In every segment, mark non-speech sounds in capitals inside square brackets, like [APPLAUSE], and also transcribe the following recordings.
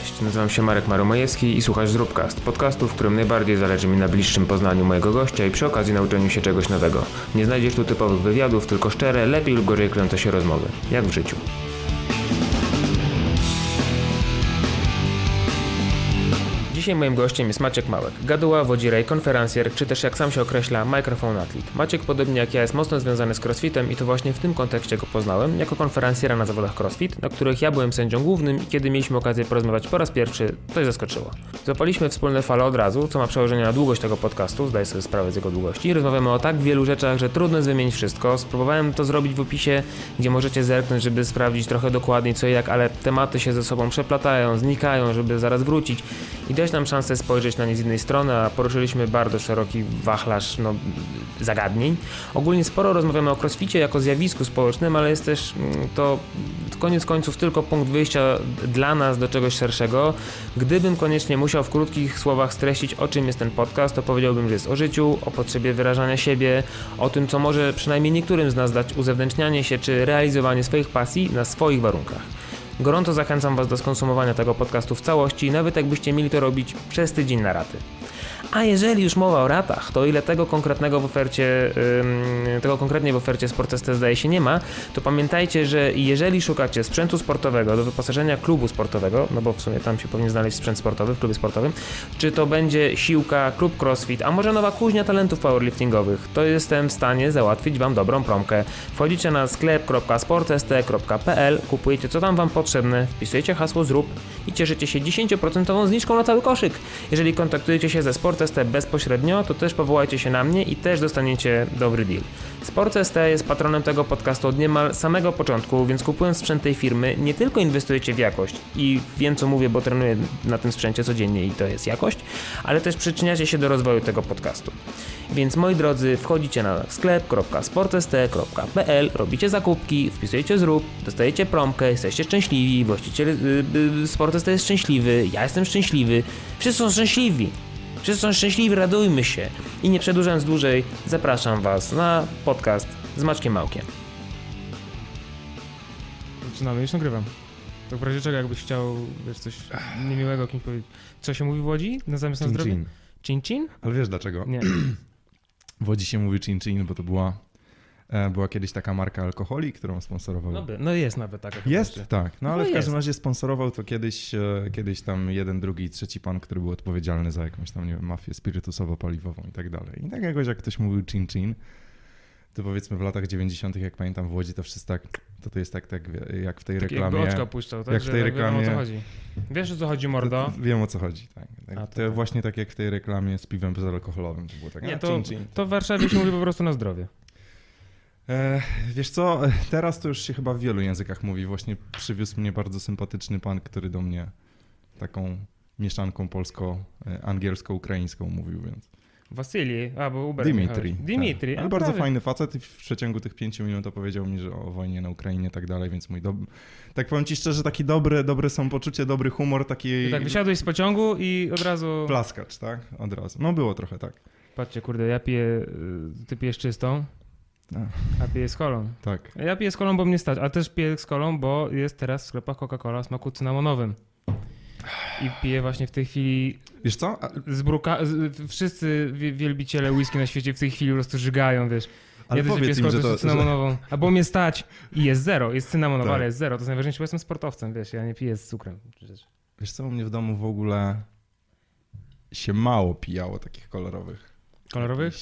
Cześć, nazywam się Marek Maromajewski i słuchasz Zróbcast, podcastu, w którym najbardziej zależy mi na bliższym poznaniu mojego gościa i przy okazji nauczeniu się czegoś nowego. Nie znajdziesz tu typowych wywiadów, tylko szczere, lepiej lub gorzej kręcące się rozmowy, jak w życiu. Dzisiaj moim gościem jest Maciek Małek, gaduła, wodzirej, konferencjer, czy też jak sam się określa, mikrofon atlet. Maciek, podobnie jak ja, jest mocno związany z crossfitem i to właśnie w tym kontekście go poznałem, jako konferencjera na zawodach crossfit, na których ja byłem sędzią głównym i kiedy mieliśmy okazję porozmawiać po raz pierwszy, to zaskoczyło. Zapaliśmy wspólne fale od razu, co ma przełożenie na długość tego podcastu, zdaję sobie sprawę z jego długości. Rozmawiamy o tak wielu rzeczach, że trudno jest wymienić wszystko. Spróbowałem to zrobić w opisie, gdzie możecie zerknąć, żeby sprawdzić trochę dokładniej co i jak, ale tematy się ze sobą przeplatają, znikają, żeby zaraz wrócić i dać nam szansę spojrzeć na nie z jednej strony, a poruszyliśmy bardzo szeroki wachlarz no, zagadnień. Ogólnie sporo rozmawiamy o crossficie jako zjawisku społecznym, ale jest też mm, to koniec końców tylko punkt wyjścia dla nas do czegoś szerszego. Gdybym koniecznie musiał w krótkich słowach streścić, o czym jest ten podcast, to powiedziałbym, że jest o życiu, o potrzebie wyrażania siebie, o tym, co może przynajmniej niektórym z nas dać uzewnętrznianie się czy realizowanie swoich pasji na swoich warunkach. Gorąco zachęcam Was do skonsumowania tego podcastu w całości, nawet jakbyście mieli to robić przez tydzień na raty. A jeżeli już mowa o ratach, to ile tego konkretnego w ofercie, tego konkretnie w ofercie Sportest zdaje się nie ma, to pamiętajcie, że jeżeli szukacie sprzętu sportowego do wyposażenia klubu sportowego, no bo w sumie tam się powinien znaleźć sprzęt sportowy w klubie sportowym, czy to będzie siłka, klub crossfit, a może nowa kuźnia talentów powerliftingowych, to jestem w stanie załatwić Wam dobrą promkę. Wchodzicie na sklep.sportest.pl, kupujecie co tam Wam potrzebne, wpisujecie hasło zrób i cieszycie się 10% zniżką na cały koszyk. Jeżeli kontaktujecie się ze Sport ST bezpośrednio, to też powołajcie się na mnie i też dostaniecie dobry deal. Sport ST jest patronem tego podcastu od niemal samego początku, więc kupując sprzęt tej firmy, nie tylko inwestujecie w jakość i wiem co mówię, bo trenuję na tym sprzęcie codziennie i to jest jakość, ale też przyczyniacie się do rozwoju tego podcastu. Więc moi drodzy, wchodzicie na sklep.sportst.pl, robicie zakupki, wpisujecie zrób, dostajecie promkę, jesteście szczęśliwi, właściciel yy, jest szczęśliwy, ja jestem szczęśliwy, wszyscy są szczęśliwi. Wszyscy są szczęśliwi, radujmy się. I nie przedłużając dłużej, zapraszam Was na podcast z Maczkiem Małkiem. Zaczynamy, już nagrywam. To w razie czego jakbyś chciał, wiesz, coś niemiłego kimś powiedzieć. Co się mówi w Łodzi na zamiast na zdrowie? chin. Chin? Ale wiesz dlaczego? Nie. [CLEARS THROAT] W Łodzi się mówi chin chin, bo to była, była kiedyś taka marka alkoholi, którą sponsorował. No, by- no jest nawet taka. Jest, tak. No No ale w każdym razie sponsorował to kiedyś, e, kiedyś tam jeden, drugi trzeci pan, który był odpowiedzialny za jakąś tam, nie wiem, mafię spirytusowo-paliwową i tak dalej. I tak jakoś jak ktoś mówił chin chin, to powiedzmy w latach 90., jak pamiętam w Łodzi, to wszyscy tak, to to jest tak, tak jak w tej Tak jakby reklamie. oczka puszczał, tak? jak w tej tak wiadomo, o co reklamie- chodzi. Wiesz o co chodzi, mordo? To- Wiem o co chodzi, tak. tak. A, to to tak. właśnie tak jak w tej reklamie z piwem bezalkoholowym. To było tak, Nie, to, chin chin. to w Warszawie się mówi po prostu na zdrowie. E, wiesz co, teraz to już się chyba w wielu językach mówi. Właśnie przywiózł mnie bardzo sympatyczny pan, który do mnie taką mieszanką polsko-angielsko-ukraińską mówił, więc. Wasylii, a bo Uber Dimitri. jechałeś. Dimitri, Tak. Ale bardzo prawie. fajny facet i w przeciągu tych pięciu minut opowiedział mi, że o wojnie na Ukrainie i tak dalej, więc mój dob... Tak powiem ci szczerze, taki dobry, dobry samopoczucie, dobry humor, taki I tak wysiadłeś z pociągu i od razu... plaskacz, tak? Od razu. No było trochę tak. Patrzcie, kurde, ja piję, y, ty pijesz czystą, a piję z kolą. Tak. Ja piję z kolą, bo mnie stać, ale też piję z kolą, bo jest teraz w sklepach Coca-Cola o smaku cynamonowym. I piję właśnie w tej chwili Wiesz co? A- z bruka... z- Wszyscy wie- wielbiciele whisky na świecie w tej chwili po prostu żygają, wiesz. Ale że piję powiedz im, że to... cynamonową. A bo mnie stać i jest zero. Jest cynamonowa, Tak. ale jest zero. To jest najważniejsze, bo jestem sportowcem, wiesz. Ja nie piję z cukrem. Wiesz co, u mnie w domu w ogóle się mało pijało takich kolorowych. Kolorowych?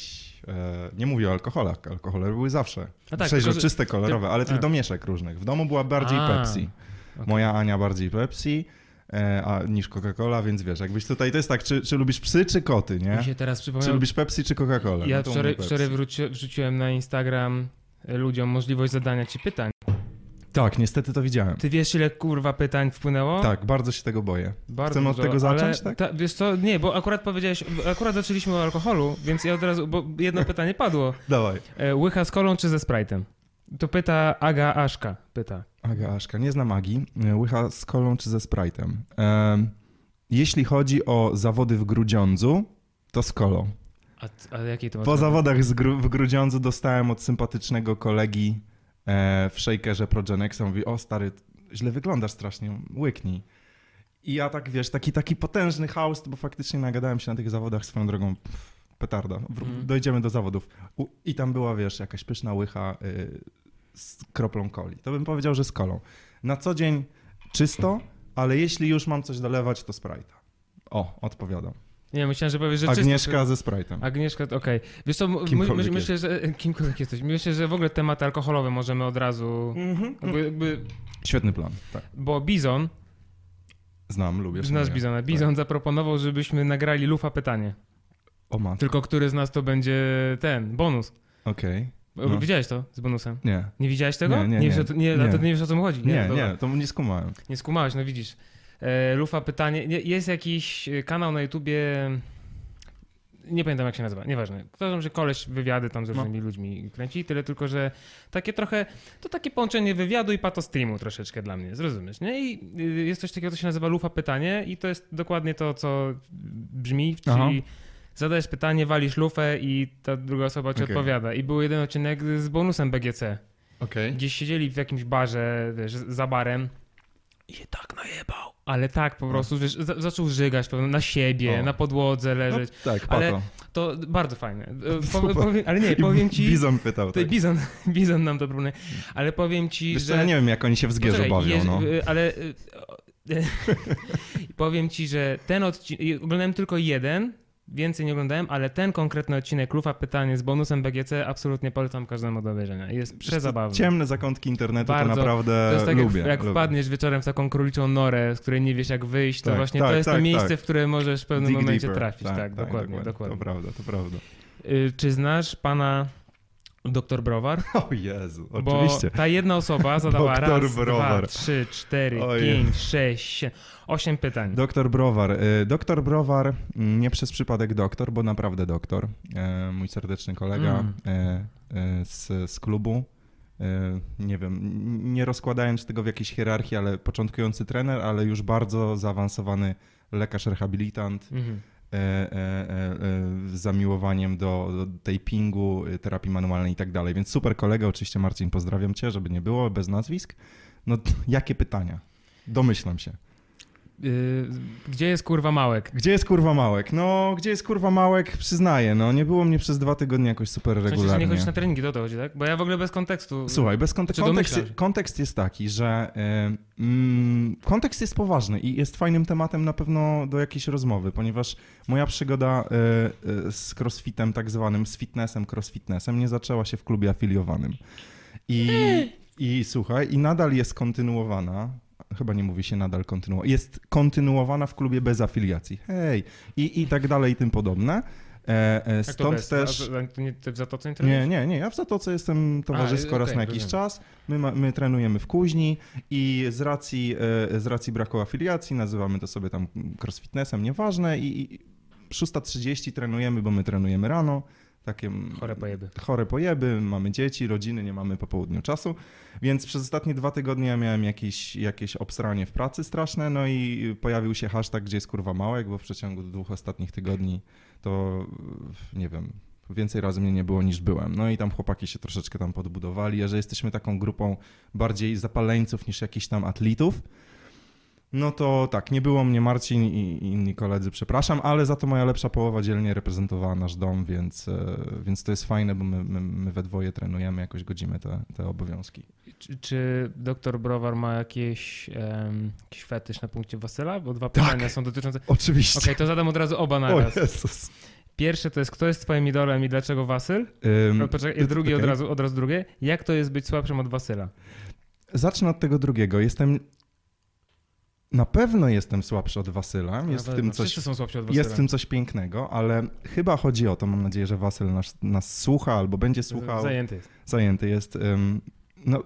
Jakichś, e, nie mówię o alkoholach, alkohole były zawsze. A tak, Przeźroczyste, kolorowe, ale tych domieszek różnych. W domu była bardziej A, Pepsi. okej. Moja Ania bardziej Pepsi e, a, niż Coca-Cola, więc wiesz, jakbyś tutaj, to jest tak, czy, czy lubisz psy, czy koty, nie? Mi się teraz Czy lubisz Pepsi, czy Coca-Colę? Ja No wczoraj, wczoraj wróci, wrzuciłem na Instagram y, ludziom możliwość zadania ci pytań. Tak, niestety to widziałem. Ty wiesz, ile kurwa pytań wpłynęło? Tak, bardzo się tego boję. Bardzo Chcemy od dużo, tego zacząć, tak? Ta, wiesz co, nie, bo akurat powiedziałeś, akurat zaczęliśmy o alkoholu, więc ja od razu, bo jedno pytanie padło. [LAUGHS] Dawaj. E, łycha z kolą czy ze Sprite'em? To pyta Aga Aszka, pyta. Aga Aszka, nie znam Agi. Łycha z kolą czy ze Sprite'em? Em, jeśli chodzi o zawody w Grudziądzu, to z kolą. A, a jakiej to Po zawodach gru, w Grudziądzu dostałem od sympatycznego kolegi e, w Shakerze Progenexa. Mówi, o stary, źle wyglądasz strasznie, łyknij. I ja tak, wiesz, taki, taki potężny chaos, bo faktycznie nagadałem się na tych zawodach swoją drogą. Petarda. Mhm. Dojdziemy do zawodów. I tam była, wiesz, jakaś pyszna łycha y, z kroplą coli. To bym powiedział, że z kolą. Na co dzień czysto, ale jeśli już mam coś dolewać, to Sprite'a. O, odpowiadam. Nie, myślałem, że powiesz, że czysto- Agnieszka ze Sprite'em. Agnieszka, okej. Wiesz co, my, my, myślę, że... Kimkolwiek jesteś. Myślę, że w ogóle tematy alkoholowe możemy od razu... Mhm. Jakby, jakby, Świetny plan, tak. bo Bizon, Znam, lubię. znasz. Bizona, Bizon zaproponował, żebyśmy nagrali lufa pytanie. O matko, Tylko który z nas to będzie ten, bonus. okej. No. Widziałeś to z bonusem? Nie, Nie widziałeś tego? Nie, nie, wiesz, nie. o to, nie, Nie. Nie wiesz o co mu chodzi? nie, to dobra. nie, to nie skumałem. Nie skumałeś, no widzisz. E, lufa pytanie. Nie- Jest jakiś e, kanał na YouTubie. Nie pamiętam jak się nazywa, nieważne. Uważam, że koleś wywiady tam z No. różnymi ludźmi kręci, tyle tylko, że takie trochę, to takie połączenie wywiadu i patostreamu troszeczkę dla mnie, zrozumiesz, nie? I y, jest coś takiego, co się nazywa lufa pytanie i to jest dokładnie to, co brzmi, Aha. czyli zadajesz pytanie, walisz lufę i ta druga osoba ci Okej. odpowiada. I był jeden odcinek z bonusem BGC. Okej. Gdzieś siedzieli w jakimś barze, wiesz, za barem i się tak najebał. Ale tak po No. prostu, wiesz, za, zaczął żygać pewno na siebie, O. na podłodze No, leżeć. tak, Ale pato. To bardzo fajne. E, [LAUGHS] Po, powiem, ale nie, powiem ci... Bizon pytał, tak. Bizon, [LAUGHS] Bizon nam to proponuje. Ale powiem ci, Wiesz co, że... ja nie wiem, jak oni się w zgierzu Poczekaj, bawią, jeż- no. Ale y, [LAUGHS] powiem ci, że ten odcinek, oglądałem tylko jeden, więcej nie oglądałem, ale ten konkretny odcinek Lufa Pytanie z bonusem BGC absolutnie polecam każdemu do obejrzenia. Jest przezabawny. Ciemne zakątki internetu Bardzo. to naprawdę To jest tak, lubię. jak, jak lubię. wpadniesz wieczorem w taką króliczą norę, z której nie wiesz jak wyjść, to Tak, właśnie tak, to jest to tak, miejsce, tak. w które możesz w pewnym Dig momencie deeper. trafić. Tak, dokładnie, dokładnie. To prawda, to prawda. Y, Czy znasz pana doktor Browar? [LAUGHS] O Jezu, Bo oczywiście. ta jedna osoba zadała Doktor raz, dwa, Browar. trzy, cztery, Ojej. pięć, sześć, osiem pytań. Doktor Browar. Y, Doktor Browar, mm, nie przez przypadek doktor, bo naprawdę doktor. E, Mój serdeczny kolega Mm. e, z, z klubu. Nie wiem, nie rozkładając tego w jakiejś hierarchii, ale początkujący trener, ale już bardzo zaawansowany lekarz rehabilitant. E, z zamiłowaniem do, do tapingu, e, terapii manualnej i tak dalej. Więc super kolega, oczywiście Marcin, pozdrawiam cię, żeby nie było, bez nazwisk. No [LAUGHS] jakie pytania? Domyślam się. Y, Gdzie jest kurwa małek? Gdzie jest kurwa Małek? No, gdzie jest kurwa Małek? Przyznaję, no nie było mnie przez dwa tygodnie jakoś super W sensie, nie regularnie. chodzisz na treningi, to o to chodzi, tak? Bo ja w ogóle bez kontekstu. Słuchaj, bez kontekstu. Kontekst, jest taki, że y, mm, kontekst jest poważny i jest fajnym tematem na pewno do jakiejś rozmowy, ponieważ moja przygoda y, y, z crossfitem, tak zwanym, z fitnessem, crossfitnessem, nie zaczęła się w klubie afiliowanym. I, i słuchaj, i nadal jest kontynuowana. Chyba nie mówi się nadal kontynuowana. Jest kontynuowana w klubie bez afiliacji. Hej! I, i tak dalej, i tym podobne. E, e, to stąd bez? też. A, nie, ty w Zatoce nie Nie, trenujesz? nie, nie. Ja w Zatoce jestem towarzysko A, raz okej, na jakiś rozumiem. czas. My, ma, my trenujemy w Kuźni i z racji, e, z racji braku afiliacji nazywamy to sobie tam crossfitnessem, nieważne. I, i 6.30 trenujemy, bo my trenujemy rano. Takie Chore pojeby. chore pojeby, mamy dzieci, rodziny, nie mamy po południu czasu, więc przez ostatnie dwa tygodnie ja miałem jakieś, jakieś obsranie w pracy straszne, no i pojawił się hashtag, gdzie jest kurwa małek, bo w przeciągu dwóch ostatnich tygodni to, nie wiem, więcej razy mnie nie było niż byłem. No i tam chłopaki się troszeczkę tam podbudowali, a że jesteśmy taką grupą bardziej zapaleńców niż jakichś tam atletów, no to tak, nie było mnie Marcin i, inni koledzy, przepraszam, ale za to moja lepsza połowa dzielnie reprezentowała nasz dom, więc, e, więc to jest fajne, bo my, my, my we dwoje trenujemy, jakoś godzimy te, te obowiązki. Czy, czy doktor Browar ma jakieś, em, jakiś fetysz na punkcie Wasyla? Bo dwa Tak. pytania są dotyczące... Oczywiście. Okej, to zadam od razu oba o naraz. Jezus. Pierwsze to jest, kto jest twoim idolem i dlaczego Wasyl? No, poczekaj, drugie od okej. razu, od razu drugie. Jak to jest być słabszym od Wasyla? Zacznę od tego drugiego. Jestem. Na pewno jestem słabszy od Wasyla. Jest w tym coś. Wszyscy są słabsi od Wasyla. Jest w tym coś pięknego, ale chyba chodzi o to, mam nadzieję, że Wasyl nas, nas słucha albo będzie słuchał. Zajęty jest. zajęty jest. No,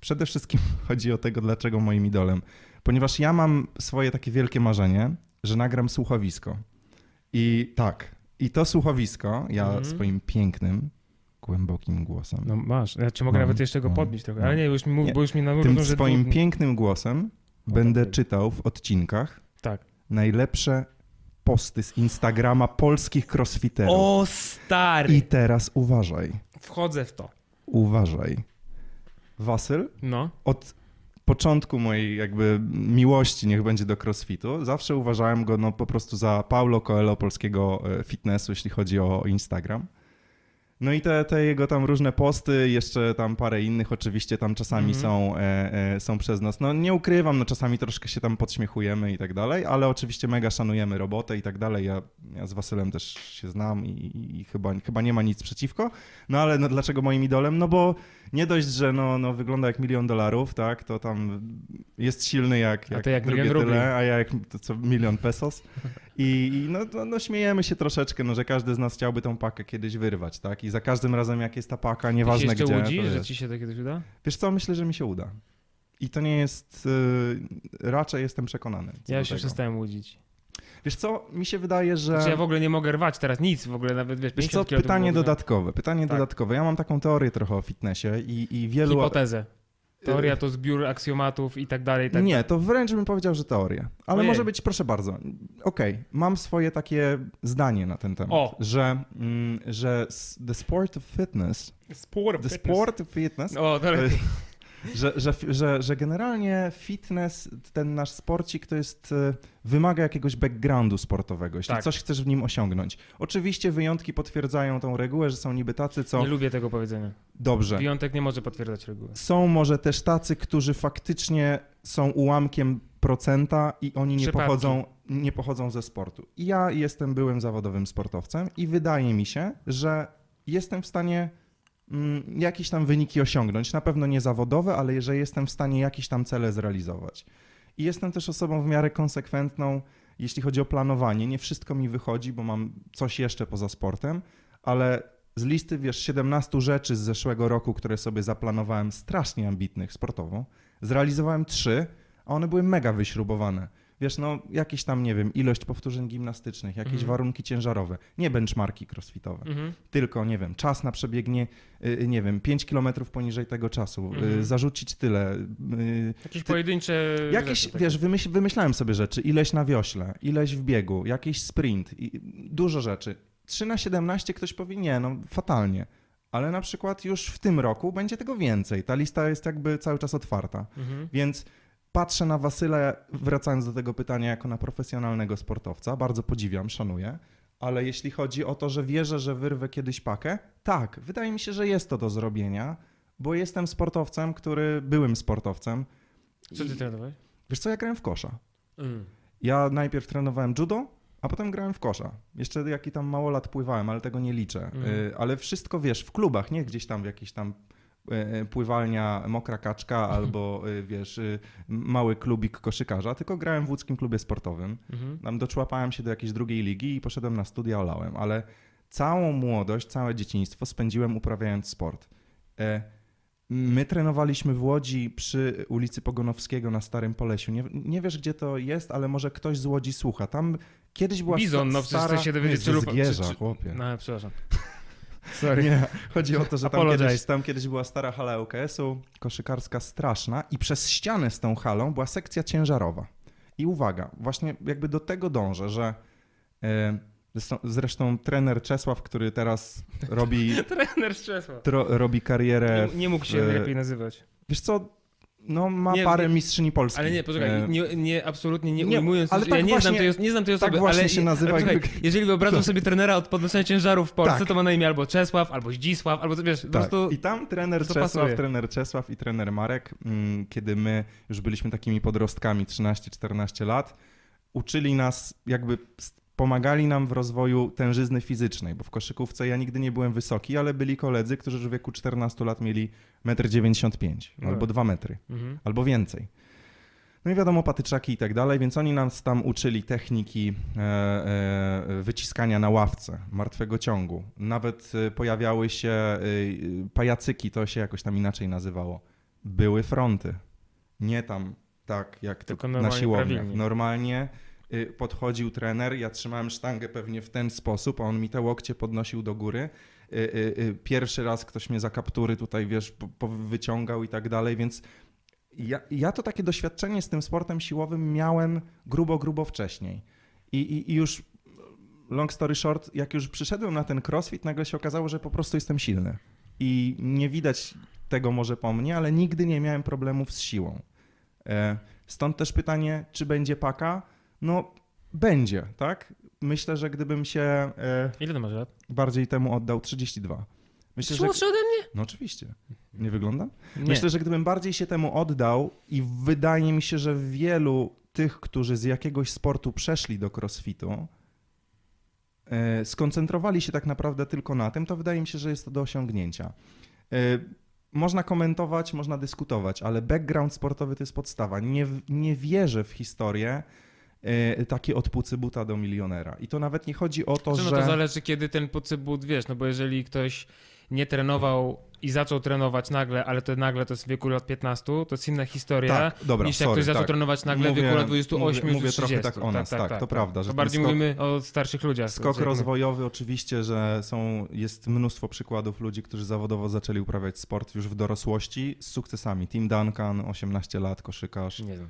przede wszystkim [LAUGHS] chodzi o tego, dlaczego moim idolem. Ponieważ ja mam swoje takie wielkie marzenie, że nagram słuchowisko. I tak, i to słuchowisko ja Mhm. swoim pięknym, głębokim głosem, No masz. Ja ci mogę Mam, nawet jeszcze go mam, podbić trochę. Ale nie, już mi mów, Nie, bo już mi na tym swoim pięknym głosem będę tak. czytał w odcinkach Tak. najlepsze posty z Instagrama polskich crossfiterów. O stary! I teraz uważaj, Wchodzę w to. uważaj. Wasyl No. od początku mojej jakby miłości, niech będzie do crossfitu, zawsze uważałem go no po prostu za Paulo Coelho polskiego e, fitnessu, jeśli chodzi o Instagram. No i te, te jego tam różne posty, jeszcze tam parę innych oczywiście tam czasami Mhm. są, e, e, są przez nas. No nie ukrywam, no czasami troszkę się tam podśmiechujemy i tak dalej, ale oczywiście mega szanujemy robotę i tak dalej. Ja, ja z Wasylem też się znam i, i, i chyba, chyba nie ma nic przeciwko. No ale no, dlaczego moim idolem? No bo nie dość, że no, no, wygląda jak milion dolarów, tak, to tam jest silny jak, A jak, ty jak milion tyle, rubli. a ja jak co milion pesos. I, i no, no, no śmiejemy się troszeczkę, no, że każdy z nas chciałby tą pakę kiedyś wyrwać, tak? I za każdym razem jak jest ta paka, Ty nieważne się jeszcze gdzie, łudzi, że ci się to kiedyś uda? Wiesz co, myślę, że mi się uda. I to nie jest, y, raczej jestem przekonany. Ja się tego. przestałem łudzić. Wiesz co, mi się wydaje, że... Znaczy ja w ogóle nie mogę rwać teraz nic, w ogóle nawet wiesz, Wiesz 50 co, pytanie dodatkowe, pytanie Tak. dodatkowe. Ja mam taką teorię trochę o fitnessie i, i wielu... Hipotezę. Teoria to zbiór aksjomatów i tak dalej. i Tak nie, to wręcz bym powiedział, że teoria. Ale Ojej. może być, proszę bardzo. Okej, mam swoje takie zdanie na ten temat, O! że, mm, że the sport of fitness, Sport. the sport of fitness, O, to lepiej. Że, że, że, że generalnie fitness, ten nasz sporcik to jest, e, wymaga jakiegoś backgroundu sportowego, jeśli Tak. coś chcesz w nim osiągnąć. Oczywiście wyjątki potwierdzają tą regułę, że są niby tacy, co Nie lubię tego powiedzenia. dobrze. Wyjątek nie może potwierdzać reguły. Są może też tacy, którzy faktycznie są ułamkiem procenta i oni nie Przypadki. pochodzą, nie pochodzą ze sportu. I Ja jestem byłym zawodowym sportowcem i wydaje mi się, że jestem w stanie jakieś tam wyniki osiągnąć. Na pewno nie zawodowe, ale że jestem w stanie jakieś tam cele zrealizować. I jestem też osobą w miarę konsekwentną, jeśli chodzi o planowanie. Nie wszystko mi wychodzi, bo mam coś jeszcze poza sportem, ale z listy, wiesz, 17 rzeczy z zeszłego roku, które sobie zaplanowałem, strasznie ambitnych sportowo, zrealizowałem 3, a one były mega wyśrubowane. Wiesz, no jakieś tam, nie wiem, ilość powtórzeń gimnastycznych, jakieś Mhm. warunki ciężarowe, nie benchmarki crossfitowe, Mhm. tylko, nie wiem, czas na przebiegnie, y, nie wiem, 5 kilometrów poniżej tego czasu, y, Mhm. zarzucić tyle, y, Jakieś Ty- pojedyncze Jakieś, rzeczy takie. wiesz, wymyśl, wymyślałem sobie rzeczy, ileś na wiośle, ileś w biegu, jakiś sprint, i dużo rzeczy. 3 na 17 ktoś powie, nie, no fatalnie. Ale na przykład już w tym roku będzie tego więcej. Ta lista jest jakby cały czas otwarta. Mhm. Więc patrzę na Wasylę, wracając do tego pytania, jako na profesjonalnego sportowca. Bardzo podziwiam, szanuję. Ale jeśli chodzi o to, że wierzę, że wyrwę kiedyś pakę, tak, wydaje mi się, że jest to do zrobienia, bo jestem sportowcem, który byłym sportowcem. Co ty trenowałeś? Wiesz co, ja grałem w kosza. Mm. Ja najpierw trenowałem judo, a potem grałem w kosza. Jeszcze jaki tam mało lat pływałem, ale tego nie liczę. Y, Ale wszystko wiesz, w klubach, nie gdzieś tam w jakiejś tam pływalnia Mokra Kaczka albo y, wiesz, mały klubik koszykarza, tylko grałem w łódzkim klubie sportowym. Mhm. Tam doczłapałem się do jakiejś drugiej ligi i poszedłem na studia, olałem, ale całą młodość, całe dzieciństwo spędziłem uprawiając sport. E, My trenowaliśmy w Łodzi przy ulicy Pogonowskiego na Starym Polesiu. Nie, nie wiesz, gdzie to jest, ale może ktoś z Łodzi słucha. Tam kiedyś była Bizon, sta- no przecież stara... chcę się dowiedzieć, nie, Zgierza, czy- czy- chłopie. No, przepraszam. Sorry. Nie, chodzi o to, że tam kiedyś, tam kiedyś była stara hala ŁKS-u, koszykarska straszna i przez ścianę z tą halą była sekcja ciężarowa. I uwaga, właśnie jakby do tego dążę, że e, zresztą, zresztą trener Czesław, który teraz robi, [LAUGHS] Trener Czesław. tro, robi karierę, Nie, nie mógł się w- lepiej nazywać. wiesz co, no ma Nie, parę nie- mistrzyni Polski. Ale nie, poczekaj, E, nie, nie absolutnie nie, nie, ujmując, ale ale tak ja nie, znam właśnie- tej, os- nie znam tej tak osoby, właśnie ale, się nazywa ale poczekaj, jakby- jeżeli wyobrażam sobie trenera od podnoszenia ciężarów w Polsce, Tak. to ma na imię albo Czesław, albo Zdzisław, albo wiesz, po Tak. prostu... I tam trener Czesław, pasuje. trener Czesław i trener Marek, mm, kiedy my już byliśmy takimi podrostkami, 13-14 lat, uczyli nas, jakby pomagali nam w rozwoju tężyzny fizycznej, bo w koszykówce ja nigdy nie byłem wysoki, ale byli koledzy, którzy w wieku 14 lat mieli 1,95 m No. albo 2 metry, Mhm. albo więcej. No i wiadomo, patyczaki i tak dalej, więc oni nas tam uczyli techniki e, e, wyciskania na ławce, martwego ciągu. Nawet e, pojawiały się e, pajacyki, to się jakoś tam inaczej nazywało. Były fronty. Nie tam tak jak Tylko to na siłowniach. prawilnie. Normalnie podchodził trener, ja trzymałem sztangę pewnie w ten sposób, a on mi te łokcie podnosił do góry. Y, y, y, Pierwszy raz ktoś mnie za kaptury tutaj, wiesz, wyciągał i tak dalej, więc ja, ja to takie doświadczenie z tym sportem siłowym miałem grubo, grubo wcześniej. I, i, I już, long story short, jak już przyszedłem na ten crossfit, nagle się okazało, że po prostu jestem silny. I nie widać tego może po mnie, ale nigdy nie miałem problemów z siłą. E, Stąd też pytanie, czy będzie paka? No, będzie, tak? Myślę, że gdybym się e, Ile to masz lat? bardziej temu oddał 32. Myślę, że. Młodszy ode mnie? No oczywiście. Nie wyglądam? Nie. Myślę, że gdybym bardziej się temu oddał i wydaje mi się, że wielu tych, którzy z jakiegoś sportu przeszli do crossfitu, e, skoncentrowali się tak naprawdę tylko na tym, to wydaje mi się, że jest to do osiągnięcia. E, Można komentować, można dyskutować, ale background sportowy to jest podstawa. Nie, nie wierzę w historię takie odpucy buta do milionera. I to nawet nie chodzi o to, Czy no że... to zależy, kiedy ten pucybut, wiesz, no bo jeżeli ktoś nie trenował i zaczął trenować nagle, ale to nagle to jest w wieku lat 15, to jest inna historia Tak, dobra, niż jak sorry, ktoś zaczął tak. trenować nagle w Mówię- wieku lat 28 mówię- mówię trochę 30. tak o nas, tak, to prawda, że To bardziej skok- mówimy o starszych ludziach. Skok rozwojowy oczywiście, że są, jest mnóstwo przykładów ludzi, którzy zawodowo zaczęli uprawiać sport już w dorosłości z sukcesami. Tim Duncan, 18 lat, koszykarz, Nie wiem.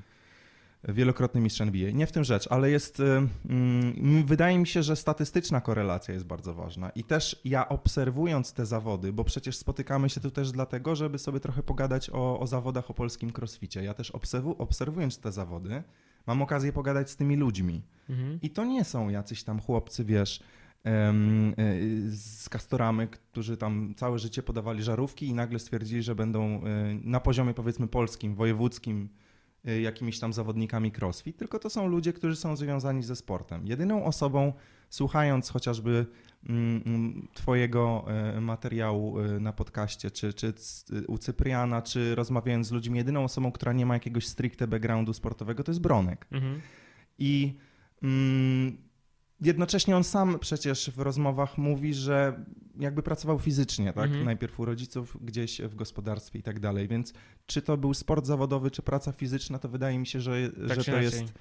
Wielokrotny mistrz NBA. Nie w tym rzecz, ale jest, y, mm, wydaje mi się, że statystyczna korelacja jest bardzo ważna. I też ja obserwując te zawody, bo przecież spotykamy się tu też dlatego, żeby sobie trochę pogadać o, o zawodach o polskim crossficie. Ja też obserwu, obserwując te zawody, mam okazję pogadać z tymi ludźmi. Mhm. I to nie są jacyś tam chłopcy, wiesz, em, y, z Kastoramy, którzy tam całe życie podawali żarówki i nagle stwierdzili, że będą y, na poziomie powiedzmy polskim, wojewódzkim jakimiś tam zawodnikami crossfit, tylko to są ludzie, którzy są związani ze sportem. Jedyną osobą, słuchając chociażby mm, mm, twojego y, materiału y, na podcaście, czy, czy u Cypriana, czy rozmawiając z ludźmi, jedyną osobą, która nie ma jakiegoś stricte backgroundu sportowego, to jest Bronek. Mhm. I mm, jednocześnie on sam przecież w rozmowach mówi, że jakby pracował fizycznie, tak? Mhm. Najpierw u rodziców, gdzieś w gospodarstwie i tak dalej. Więc czy to był sport zawodowy, czy praca fizyczna, to wydaje mi się, że, Tak że to inaczej. jest.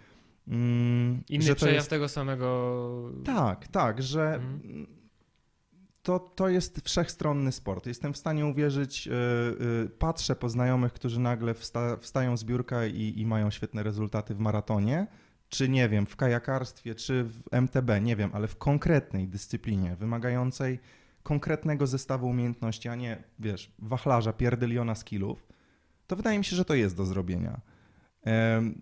Mm, Inny że to przejaw jest tego samego... tak, tak, że Mhm. to, to jest wszechstronny sport. Jestem w stanie uwierzyć, yy, yy, patrzę po znajomych, którzy nagle wsta, wstają z biurka i, i mają świetne rezultaty w maratonie, czy nie wiem, w kajakarstwie, czy w MTB, nie wiem, ale w konkretnej dyscyplinie wymagającej konkretnego zestawu umiejętności, a nie, wiesz, wachlarza, pierdyliona skillów, to wydaje mi się, że to jest do zrobienia.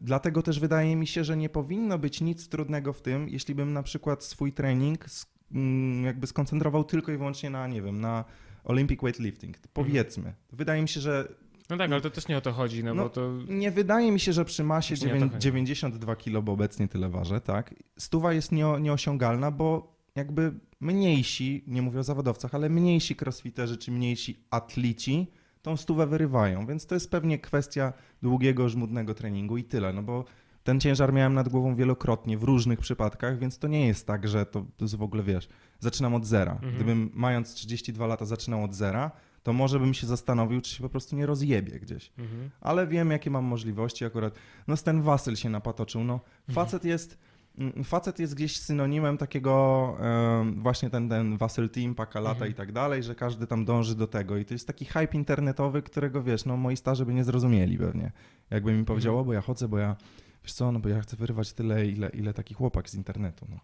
Dlatego też wydaje mi się, że nie powinno być nic trudnego w tym, jeśli bym na przykład swój trening mm, jakby skoncentrował tylko i wyłącznie na, nie wiem, na Olympic weightlifting. Powiedzmy. Wydaje mi się, że No tak, ale to też nie o to chodzi, no, No, bo to... nie wydaje mi się, że przy masie Właśnie nie o to dziewię- chodzi. 92 kg, bo obecnie tyle ważę, tak? Stuwa jest nie, nieosiągalna, bo jakby mniejsi, nie mówię o zawodowcach, ale mniejsi crossfiterzy czy mniejsi atlici tą stówę wyrywają, więc to jest pewnie kwestia długiego, żmudnego treningu i tyle, no bo ten ciężar miałem nad głową wielokrotnie w różnych przypadkach, więc to nie jest tak, że to, to jest w ogóle, wiesz, zaczynam od zera. Mhm. Gdybym mając 32 lata zaczynał od zera, to może bym się zastanowił, czy się po prostu nie rozjebie gdzieś Mhm. ale wiem, jakie mam możliwości akurat. No z ten Wasyl się napatoczył. No, facet jest, mm, facet jest gdzieś synonimem takiego em, właśnie ten, ten Wasyl Team, Paka Lata Mhm. i tak dalej, że każdy tam dąży do tego i to jest taki hype internetowy, którego wiesz, no moi starzy by nie zrozumieli pewnie. Jakby mi powiedział, Mhm. bo ja chodzę, bo ja, wiesz co, no bo ja chcę wyrywać tyle, ile, ile taki chłopak z internetu, no.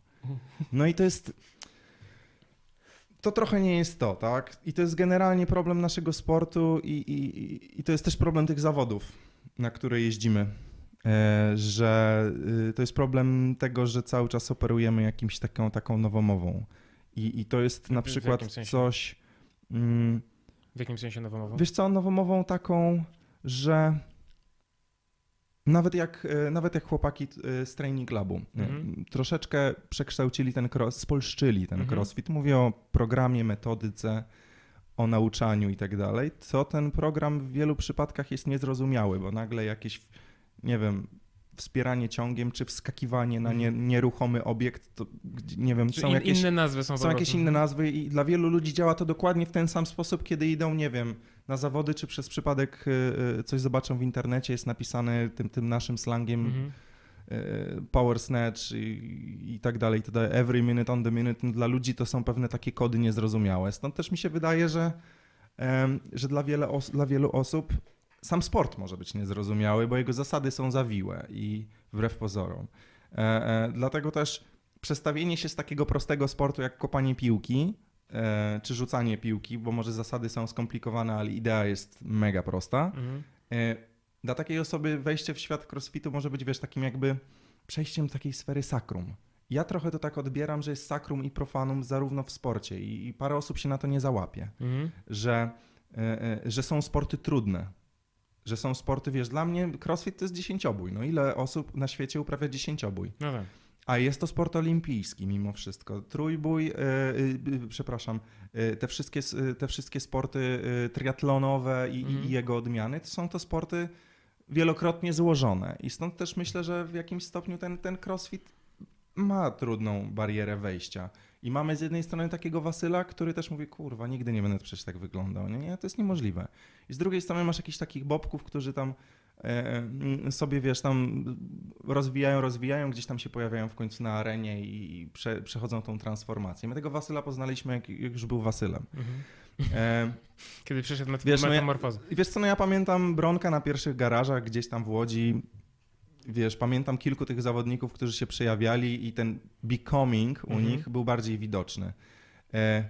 No i to jest... To trochę nie jest to, tak? I to jest generalnie problem naszego sportu i, i, i- to jest też problem tych zawodów, na które jeździmy. E, że y, to jest problem tego, że cały czas operujemy jakimś taką, taką nowomową. I, I to jest na W- w przykład sensie? coś... Mm, W jakim sensie nowomową? Wiesz co, nowomową taką, że nawet jak, e, nawet jak chłopaki e, z Training Labu e, Mhm. troszeczkę przekształcili ten cross, spolszczyli ten Mhm. crossfit. Mówię o programie, metodyce, o nauczaniu i tak dalej, to ten program w wielu przypadkach jest niezrozumiały, bo nagle jakieś, nie wiem, wspieranie ciągiem czy wskakiwanie na nie, nieruchomy obiekt, to nie wiem, Czy są in, jakieś inne nazwy są, są jakieś inne nazwy i dla wielu ludzi działa to dokładnie w ten sam sposób, kiedy idą, nie wiem, na zawody, czy przez przypadek y, y, coś zobaczą w internecie, jest napisane tym, tym naszym slangiem Mhm. y, power snatch i, i tak dalej, i tak dalej, every minute on the minute. No, Dla ludzi to są pewne takie kody niezrozumiałe. Stąd też mi się wydaje, że, że dla, wiele os- dla wielu osób sam sport może być niezrozumiały, bo jego zasady są zawiłe i wbrew pozorom. E, e, dlatego też przestawienie się z takiego prostego sportu jak kopanie piłki czy rzucanie piłki, bo może zasady są skomplikowane, ale idea jest mega prosta, Mhm. e, Dla takiej osoby wejście w świat crossfitu może być, wiesz, takim jakby przejściem takiej sfery sakrum. Ja trochę to tak odbieram, że jest sakrum i profanum zarówno w sporcie i, i parę osób się na to nie załapie, Mhm. że, e, e, że są sporty trudne. Że są sporty, wiesz, dla mnie crossfit to jest dziesięciobój. No ile osób na świecie uprawia dziesięciobój? No tak. A jest to sport olimpijski mimo wszystko. Trójbój, e, e, przepraszam, e, te, wszystkie, te wszystkie sporty triatlonowe i, Mhm. i jego odmiany, to są to sporty wielokrotnie złożone. I stąd też myślę, że w jakimś stopniu ten, ten crossfit ma trudną barierę wejścia. I mamy z jednej strony takiego Wasyla, który też mówi, kurwa, nigdy nie będę przecież tak wyglądał. Nie, nie, to jest niemożliwe. I z drugiej strony masz jakichś takich bobków, którzy tam sobie, wiesz, tam rozwijają, rozwijają, gdzieś tam się pojawiają w końcu na arenie i, prze, przechodzą tą transformację. My tego Wasyla poznaliśmy, jak, jak już był Wasylem. Mhm. E, Kiedy przeszedł na Wiesz, no ja- metamorfozę. wiesz co, no ja pamiętam Bronka na pierwszych garażach gdzieś tam w Łodzi. Wiesz, pamiętam kilku tych zawodników, którzy się przejawiali i ten becoming u Mhm. nich był bardziej widoczny. E,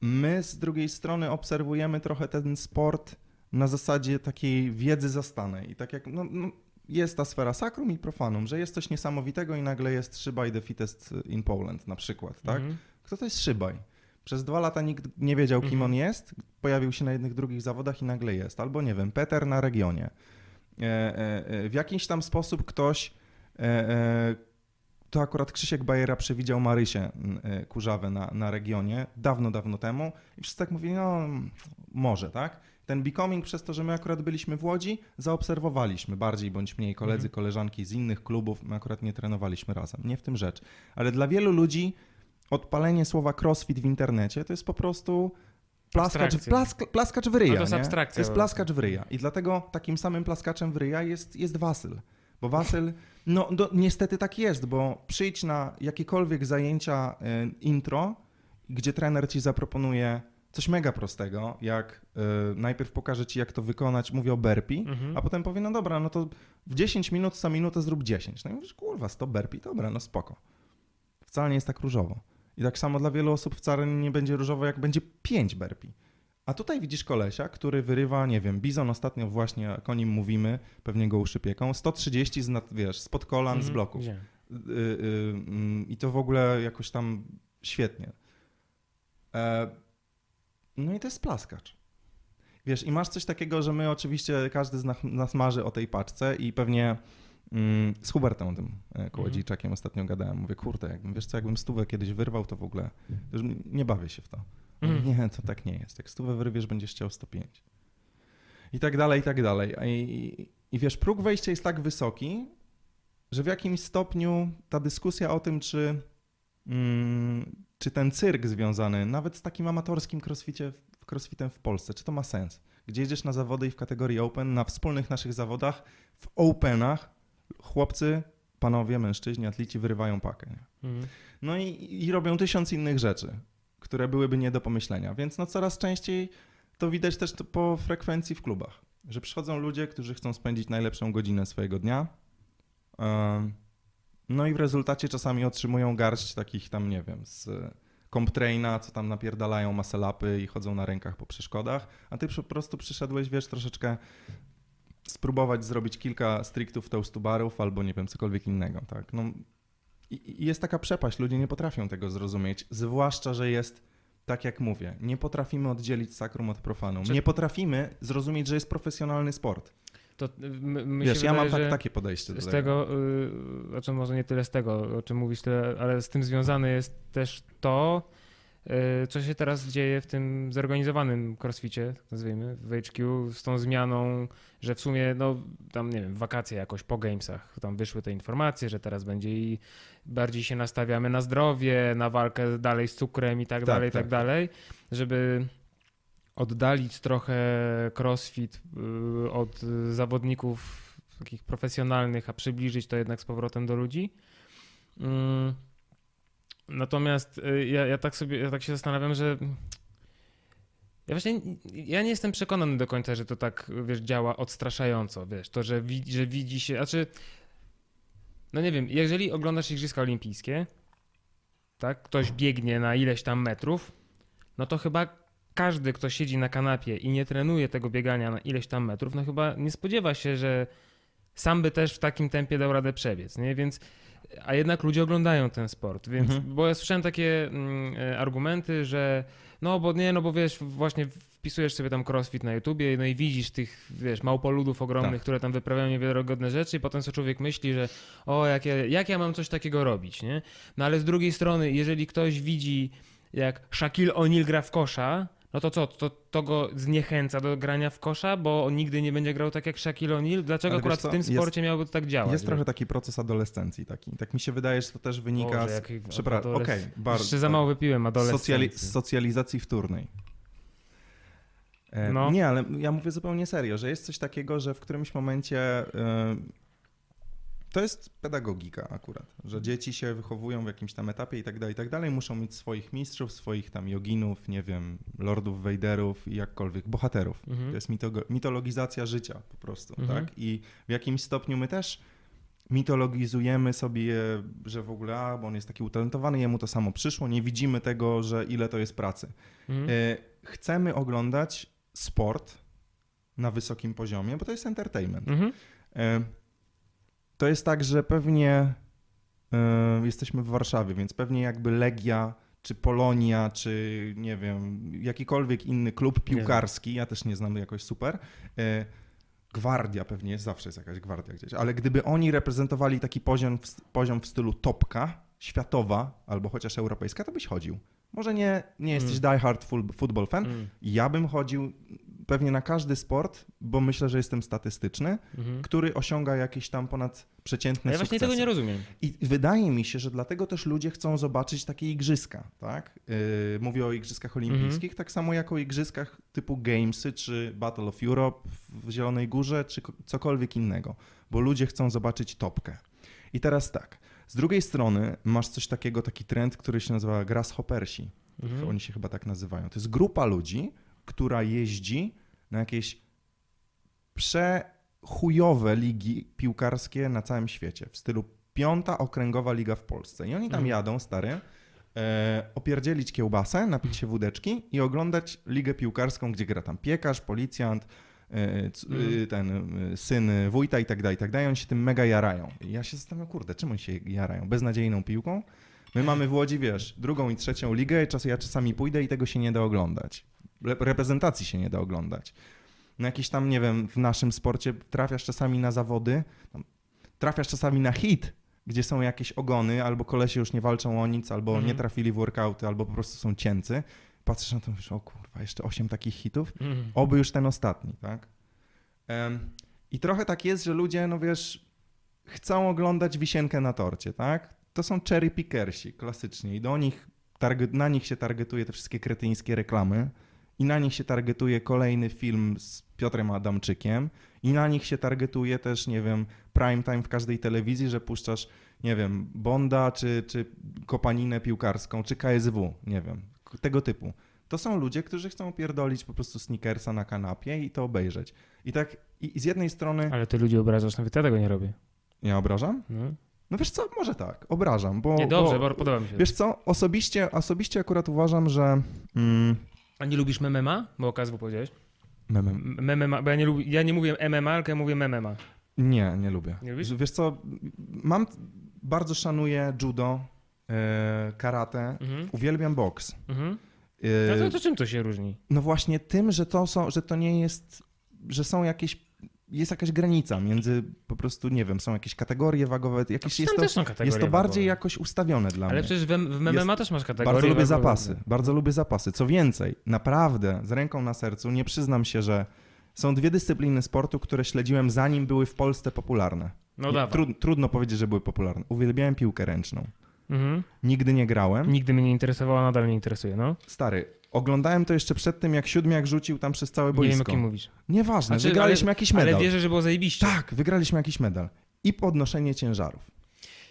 My z drugiej strony obserwujemy trochę ten sport na zasadzie takiej wiedzy zastanej. I tak jak no, no, jest ta sfera sacrum i profanum, że jest coś niesamowitego i nagle jest Szybaj the fittest in Poland na przykład, tak? Mhm. Kto to jest Szybaj? Przez dwa lata nikt nie wiedział, kim Mhm. on jest. Pojawił się na jednych, drugich zawodach i nagle jest. Albo nie wiem, Peter na regionie. E, e, e, w jakiś tam sposób ktoś, e, e, to akurat Krzysiek Bajera przewidział Marysię e, Kurzawę na, na regionie dawno, dawno temu i wszyscy tak mówili, no mm, może, tak? Ten becoming przez to, że my akurat byliśmy w Łodzi, zaobserwowaliśmy bardziej bądź mniej koledzy, Mhm. koleżanki z innych klubów, my akurat nie trenowaliśmy razem, nie w tym rzecz. Ale dla wielu ludzi odpalenie słowa crossfit w internecie to jest po prostu plaskacz, plask, plaskacz w ryja. No to jest abstrakcja To jest plaskacz w ryja. I dlatego takim samym plaskaczem w ryja jest, jest Wasyl. Bo Wasyl, no niestety tak jest, bo przyjdź na jakiekolwiek zajęcia y, intro, gdzie trener ci zaproponuje coś mega prostego, jak y, najpierw pokaże ci, jak to wykonać, mówię o burpee, Mhm. a potem powie, no dobra, no to w 10 minut co minutę zrób 10. No i mówisz, kurwa, 100 burpee, dobra, no spoko. Wcale nie jest tak różowo. I tak samo dla wielu osób wcale nie będzie różowo, jak będzie 5 burpee. A tutaj widzisz kolesia, który wyrywa, nie wiem, bizon ostatnio właśnie, jak o nim mówimy, pewnie go uszypieką, 130 z, nad, wiesz, spod kolan, z Mhm. bloków. Widziałem. Y, y, mm, I to w ogóle jakoś tam świetnie. E, No i to jest plaskacz. Wiesz, i masz coś takiego, że my oczywiście, każdy z nas, nas marzy o tej paczce i pewnie mm, z Hubertem o tym e, Kołodziejczakiem ostatnio gadałem. Mówię, kurde, jakbym, wiesz co, jakbym stówę kiedyś wyrwał, to w ogóle już nie bawię się w to. Mhm. Nie, to tak nie jest. Jak stówę wyrwiesz, będziesz chciał 105. I tak dalej, i tak dalej. I, i, I wiesz, próg wejścia jest tak wysoki, że w jakimś stopniu ta dyskusja o tym, czy, czy ten cyrk związany nawet z takim amatorskim crossficie, crossfitem w Polsce, czy to ma sens? Gdzie jedziesz na zawody i w kategorii open, na wspólnych naszych zawodach, w openach chłopcy, panowie, mężczyźni, atlici wyrywają pakę. Mhm. No i, i robią tysiąc innych rzeczy, które byłyby nie do pomyślenia. Więc no coraz częściej to widać też to po frekwencji w klubach, że przychodzą ludzie, którzy chcą spędzić najlepszą godzinę swojego dnia. No i w rezultacie czasami otrzymują garść takich tam, nie wiem, z comptraina, co tam napierdalają maselapy i chodzą na rękach po przeszkodach, a ty po prostu przyszedłeś, wiesz, troszeczkę spróbować zrobić kilka striktów toastu barów albo nie wiem, cokolwiek innego, tak? No, i i jest taka przepaść, ludzie nie potrafią tego zrozumieć, zwłaszcza, że jest, tak jak mówię, nie potrafimy oddzielić sakrum od profanum. Czy- Nie potrafimy zrozumieć, że jest profesjonalny sport. To y, m- mi Wiesz, ja mam wydaje, tak, że takie podejście do z tego. tego, y, znaczy może nie tyle z tego, o czym mówisz, tyle, ale z tym związane jest też to, y, co się teraz dzieje w tym zorganizowanym crossficie, nazwijmy, w HQ, z tą zmianą, że w sumie, no tam nie wiem, wakacje jakoś po gamesach, tam wyszły te informacje, że teraz będzie i bardziej się nastawiamy na zdrowie, na walkę dalej z cukrem i tak, Tak, dalej, i tak. tak dalej, żeby oddalić trochę crossfit y, od y, zawodników takich profesjonalnych, a przybliżyć to jednak z powrotem do ludzi. Mm, Natomiast y, ja, ja tak sobie, ja tak się zastanawiam, że ja właśnie ja nie jestem przekonany do końca, że to tak, wiesz, działa odstraszająco, wiesz, to, że, widzi, że widzi się, znaczy, no nie wiem, jeżeli oglądasz Igrzyska Olimpijskie, tak, ktoś biegnie na ileś tam metrów, no to chyba każdy, kto siedzi na kanapie i nie trenuje tego biegania na ileś tam metrów, no chyba nie spodziewa się, że sam by też w takim tempie dał radę przebiec, nie? Więc a jednak ludzie oglądają ten sport, więc, Mhm. bo ja słyszałem takie mm, e, argumenty, że no bo nie, no bo wiesz, właśnie wpisujesz sobie tam crossfit na YouTubie, no i widzisz tych, wiesz, małpoludów ogromnych, Tak. które tam wyprawiają niewiarygodne rzeczy i potem sobie człowiek myśli, że o, jak ja, jak ja mam coś takiego robić, nie? No ale z drugiej strony, jeżeli ktoś widzi, jak Shaquille O'Neal gra w kosza, no to co, to, to go zniechęca do grania w kosza, bo on nigdy nie będzie grał tak jak Shaquille O'Neal? Dlaczego Ale akurat w tym jest- sporcie miałoby to tak działać? Jest trochę taki proces adolescencji taki. Tak mi się wydaje, że to też wynika Boże, z... Przepraszam, okej, bardzo. Jeszcze za mało wypiłem, adolescencji. Socjali- socjalizacji wtórnej. E, No. Nie, ale ja mówię zupełnie serio, że jest coś takiego, że w którymś momencie e, to jest pedagogika akurat, że dzieci się wychowują w jakimś tam etapie i tak dalej, i tak dalej, muszą mieć swoich mistrzów, swoich tam joginów, nie wiem, lordów, wejderów i jakkolwiek, bohaterów. Mhm. To jest mitologizacja życia po prostu, Mhm. tak? I w jakimś stopniu my też mitologizujemy sobie, że w ogóle, a, bo on jest taki utalentowany, jemu to samo przyszło, nie widzimy tego, że ile to jest pracy. Mhm. E, Chcemy oglądać sport na wysokim poziomie, bo to jest entertainment. Mhm. To jest tak, że pewnie e, jesteśmy w Warszawie, więc pewnie jakby Legia, czy Polonia, czy nie wiem, jakikolwiek inny klub piłkarski, ja też nie znam jakoś super, e, Gwardia pewnie jest, zawsze jest jakaś gwardia gdzieś, ale gdyby oni reprezentowali taki poziom, w- poziom w stylu topka, światowa albo chociaż europejska, to byś chodził. Może nie, nie jesteś die hard full- football fan, Mhm. ja bym chodził pewnie na każdy sport, bo myślę, że jestem statystyczny, Mhm. który osiąga jakieś tam ponad A przeciętne ja właśnie sukcesy. tego nie rozumiem. I wydaje mi się, że dlatego też ludzie chcą zobaczyć takie igrzyska, tak? Yy, mówię o igrzyskach olimpijskich, Mhm. tak samo jak o igrzyskach typu Gamesy, czy Battle of Europe w Zielonej Górze, czy ko- cokolwiek innego, bo ludzie chcą zobaczyć topkę. I teraz tak, z drugiej strony masz coś takiego, taki trend, który się nazywa grasshoppersi. Mhm. Oni się chyba tak nazywają. To jest grupa ludzi, która jeździ na jakieś przechujowe ligi piłkarskie na całym świecie. W stylu piąta okręgowa liga w Polsce. I oni tam Mhm. jadą, stary, e, opierdzielić kiełbasę, napić się wódeczki i oglądać ligę piłkarską, gdzie gra tam piekarz, policjant, e, c- Mhm. e, ten e, syn wójta i tak dalej, i tak dalej. Oni się tym mega jarają. I ja się zastanawiam, kurde, czym oni się jarają? Beznadziejną piłką? My mamy w Łodzi, wiesz, drugą i trzecią ligę, czas ja czasami pójdę i tego się nie da oglądać. Reprezentacji się nie da oglądać. No jakiś tam, nie wiem, w naszym sporcie trafiasz czasami na zawody, trafiasz czasami na hit, gdzie są jakieś ogony, albo kolesie już nie walczą o nic, albo Mhm. nie trafili w workouty, albo po prostu są cięcy. Patrzysz na to i mówisz, o kurwa, jeszcze osiem takich hitów? Mhm. Oby już ten ostatni, tak? Em, I trochę tak jest, że ludzie, no wiesz, chcą oglądać wisienkę na torcie, tak? To są cherry pickersi, klasycznie. I do nich, target, na nich się targetuje te wszystkie kretyńskie reklamy i na nich się targetuje kolejny film z Piotrem Adamczykiem i na nich się targetuje też, nie wiem, prime time w każdej telewizji, że puszczasz, nie wiem, Bonda, czy, czy Kopaninę piłkarską, czy KSW, nie wiem, tego typu. To są ludzie, którzy chcą pierdolić po prostu sneakersa na kanapie i to obejrzeć. I tak, i i z jednej strony... Ale ty ludzi obrażasz, nawet ja tego nie robię. Ja obrażam? No. No wiesz co, może tak, obrażam, bo... Nie, dobrze, bo, bo podoba mi się. Wiesz co, osobiście, osobiście akurat uważam, że... Mm, A nie lubisz MMA? Bo o KSW powiedziałeś. MMA, bo ja nie, lubię, ja nie mówię MMA, tylko ja mówię MMA. nie, nie lubię. Nie lubisz? Wiesz co, mam... Bardzo szanuję judo, e, karate, Mhm. uwielbiam boks. Mhm. E, A to, to czym to się różni? No właśnie tym, że to są, że to nie jest, że są jakieś, jest jakaś granica między po prostu, nie wiem, są jakieś kategorie wagowe, jakieś jest to, kategorie jest to bardziej wagowe. jakoś ustawione dla Ale mnie. przecież w, w MMA też masz kategorię Bardzo lubię wagowe. zapasy, bardzo lubię zapasy. Co więcej, naprawdę, z ręką na sercu, nie przyznam się, że są dwie dyscypliny sportu, które śledziłem zanim były w Polsce popularne. No dawaj. trud, trudno powiedzieć, że były popularne. Uwielbiałem piłkę ręczną. Mhm. Nigdy nie grałem. Nigdy mnie nie interesowała, nadal mnie interesuje, no. Stary, oglądałem to jeszcze przed tym, jak siódmiak rzucił tam przez całe Nie wiem, o boisko. kim mówisz. Nieważne, Znaczy, wygraliśmy ale- jakiś medal. Ale wierzę, że było zajebiście. Tak, wygraliśmy jakiś medal. I podnoszenie ciężarów.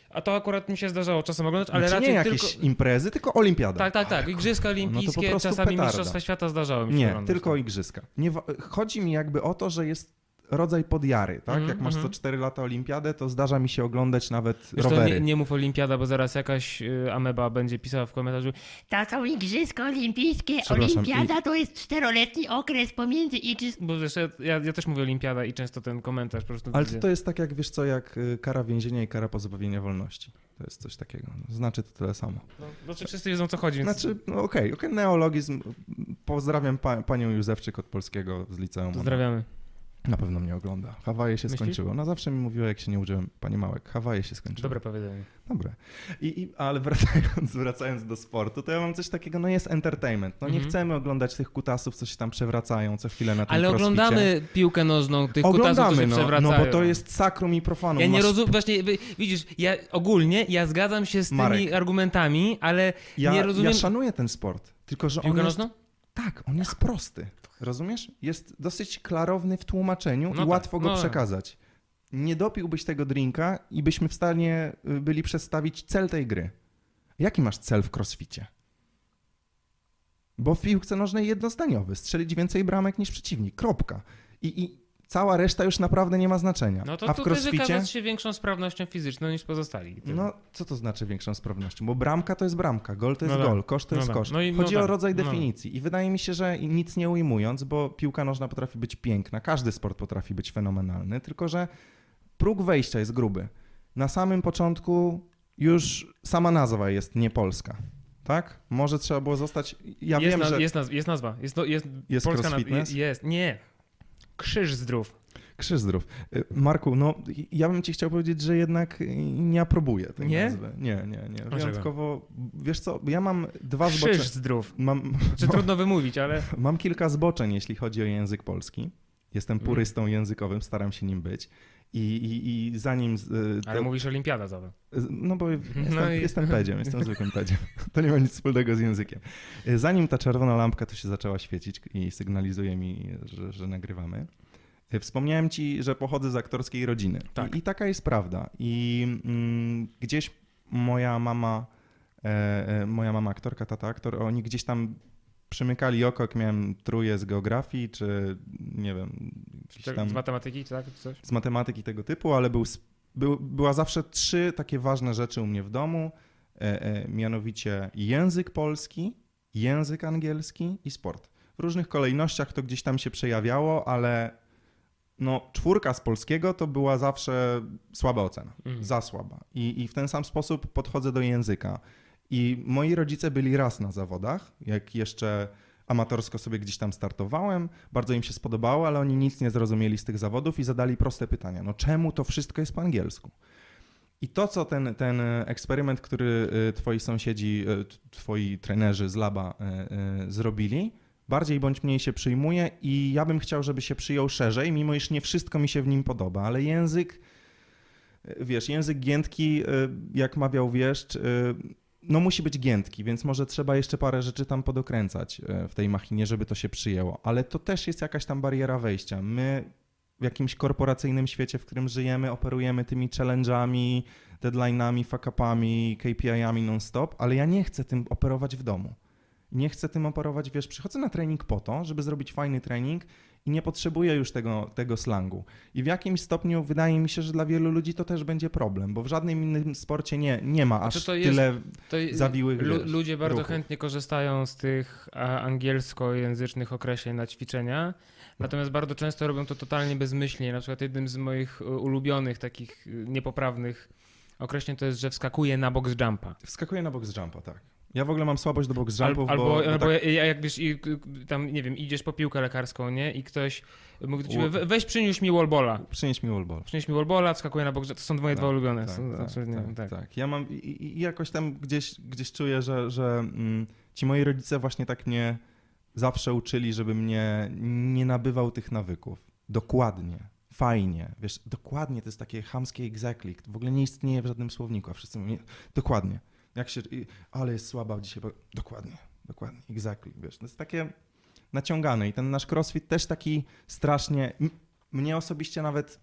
A to akurat mi się zdarzało czasem oglądać, ale znaczy raczej nie jakieś tylko... imprezy, tylko olimpiada. Tak, tak, tak. Igrzyska no olimpijskie, prostu czasami petarda. Mistrzostwa Świata zdarzało mi się Nie, oglądać, tylko tak. igrzyska. Nie, chodzi mi jakby o to, że jest rodzaj podjary, tak? Mhm, Jak masz co mhm. 4 lata olimpiadę, to zdarza mi się oglądać nawet Wiesz, rowery. nie, nie mów olimpiada, bo zaraz jakaś y, ameba będzie pisała w komentarzu To są igrzyska olimpijskie. Olimpiada to jest czteroletni okres pomiędzy igrzyskami. bo wiesz, ja, ja też mówię olimpiada i często ten komentarz po prostu Ale to, to jest tak jak, wiesz co, jak y, kara więzienia i kara pozbawienia wolności. To jest coś takiego. Znaczy to tyle samo. No, znaczy wszyscy wiedzą co chodzi, więc... Znaczy, no okej, okej, neologizm. Pozdrawiam pa, panią Józefczyk od polskiego z liceum. Pozdrawiamy. Na pewno mnie ogląda. Hawaje się Myślisz? skończyło. No zawsze mi mówiła, jak się nie uczyłem, pani Małek. Hawaje się skończyło. Dobre powiedzenie. Dobre. I, i, ale wracając, wracając do sportu, to ja mam coś takiego, no jest entertainment. No nie Mhm. chcemy oglądać tych kutasów, co się tam przewracają co chwilę na tym Ale crossficie. oglądamy piłkę nożną, tych kutasów, Oglądamy, którzy no, przewracają. no bo to jest sakrum i profanum. Ja nie Masz- rozumiem, właśnie, widzisz, ja ogólnie, ja zgadzam się z tymi Marek. argumentami, ale ja, nie rozumiem... Ja szanuję ten sport, tylko że on Piłkę jest, nożną? tak, on jest prosty. Rozumiesz? Jest dosyć klarowny w tłumaczeniu No i tak, łatwo go no przekazać. Nie dopiłbyś tego drinka i byśmy w stanie y, byli przedstawić cel tej gry. Jaki masz cel w crossficie? Bo w piłce nożnej jednozdaniowy. Strzelić więcej bramek niż przeciwnik. Kropka. I, i cała reszta już naprawdę nie ma znaczenia. No to A w tutaj crossficie... wykazać się większą sprawnością fizyczną niż pozostali. No, co to znaczy większą sprawnością? Bo bramka to jest bramka, gol to jest No tak. gol, kosz to No jest tak. kosz. No i- Chodzi no o tak. rodzaj No. definicji. I wydaje mi się, że nic nie ujmując, bo piłka nożna potrafi być piękna, każdy sport potrafi być fenomenalny, tylko że próg wejścia jest gruby. Na samym początku już sama nazwa jest niepolska. Tak? Może trzeba było zostać. Ja jest, wiem, na, że jest, naz- jest nazwa. Jest, no- jest, Jest polska cross na- fitness? Jest, nie. Krzyż zdrów. krzyż zdrów. Y, Marku, no ja bym ci chciał powiedzieć, że jednak nie aprobuję tej Nie? nazwy. Nie, nie, nie. Wyjątkowo, wiesz co, ja mam dwa Krzyż zbocze... zdrów. Mam, Czy trudno wymówić, ale... Mam kilka zboczeń, jeśli chodzi o język polski. Jestem Mm. purystą językowym, staram się nim być. I, i, i zanim. y, Ale mówisz olimpiada zatem. No bo jestem, No i- jestem pedziem, jestem [LAUGHS] zwykłym pedziem. To nie ma nic wspólnego z językiem. Y, Zanim ta czerwona lampka tu się zaczęła świecić i sygnalizuje mi, że, że nagrywamy, y, wspomniałem ci, że pochodzę z aktorskiej rodziny. Tak. I, I taka jest prawda. I mm, gdzieś moja mama, e, e, moja mama aktorka, tata aktor, oni gdzieś tam przymykali oko, jak miałem truje z geografii, czy nie wiem, tam Z matematyki, czy tak? Coś? z matematyki tego typu, ale był, był, była zawsze trzy takie ważne rzeczy u mnie w domu, e, e, mianowicie język polski, język angielski i sport. W różnych kolejnościach to gdzieś tam się przejawiało, ale no, czwórka z polskiego to była zawsze słaba ocena, Mhm. za słaba. I, I w ten sam sposób podchodzę do języka. I moi rodzice byli raz na zawodach, jak jeszcze amatorsko sobie gdzieś tam startowałem, bardzo im się spodobało, ale oni nic nie zrozumieli z tych zawodów i zadali proste pytania. No czemu to wszystko jest po angielsku? I to, co ten, ten eksperyment, który y, twoi sąsiedzi, y, twoi trenerzy z laba y, zrobili, bardziej bądź mniej się przyjmuje i ja bym chciał, żeby się przyjął szerzej, mimo iż nie wszystko mi się w nim podoba, ale język, wiesz, język giętki, jak mawiał wieszcz, no musi być giętki, więc może trzeba jeszcze parę rzeczy tam podokręcać e, w tej machinie, żeby to się przyjęło. Ale to też jest jakaś tam bariera wejścia. My w jakimś korporacyjnym świecie, w którym żyjemy, operujemy tymi challenge'ami, deadline'ami, fuck-upami, KPI-ami non-stop, ale ja nie chcę tym operować w domu. Nie chcę tym operować, wiesz, przychodzę na trening po to, żeby zrobić fajny trening i nie potrzebuję już tego, tego slangu. I w jakimś stopniu wydaje mi się, że dla wielu ludzi to też będzie problem, bo w żadnym innym sporcie nie, nie ma aż to jest- tyle To i- zawiłych, lu- Ludzie bardzo ruchów. chętnie korzystają z tych angielskojęzycznych określeń na ćwiczenia, natomiast bardzo często robią to totalnie bezmyślnie. Na przykład jednym z moich y, ulubionych takich y, niepoprawnych określeń to jest, że wskakuje na box jumpa. Wskakuję na box jumpa, tak. Ja w ogóle mam słabość do box Al, albo bo, bo albo tak, ja- jak wiesz, i, tam nie wiem, idziesz po piłkę lekarską, nie? I ktoś mówi do ciebie, "We- weź przyniósł mi wallbola. przynieś mi wallball. Przynieś mi wallbola, wskakuje na box. To są moje Tak, dwa ulubione. Tak, są tak, absolutnie, tak, tak. tak. Ja mam i, i- jakoś tam gdzieś, gdzieś czuję, że, że mm, ci moi rodzice właśnie tak mnie zawsze uczyli, żebym nie, nie nabywał tych nawyków. Dokładnie, fajnie. Wiesz, dokładnie to jest takie chamskie exactly. W ogóle nie istnieje w żadnym słowniku, a wszyscy mówią, nie, dokładnie. Jak się, i- ale jest słaba dzisiaj, bo dokładnie, dokładnie, exactly. Wiesz, to jest takie naciągane i ten nasz crossfit też taki strasznie, m- mnie osobiście nawet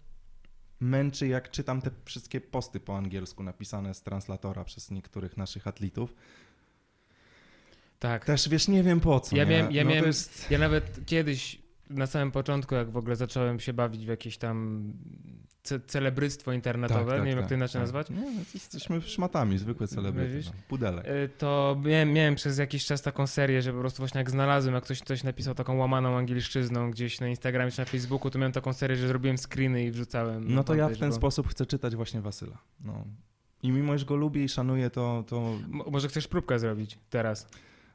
męczy, jak czytam te wszystkie posty po angielsku napisane z translatora przez niektórych naszych atletów. tak. Też wiesz, nie wiem po co. Ja miałem- ja no miałem- jest... Ja nawet kiedyś na samym początku, jak w ogóle zacząłem się bawić w jakieś tam ce celebryctwo internetowe, nie wiem jak to inaczej tak. nazwać, Nie, no, jesteśmy szmatami, zwykłe celebryty. Widzisz? No. Pudelek. y, to miałem, miałem przez jakiś czas taką serię, że po prostu właśnie jak znalazłem, jak ktoś coś napisał taką łamaną angielszczyzną gdzieś na Instagramie czy na Facebooku, to miałem taką serię, że zrobiłem screeny i wrzucałem. No to ja w ten bo- sposób chcę czytać właśnie Wasyla. No. I mimo, że go lubię i szanuję, to, to Mo- Może chcesz próbkę zrobić teraz?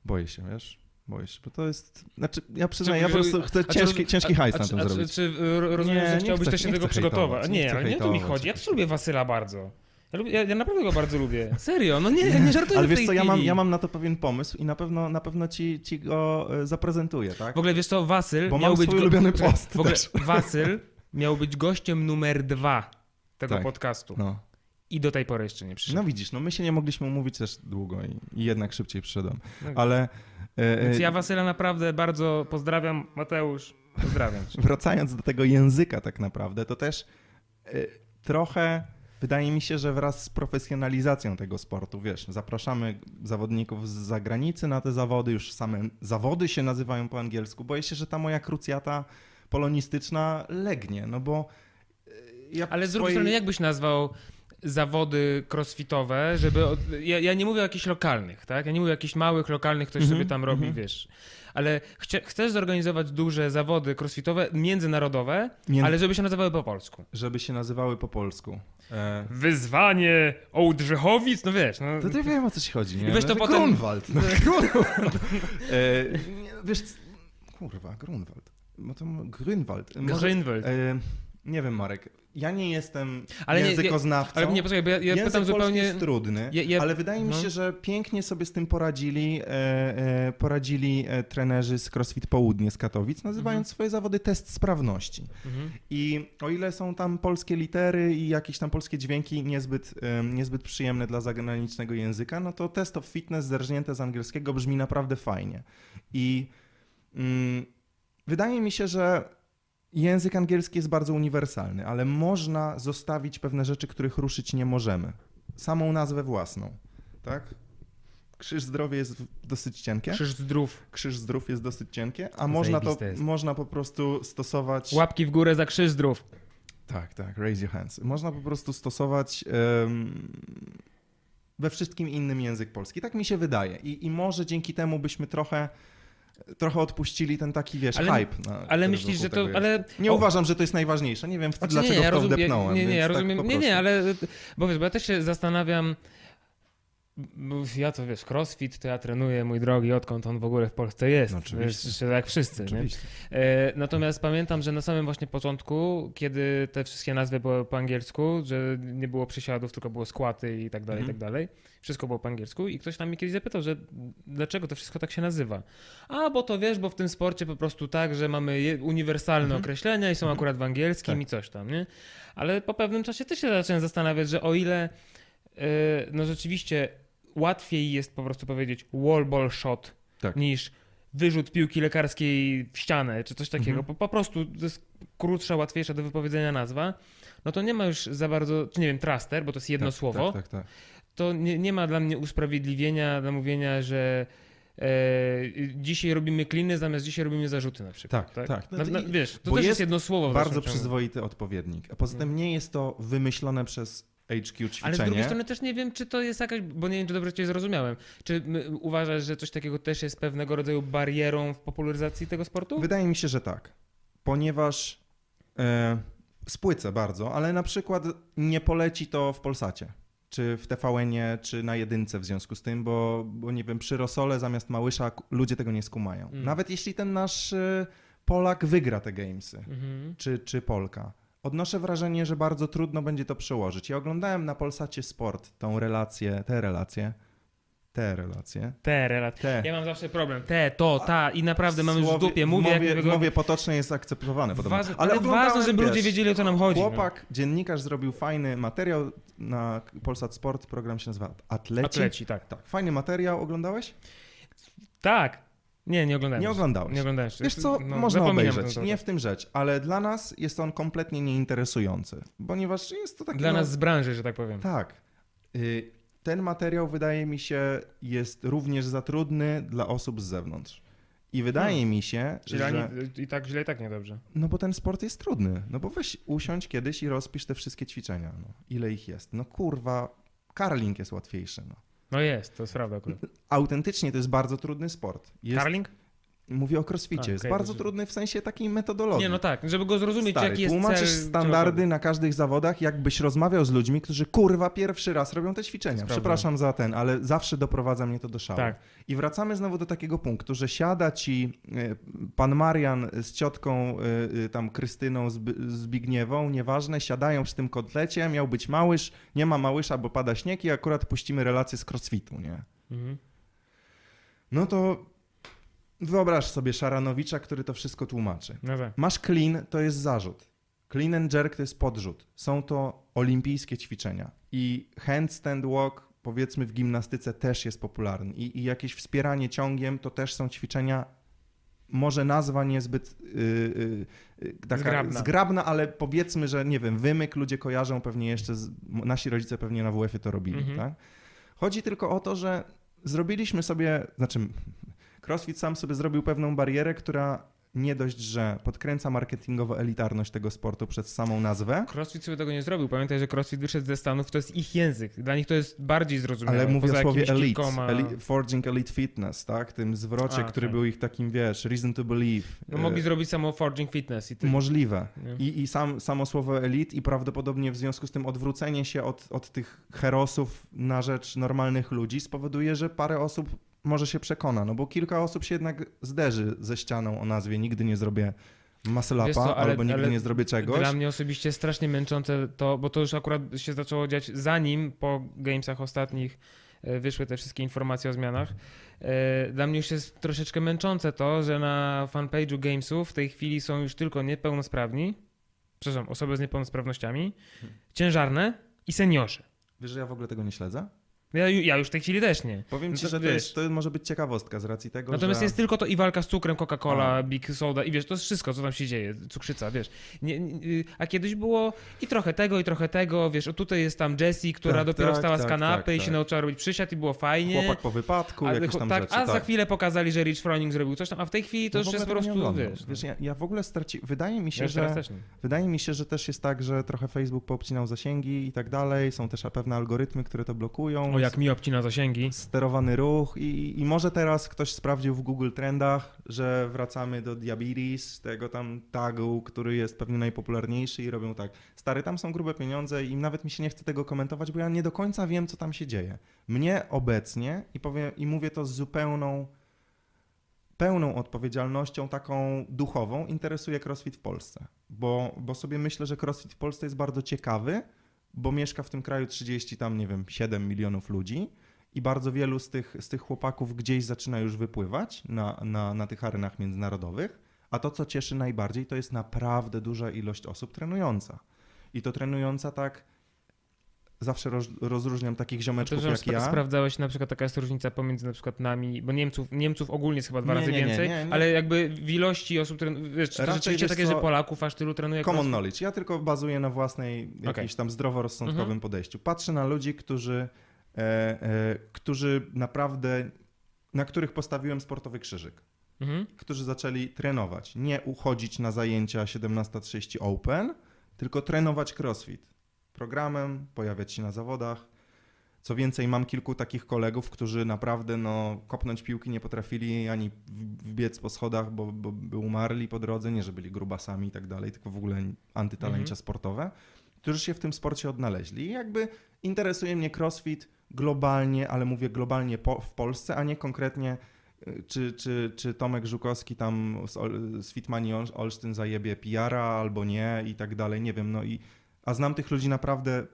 boję się, wiesz? Się, bo to jest... Znaczy, ja przyznaję, ja po prostu chcę ciężki, ciężki hajs na tym a zrobić. Czy y, rozumiem, Nie, że chciałbyś też się tego przygotować? nie Nie, nie o to mi chodzi. Ja też lubię Wasyla bardzo. Ja, lubię, ja, naprawdę go bardzo lubię. Serio, no nie, nie żartuję Ale wiesz co, ja mam, ja mam na to pewien pomysł i na pewno, na pewno ci, ci go e, zaprezentuję, tak? W ogóle wiesz co, Wasyl Bo miał mam być... swój ulubiony Czekaj, [LAUGHS] post W ogóle też. Wasyl miał być gościem numer dwa tego Tak. podcastu. No. I do tej pory jeszcze nie przyszedł. no widzisz, no my się nie mogliśmy umówić też długo i, i jednak szybciej przyszedłem. No, Ale e, Więc e, ja Wasyla naprawdę bardzo pozdrawiam. Mateusz, pozdrawiam cię. [LAUGHS] wracając do tego języka tak naprawdę, to też e, trochę wydaje mi się, że wraz z profesjonalizacją tego sportu, wiesz, zapraszamy zawodników z zagranicy na te zawody, już same zawody się nazywają po angielsku. Boję się, że ta moja krucjata polonistyczna legnie, no bo ja Ale z drugiej swojej- strony, jak byś nazwał zawody crossfitowe, żeby... Od... Ja, ja nie mówię o jakichś lokalnych, tak? Ja nie mówię o jakichś małych, lokalnych, ktoś Mhm, sobie tam robi, mhm. wiesz. Ale chcie, chcesz zorganizować duże zawody crossfitowe, międzynarodowe, Między- ale żeby się nazywały po polsku. żeby się nazywały po polsku. E, Wyzwanie Ołdrzechowic, no wiesz. No, to ty wiem o co ci chodzi, nie? I weź to No, potem- Grunwald. No, Grunwald. [LAUGHS] [LAUGHS] E, wiesz, kurwa, Grunwald. No to Grünwald. E, nie wiem, Marek. Ja nie jestem Ale nie- językoznawcą. Ale nie, poczekaj, bo ja, ja Język pytam zupełnie... jest trudny, ale wydaje mi no. się, że pięknie sobie z tym poradzili, e, e, poradzili e, trenerzy z CrossFit Południe z Katowic, nazywając swoje zawody test sprawności. Mhm. I o ile są tam polskie litery i jakieś tam polskie dźwięki niezbyt, em, niezbyt przyjemne dla zagranicznego języka, no to test of fitness zerżnięte z angielskiego brzmi naprawdę fajnie. I mm, wydaje mi się, że język angielski jest bardzo uniwersalny, ale można zostawić pewne rzeczy, których ruszyć nie możemy. Samą nazwę własną, tak? Krzyż zdrowie jest dosyć cienkie. Krzyż zdrów. Krzyż zdrów jest dosyć cienkie, a można to jest. można po prostu stosować. Łapki w górę za krzyż zdrów. Tak, tak, raise your hands. Można po prostu stosować em, we wszystkim innym język polski. Tak mi się wydaje. I, I może dzięki temu byśmy trochę, trochę odpuścili ten taki, wiesz, Ale- hype. Na, Ale myślisz, że to... Ale... Nie o- uważam, że to jest najważniejsze. Nie wiem, Znaczy, dlaczego ja w to rozum- wdepnąłem. Nie, nie, ja tak rozumiem. po nie, nie, ale bo wiesz, bo ja też się zastanawiam. Bo Ja to wiesz, crossfit to ja trenuję, mój drogi, odkąd on w ogóle w Polsce jest. No, oczywiście. Wiesz, jak wszyscy. E, natomiast pamiętam, że na samym właśnie początku, kiedy te wszystkie nazwy były po angielsku, że nie było przysiadów, tylko było skłaty i tak dalej, i Mhm. tak dalej. Wszystko było po angielsku i ktoś tam mnie kiedyś zapytał, że dlaczego to wszystko tak się nazywa. A, bo to wiesz, bo w tym sporcie po prostu tak, że mamy uniwersalne Mhm. określenia i są akurat w angielskim Tak. i coś tam, nie? Ale po pewnym czasie też się zacząłem zastanawiać, że o ile e, no rzeczywiście łatwiej jest po prostu powiedzieć wall ball shot Tak. niż wyrzut piłki lekarskiej w ścianę, czy coś takiego. Mhm. Po, po prostu to jest krótsza, łatwiejsza do wypowiedzenia nazwa. No to nie ma już za bardzo, czy nie wiem, traster, bo to jest jedno tak, słowo. Tak, tak, tak. To nie, nie ma dla mnie usprawiedliwienia dla mówienia, że e, dzisiaj robimy kliny, zamiast dzisiaj robimy zarzuty na przykład. Tak, tak. No, no, I- wiesz, to też jest jest jedno słowo. Bardzo przyzwoity odpowiednik. A poza tym nie jest to wymyślone przez HQ ćwiczenie. Ale z drugiej strony też nie wiem, czy to jest jakaś, bo nie wiem, czy dobrze cię zrozumiałem. Czy uważasz, że coś takiego też jest pewnego rodzaju barierą w popularyzacji tego sportu? Wydaje mi się, że tak. Ponieważ e, spłycę bardzo, ale na przykład nie poleci to w Polsacie. Czy w TVN-ie, czy na jedynce w związku z tym, bo, bo nie wiem, przy Rosole zamiast Małysza ludzie tego nie skumają. Mm. Nawet jeśli ten nasz e, Polak wygra te gamesy, Mhm. czy, czy Polka. Odnoszę wrażenie, że bardzo trudno będzie to przełożyć. Ja oglądałem na Polsacie Sport tą relację, te relacje, te relacje, Te relacje. Ja mam zawsze problem. Te, to, ta i naprawdę mam już w dupie. Mówię, w jak mowie, nie w mowie potocznej jest akceptowane podobno. Ważne, ale ważne, żeby wiesz, ludzie wiedzieli, o co nam chodzi. no. Chłopak, dziennikarz zrobił fajny materiał na Polsat Sport, program się nazywa Atleci. Atleci, tak. Tak, fajny materiał, oglądałeś? Tak. Nie, nie oglądałem. Nie oglądałeś. Nie oglądałem. jeszcze. Wiesz co, No, można zapominam obejrzeć, nie w tym rzecz, ale dla nas jest on kompletnie nieinteresujący, ponieważ jest to taki... Dla no, nas z branży, że tak powiem. Tak. Y, Ten materiał wydaje mi się jest również za trudny dla osób z zewnątrz. I wydaje mi się, Czyli że... i tak źle, i tak niedobrze. No bo ten sport jest trudny. No bo weź usiądź kiedyś i rozpisz te wszystkie ćwiczenia. No. Ile ich jest? No kurwa, karling jest łatwiejszy. No. No jest, to jest prawda akurat. Autentycznie to jest bardzo trudny sport. Jest, Carling? Mówię o crossficie. A, jest bardzo rozumiem. trudny w sensie takiej metodologii. Nie, no tak, żeby go zrozumieć, Stary, jaki jest tłumaczysz cel standardy na każdych zawodach, jakbyś rozmawiał z ludźmi, którzy kurwa pierwszy raz robią te ćwiczenia. Przepraszam za ten, ale zawsze doprowadza mnie to do szału. Tak. I wracamy znowu do takiego punktu, że siada ci e, pan Marian z ciotką e, e, tam Krystyną Zb- Zbigniewą, nieważne, siadają przy tym kotlecie, miał być małysz, nie ma małysza, bo pada śnieg i akurat puścimy relację z crossfitu, nie? Mhm. No to wyobraź sobie Szaranowicza, który to wszystko tłumaczy. No tak. Masz clean, to jest zarzut. Clean and jerk to jest podrzut. Są to olimpijskie ćwiczenia. I handstand walk, powiedzmy w gimnastyce, też jest popularny. I, i jakieś wspieranie ciągiem to też są ćwiczenia, może nazwa niezbyt yy, yy, taka Zgrabna. zgrabna. ale powiedzmy, że nie wiem, wymyk ludzie kojarzą pewnie jeszcze, z, nasi rodzice pewnie na WF-ie to robili. Mhm. Tak? Chodzi tylko o to, że zrobiliśmy sobie, znaczy CrossFit sam sobie zrobił pewną barierę, która nie dość, że podkręca marketingowo elitarność tego sportu przez samą nazwę, Crossfit sobie tego nie zrobił. Pamiętaj, że Crossfit wyszedł ze Stanów, to jest ich język. Dla nich to jest bardziej zrozumiałe. ale mówię o słowie elite, kilkoma- Forging Elite Fitness, tak? Tym zwrocie, A, który tak. był ich takim, wiesz, reason to believe. No, mogli E, zrobić samo Forging Fitness i tyle. Możliwe. Nie? I, i sam, samo słowo elit i prawdopodobnie w związku z tym odwrócenie się od, od tych herosów na rzecz normalnych ludzi spowoduje, że parę osób może się przekona, no bo kilka osób się jednak zderzy ze ścianą o nazwie nigdy nie zrobię ale- albo nigdy ale nie zrobię czegoś. Dla mnie osobiście strasznie męczące to, bo to już akurat się zaczęło dziać zanim po Gamesach ostatnich e, wyszły te wszystkie informacje o zmianach. E, Dla mnie już jest troszeczkę męczące to, że na fanpage'u Gamesów w tej chwili są już tylko niepełnosprawni, przepraszam, osoby z niepełnosprawnościami, Hmm. ciężarne i seniorzy. Wiesz, że ja w ogóle tego nie śledzę? Ja, ju- ja już w tej chwili też nie. Powiem No ci, że to, jest, to może być ciekawostka z racji tego, Natomiast że... jest tylko to i walka z cukrem, Coca-Cola, A. Big Soda i wiesz, to jest wszystko, co tam się dzieje, cukrzyca, wiesz. Nie, nie, y, a kiedyś było i trochę tego, i trochę tego, wiesz, o tutaj jest tam Jessie, która Tak, dopiero tak, wstała z tak, kanapy tak, i się tak. nauczyła robić przysiad i było fajnie. Chłopak po wypadku, a, jakieś tam tak, rzeczy. a za tak. chwilę pokazali, że Rich Froning zrobił coś tam, a w tej chwili to No już jest po prostu, wiesz. Wiesz, ja, ja w ogóle straci... Wydaje mi się, ja że... Wydaje mi się, że też jest tak, że trochę Facebook poobcinał zasięgi i tak dalej. Są też pewne algorytmy, które to blokują. O, jak mi obcina zasięgi. sterowany ruch i, i może teraz ktoś sprawdził w Google Trendach, że wracamy do diabetes, tego tam tagu, który jest pewnie najpopularniejszy i robią tak. Stary, tam są grube pieniądze i nawet mi się nie chce tego komentować, bo ja nie do końca wiem, co tam się dzieje. Mnie obecnie, i powiem, i mówię to z zupełną pełną odpowiedzialnością, taką duchową, interesuje CrossFit w Polsce. Bo, bo sobie myślę, że CrossFit w Polsce jest bardzo ciekawy, bo mieszka w tym kraju 30 tam, nie wiem, 7 milionów ludzi i bardzo wielu z tych, z tych chłopaków gdzieś zaczyna już wypływać na, na, na tych arenach międzynarodowych, a to, co cieszy najbardziej, to jest naprawdę duża ilość osób trenująca. I to trenująca tak, zawsze roz, rozróżniam takich ziomeczków To, jak ja. sprawdzałeś na przykład taka jest różnica pomiędzy na przykład nami, bo Niemców, Niemców ogólnie jest chyba dwa Nie, razy nie, więcej, nie, ale jakby w ilości osób, tren- wiesz, Raczej, rzeczywiście takie, co, że Polaków aż tylu trenuje Common knowledge. Ja tylko bazuję na własnej jakimś tam zdroworozsądkowym Mhm. podejściu. Patrzę na ludzi, którzy, e, e, którzy naprawdę, na których postawiłem sportowy krzyżyk. Mhm. Którzy zaczęli trenować. Nie uchodzić na zajęcia 17.30 Open, tylko trenować crossfit. Programem, pojawiać się na zawodach. Co więcej, mam kilku takich kolegów, którzy naprawdę no, kopnąć piłki nie potrafili ani wbiec po schodach, bo, bo, umarli po drodze, nie że byli grubasami i tak dalej, tylko w ogóle antytalencia Mhm. sportowe, którzy się w tym sporcie odnaleźli. I jakby interesuje mnie crossfit globalnie, ale mówię globalnie po, w Polsce, a nie konkretnie y, czy, czy, czy Tomek Żukowski tam z, z Fitmani Ol- Olsztyn zajebie PR-a albo nie i tak dalej, nie wiem, no i a znam tych ludzi naprawdę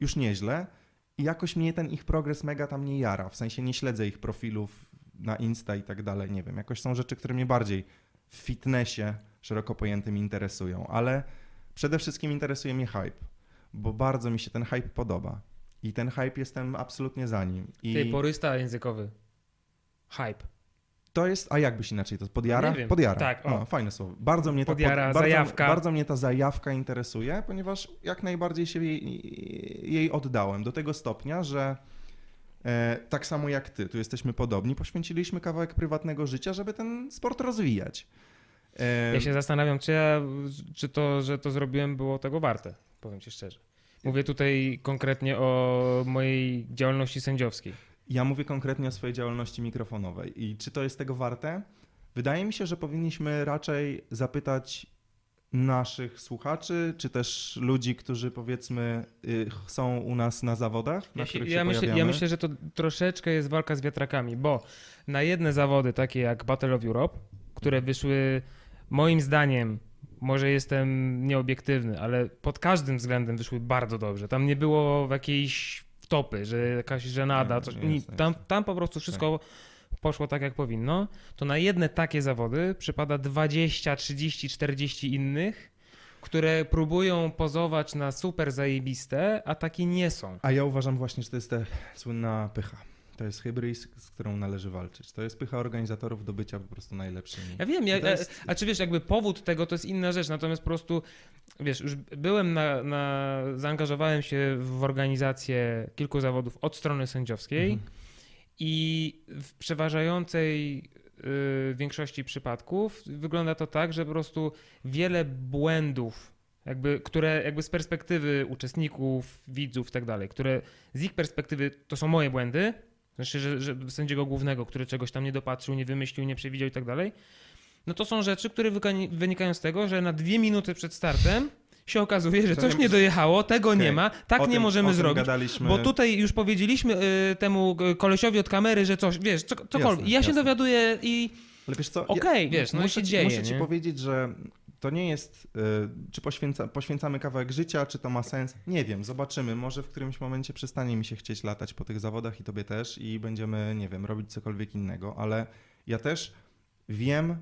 już nieźle i jakoś mnie ten ich progres mega tam nie jara, w sensie nie śledzę ich profilów na Insta i tak dalej, nie wiem, jakoś są rzeczy, które mnie bardziej w fitnessie szeroko pojętym interesują, ale przede wszystkim interesuje mnie hype, bo bardzo mi się ten hype podoba i ten hype jestem absolutnie za nim. I... Ty, porysta językowy. Hype. To jest, a jakbyś inaczej to podjara? Nie wiem. Podjara. Tak, o. fajne słowo. Bardzo mnie ta Podjara, bardzo, zajawka. Bardzo mnie ta zajawka interesuje, ponieważ jak najbardziej się jej, jej oddałem do tego stopnia, że E, tak samo jak ty, tu jesteśmy podobni, poświęciliśmy kawałek prywatnego życia, żeby ten sport rozwijać. E, Ja się zastanawiam, czy, ja, czy to, że to zrobiłem, było tego warte. Powiem ci szczerze. Mówię tutaj konkretnie o mojej działalności sędziowskiej. Ja mówię konkretnie o swojej działalności mikrofonowej i czy to jest tego warte? Wydaje mi się, że powinniśmy raczej zapytać naszych słuchaczy, czy też ludzi, którzy powiedzmy y, są u nas na zawodach, na Ja, się, których ja, się myślę, pojawiamy. ja myślę, że to troszeczkę jest walka z wiatrakami, bo na jedne zawody, takie jak Battle of Europe, które wyszły moim zdaniem, może jestem nieobiektywny, ale pod każdym względem wyszły bardzo dobrze. Tam nie było jakiejś wtopy, że jakaś żenada, coś. nie tam. Tak. tam po prostu wszystko poszło tak, jak powinno. To na jedne takie zawody przypada 20, 30, 40 innych, które próbują pozować na super zajebiste, a takie nie są. A ja uważam właśnie, że to jest ta słynna pycha. To jest hybris, z którą należy walczyć. To jest pycha organizatorów do bycia po prostu najlepszymi. Ja wiem, ja, jest- a, a czy wiesz, jakby powód tego to jest inna rzecz, natomiast po prostu, wiesz, już byłem na, na zaangażowałem się w organizację kilku zawodów od strony sędziowskiej Mhm. i w przeważającej y, większości przypadków wygląda to tak, że po prostu wiele błędów, jakby, które jakby z perspektywy uczestników, widzów i tak dalej, które z ich perspektywy to są moje błędy, znaczy, że, że sędziego głównego, który czegoś tam nie dopatrzył, nie wymyślił, nie przewidział i tak dalej, no to są rzeczy, które wynikają z tego, że na dwie minuty przed startem się okazuje, że coś nie dojechało, tego Okej. nie ma, tak O nie tym- możemy zrobić. Gadaliśmy... Bo tutaj już powiedzieliśmy y, temu kolesiowi od kamery, że coś, wiesz, co, cokolwiek. Jasne, ja się jasne. dowiaduję i Ale wiesz co? Okej, wiesz, no muszę, się dzieje, Muszę ci nie? powiedzieć, że to nie jest, y, czy poświęca, poświęcamy kawałek życia, czy to ma sens. Nie wiem, zobaczymy. Może w którymś momencie przestanie mi się chcieć latać po tych zawodach i tobie też i będziemy, nie wiem, robić cokolwiek innego, ale ja też wiem,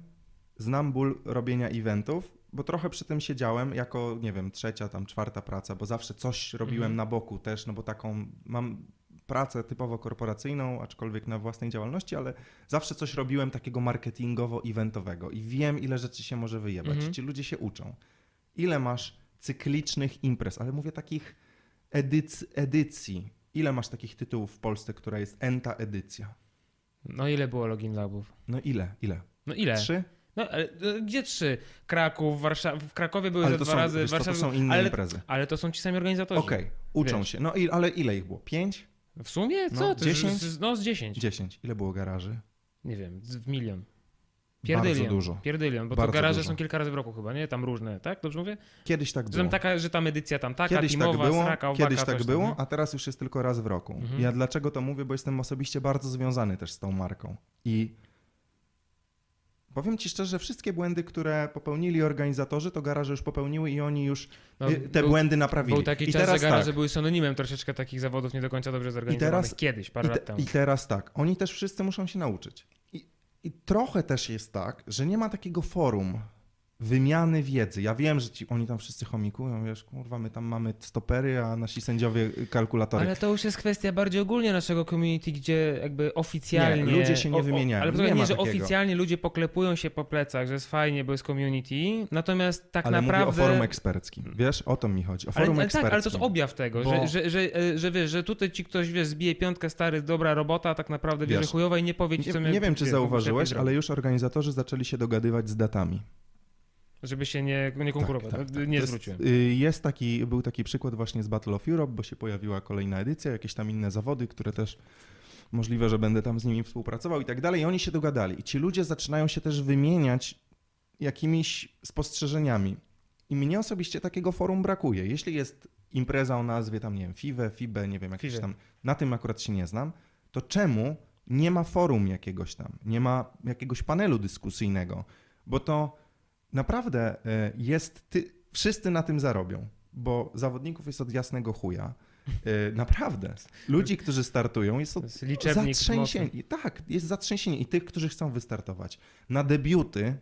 znam ból robienia eventów, bo trochę przy tym siedziałem jako, nie wiem, trzecia, tam czwarta praca, bo zawsze coś robiłem Mhm. na boku też, no bo taką mam pracę typowo korporacyjną, aczkolwiek na własnej działalności, ale zawsze coś robiłem takiego marketingowo-eventowego i wiem, ile rzeczy się może wyjebać. Mhm. Ci ludzie się uczą. Ile masz cyklicznych imprez, ale mówię takich edyc- edycji. Ile masz takich tytułów w Polsce, która jest enta edycja? no ile było login labów? No ile? Ile? No ile? Trzy? No ale y, gdzie trzy? Kraków, Warszawa, w Krakowie były Ale to dwa są, razy, wiesz to Warszawie, są inne ale, imprezy. ale to są ci sami organizatorzy. Okej, uczą Wiesz. się. No i, ale ile ich było? Pięć? W sumie co? No, To 10? Z, no z 10. Dziesięć. Ile było garaży? Nie wiem, w milion. Bardzo Pierdylion. dużo. Pierdylion, bo Bardzo to garaże dużo. są kilka razy w roku chyba, nie? Tam różne, tak? Dobrze mówię? Kiedyś tak Że było. tam taka, że tam edycja tam taka, Kiedyś teamowa, tak było, sraka, owaka, kiedyś tak tam, było, nie? a teraz już jest tylko raz w roku. Mhm. Ja dlaczego to mówię? Bo jestem osobiście bardzo związany też z tą marką. I powiem ci szczerze, wszystkie błędy, które popełnili organizatorzy, to garaże już popełniły i oni już No, y, te był- błędy naprawili. Był taki I czas, że teraz garaże tak, były synonimem troszeczkę takich zawodów nie do końca dobrze zorganizowanych. teraz- Kiedyś, parę i, lat te, temu. I teraz tak, oni też wszyscy muszą się nauczyć. I, I trochę też jest tak, że nie ma takiego forum wymiany wiedzy. Ja wiem, że ci, oni tam wszyscy chomikują, wiesz, kurwa, my tam mamy stopery, a nasi sędziowie kalkulatory. Ale to już jest kwestia bardziej ogólnie naszego community, gdzie jakby oficjalnie... Nie, ludzie się nie wymieniają. Ale Nie nie, nie że takiego. oficjalnie ludzie poklepują się po plecach, że jest fajnie, bo jest community, natomiast tak ale naprawdę... mówię o forum eksperckim. Wiesz, o to mi chodzi. O Ale, forum ale tak, eksperckim. ale to jest objaw tego, Bo- że, że, że, że wiesz, że tutaj ci ktoś, wiesz, zbije piątkę, stary, dobra robota, a tak naprawdę wie, Wiesz, że chujowa i nie powie ci, Nie, co nie wiem, czy wiesz, zauważyłeś, ale już organizatorzy zaczęli się dogadywać z datami. Żeby się nie, nie konkurować, Tak, tak, tak. nie zwróciłem. Jest, y, jest taki, był taki przykład właśnie z Battle of Europe, bo się pojawiła kolejna edycja, jakieś tam inne zawody, które też możliwe, że będę tam z nimi współpracował i tak dalej. I oni się dogadali. I ci ludzie zaczynają się też wymieniać jakimiś spostrzeżeniami. I mnie osobiście takiego forum brakuje. Jeśli jest impreza o nazwie tam, nie wiem, FIWE, FIBE, nie wiem, jakieś FIWE. tam, na tym akurat się nie znam, to czemu nie ma forum jakiegoś tam, nie ma jakiegoś panelu dyskusyjnego? Bo to naprawdę e, jest, ty, wszyscy na tym zarobią, bo zawodników jest od jasnego chuja. E, Naprawdę. Ludzi, którzy startują, jest od jest zatrzęsienie. Tak, jest zatrzęsienie. I tych, którzy chcą wystartować. Na debiuty,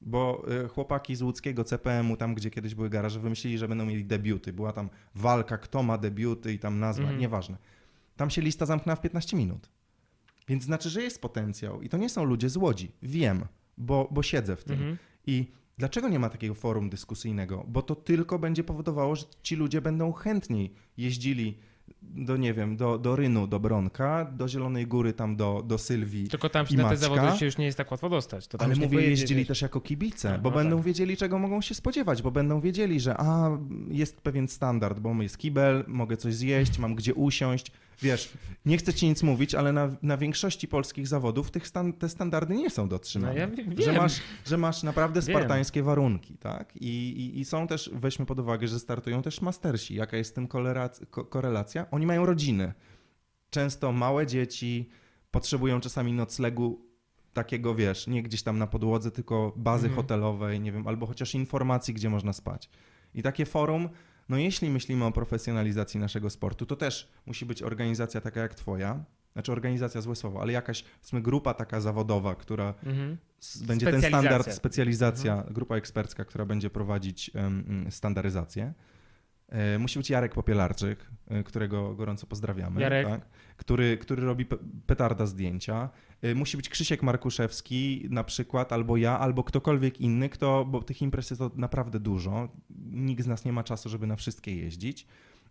bo e, chłopaki z łódzkiego CPM-u, tam gdzie kiedyś były garaże, wymyślili, że będą mieli debiuty. Była tam walka, kto ma debiuty i tam nazwa, Mhm. nieważne. Tam się lista zamknęła w 15 minut. Więc znaczy, że jest potencjał. I to nie są ludzie z Łodzi. Wiem, bo, bo siedzę w tym. Mhm. I dlaczego nie ma takiego forum dyskusyjnego? Bo to tylko będzie powodowało, że ci ludzie będą chętniej jeździli do nie wiem, do, do Rynu, do Bronka, do Zielonej Góry, tam do, do Sylwii. Tylko tam się na te zawody się już nie jest tak łatwo dostać. To Ale mówię, jeździli wiesz. też jako kibice, No, bo no będą tak. wiedzieli, czego mogą się spodziewać, bo będą wiedzieli, że a, jest pewien standard, bo jest kibel, mogę coś zjeść, mam gdzie usiąść. Wiesz, nie chcę ci nic mówić, ale na, na większości polskich zawodów tych stan, te standardy nie są dotrzymane. No ja wi- że, wiem. masz, że masz naprawdę Wiem. spartańskie warunki, tak? I, i, I są też, weźmy pod uwagę, że startują też mastersi. Jaka jest z tym korelacja? Oni mają rodziny. Często małe dzieci potrzebują czasami noclegu takiego, wiesz, nie gdzieś tam na podłodze, tylko bazy Mhm. hotelowej, nie wiem, albo chociaż informacji, gdzie można spać. I takie forum, no jeśli myślimy o profesjonalizacji naszego sportu, to też musi być organizacja taka jak twoja, znaczy organizacja złe słowo, ale jakaś, powiedzmy, grupa taka zawodowa, która Mhm. będzie ten standard, specjalizacja, grupa ekspercka, która będzie prowadzić mm, standaryzację. E, Musi być Jarek Popielarczyk, e, którego gorąco pozdrawiamy. Jarek. Tak? Który, który robi pe- petarda zdjęcia. E, Musi być Krzysiek Markuszewski na przykład, albo ja, albo ktokolwiek inny, kto, bo tych imprez jest to naprawdę dużo. Nikt z nas nie ma czasu, żeby na wszystkie jeździć.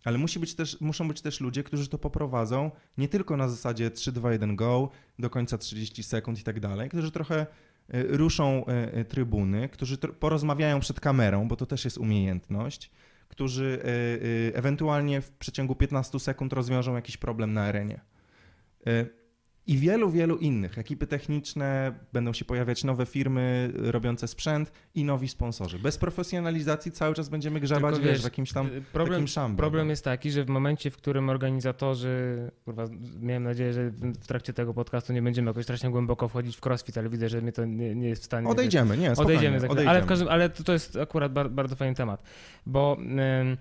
Ale musi być też, muszą być też ludzie, którzy to poprowadzą nie tylko na zasadzie 3, 2, 1, go, do końca 30 sekund i tak dalej, którzy trochę ruszą trybuny, którzy porozmawiają przed kamerą, bo to też jest umiejętność, którzy e, e, ewentualnie w przeciągu 15 sekund rozwiążą jakiś problem na arenie. I wielu, wielu innych. Ekipy techniczne, będą się pojawiać nowe firmy robiące sprzęt i nowi sponsorzy. Bez profesjonalizacji cały czas będziemy grzebać Tylko wiesz, w jakimś tam y, problem, takim szambie. problem jest taki, że w momencie, w którym organizatorzy, kurwa, miałem nadzieję, że w trakcie tego podcastu nie będziemy jakoś strasznie głęboko wchodzić w crossfit, ale widzę, że mnie to nie, nie jest w stanie... Odejdziemy, nie, spokojnie, Odejdziemy, odejdziemy. ale w każdym, ale to, jest akurat bar, bardzo fajny temat, bo ym,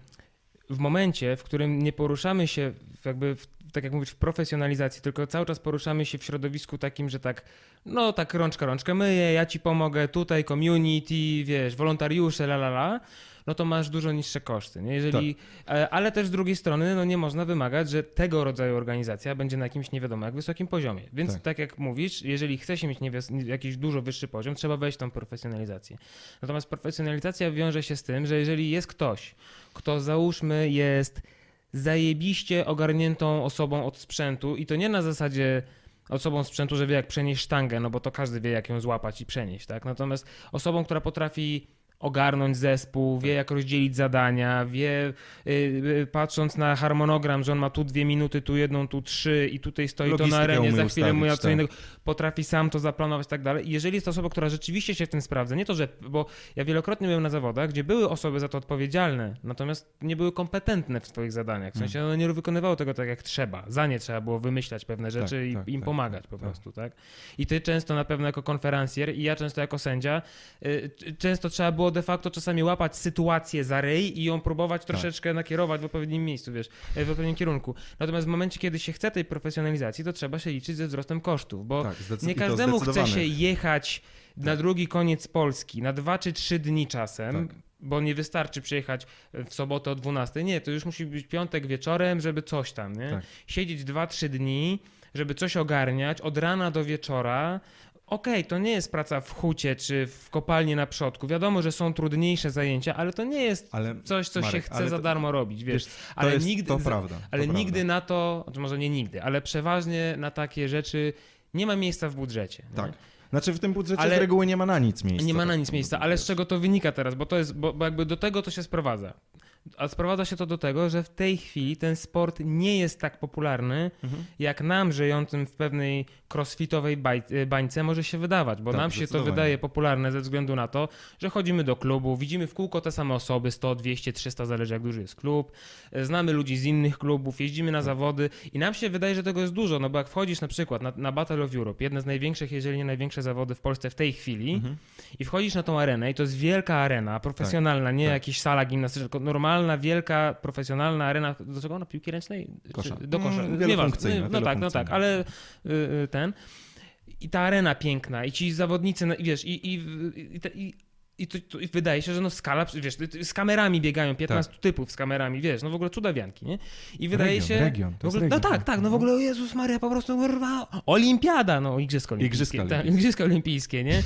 w momencie, w którym nie poruszamy się jakby, w, tak jak mówisz, w profesjonalizacji, tylko cały czas poruszamy się w środowisku takim, że tak, no tak rączka rączkę myję, ja ci pomogę, tutaj community, wiesz, wolontariusze, la la la, no to masz dużo niższe koszty, nie? Jeżeli, e, ale też z drugiej strony, no nie można wymagać, że tego rodzaju organizacja będzie na jakimś nie wiadomo jak wysokim poziomie. Więc Tak. tak, jak mówisz, jeżeli chce się mieć jakiś dużo wyższy poziom, trzeba wejść w tą profesjonalizację. Natomiast profesjonalizacja wiąże się z tym, że jeżeli jest ktoś, kto załóżmy jest zajebiście ogarniętą osobą od sprzętu i to nie na zasadzie osobą sprzętu, że wie jak przenieść sztangę, no bo to każdy wie jak ją złapać i przenieść, tak? Natomiast osobą, która potrafi ogarnąć zespół, wie jak rozdzielić zadania, wie y, y, patrząc na harmonogram, że on ma tu dwie minuty, tu jedną, tu trzy i tutaj stoi to na Logistykę arenie, za chwilę mu ja co tak. innego, potrafi sam to zaplanować i tak dalej. I jeżeli jest to osoba, która rzeczywiście się w tym sprawdza, nie to, że, bo ja wielokrotnie byłem na zawodach, gdzie były osoby za to odpowiedzialne, natomiast nie były kompetentne w swoich zadaniach, w sensie Hmm. one nie wykonywały tego tak jak trzeba, za nie trzeba było wymyślać pewne rzeczy i tak, im tak, pomagać tak, po tak. prostu, tak? I ty często na pewno jako konferencjer i ja często jako sędzia, y, często trzeba było de facto czasami łapać sytuację za ryj i ją próbować troszeczkę nakierować w odpowiednim miejscu, wiesz, y, w odpowiednim kierunku. Natomiast w momencie, kiedy się chce tej profesjonalizacji, to trzeba się liczyć ze wzrostem kosztów, bo Tak, nie każdemu chce się jechać na drugi koniec Polski na dwa czy trzy dni czasem, Tak. bo nie wystarczy przyjechać w sobotę o 12. Nie, to już musi być piątek wieczorem, żeby coś tam, nie? Tak. Siedzieć 2-3 dni, żeby coś ogarniać od rana do wieczora. Okej, to nie jest praca w hucie czy w kopalni na przodku. Wiadomo, że są trudniejsze zajęcia, ale to nie jest Ale coś, co Marek, się chce ale za to- darmo robić, wiesz. to ale jest, nigdy, to prawda. to ale prawda. nigdy na to, znaczy może nie nigdy, ale przeważnie na takie rzeczy nie ma miejsca w budżecie. nie? Tak. Znaczy w tym budżecie Ale- z reguły nie ma na nic miejsca. Nie ma na tak nic miejsca, ale z czego to wynika teraz? Bo to jest, bo, bo jakby do tego to się sprowadza. A sprowadza się to do tego, że w tej chwili ten sport nie jest tak popularny, Mhm. jak nam żyjącym w pewnej crossfitowej y, bańce może się wydawać, bo Tak, nam się to wydaje popularne ze względu na to, że chodzimy do klubu, widzimy w kółko te same osoby, 100, 200, 300, zależy jak duży jest klub, y, znamy ludzi z innych klubów, jeździmy na Tak. zawody i nam się wydaje, że tego jest dużo, no bo jak wchodzisz na przykład na, na Battle of Europe, jedne z największych, jeżeli nie największe zawody w Polsce w tej chwili Mhm. i wchodzisz na tą arenę i to jest wielka arena, profesjonalna, nie tak. jakaś sala gimnastyczna, tylko normalna, wielka, profesjonalna arena, do czego ona? Piłki ręcznej? Kosza. Do kosza. Mm, wielofunkcyjna, No tak, no tak, ale y, y, ten... I ta arena piękna i ci zawodnicy, no, i wiesz, i, i, i, i i, to, to, I wydaje się, że no skala, wiesz, z kamerami biegają, 15 typów z kamerami, wiesz, no w ogóle cudawianki, nie? I wydaje Tak. Region, się... region, to w ogóle, no region. tak, tak, no w ogóle, o Jezus Maria, po prostu kurwa, olimpiada, no igrzyska olimpijskie. Igrzyska tak, olimpijskie. igrzyska olimpijskie, nie?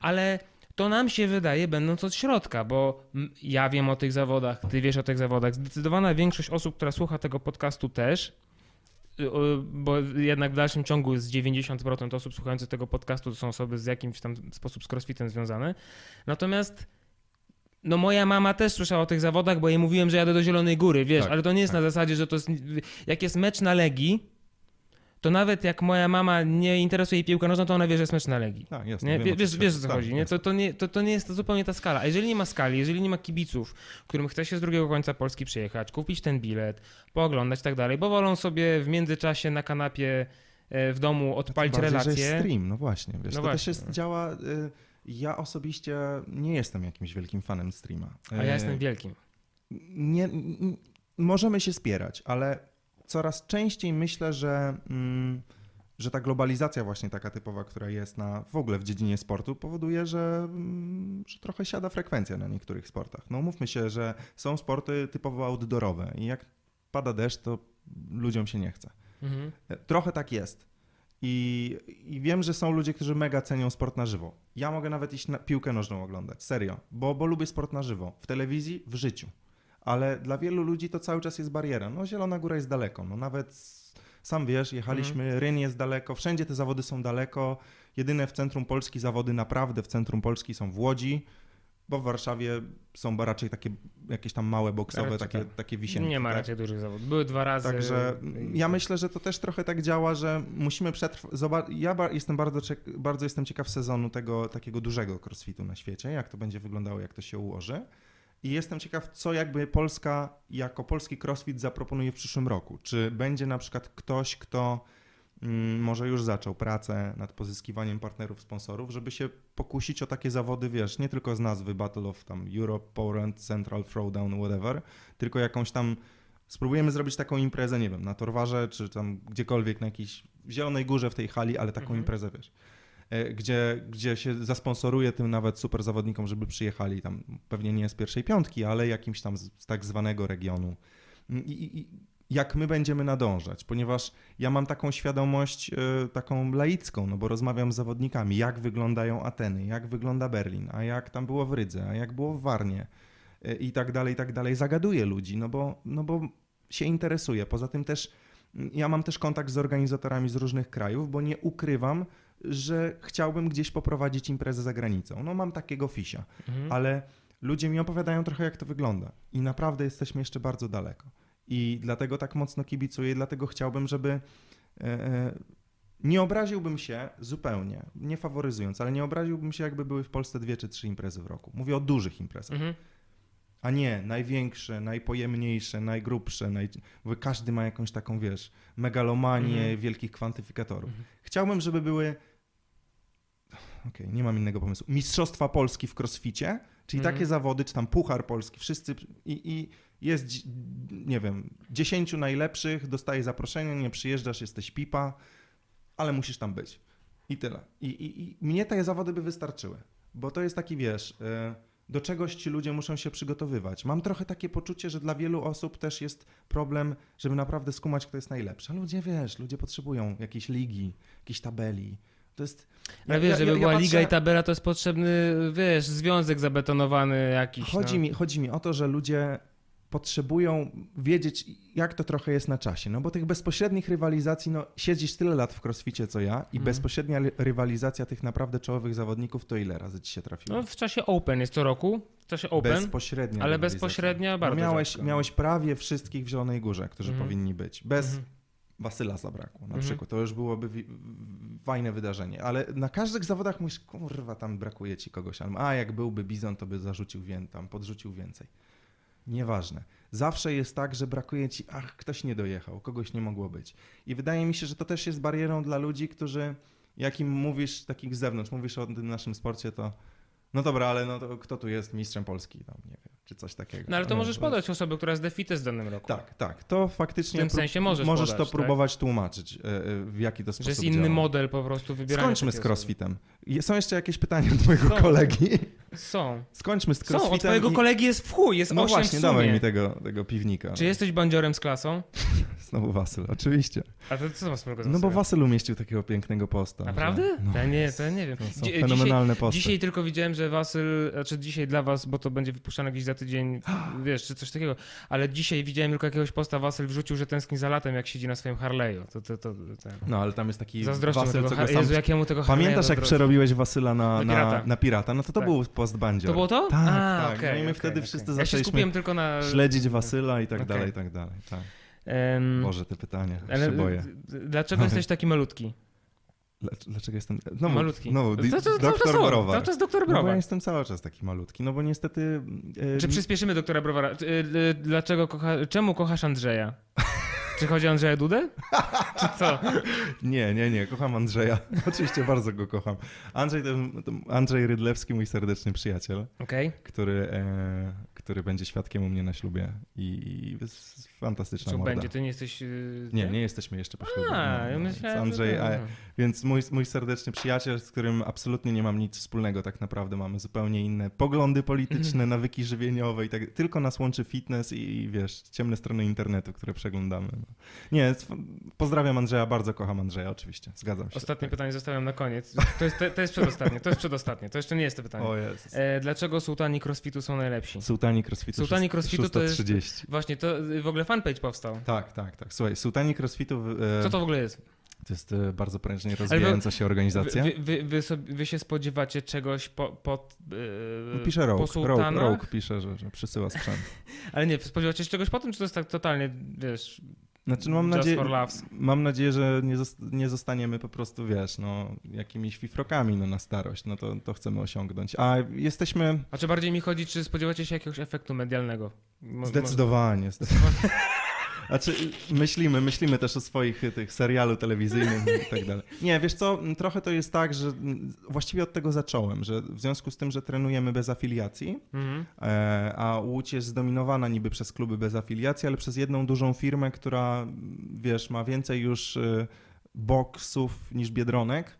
Ale to nam się wydaje, będąc od środka, bo ja wiem o tych zawodach, ty wiesz o tych zawodach. Zdecydowana większość osób, która słucha tego podcastu też, bo jednak w dalszym ciągu z 90% osób słuchających tego podcastu to są osoby z jakimś tam sposób z crossfitem związane. Natomiast no moja mama też słyszała o tych zawodach, bo jej mówiłem, że jadę do Zielonej Góry, wiesz, Tak, ale to nie jest tak. na zasadzie, że to jest... Jak jest mecz na Legii, to nawet jak moja mama nie interesuje jej piłka nożna, to ona wie, że jest mecz na Legii. Tak, jasne. Nie? wiem, Wiesz, wiesz o chodzi. co Tak, chodzi, nie? jasne. To, to, nie, to, to nie jest zupełnie ta skala. A jeżeli nie ma skali, jeżeli nie ma kibiców, którym chce się z drugiego końca Polski przyjechać, kupić ten bilet, pooglądać i tak dalej, bo wolą sobie w międzyczasie na kanapie e, w domu odpalić Tym bardziej, że jest relacje. stream, no właśnie, wiesz, No to też właśnie, jest, no. działa... Y, ja osobiście nie jestem jakimś wielkim fanem streama. A ja Y, jestem wielkim. nie, n- możemy się spierać, ale coraz częściej myślę, że, mm, że ta globalizacja właśnie taka typowa, która jest na, w ogóle w dziedzinie sportu, powoduje, że, mm, że trochę siada frekwencja na niektórych sportach. No mówmy się, że są sporty typowo outdoorowe i jak pada deszcz, to ludziom się nie chce. Mhm. Trochę tak jest. I, I wiem, że są ludzie, którzy mega cenią sport na żywo. Ja mogę nawet iść na piłkę nożną oglądać, serio, bo, bo lubię sport na żywo. W telewizji, w życiu. Ale dla wielu ludzi to cały czas jest bariera. No Zielona Góra jest daleko, no nawet sam wiesz, jechaliśmy, Ryn jest daleko, wszędzie te zawody są daleko. Jedyne w centrum Polski zawody naprawdę w centrum Polski są w Łodzi, bo w Warszawie są raczej takie jakieś tam małe boksowe, Raczej takie, tak. takie wisienki. Nie ma tak? raczej dużych zawodów. Były dwa razy. Także ja myślę, że to też trochę tak działa, że musimy przetrwać. Ja ba- jestem bardzo, bardzo jestem ciekaw sezonu tego takiego dużego crossfitu na świecie, jak to będzie wyglądało, jak to się ułoży. I jestem ciekaw, co jakby Polska jako polski crossfit zaproponuje w przyszłym roku. Czy będzie na przykład ktoś, kto mm, może już zaczął pracę nad pozyskiwaniem partnerów, sponsorów, żeby się pokusić o takie zawody, wiesz, nie tylko z nazwy Battle of tam Europe, Poland, Central Throwdown, whatever, tylko jakąś tam spróbujemy zrobić taką imprezę, nie wiem, na Torwarze, czy tam gdziekolwiek na jakiejś Zielonej Górze w tej hali, ale taką Mhm. imprezę, wiesz, gdzie, gdzie się zasponsoruje tym nawet super zawodnikom, żeby przyjechali tam, pewnie nie z pierwszej piątki, ale jakimś tam z, z tak zwanego regionu. I, i, i jak my będziemy nadążać, ponieważ ja mam taką świadomość e, taką laicką, no bo rozmawiam z zawodnikami, jak wyglądają Ateny, jak wygląda Berlin, a jak tam było w Rydze, a jak było w Warnie? E, i tak dalej, i tak dalej. Zagaduję ludzi, no bo, no bo się interesuję. Poza tym też mm, ja mam też kontakt z organizatorami z różnych krajów, bo nie ukrywam, że chciałbym gdzieś poprowadzić imprezę za granicą. No mam takiego fisia, Mhm. ale ludzie mi opowiadają trochę jak to wygląda i naprawdę jesteśmy jeszcze bardzo daleko. I dlatego tak mocno kibicuję dlatego chciałbym, żeby e, e, nie obraziłbym się zupełnie, nie faworyzując, ale nie obraziłbym się, jakby były w Polsce dwie czy trzy imprezy w roku. Mówię o dużych imprezach, Mhm. a nie największe, najpojemniejsze, najgrubsze. Naj... Bo każdy ma jakąś taką, wiesz, megalomanię Mhm. wielkich kwantyfikatorów. Mhm. Chciałbym, żeby były. Okej, nie mam innego pomysłu. Mistrzostwa Polski w crossficie, czyli Mhm. takie zawody, czy tam Puchar Polski, wszyscy. I, i jest, nie wiem, dziesięciu najlepszych, dostaje zaproszenie, nie przyjeżdżasz, jesteś pipa, ale musisz tam być. I tyle. I, i, i mnie te zawody by wystarczyły, bo to jest taki, wiesz. y, do czegoś ci ludzie muszą się przygotowywać. Mam trochę takie poczucie, że dla wielu osób też jest problem, żeby naprawdę skumać, kto jest najlepszy. A ludzie, wiesz, ludzie potrzebują jakiejś ligi, jakiejś tabeli. To jest... Ale wiesz, żeby była liga patrzę- i tabela, to jest potrzebny, wiesz, związek zabetonowany jakiś. Chodzi, no. mi, chodzi mi o to, że ludzie potrzebują wiedzieć, jak to trochę jest na czasie. No bo tych bezpośrednich rywalizacji, no siedzisz tyle lat w crossficie co ja i Mhm. bezpośrednia ry- rywalizacja tych naprawdę czołowych zawodników, to ile razy ci się trafiło? No, w czasie Open jest co roku, w czasie Open, Bezpośrednia ale rywalizacja. bezpośrednia No bardzo miałeś, rzadko. miałeś prawie wszystkich w Zielonej Górze, którzy Mhm. powinni być. Bez Mhm. Wasyla zabrakło na Mhm. przykład. To już byłoby fajne wydarzenie. Ale na każdych zawodach mówisz, kurwa, tam brakuje ci kogoś. A jak byłby Bizon, to by zarzucił więcej, tam podrzucił więcej. Nieważne. Zawsze jest tak, że brakuje ci, ach, ktoś nie dojechał, kogoś nie mogło być. I wydaje mi się, że to też jest barierą dla ludzi, którzy, jak im mówisz takich z zewnątrz, mówisz o tym naszym sporcie, to no dobra, ale no to kto tu jest mistrzem Polski? Tam, nie wiem, czy coś takiego. No ale to możesz podać osobę, która jest defites w danym roku. Tak, tak. To faktycznie W tym sensie możesz możesz podać, to tak? próbować tłumaczyć, e, e, w jaki to sposób Że jest inny działa. model po prostu wybierania. Skończmy z crossfitem. Są jeszcze jakieś pytania do mojego Są. kolegi? Są. Skończmy z Są, crossfitem. od twojego i- kolegi jest w chuj, jest No właśnie, dawaj mi tego, tego piwnika. Czy jesteś bandziorem z klasą? [LAUGHS] Znowu Wasyl, oczywiście. A to co ma wspólnego z No bo? Wasyl umieścił takiego pięknego posta. Naprawdę? Że, no, ja nie, to ja nie wiem. to są Dzi- fenomenalne posty. Dzisiaj tylko widziałem, że Wasyl, znaczy dzisiaj dla was, bo to będzie wypuszczane gdzieś za tydzień, [GASPS] wiesz, czy coś takiego, ale dzisiaj widziałem tylko jakiegoś posta, Wasyl wrzucił, że tęskni za latem, jak siedzi na swoim Harley'u. To, to, to, No ale tam jest taki Wasyl, tego co go sam... Jezu, jakiemu tego Pamiętasz jak przerobiłeś Wasyla na, Na pirata. na pirata? No to to Tak. był post bandzior. To było to? Tak, A, tak. okej, no i my okej, wtedy okej. wszyscy Ja się zaczęliśmy tylko na... śledzić Wasyla i tak dalej, i tak dalej. Tak. Em, Boże, te pytania, ale się boję. Dlaczego jesteś taki malutki? Dlac- Dlaczego jestem... Znowu, malutki. To- to- to doktor Browar. Cały czas doktor No bo ja Browar. jestem cały czas taki malutki, no bo niestety... e, Czy przyspieszymy doktora Browara? Czy, y, y, Dlaczego kocha... Czemu kochasz Andrzeja? Czy chodzi o Andrzeja Dudę? [LAUGHS] Czy co? Nie, nie, nie, kocham Andrzeja. [LAUGHS] Oczywiście bardzo go kocham. Andrzej to, Andrzej Rydlewski, mój serdeczny przyjaciel, Okej. który, e, który będzie świadkiem u mnie na ślubie i jest fantastyczna Co morda. będzie? Ty nie jesteś... y, Nie, ty? nie jesteśmy jeszcze po ślubie. A, no, ja no, myślałem, Andrzej, że... a, więc mój, mój serdeczny przyjaciel, z którym absolutnie nie mam nic wspólnego tak naprawdę, mamy zupełnie inne poglądy polityczne, nawyki żywieniowe i tak, tylko nas łączy fitness i, i wiesz, ciemne strony internetu, które przeglądamy. No. Nie, pozdrawiam Andrzeja, bardzo kocham Andrzeja, oczywiście, zgadzam się. Ostatnie pytanie zostawiam na koniec. To jest, to, to jest przedostatnie, to jest przedostatnie, to jeszcze nie jest to pytanie. O. E, dlaczego sułtani crossfitu są najlepsi? Sułtani CrossFitu Sułtani CrossFitu to jest- 630. Właśnie, to w ogóle fanpage powstał. Tak, tak, tak. Słuchaj, Sułtani CrossFitu e, Co to w ogóle jest? to jest e, bardzo prężnie rozwijająca się organizacja. Wy, wy, wy, wy się spodziewacie czegoś po, pod, yy, Pisze po Rogue, Rogue? Rogue pisze, że, że przysyła sprzęt. [LAUGHS] Ale nie, spodziewacie się czegoś po tym, czy to jest tak totalnie, wiesz, Znaczy mam nadzieję, mam nadzieję, że nie, nie zostaniemy po prostu, wiesz, no, jakimiś fifrokami no, na starość, no to, to chcemy osiągnąć. A jesteśmy A czy bardziej mi chodzi, czy spodziewacie się jakiegoś efektu medialnego? Mo- zdecydowanie, zdecydowanie. [LAUGHS] Znaczy, myślimy, myślimy też o swoich y, tych serialu telewizyjnym i tak dalej. [LAUGHS] Nie, wiesz co, trochę to jest tak, że właściwie od tego zacząłem, że w związku z tym, że trenujemy bez afiliacji, Mhm. E, a Łódź jest zdominowana niby przez kluby bez afiliacji, ale przez jedną dużą firmę, która, wiesz, ma więcej już e, boksów niż Biedronek,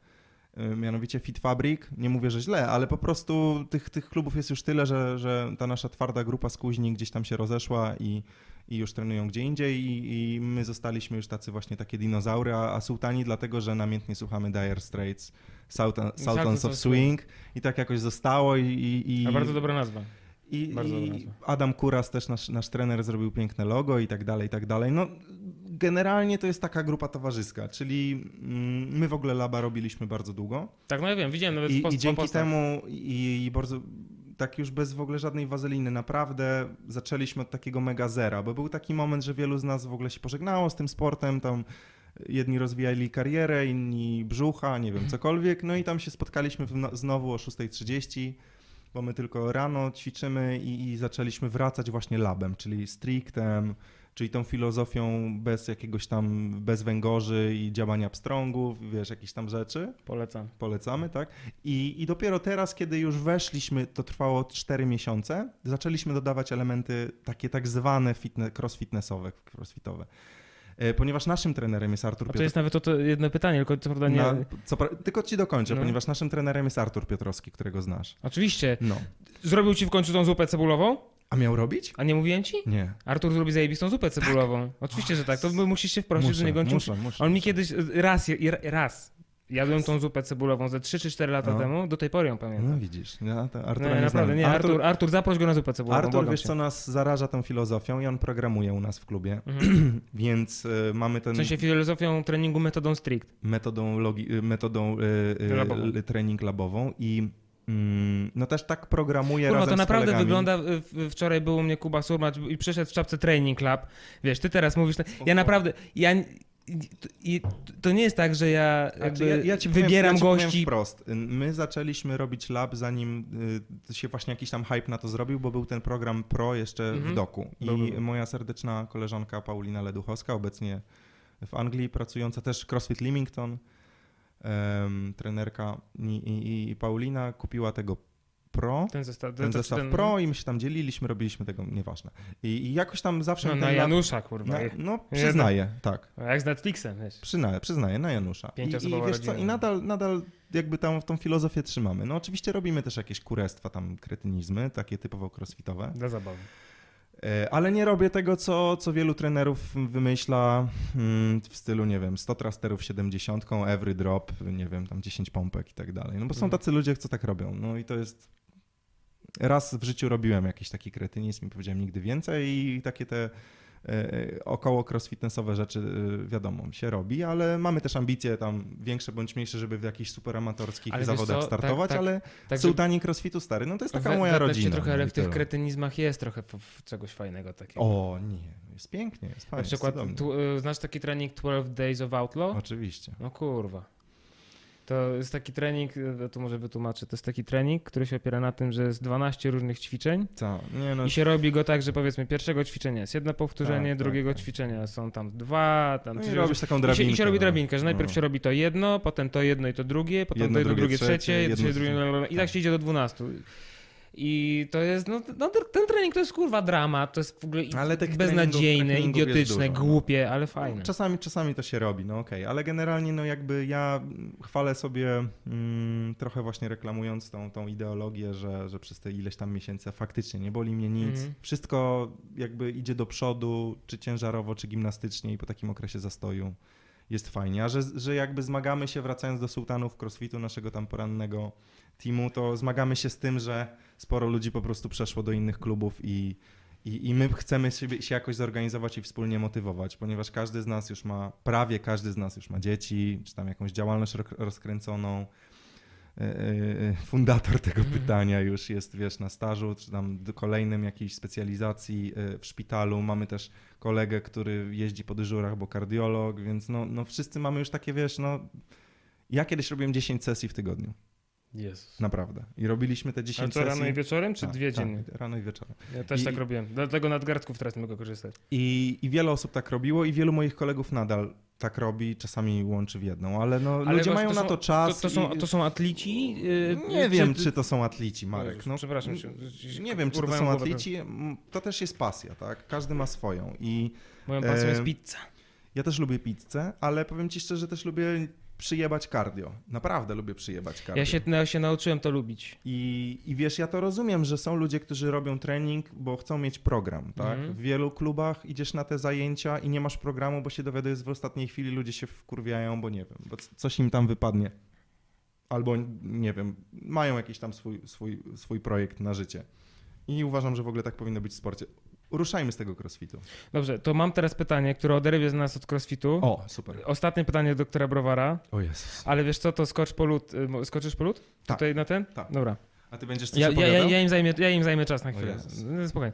e, mianowicie Fit Fabric. Nie mówię, że źle, ale po prostu tych, tych klubów jest już tyle, że, że ta nasza twarda grupa z Kuźni gdzieś tam się rozeszła i, i już trenują gdzie indziej i, i my zostaliśmy już tacy właśnie takie dinozaury, a, a sułtani dlatego, że namiętnie słuchamy Dire Straits, Sultan, Sultans of Swing i tak jakoś zostało i... i, i A bardzo dobra nazwa. i, i. Adam Kuras, też nasz, nasz trener, zrobił piękne logo i tak dalej, i tak dalej. No, generalnie to jest taka grupa towarzyska, czyli mm, my w ogóle Laba robiliśmy bardzo długo Tak, no ja wiem, widziałem nawet i, post i dzięki temu i, i bardzo tak już bez w ogóle żadnej wazeliny, naprawdę zaczęliśmy od takiego mega zera, bo był taki moment, że wielu z nas w ogóle się pożegnało z tym sportem, tam jedni rozwijali karierę, inni brzucha, nie wiem, cokolwiek, no i tam się spotkaliśmy no, znowu o 6.30, bo my tylko rano ćwiczymy i, i zaczęliśmy wracać właśnie labem, czyli strictem, czyli tą filozofią bez jakiegoś tam, bez węgorzy i działania pstrągów, wiesz, jakieś tam rzeczy Polecam. polecamy, tak? I, I dopiero teraz, kiedy już weszliśmy, to trwało 4 miesiące, zaczęliśmy dodawać elementy takie tak zwane fitne, crossfitnessowe, crossfitowe. E, Ponieważ naszym trenerem jest Artur A to jest nawet to, to jedno pytanie, tylko co prawda nie... Na, co, pra- tylko ci dokończę, No. ponieważ naszym trenerem jest Artur Piotrowski, którego znasz. Oczywiście. No. Zrobił ci w końcu tą zupę cebulową? A miał robić? A nie mówiłem ci? Nie. Artur zrobi zajebistą zupę cebulową. Oczywiście, że tak. To musisz się wprosić Muszę, do niego. Ci- muszę, muszę. On mi kiedyś raz, raz jadłem tą zupę cebulową ze 3 czy 4 lata No. temu, do tej pory ją pamiętam. No widzisz, ja to Artura nie, nie, naprawdę, nie, Artur, Artur, zaproś go na zupę cebulową, Artur, wiesz cię. co nas zaraża tą filozofią i on programuje u nas w klubie, Mhm. [CLEARS THROAT] więc y, mamy ten... W sensie filozofią treningu metodą strict. metodą, logi, y, metodą y, y, Labową. trening labową i no też tak programuje Kurwa, razem to naprawdę wygląda, y, w- wczoraj był u mnie Kuba Surmacz i przyszedł w czapce Training Club. Wiesz, ty teraz mówisz, ja naprawdę, ja, i, to nie jest tak, że ja Znaczy, ja, ja ci powiem, wybieram ja gości. wprost. My zaczęliśmy robić lab, zanim y, się właśnie jakiś tam hype na to zrobił, bo był ten program Pro jeszcze w Mhm. doku. I był. moja serdeczna koleżanka Paulina Leduchowska, obecnie w Anglii pracująca też CrossFit Leamington, em, trenerka i, i, i Paulina kupiła tego Pro. Ten zestaw, ten to- zestaw ten- Pro i my się tam dzieliliśmy, robiliśmy tego, nieważne. I, i jakoś tam zawsze No, na Janusza, kurwa. na, no przyznaję, tak. Jak z Netflixem, wiesz. Przyznaję, przyznaję, na Janusza. I, i wiesz co, i nadal, nadal jakby tam tą filozofię trzymamy. No oczywiście robimy też jakieś kurestwa, tam kretynizmy, takie typowo crossfitowe. Dla zabawy. E, Ale nie robię tego, co, co wielu trenerów wymyśla mm, w stylu, nie wiem, 100 thrusterów 70, every drop, nie wiem, tam 10 pompek i tak dalej. No bo są Mhm. tacy ludzie, co tak robią. No i to jest... Raz w życiu robiłem jakiś taki kretynizm i powiedziałem nigdy więcej i takie te około crossfitnessowe rzeczy, e, wiadomo, się robi, ale mamy też ambicje tam większe bądź mniejsze, żeby w jakichś superamatorskich Ale wiesz zawodach co, tak, startować, tak, ale Tak, sułtani crossfitu stary, no to jest taka we- moja rodzina. Trochę, ale w tych kretynizmach jest trochę czegoś fajnego takiego. O nie, jest pięknie, jest fajnie. Na przykład, tu, y, znasz taki trening 12 Days of Outlaw? Oczywiście. No kurwa. To jest taki trening, y, to może wytłumaczę, to jest taki trening, który się opiera na tym, że jest 12 różnych ćwiczeń Co? Nie no, i się robi go tak, że powiedzmy pierwszego ćwiczenia jest jedno powtórzenie, Tak, tak, drugiego tak. ćwiczenia są tam dwa, tam no trzy, i robisz taką I się, drabinkę. I się robi no. drabinkę, że najpierw No. się robi to jedno, potem to jedno i to drugie, potem Jedno, to jedno, drugie, drugie, trzecie, trzecie, jedno, jedno, drugie, trzecie. i tak się idzie do 12. I to jest, no, no ten trening to jest kurwa dramat, to jest w ogóle Ale beznadziejne, treningów- idiotyczne, dużo, no. głupie, ale fajne. Czasami, czasami to się robi, no okej, ale generalnie no jakby ja chwalę sobie mm, trochę właśnie reklamując tą, tą ideologię, że, że przez te ileś tam miesięcy faktycznie nie boli mnie nic, Mhm. wszystko jakby idzie do przodu, czy ciężarowo, czy gimnastycznie i po takim okresie zastoju jest fajnie, a że, że jakby zmagamy się, wracając do sułtanów crossfitu, naszego tam porannego teamu, to zmagamy się z tym, że sporo ludzi po prostu przeszło do innych klubów i i, I my chcemy siebie, się jakoś zorganizować i wspólnie motywować, ponieważ każdy z nas już ma, prawie każdy z nas już ma dzieci, czy tam jakąś działalność ro- rozkręconą. E, e, Fundator tego Mhm. pytania już jest, wiesz, na stażu, czy tam do kolejnym jakiejś specjalizacji e, w szpitalu. Mamy też kolegę, który jeździ po dyżurach, bo kardiolog, więc no, no wszyscy mamy już takie, wiesz, no... Ja kiedyś robiłem 10 sesji w tygodniu, Jezus. naprawdę. I robiliśmy te A 10 co, sesji... rano i wieczorem, czy Tak, dwie tak, dziennie? rano i wieczorem. Ja też I- tak robiłem. Dlatego nadgarstków teraz nie mogę korzystać. I, I wiele osób tak robiło i wielu moich kolegów nadal tak robi, czasami łączy w jedną, ale no Ale ludzie mają to na są- to czas. To, to, są, to są atlici? Yy, Nie wiem, czy to są atlici, Marek. Jezus, No, przepraszam cię. Nie wiem, czy to są atlici. To też jest pasja, tak? Każdy ma swoją. I Moją pasją jest Em, pizza. ja też lubię pizzę, ale powiem ci szczerze, też lubię przyjebać cardio. Naprawdę lubię przyjebać cardio. Ja się, no, ja się nauczyłem to lubić. I, I wiesz, ja to rozumiem, że są ludzie, którzy robią trening, bo chcą mieć program, tak? Mhm. W wielu klubach idziesz na te zajęcia i nie masz programu, bo się dowiadujesz w ostatniej chwili, ludzie się wkurwiają, bo nie wiem, bo coś im tam wypadnie. Albo, nie wiem, mają jakiś tam swój, swój, swój projekt na życie. I uważam, że w ogóle tak powinno być w sporcie. Ruszajmy z tego crossfitu. Dobrze, to mam teraz pytanie, które oderwie z nas od crossfitu. O, super. Ostatnie pytanie do doktora Browara. O Jezus. Ale wiesz co, to skocz po lód. y, Skoczysz po lód? Tak. Tutaj na ten? Tak. Dobra. A ty będziesz coś Ja, ja, ja, ja, im zajmie, ja im zajmę czas na chwilę. Jezus. No, Spokojnie.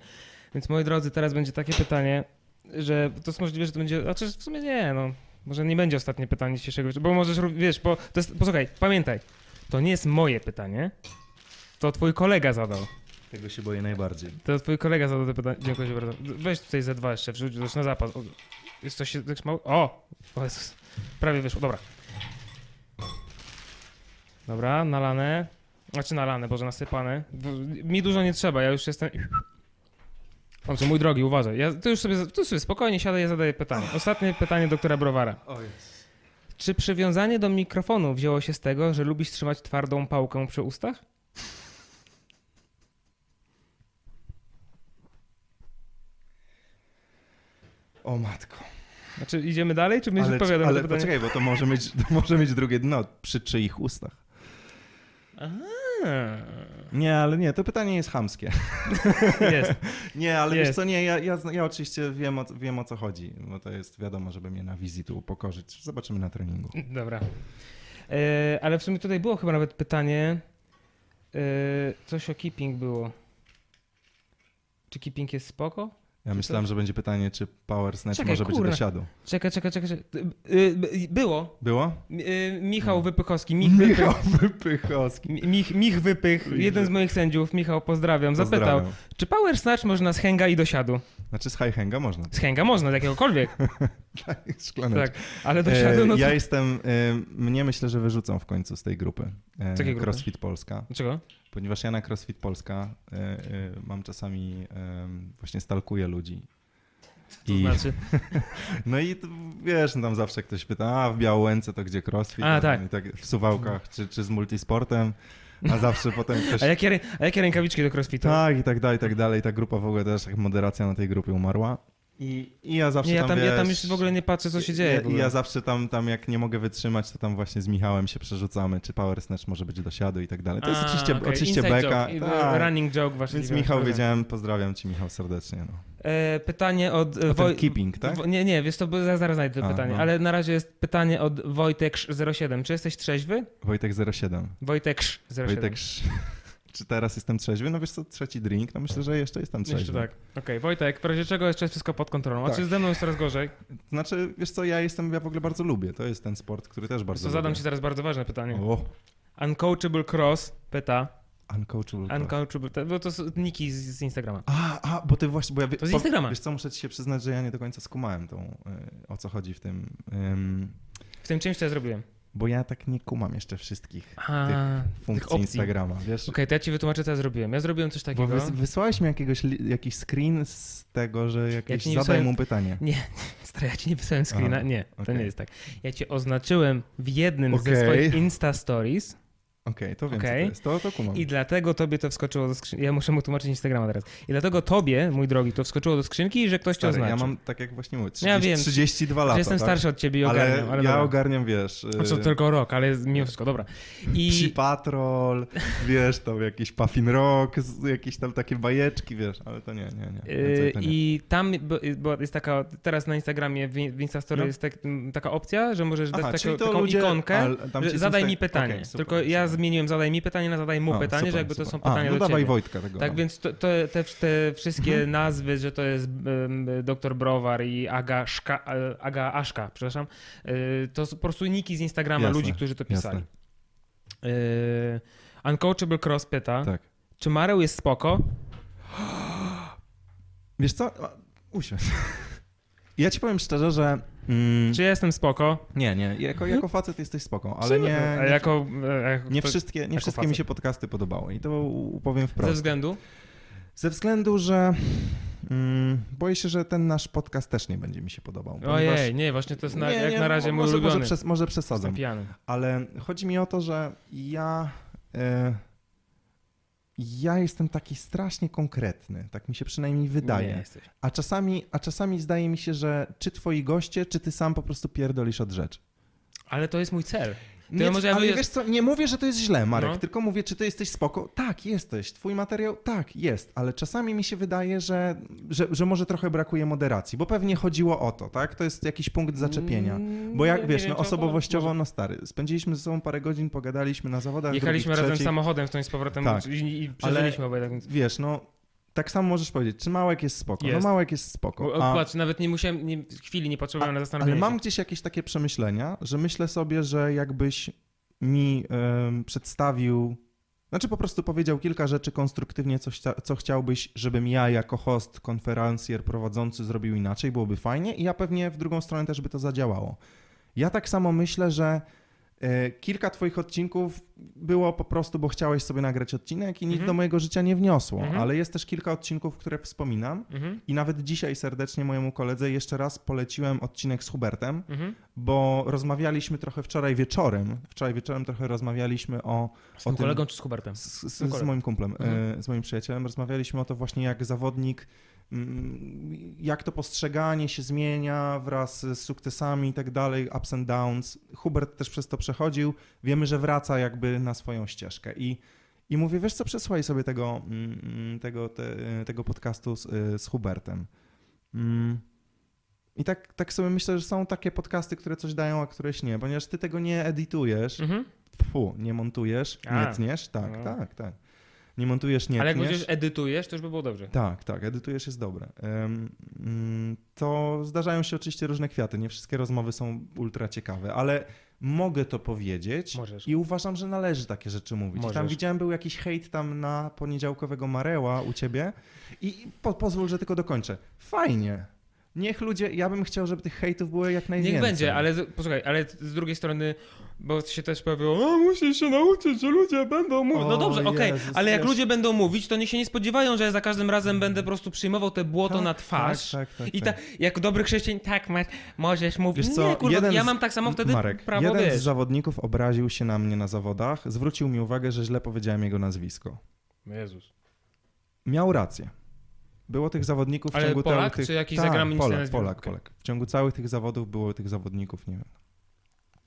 Więc moi drodzy, teraz będzie takie pytanie, że to jest możliwe, że to będzie. Znaczy w sumie nie, no. Może nie będzie ostatnie pytanie dzisiejszego wieczoru, bo możesz, wiesz, bo to jest, posłuchaj, pamiętaj, to nie jest moje pytanie, to twój kolega zadał. Tego się boję najbardziej. To twój kolega zadał to pytanie. Dziękuję ci bardzo. Weź tutaj Z2 jeszcze, wrzuć już na zapas. O, Jest coś tak mało? O! O Jezus. Prawie wyszło, dobra. Dobra, nalane. Znaczy nalane, boże, nasypane. W- Mi dużo nie trzeba, ja już jestem... Dobrze, mój drogi, uważaj. Ja, ty już sobie, tu sobie spokojnie siadaj, ja zadaję pytanie. Ostatnie pytanie doktora Browara. O Jezus. Czy przywiązanie do mikrofonu wzięło się z tego, że lubisz trzymać twardą pałkę przy ustach? O matko. Znaczy, idziemy dalej, czy będziesz Ale, odpowiadał na ale to pytanie? poczekaj, bo to może mieć, to może mieć drugie dno. Przy czyich ustach? Aha. Nie, ale nie, to pytanie jest chamskie. [LAUGHS] Jest. [LAUGHS] Nie, ale wiesz Jest. co, nie, ja, ja, ja oczywiście wiem o, wiem o co chodzi, bo to jest wiadomo, żeby mnie na wizji tu upokorzyć. Zobaczymy na treningu. Dobra. E, ale w sumie tutaj było chyba nawet pytanie. E, coś o keeping było. Czy keeping jest spoko? Ja myślałem, że będzie pytanie, czy power snatch Czekaj, może być do siadu. Czekaj, czekaj, czekaj. czekaj. E, e, było. Było? E, Michał Wypychowski. Mich, Wypych, Wypychowski. Mich, Mich Wypych, jeden z moich sędziów, Michał, pozdrawiam, zapytał, Pozdrawiam. czy power snatch można z hęga i do siadu? Znaczy z high hanga można. Z hęga można, z jakiegokolwiek. [LAUGHS] Szklaneczka. tak, ale do E, siadu, no to... ja jestem, e, mnie myślę, że wyrzucą w końcu z tej grupy. E, jakiej grupy? CrossFit Polska. Dlaczego? Ponieważ ja na CrossFit Polska mam czasami, właśnie stalkuję ludzi. To I, znaczy... [LAUGHS] no i wiesz, no tam zawsze ktoś pyta, a w Białęce to gdzie CrossFit? A, tak. Tak w Suwałkach, czy, czy z multisportem. A zawsze potem ktoś... A jakie, a jakie rękawiczki do crossfitu? Tak, i tak dalej, i tak dalej. Ta grupa w ogóle też, jak moderacja na tej grupie umarła. I, i ja zawsze Nie, ja tam, tam, ja tam wiesz, już w ogóle nie patrzę, co się dzieje. Ogóle. ja zawsze tam, tam, jak nie mogę wytrzymać, to tam właśnie z Michałem się przerzucamy, czy Power Snatch może być do siadu i tak dalej. To jest A, oczywiście, okej, oczywiście inside beka. I- Tak. running joke właśnie. Więc Michał wiedziałem, pozdrawiam cię Michał serdecznie. No. E, pytanie od... e, O ten Woj- keeping, tak? Wo- Nie, nie, wiesz, to zaraz, zaraz znajdę to A, pytanie, no. ale na razie jest pytanie od Wojtek07. Czy jesteś trzeźwy? Wojtek 07. Wojtek 07. Wojtek, czy teraz jestem trzeźwy? No wiesz co, trzeci drink, no myślę, że jeszcze jestem trzeźwy. Jeszcze tak. Okej, Wojtek, w razie czego jeszcze jest wszystko pod kontrolą. A Tak. czy ze mną jest coraz gorzej? Znaczy, wiesz co, ja jestem, ja w ogóle bardzo lubię. To jest ten sport, który też bardzo To zadam ci zaraz bardzo ważne pytanie. O, Uncoachable Cross pyta. uncoachable. Uncoachable, to- bo to są niki z, z Instagrama. A, a, bo ty właśnie, bo ja... wie- To z po- Instagrama. Wiesz co, muszę ci się przyznać, że ja nie do końca skumałem tą, y, o co chodzi w tym, ym, W tym czymś, co ja zrobiłem. Bo ja tak nie kumam jeszcze wszystkich A, funkcji opcji. Instagrama, wiesz? Okej, to ja ci wytłumaczę, co ja zrobiłem. Ja zrobiłem coś Bo takiego. wys- wysłałeś mi jakiegoś, jakiś screen z tego, że jakieś nie zadaj wysłałem- mu pytanie. [LAUGHS] Stary, ja ci nie wysłałem screena. Aha, nie, to okej. nie jest tak. Ja cię oznaczyłem w jednym ze Okej. swoich Insta Stories Okej, to wiem Okej. co to jest, to, to kumam. i dlatego tobie to wskoczyło do skrzynki. Ja muszę mu tłumaczyć Instagrama teraz. I dlatego tobie, mój drogi, to wskoczyło do skrzynki, że ktoś cię Stary, oznaczył. ja mam, tak jak właśnie mówię, 30, Ja wiem, 32 lata, jestem tak? starszy od ciebie i ogarniam, ale, ale, ja dobra. ogarniam, wiesz... A co, y, tylko rok, ale mimo wszystko, dobra. Psi I Patrol, wiesz, tam jakiś Puffin Rock, jakieś tam takie bajeczki, wiesz, ale to nie, nie, nie. Yy, to nie. I tam bo- jest taka, teraz na Instagramie, w Instastory No. jest tak, taka opcja, że możesz Aha, dać taką, taką ludzie- ikonkę, ale że zadaj mi pytanie. Okej, super, Tylko ja zmieniłem zadaj mi pytanie na zadaj mu A, pytanie, super, że jakby to super. są pytania A, no do dawaj ciebie. Wojtka tego. Tak, no. więc to, to, te, te wszystkie Mhm. nazwy, że to jest um, doktor Browar i Aga, Szka, e, Aga Aszka, przepraszam, y, to po prostu niki z Instagrama Jasne, ludzi, którzy to pisali. Jasne. Y, Uncoachable Cross pyta, Tak. czy Mareł jest spoko? Wiesz co, usiądź. Ja ci powiem szczerze, że... Mm, Czy ja jestem spoko? Nie, nie, jako, jako facet jesteś spoko, ale nie, nie, jako, e, jako nie wszystkie, nie wszystkie mi się podcasty podobały i to powiem Ze wprost. względu? Ze względu, że mm, boję się, że ten nasz podcast też nie będzie mi się podobał. Ojej, nie, właśnie to jest na, jak na razie mój może, ulubiony. Może, przes, może przesadzam, ale chodzi mi o to, że ja... E, ja jestem taki strasznie konkretny, tak mi się przynajmniej wydaje. Nie jesteś. A czasami, a czasami zdaje mi się, że czy twoi goście, czy ty sam po prostu pierdolisz od rzeczy. Ale to jest mój cel. Nie, ja ale wiesz co, nie mówię, że to jest źle, Marek, No. tylko mówię, czy ty jesteś spoko. Tak, jesteś. Twój materiał, tak, jest, ale czasami mi się wydaje, że, że, że może trochę brakuje moderacji, bo pewnie chodziło o to, tak? To jest jakiś punkt zaczepienia. Mm, Bo jak wiesz, wiem, no osobowościowo, może- no stary, spędziliśmy ze sobą parę godzin, pogadaliśmy na zawodach. Jechaliśmy drugich, razem trzecich. samochodem w tą z powrotem Tak. i, i przeżyliśmy obaj tak więc... Wiesz, no tak samo możesz powiedzieć, czy Małek jest spoko? Jest. No Małek jest spoko. A- Patrz, nawet nie musiałem, nie, chwili nie potrzebowałem na zastanowienie Ale mam gdzieś jakieś takie przemyślenia, że myślę sobie, że jakbyś mi przedstawił, znaczy po prostu powiedział kilka rzeczy konstruktywnie, chcia- co chciałbyś, żebym ja jako host, konferencjer, prowadzący zrobił inaczej, byłoby fajnie i ja pewnie w drugą stronę też by to zadziałało. Ja tak samo myślę, że kilka twoich odcinków było po prostu, bo chciałeś sobie nagrać odcinek i nic Mhm. do mojego życia nie wniosło, Mhm. ale jest też kilka odcinków, które wspominam Mhm, i nawet dzisiaj serdecznie mojemu koledze jeszcze raz poleciłem odcinek z Hubertem, bo rozmawialiśmy trochę wczoraj wieczorem. Wczoraj wieczorem trochę rozmawialiśmy o. Z o tym- kolegą czy z Hubertem? Z, z, z moim kumplem, e, z moim przyjacielem. Rozmawialiśmy o to właśnie, jak zawodnik, jak to postrzeganie się zmienia wraz z sukcesami i tak dalej, ups and downs. Hubert też przez to przechodził. Wiemy, że wraca jakby na swoją ścieżkę. I, i mówię, wiesz co, przesłuchaj sobie tego, mm, tego, te, tego podcastu z, z Hubertem. Mm. I tak, tak sobie myślę, że są takie podcasty, które coś dają, a któreś nie, ponieważ ty tego nie edytujesz, Mhm. Nie montujesz, A. nie tniesz, tak, No. tak, tak. Nie montujesz, nie Ale jak będziesz edytujesz, to już by było dobrze. Tak, tak, edytujesz jest dobre. Mm, to zdarzają się oczywiście różne kwiaty, nie wszystkie rozmowy są ultra ciekawe, ale mogę to powiedzieć Możesz. i uważam, że należy takie rzeczy mówić. I tam Możesz. widziałem, był jakiś hejt tam na poniedziałkowego Mareła u ciebie i po, pozwól, że tylko dokończę. Fajnie. Niech ludzie, ja bym chciał, żeby tych hejtów było jak najwięcej. Niech będzie, ale z- poczekaj, ale z drugiej strony, bo się też pojawiło, a musisz się nauczyć, że ludzie będą mówić. No dobrze, okej, Jezus, ale jak wiesz- ludzie będą mówić, to niech się nie spodziewają, że ja za każdym razem będę po prostu przyjmował te błoto Tak, na twarz. tak, tak, tak, I tak. ta, jak dobry chrześcijanin, tak, możesz mówić. Wiesz co, nie, kurwa, jeden ja z- mam tak samo wtedy Marek, prawo, jeden wiesz. z zawodników obraził się na mnie na zawodach, zwrócił mi uwagę, że źle powiedziałem jego nazwisko. Jezus. Miał rację. Było tych zawodników w Ale ciągu Polak, tych... czy jakiś tak, zagraniczny Polak? Polak. Polak. W ciągu całych tych zawodów było tych zawodników, nie wiem,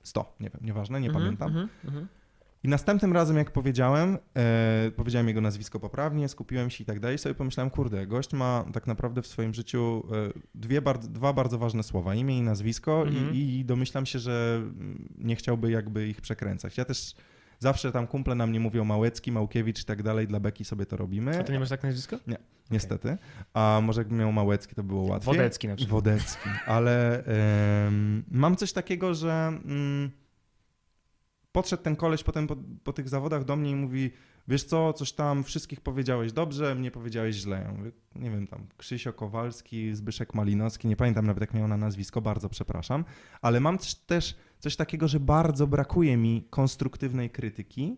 100, nie wiem, nieważne, nie Mhm, pamiętam. mhm, mhm. I następnym razem, jak powiedziałem, e, powiedziałem jego nazwisko poprawnie, skupiłem się i tak dalej, sobie pomyślałem, kurde, gość ma tak naprawdę w swoim życiu e, dwie bardzo, dwa bardzo ważne słowa, imię i nazwisko Mhm. i, i domyślam się, że mm, nie chciałby jakby ich przekręcać. Ja też zawsze tam kumple na mnie mówią Małecki, Małkiewicz i tak dalej, dla Beki sobie to robimy, A ty nie masz tak nazwisko? niestety. A może jakbym miał Małecki, to było łatwiej. Wodecki na przykład. Wodecki, ale mam coś takiego, że mm, podszedł ten koleś potem po, po tych zawodach do mnie i mówi, wiesz co, coś tam wszystkich powiedziałeś dobrze, mnie powiedziałeś źle. Ja mówię, nie wiem, tam Krzysio Kowalski, Zbyszek Malinowski, nie pamiętam nawet jak miał na nazwisko, bardzo przepraszam, ale mam też coś takiego, że bardzo brakuje mi konstruktywnej krytyki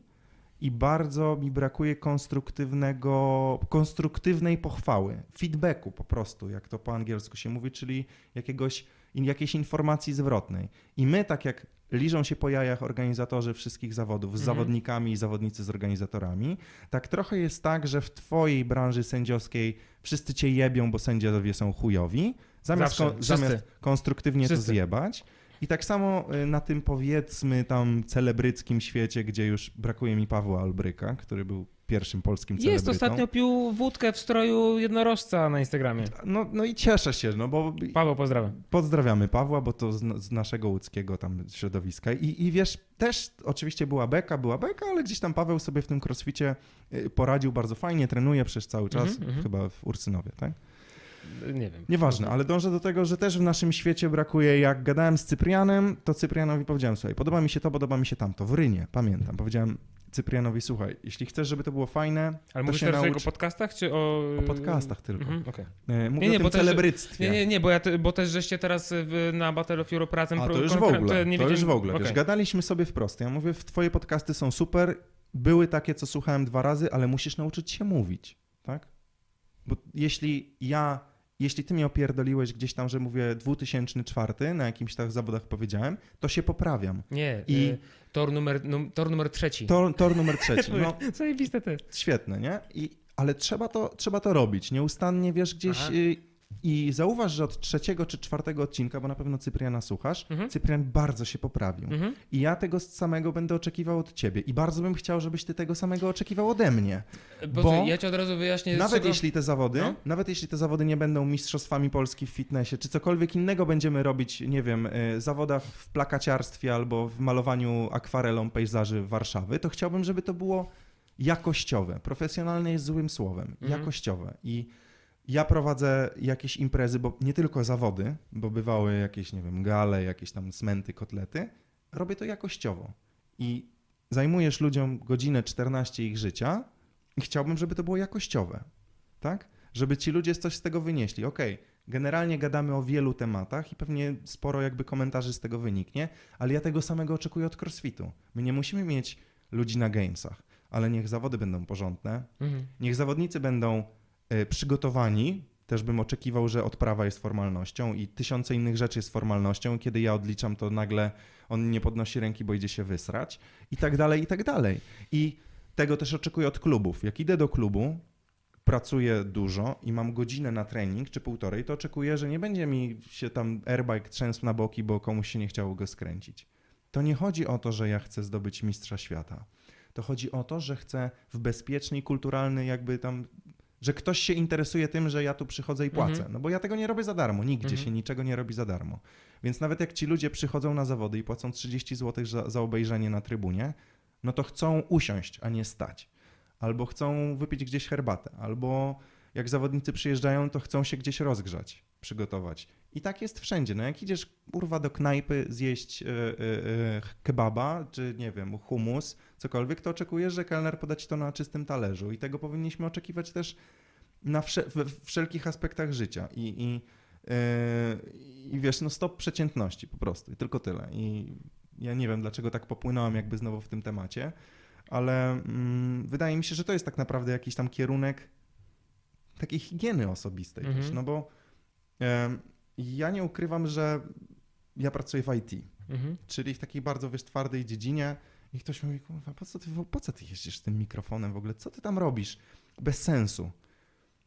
i bardzo mi brakuje konstruktywnego, konstruktywnej pochwały, feedbacku po prostu, jak to po angielsku się mówi, czyli jakiegoś, jakiejś informacji zwrotnej. I my, tak jak liżą się po jajach organizatorzy wszystkich zawodów z Mhm. zawodnikami i zawodnicy z organizatorami, tak trochę jest tak, że w twojej branży sędziowskiej wszyscy cię jebią, bo sędziowie są chujowi, zamiast, Zawsze, kon- zamiast konstruktywnie Wszyscy. to zjebać. I tak samo y, na tym powiedzmy tam celebryckim świecie, gdzie już brakuje mi Pawła Albryka, który był pierwszym polskim celebrytą. Jest, ostatnio pił wódkę w stroju jednorożca na Instagramie. No, no i cieszę się, no bo Paweł, pozdrawiam. pozdrawiamy Pawła, bo to z, z naszego łódzkiego tam środowiska. I, I wiesz, też oczywiście była beka, była beka, ale gdzieś tam Paweł sobie w tym crossficie y, poradził bardzo fajnie, trenuje przez cały czas, Mhm, mhm. chyba w Ursynowie, tak? Nie wiem. Nieważne, ale dążę do tego, że też w naszym świecie brakuje, jak gadałem z Cyprianem, to Cyprianowi powiedziałem, słuchaj, podoba mi się to, podoba mi się tamto, w Rynie, pamiętam, powiedziałem Cyprianowi, słuchaj, jeśli chcesz, żeby to było fajne, Ale to mówisz się teraz o jego naucz... podcastach, czy o... O podcastach tylko. Mhm, okej. E, Mówię Nie, nie, o tym też- celebryctwie. Nie, nie, nie, bo, ja te, bo też żeście teraz w, na Battle of Europe razem... A to już w ogóle, nie to już w ogóle. Wiesz, okej. gadaliśmy sobie wprost. Ja mówię, twoje podcasty są super, były takie, co słuchałem dwa razy, ale musisz nauczyć się mówić, tak? Bo jeśli ja, jeśli ty mnie opierdoliłeś gdzieś tam, że mówię 2004, na jakimś tak zawodach powiedziałem, to się poprawiam. Nie, I- I... tor, numer, num, tor numer trzeci. Tor, tor numer trzeci, [LAUGHS] no Zajebiste też. świetne, nie? I, ale trzeba to, trzeba to robić. Nieustannie, wiesz, gdzieś... Y, I zauważ, że od trzeciego czy czwartego odcinka, bo na pewno Cypriana słuchasz, Mhm. Cyprian bardzo się poprawił. Mhm. I ja tego samego będę oczekiwał od ciebie. I bardzo bym chciał, żebyś ty tego samego oczekiwał ode mnie. Bo, Bo ja ci od razu wyjaśnię, Nawet czego... jeśli te zawody, No. nawet jeśli te zawody nie będą mistrzostwami Polski w fitnessie, czy cokolwiek innego będziemy robić, nie wiem, y, zawodach w plakaciarstwie albo w malowaniu akwarelą pejzaży Warszawy, to chciałbym, żeby to było jakościowe. Profesjonalne jest złym słowem. Mhm. Jakościowe. I ja prowadzę jakieś imprezy, bo nie tylko zawody, bo bywały jakieś, nie wiem, gale, jakieś tam smenty, kotlety. Robię to jakościowo. I zajmujesz ludziom godzinę 14 ich życia i chciałbym, żeby to było jakościowe. Tak? Żeby ci ludzie coś z tego wynieśli. Okej, generalnie gadamy o wielu tematach i pewnie sporo jakby komentarzy z tego wyniknie, ale ja tego samego oczekuję od crossfitu. My nie musimy mieć ludzi na gamesach, ale niech zawody będą porządne, Mhm. Niech zawodnicy będą przygotowani. Też bym oczekiwał, że odprawa jest formalnością i tysiące innych rzeczy jest formalnością. Kiedy ja odliczam, to nagle on nie podnosi ręki, bo idzie się wysrać i tak dalej, i tak dalej. I tego też oczekuję od klubów. Jak idę do klubu, pracuję dużo i mam godzinę na trening czy półtorej, to oczekuję, że nie będzie mi się tam airbike trzęsł na boki, bo komuś się nie chciało go skręcić. To nie chodzi o to, że ja chcę zdobyć mistrza świata. To chodzi o to, że chcę w bezpieczny i kulturalny jakby tam, że ktoś się interesuje tym, że ja tu przychodzę i płacę. Mhm. No bo ja tego nie robię za darmo, nigdzie Mhm. się niczego nie robi za darmo. Więc nawet jak ci ludzie przychodzą na zawody i płacą 30 zł za, za obejrzenie na trybunie, no to chcą usiąść, a nie stać. Albo chcą wypić gdzieś herbatę, albo jak zawodnicy przyjeżdżają, to chcą się gdzieś rozgrzać, przygotować. I tak jest wszędzie. No jak idziesz, kurwa, do knajpy zjeść e, e, kebaba, czy nie wiem, hummus, cokolwiek, to oczekujesz, że kelner poda ci to na czystym talerzu. I tego powinniśmy oczekiwać też na we wszelkich aspektach życia. I, i I wiesz, no stop przeciętności po prostu i tylko tyle. I ja nie wiem, dlaczego tak popłynąłem jakby znowu w tym temacie, ale mm, wydaje mi się, że to jest tak naprawdę jakiś tam kierunek takiej higieny osobistej Mhm. też, no bo em, ja nie ukrywam, że ja pracuję w IT, Mhm. czyli w takiej bardzo, wiesz, twardej dziedzinie i ktoś mówi, kurwa, po co ty, po co ty jeździsz z tym mikrofonem w ogóle, co ty tam robisz? Bez sensu.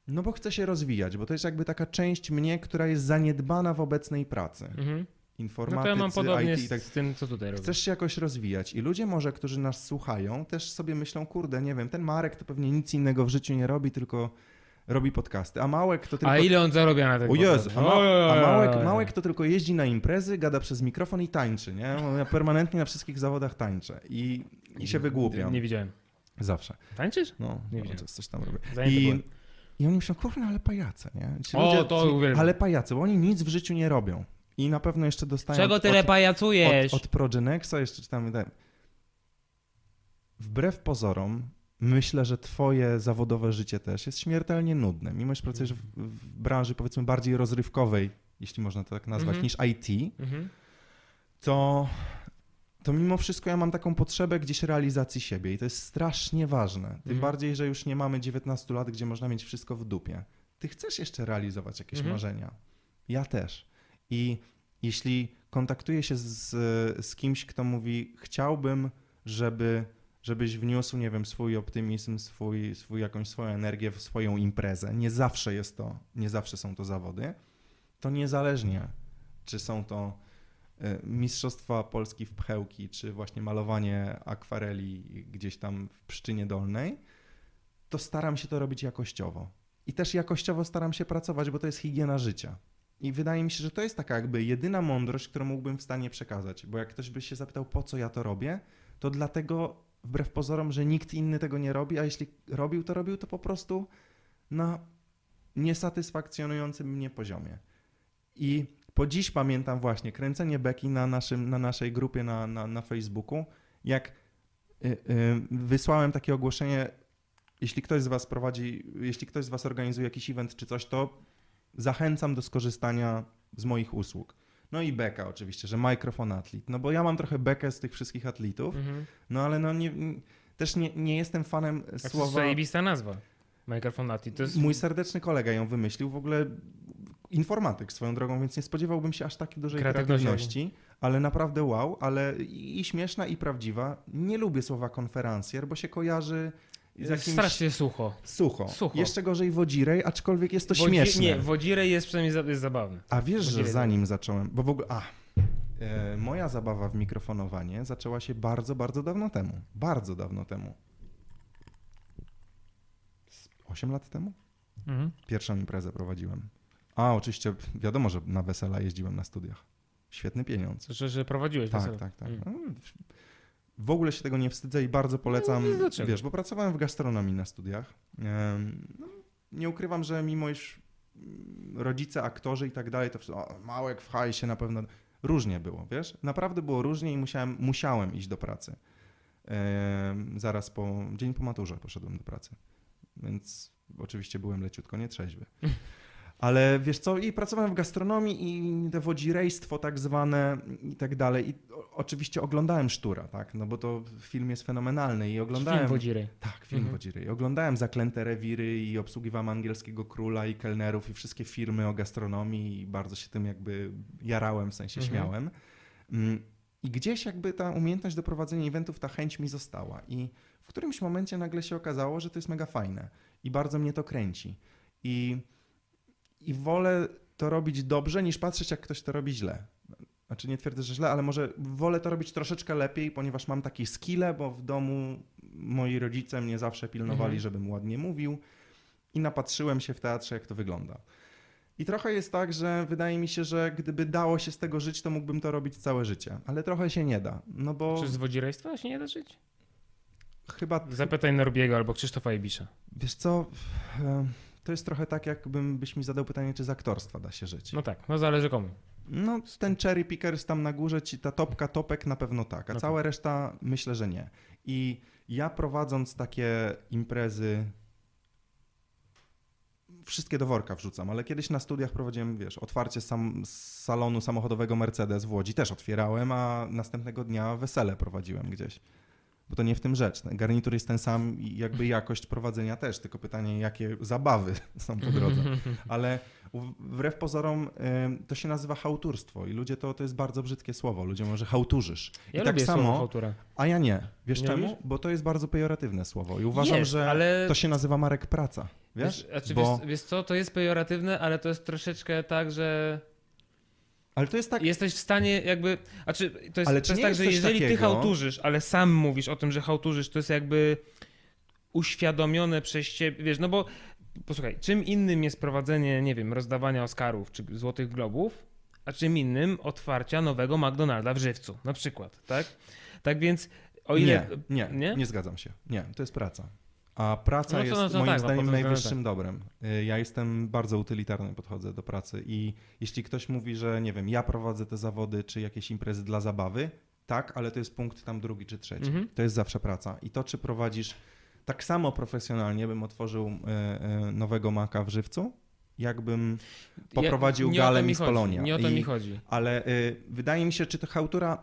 No bo chcę się rozwijać, bo to jest jakby taka część mnie, która jest zaniedbana w obecnej pracy. Mhm. No Informatycy, to ja mam podobnie IT i tak z, z tym, co tutaj robię. Chcesz się jakoś rozwijać i ludzie może, którzy nas słuchają, też sobie myślą, kurde, nie wiem, ten Marek to pewnie nic innego w życiu nie robi, tylko robi podcasty, a Małek to tylko... A ile on zarabia na tym O Jezu, a, ma, a Oj, Małek. Małek to tylko jeździ na imprezy, gada przez mikrofon i tańczy, nie? Ja permanentnie na wszystkich zawodach tańczę i, i się wygłupiam. Nie widziałem. Zawsze. Tańczysz? No, Nie no widziałem. coś, tam robię. Zajęty I, byłem. I oni myślą, kurde, ale pajace, nie? Ci O, to ci, uwielbiam. Ale pajace, bo oni nic w życiu nie robią. I na pewno jeszcze dostają Czego tyle od, pajacujesz? od, od Progenexa jeszcze czytamy. Tak. Wbrew pozorom, myślę, że twoje zawodowe życie też jest śmiertelnie nudne. Mimo, że pracujesz w, w branży powiedzmy bardziej rozrywkowej, jeśli można to tak nazwać, Mhm. niż IT, Mhm. to, to mimo wszystko ja mam taką potrzebę gdzieś realizacji siebie i to jest strasznie ważne. Tym Mhm. bardziej, że już nie mamy 19 lat, gdzie można mieć wszystko w dupie. Ty chcesz jeszcze realizować jakieś Mhm. marzenia. Ja też. I jeśli kontaktuję się z, z kimś, kto mówi, chciałbym, żeby, żebyś wniósł, nie wiem, swój optymizm, swój, swój, jakąś swoją energię w swoją imprezę, nie zawsze jest to, nie zawsze są to zawody, to niezależnie, czy są to y, Mistrzostwa Polski w pchełki, czy właśnie malowanie akwareli gdzieś tam w Pszczynie Dolnej, to staram się to robić jakościowo. I też jakościowo staram się pracować, bo to jest higiena życia. I wydaje mi się, że to jest taka jakby jedyna mądrość, którą mógłbym w stanie przekazać. Bo jak ktoś by się zapytał, po co ja to robię, to dlatego, wbrew pozorom, że nikt inny tego nie robi, a jeśli robił, to robił to po prostu na niesatysfakcjonującym mnie poziomie. I po dziś pamiętam właśnie kręcenie beki na, naszym, na naszej grupie na, na, na Facebooku, jak y, y, wysłałem takie ogłoszenie, jeśli ktoś z Was prowadzi, jeśli ktoś z Was organizuje jakiś event czy coś, to zachęcam do skorzystania z moich usług. No i beka oczywiście, że mikrofon atlit, no bo ja mam trochę bekę z tych wszystkich atlitów, Mhm. no ale no nie, też nie, nie jestem fanem A to jest słowa... zajebista nazwa. Microfonati. To jest... Mój serdeczny kolega ją wymyślił, w ogóle informatyk swoją drogą, więc nie spodziewałbym się aż takiej dużej Kreatywności. kreatywności, ale naprawdę wow, ale i i śmieszna i prawdziwa. Nie lubię słowa konferencjer, bo się kojarzy z jakimś Strasznie sucho. sucho. Sucho. Jeszcze gorzej wodzirej, aczkolwiek jest to Wodzi- śmieszne. Nie, wodzirej jest przynajmniej za, jest zabawny. A wiesz, że Wodzirej zanim zacząłem, bo w ogóle, a, e, moja zabawa w mikrofonowanie zaczęła się bardzo, bardzo dawno temu. Bardzo dawno temu. 8 lat temu? Mhm. Pierwszą imprezę prowadziłem. A, oczywiście, wiadomo, że na wesela jeździłem na studiach. Świetny pieniądz. Że, że prowadziłeś Tak, wesele. tak, tak. Mm. W ogóle się tego nie wstydzę i bardzo polecam. No, dlaczego? Wiesz, bo pracowałem w gastronomii na studiach. No, nie ukrywam, że mimo iż rodzice, aktorzy i tak dalej, to wszystko, o, małek w hajsie na pewno. Różnie było, wiesz? Naprawdę było różnie i musiałem, musiałem iść do pracy. Zaraz po, dzień po maturze poszedłem do pracy. Więc oczywiście byłem leciutko nietrzeźwy. [LAUGHS] Ale wiesz co, i pracowałem w gastronomii i te wodzirejstwo tak zwane i tak dalej. I oczywiście oglądałem Sztura, tak, no bo to film jest fenomenalny i oglądałem... Film wodzirej. Tak, film Mhm. Wodzirej. Oglądałem Zaklęte Rewiry i obsługiwałem Angielskiego Króla i kelnerów i wszystkie firmy o gastronomii i bardzo się tym jakby jarałem, w sensie Mhm. śmiałem. Mm, I gdzieś jakby ta umiejętność do prowadzenia eventów, ta chęć mi została i w którymś momencie nagle się okazało, że to jest mega fajne i bardzo mnie to kręci. I, i wolę to robić dobrze, niż patrzeć, jak ktoś to robi źle. Znaczy nie twierdzę, że źle, ale może wolę to robić troszeczkę lepiej, ponieważ mam takie skille, bo w domu moi rodzice mnie zawsze pilnowali, Mhm. żebym ładnie mówił i napatrzyłem się w teatrze, jak to wygląda. I trochę jest tak, że wydaje mi się, że gdyby dało się z tego żyć, to mógłbym to robić całe życie. Ale trochę się nie da, no bo Czy z wodzirejstwa się nie da żyć? chyba, Zapytaj Norbiego albo Krzysztofa Ibisza. wiesz co, to jest trochę tak, jakbym byś mi zadał pytanie, czy z aktorstwa da się żyć. No tak, no zależy komu. No, ten cherry pickers tam na górze, ci ta topka, topek na pewno tak, a No cała reszta myślę, że nie. I ja prowadząc takie imprezy wszystkie do worka wrzucam, ale kiedyś na studiach prowadziłem, wiesz, otwarcie sam, salonu samochodowego Mercedes w Łodzi, też otwierałem, a następnego dnia wesele prowadziłem gdzieś. Bo to nie w tym rzecz. Garnitur jest ten sam i jakby jakość prowadzenia też, tylko pytanie, jakie zabawy [LAUGHS] są po drodze. [LAUGHS] Ale w- wbrew pozorom to się nazywa hałturstwo i ludzie to, to jest bardzo brzydkie słowo. Ludzie mówią, że hałturzysz. Ja I tak samo, hałtura. a ja nie. Wiesz Nie czemu? lubisz? Bo to jest bardzo pejoratywne słowo i uważam, Jest, że ale- to się nazywa Marek Praca. Wiesz? Znaczy, Bo... wiesz, wiesz co, to jest pejoratywne, ale to jest troszeczkę tak, że Ale to jest tak, jesteś w stanie jakby, znaczy to jest, Ale to jest tak, że jeżeli ty takiego- hałturzysz, ale sam mówisz o tym, że hałturzysz, to jest jakby uświadomione przez ciebie, wiesz, no bo posłuchaj, czym innym jest prowadzenie, nie wiem, rozdawania Oscarów czy Złotych Globów, a czym innym otwarcia nowego McDonalda w Żywcu, na przykład, tak? Tak więc o ile... nie, nie, Nie? nie, zgadzam się. Nie, to jest praca. A praca No to- jest no moim tak, no zdaniem najwyższym dobrem. Y, Ja jestem bardzo utylitarny, podchodzę do pracy i jeśli ktoś mówi, że nie wiem, ja prowadzę te zawody czy jakieś imprezy dla zabawy, tak, ale to jest punkt tam drugi czy trzeci. Mhm. To jest zawsze praca. I to, czy prowadzisz tak samo profesjonalnie, bym otworzył y, y, nowego maka w żywcu, jakbym poprowadził to galę mi chodzi, Polonia. Nie o to mi chodzi. Ale y, wydaje mi się, czy to hałtura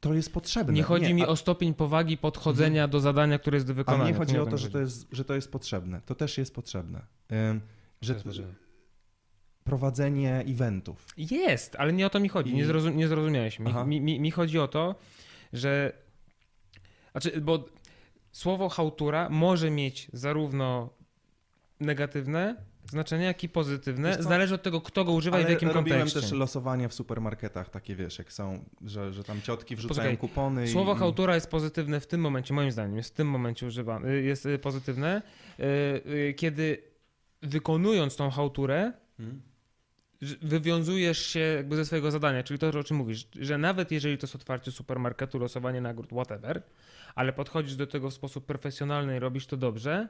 to jest potrzebne. Nie chodzi mi a- o stopień powagi podchodzenia do zadania, które jest do A wykonania. mnie chodzi nie o to, że to, jest, że to jest potrzebne. To też jest potrzebne. Ym, że jest potrzebne. prowadzenie eventów. Jest, ale nie o to mi chodzi. I- Nie, zrozum, nie zrozumiałeś. Mi, mi, mi, mi chodzi o to, że. Znaczy, bo słowo hałtura może mieć zarówno negatywne znaczenie, jak i pozytywne. Zależy od tego, kto go używa i w Ale jakim robiłem kontekście. też losowania w supermarketach, takie wiesz, jak są, że, że tam ciotki wrzucają Posłuchaj, kupony. Słowo i, hałtura jest pozytywne w tym momencie, moim zdaniem, jest w tym momencie używane, y, jest y, pozytywne, y, kiedy wykonując tą hałturę, Hmm? wywiązujesz się jakby ze swojego zadania, czyli to, o czym mówisz, że nawet jeżeli to jest otwarcie supermarketu, losowanie nagród, whatever, ale podchodzisz do tego w sposób profesjonalny i robisz to dobrze,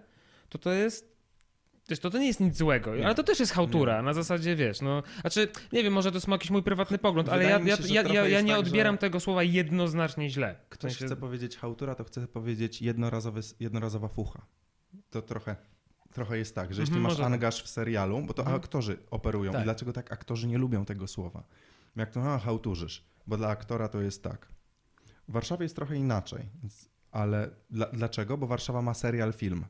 to to jest Wiesz, to, to nie jest nic złego, Nie. ale to też jest hałtura, na zasadzie, wiesz, no, znaczy, nie wiem, może to jest jakiś mój prywatny pogląd, ale Wydaje ja, mi ja, się, ja, ja, ja nie tak, odbieram że- tego słowa jednoznacznie źle. Ktoś sensie- chce powiedzieć hałtura, to chce powiedzieć jednorazowy, jednorazowa fucha. To trochę, trochę jest tak, że jeśli Mhm, masz może tak. angaż w serialu, bo to Mhm. aktorzy operują Tak. i dlaczego tak aktorzy nie lubią tego słowa? Jak to, a hałturzysz, bo dla aktora to jest tak. W Warszawie jest trochę inaczej, ale dla, dlaczego? Bo Warszawa ma serial film,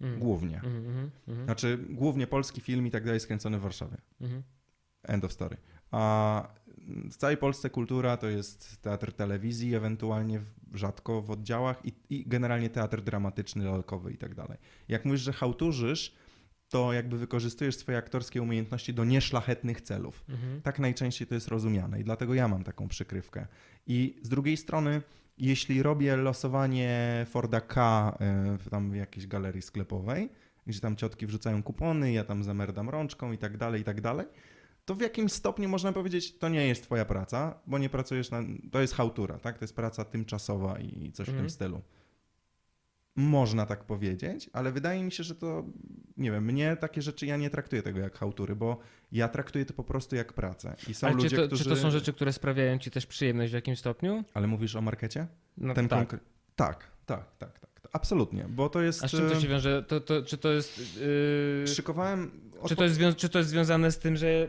Mhm, głównie. mhm, Znaczy głównie polski film i tak dalej skręcony w Warszawie. mhm. End of story. A w całej Polsce kultura to jest teatr telewizji, ewentualnie rzadko w oddziałach i, i generalnie teatr dramatyczny, lalkowy i tak dalej. Jak mówisz, że hałturzysz, to jakby wykorzystujesz swoje aktorskie umiejętności do nieszlachetnych celów. Mhm. Tak najczęściej to jest rozumiane i dlatego ja mam taką przykrywkę. I z drugiej strony, jeśli robię losowanie Forda K y, w tam w jakiejś galerii sklepowej, gdzie tam ciotki wrzucają kupony, ja tam zamerdam rączką i tak dalej, i tak dalej, to w jakimś stopniu można powiedzieć, to nie jest twoja praca, bo nie pracujesz na... To jest hałtura, tak? To jest praca tymczasowa i coś w Mhm. tym stylu. Można tak powiedzieć, ale wydaje mi się, że to, nie wiem, mnie takie rzeczy, ja nie traktuję tego jak hałtury, bo ja traktuję to po prostu jak pracę. I są Ale ludzie, czy, to, którzy... czy to są rzeczy, które sprawiają ci też przyjemność w jakimś stopniu? Ale mówisz o markecie? No Ten tak. konkre- tak, tak, tak, tak. Absolutnie, bo to jest... A z czym to e, się wiąże? To, to, czy to jest... Yy... Szykowałem... Czy to, jest czy to jest związane z tym, że.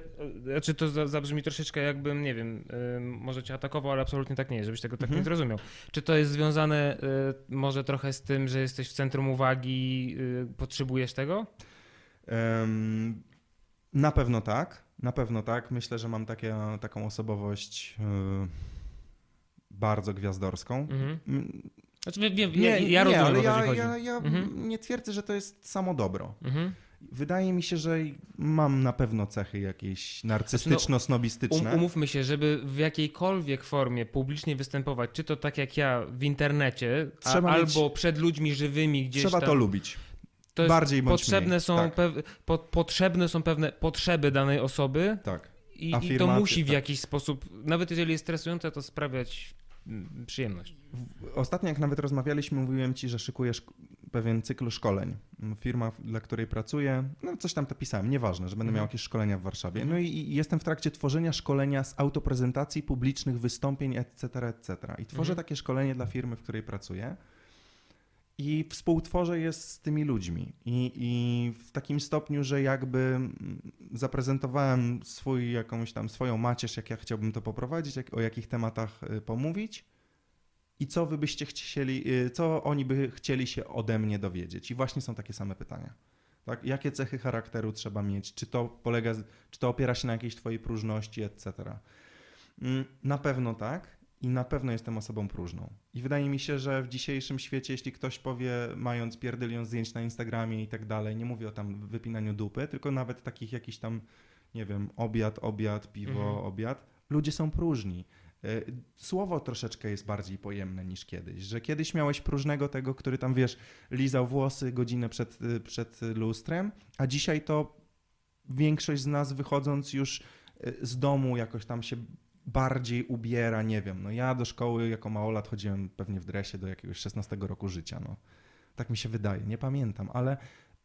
e, Czy to za- zabrzmi troszeczkę jakbym, nie wiem, y, może cię atakował, ale absolutnie tak nie jest, żebyś tego tak Mhm. nie zrozumiał. Czy to jest związane y, może trochę z tym, że jesteś w centrum uwagi, y, potrzebujesz tego? Em, na pewno tak, na pewno tak. Myślę, że mam takie, taką osobowość e, bardzo gwiazdorską. Mhm. Znaczy, wiem, wiem, ja, ja rozumiem, ale ja, chodzi. ja, ja Mhm. nie twierdzę, że to jest samo dobro. Mhm. Wydaje mi się, że mam na pewno cechy jakieś narcystyczno-snobistyczne. Um, umówmy się, żeby w jakiejkolwiek formie publicznie występować, czy to tak jak ja w internecie, a, Trzeba mieć- albo przed ludźmi żywymi gdzieś Trzeba tam. to lubić. to jest bardziej bądź potrzebne mniej, są, tak. pew, po, potrzebne są pewne potrzeby danej osoby, Tak. I, I to musi w tak. jakiś sposób, nawet jeżeli jest stresujące, to sprawiać przyjemność. W- Ostatnio, jak nawet rozmawialiśmy, mówiłem ci, że szykujesz pewien cykl szkoleń. Firma, dla której pracuję, no coś tam to pisałem, nieważne, że będę Mhm. miał jakieś szkolenia w Warszawie. No i, i jestem w trakcie tworzenia szkolenia z autoprezentacji, publicznych wystąpień, etc., etc. I tworzę Mhm. takie szkolenie dla firmy, w której pracuję. I współtworzę je z tymi ludźmi. I, I w takim stopniu, że jakby mm, zaprezentowałem swój, jakąś tam swoją macierz, jak ja chciałbym to poprowadzić, jak, o jakich tematach y, pomówić i co wy byście chcieli, y, co oni by chcieli się ode mnie dowiedzieć. I właśnie są takie same pytania. Tak? Jakie cechy charakteru trzeba mieć? Czy to polega, czy to opiera się na jakiejś twojej próżności, etc. Mm, Na pewno tak i na pewno jestem osobą próżną. I wydaje mi się, że w dzisiejszym świecie, jeśli ktoś powie, mając pierdylion zdjęć na Instagramie i tak dalej, nie mówię o tam wypinaniu dupy, tylko nawet takich jakiś tam, nie wiem, obiad, obiad, piwo, Mhm. obiad, ludzie są próżni. Y, Słowo troszeczkę jest bardziej pojemne niż kiedyś, że kiedyś miałeś próżnego tego, który tam, wiesz, lizał włosy godzinę przed, y, przed lustrem, a dzisiaj to większość z nas wychodząc już y, z domu jakoś tam się bardziej ubiera, nie wiem, no ja do szkoły jako małolat chodziłem pewnie w dresie do jakiegoś 16 roku życia, no. Tak mi się wydaje, nie pamiętam, ale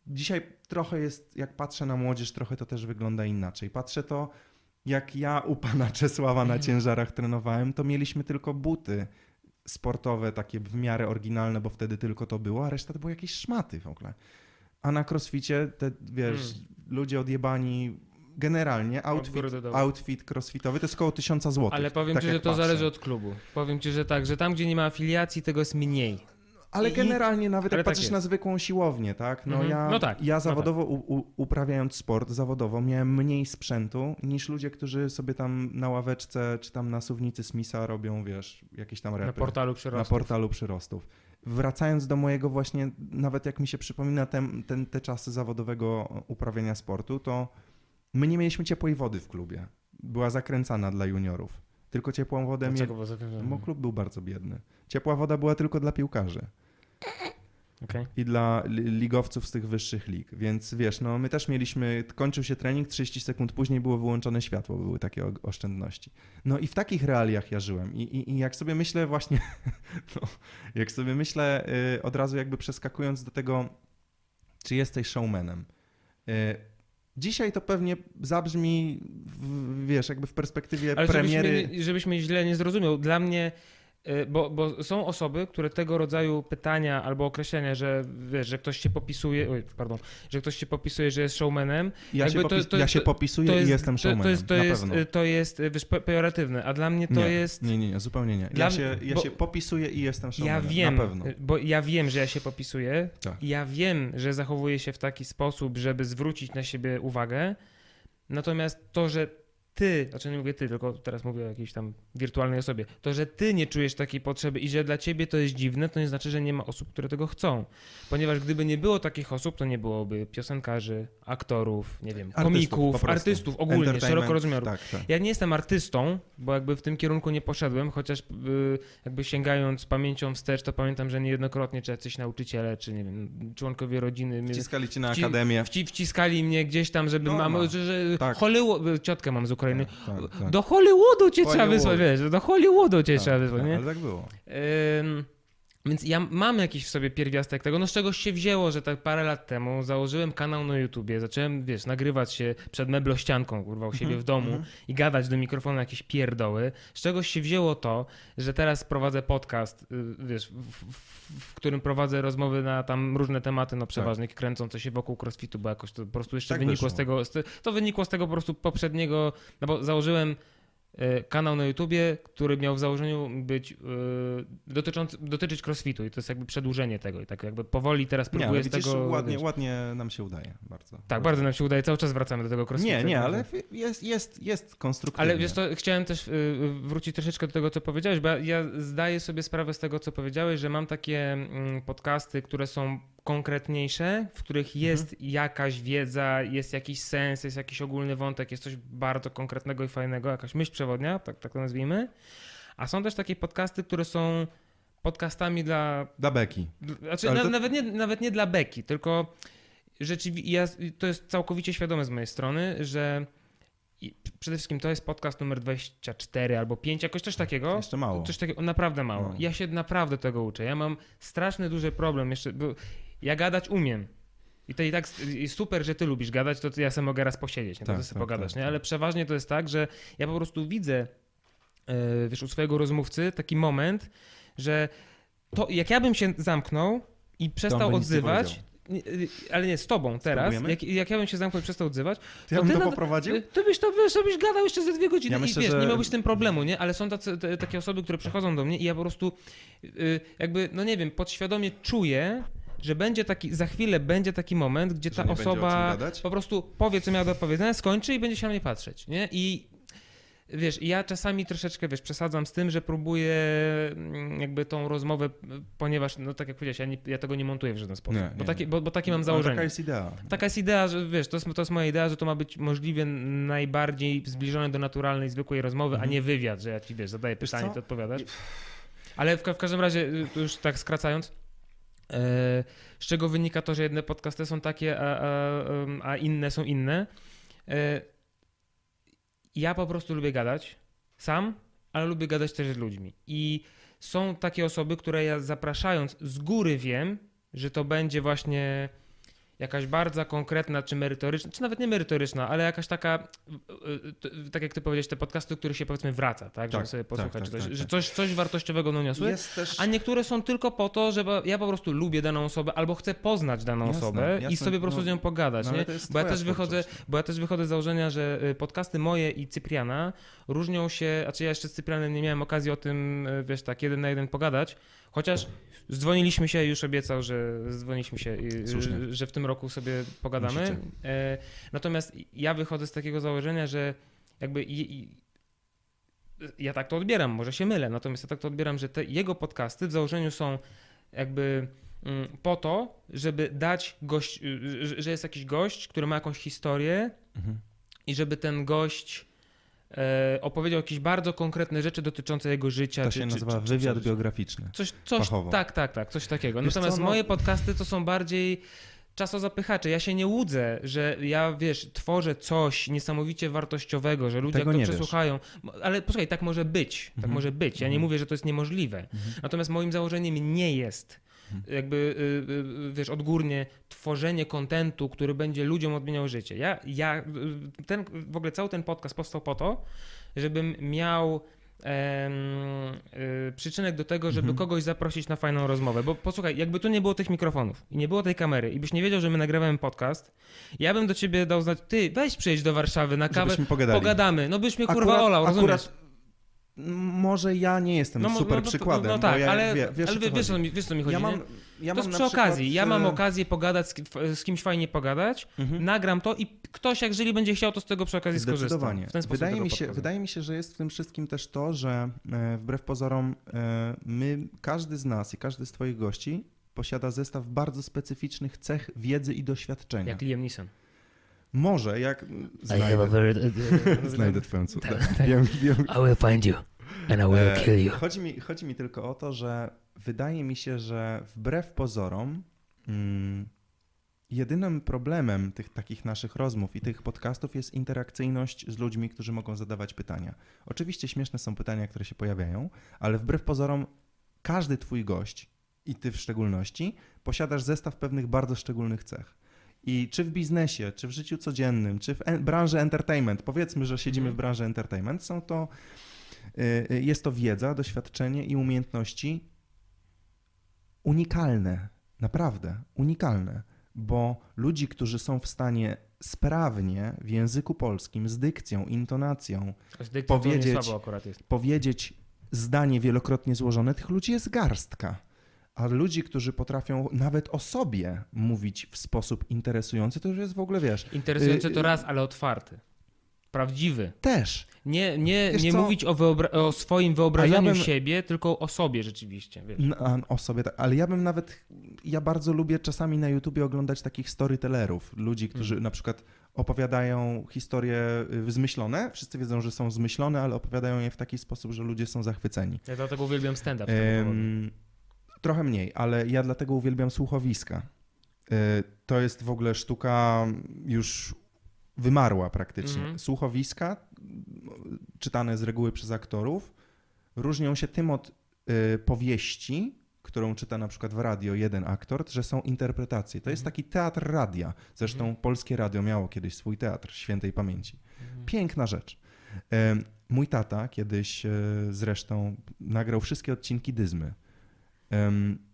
dzisiaj trochę jest, jak patrzę na młodzież, trochę to też wygląda inaczej. Patrzę to, jak ja u pana Czesława na ciężarach trenowałem, to mieliśmy tylko buty sportowe, takie w miarę oryginalne, bo wtedy tylko to było, a reszta to były jakieś szmaty w ogóle. A na crossficie, te, wiesz, ludzie odjebani, generalnie outfit, outfit crossfitowy to jest około 1000 zł. Ale powiem tak ci, że to patrzę. zależy od klubu. Powiem ci, że tak, że tam, gdzie nie ma afiliacji, tego jest mniej. Ale generalnie nawet ale jak tak patrzysz jest. na zwykłą siłownię, tak? No Mhm. ja, No tak, ja no zawodowo u, uprawiając sport zawodowo miałem mniej sprzętu niż ludzie, którzy sobie tam na ławeczce czy tam na suwnicy Smitha robią, wiesz, jakieś tam repy. Na portalu na przyrostów. portalu przyrostów. Wracając do mojego właśnie, nawet jak mi się przypomina ten, ten, te czasy zawodowego uprawiania sportu, to my nie mieliśmy ciepłej wody w klubie. Była zakręcana dla juniorów. Tylko ciepłą wodę mieli, Dlaczego? Bo za- bo klub był bardzo biedny. Ciepła woda była tylko dla piłkarzy Okej. i dla li- ligowców z tych wyższych lig. Więc wiesz, no my też mieliśmy, kończył się trening, 30 sekund później było wyłączone światło, były takie oszczędności. No i w takich realiach ja żyłem. I, i, i jak sobie myślę właśnie, [LAUGHS] no, jak sobie myślę y, od razu jakby przeskakując do tego, czy jesteś showmanem. Dzisiaj to pewnie zabrzmi, w, wiesz, jakby w perspektywie Ale premiery. żebyś mnie, żebyś mnie źle nie zrozumiał, dla mnie, bo, bo są osoby, które tego rodzaju pytania albo określenia, że wiesz, że ktoś się popisuje, oj, pardon, że ktoś się popisuje, że jest showmanem, Ja, się, jakby to- popis- to- ja się to- popisuję to jest, i jestem to, showmanem, to jest, to jest, pewno. y, to jest y, wiesz, pe- pejoratywne, a dla mnie to nie, jest... Nie, nie, nie, zupełnie nie. Dla Ja, się, ja bo- się popisuję i jestem Ja showmanem. wiem, Na pewno. y, bo ja wiem, że ja się popisuję, Tak. ja wiem, że zachowuję się w taki sposób, żeby zwrócić na siebie uwagę, natomiast to, że ty, znaczy nie mówię ty, tylko teraz mówię o jakiejś tam wirtualnej osobie, to, że ty nie czujesz takiej potrzeby i że dla ciebie to jest dziwne, to nie znaczy, że nie ma osób, które tego chcą. Ponieważ gdyby nie było takich osób, to nie byłoby piosenkarzy, aktorów, nie wiem, komików, artystów ogólnie, szeroko rozumiaru. Tak, tak. Ja nie jestem artystą, bo jakby w tym kierunku nie poszedłem, chociaż y, jakby sięgając pamięcią wstecz, to pamiętam, że niejednokrotnie czy jacyś nauczyciele, czy nie wiem, członkowie rodziny Wciskali cię na akademię. wci, wciskali mnie gdzieś tam, żeby Norma. mam, że, że Tak. Ciotkę mam z Ukrainy, Tak, tak, tak. do Hollywoodu cię trzeba Hollywood. wysłać, wiesz, do Hollywoodu cię Tak, trzeba tak, wysłać, nie? Ale tak było. Ym, więc ja mam jakiś w sobie pierwiastek tego, no z czegoś się wzięło, że tak parę lat temu założyłem kanał na YouTubie, zacząłem, wiesz, nagrywać się przed meblościanką, kurwa, u Mhm, siebie w domu i gadać do mikrofonu jakieś pierdoły. Z czegoś się wzięło to, że teraz prowadzę podcast, y, wiesz, w, w, w którym prowadzę rozmowy na tam różne tematy, no przeważnie kręcące się wokół crossfitu, bo jakoś to po prostu jeszcze Tak wynikło wyszło. z tego, to wynikło z tego po prostu poprzedniego, no bo założyłem kanał na YouTubie, który miał w założeniu być e, dotyczący, dotyczyć crossfitu i to jest jakby przedłużenie tego i tak jakby powoli teraz Nie, ale próbuję z tego... ładnie, ładnie nam się udaje bardzo. tak, bardzo nam się udaje, cały czas wracamy do tego crossfitu. Nie, nie, ale jest, jest, jest konstruktywnie. Ale wiesz to chciałem też y, wrócić troszeczkę do tego, co powiedziałeś, bo ja- ja zdaję sobie sprawę z tego, co powiedziałeś, że mam takie mm, podcasty, które są konkretniejsze, w których jest jakaś wiedza, jest jakiś sens, jest jakiś ogólny wątek, jest coś bardzo konkretnego i fajnego, jakaś myśl przewodnia, tak, tak to nazwijmy. A są też takie podcasty, które są podcastami dla Dla beki. znaczy, na, to- nawet, nie, nawet nie dla beki, tylko rzeczywiście ja, to jest całkowicie świadome z mojej strony, że i przede wszystkim to jest podcast numer 24 albo 5, jakoś coś takiego. Jeszcze mało. Coś takiego, naprawdę mało. No. Ja się naprawdę tego uczę. Ja mam straszny duży problem jeszcze, bo ja gadać umiem. I to i tak super, że ty lubisz gadać, to ja sobie mogę raz posiedzieć, nie? to Tak, ty sobie tak, pogadasz, tak, nie? tak. Ale przeważnie to jest tak, że ja po prostu widzę, e, wiesz, u swojego rozmówcy taki moment, że to jak ja bym się zamknął, i przestał odzywać, ale nie, z tobą teraz, jak, jak ja bym się zamknął i przestał odzywać, Ja bym ty to nawet- poprowadził? y, to byś to wiesz, to byś gadał jeszcze ze dwie godziny Ja i myślę, wiesz, że- nie miałbyś z tym problemu, nie? Ale są tacy, te, takie osoby, które przychodzą do mnie i ja po prostu y, jakby, no nie wiem, podświadomie czuję, że będzie taki, za chwilę będzie taki moment, gdzie ta osoba po prostu powie, co miała do powiedzenia, skończy i będzie się na mnie patrzeć, nie? I wiesz, ja czasami troszeczkę, wiesz, przesadzam z tym, że próbuję mm, jakby tą rozmowę, ponieważ, no tak jak powiedziałeś, ja, nie, ja tego nie montuję w żaden sposób, Nie, bo, nie, taki, nie. bo, bo takie mam założenie. Taka jest idea. Taka jest idea, że wiesz, to jest, to jest moja idea, że to ma być możliwie najbardziej zbliżone do naturalnej, zwykłej rozmowy, a nie wywiad, że ja ci wiesz, zadaję pytanie, Mhm. co? ty odpowiadasz. Ale w, w każdym razie, y, już tak skracając, e, z czego wynika to, że jedne podcasty są takie, a, a, a inne są inne. Ja po prostu lubię gadać sam, ale lubię gadać też z ludźmi. I są takie osoby, które ja zapraszając z góry wiem, że to będzie właśnie jakaś bardzo konkretna, czy merytoryczna, czy nawet nie merytoryczna, ale jakaś taka, tak jak ty powiedziałeś, te podcasty, których się powiedzmy wraca, tak? Żeby Tak, sobie tak, posłuchać, tak, czy coś, tak, że tak. coś, coś wartościowego doniosły. Też... A niektóre są tylko po to, że ja po prostu lubię daną osobę albo chcę poznać daną Jasne, osobę i jasne, sobie po prostu no, z nią pogadać, no, nie? Bo ja też wychodzę, twórczość. bo ja też wychodzę z założenia, że y, podcasty moje i Cypriana różnią się, a czy ja jeszcze z Cyprianem nie miałem okazji o tym, y, wiesz, tak jeden na jeden pogadać, chociaż dzwoniliśmy się, już obiecał, że dzwoniliśmy się, y, Słusznie. y, że w tym roku sobie pogadamy. Musicie. E, Natomiast ja wychodzę z takiego założenia, że jakby ja tak to odbieram, może się mylę, natomiast ja tak to odbieram, że te jego podcasty w założeniu są jakby mm, po to, żeby dać gość, y, że- że jest jakiś gość, który ma jakąś historię Mhm. i żeby ten gość e, opowiedział jakieś bardzo konkretne rzeczy dotyczące jego życia. To czy- się czy- nazywa czy- wywiad przeżyć. biograficzny. Coś, coś tak, tak, tak, coś takiego. Wiesz Natomiast co, no- moje podcasty to są bardziej czasozapychacze. Ja się nie łudzę, że ja, wiesz, tworzę coś niesamowicie wartościowego, że ludzie Tego to wiesz. przesłuchają. Ale posłuchaj, tak może być. Tak Mhm. może być. Ja nie Mhm. mówię, że to jest niemożliwe. Natomiast moim założeniem nie jest Mhm. Jakby, y, y, wiesz, odgórnie tworzenie kontentu, który będzie ludziom odmieniał życie. Ja, ja, y, ten, w ogóle cały ten podcast powstał po to, żebym miał przyczynek do tego, żeby Mhm. kogoś zaprosić na fajną rozmowę. Bo posłuchaj, jakby tu nie było tych mikrofonów i nie było tej kamery i byś nie wiedział, że my nagrywamy podcast, ja bym do ciebie dał znać, ty weź przyjedź do Warszawy na kawę, pogadamy. No byś mnie kurwa olał, rozumiesz? akurat może ja nie jestem mo- super no, to- przykładem. No, tak, ja, ale, wie, wiesz, ale wiesz, co mi, wiesz, co mi chodzi, ja mam, ja to mam jest przy okazji. przykład, Ja mam e, okazję pogadać z, z kimś fajnie pogadać, mhm. nagram to i ktoś, jak jeżeli będzie chciał, to z tego przy okazji skorzysta. Wydaje mi, się, podchodzę. wydaje mi się, że jest w tym wszystkim też to, że e, wbrew pozorom e, my, każdy z nas i każdy z Twoich gości posiada zestaw bardzo specyficznych cech wiedzy i doświadczenia. Jak Liam Neeson. Może, jak znajdę, very. [LAUGHS] znajdę Twoją córkę. Tak, wiem. I will find you and I will E, kill you. Chodzi mi, chodzi mi tylko o to, że wydaje mi się, że wbrew pozorom mm, jedynym problemem tych takich naszych rozmów i tych podcastów jest interakcyjność z ludźmi, którzy mogą zadawać pytania. Oczywiście śmieszne są pytania, które się pojawiają, ale wbrew pozorom każdy twój gość i ty w szczególności posiadasz zestaw pewnych bardzo szczególnych cech. I czy w biznesie, czy w życiu codziennym, czy w branży entertainment, powiedzmy, że siedzimy Mhm. w branży entertainment, są to Y, y, Jest to wiedza, doświadczenie i umiejętności unikalne, naprawdę unikalne, bo ludzi, którzy są w stanie sprawnie w języku polskim z dykcją, intonacją Z dykcją powiedzieć- powiedzieć zdanie wielokrotnie złożone, tych ludzi jest garstka. A ludzi, którzy potrafią nawet o sobie mówić w sposób interesujący, to już jest w ogóle, wiesz, Interesujący Y, to raz, ale otwarty. Prawdziwy. też. Nie, nie, Wiesz nie co? mówić o, wyobra- o swoim wyobrażeniu bym- siebie, tylko o sobie rzeczywiście. Wiesz. N- a, o sobie, tak. ale ja bym nawet, ja bardzo lubię czasami na YouTubie oglądać takich storytellerów, ludzi, którzy na przykład opowiadają historie y, zmyślone, wszyscy wiedzą, że są zmyślone, ale opowiadają je w taki sposób, że ludzie są zachwyceni. Ja dlatego uwielbiam stand-up. Em, trochę mniej, ale ja dlatego uwielbiam słuchowiska. Y, To jest w ogóle sztuka już wymarła praktycznie. Mhm. Słuchowiska, m, czytane z reguły przez aktorów, różnią się tym od y, powieści, którą czyta na przykład w radio jeden aktor, że są interpretacje. To jest Mhm. taki teatr radia. Zresztą Mhm. polskie radio miało kiedyś swój teatr świętej pamięci. Mhm. Piękna rzecz. Mój tata kiedyś zresztą nagrał wszystkie odcinki Dyzmy.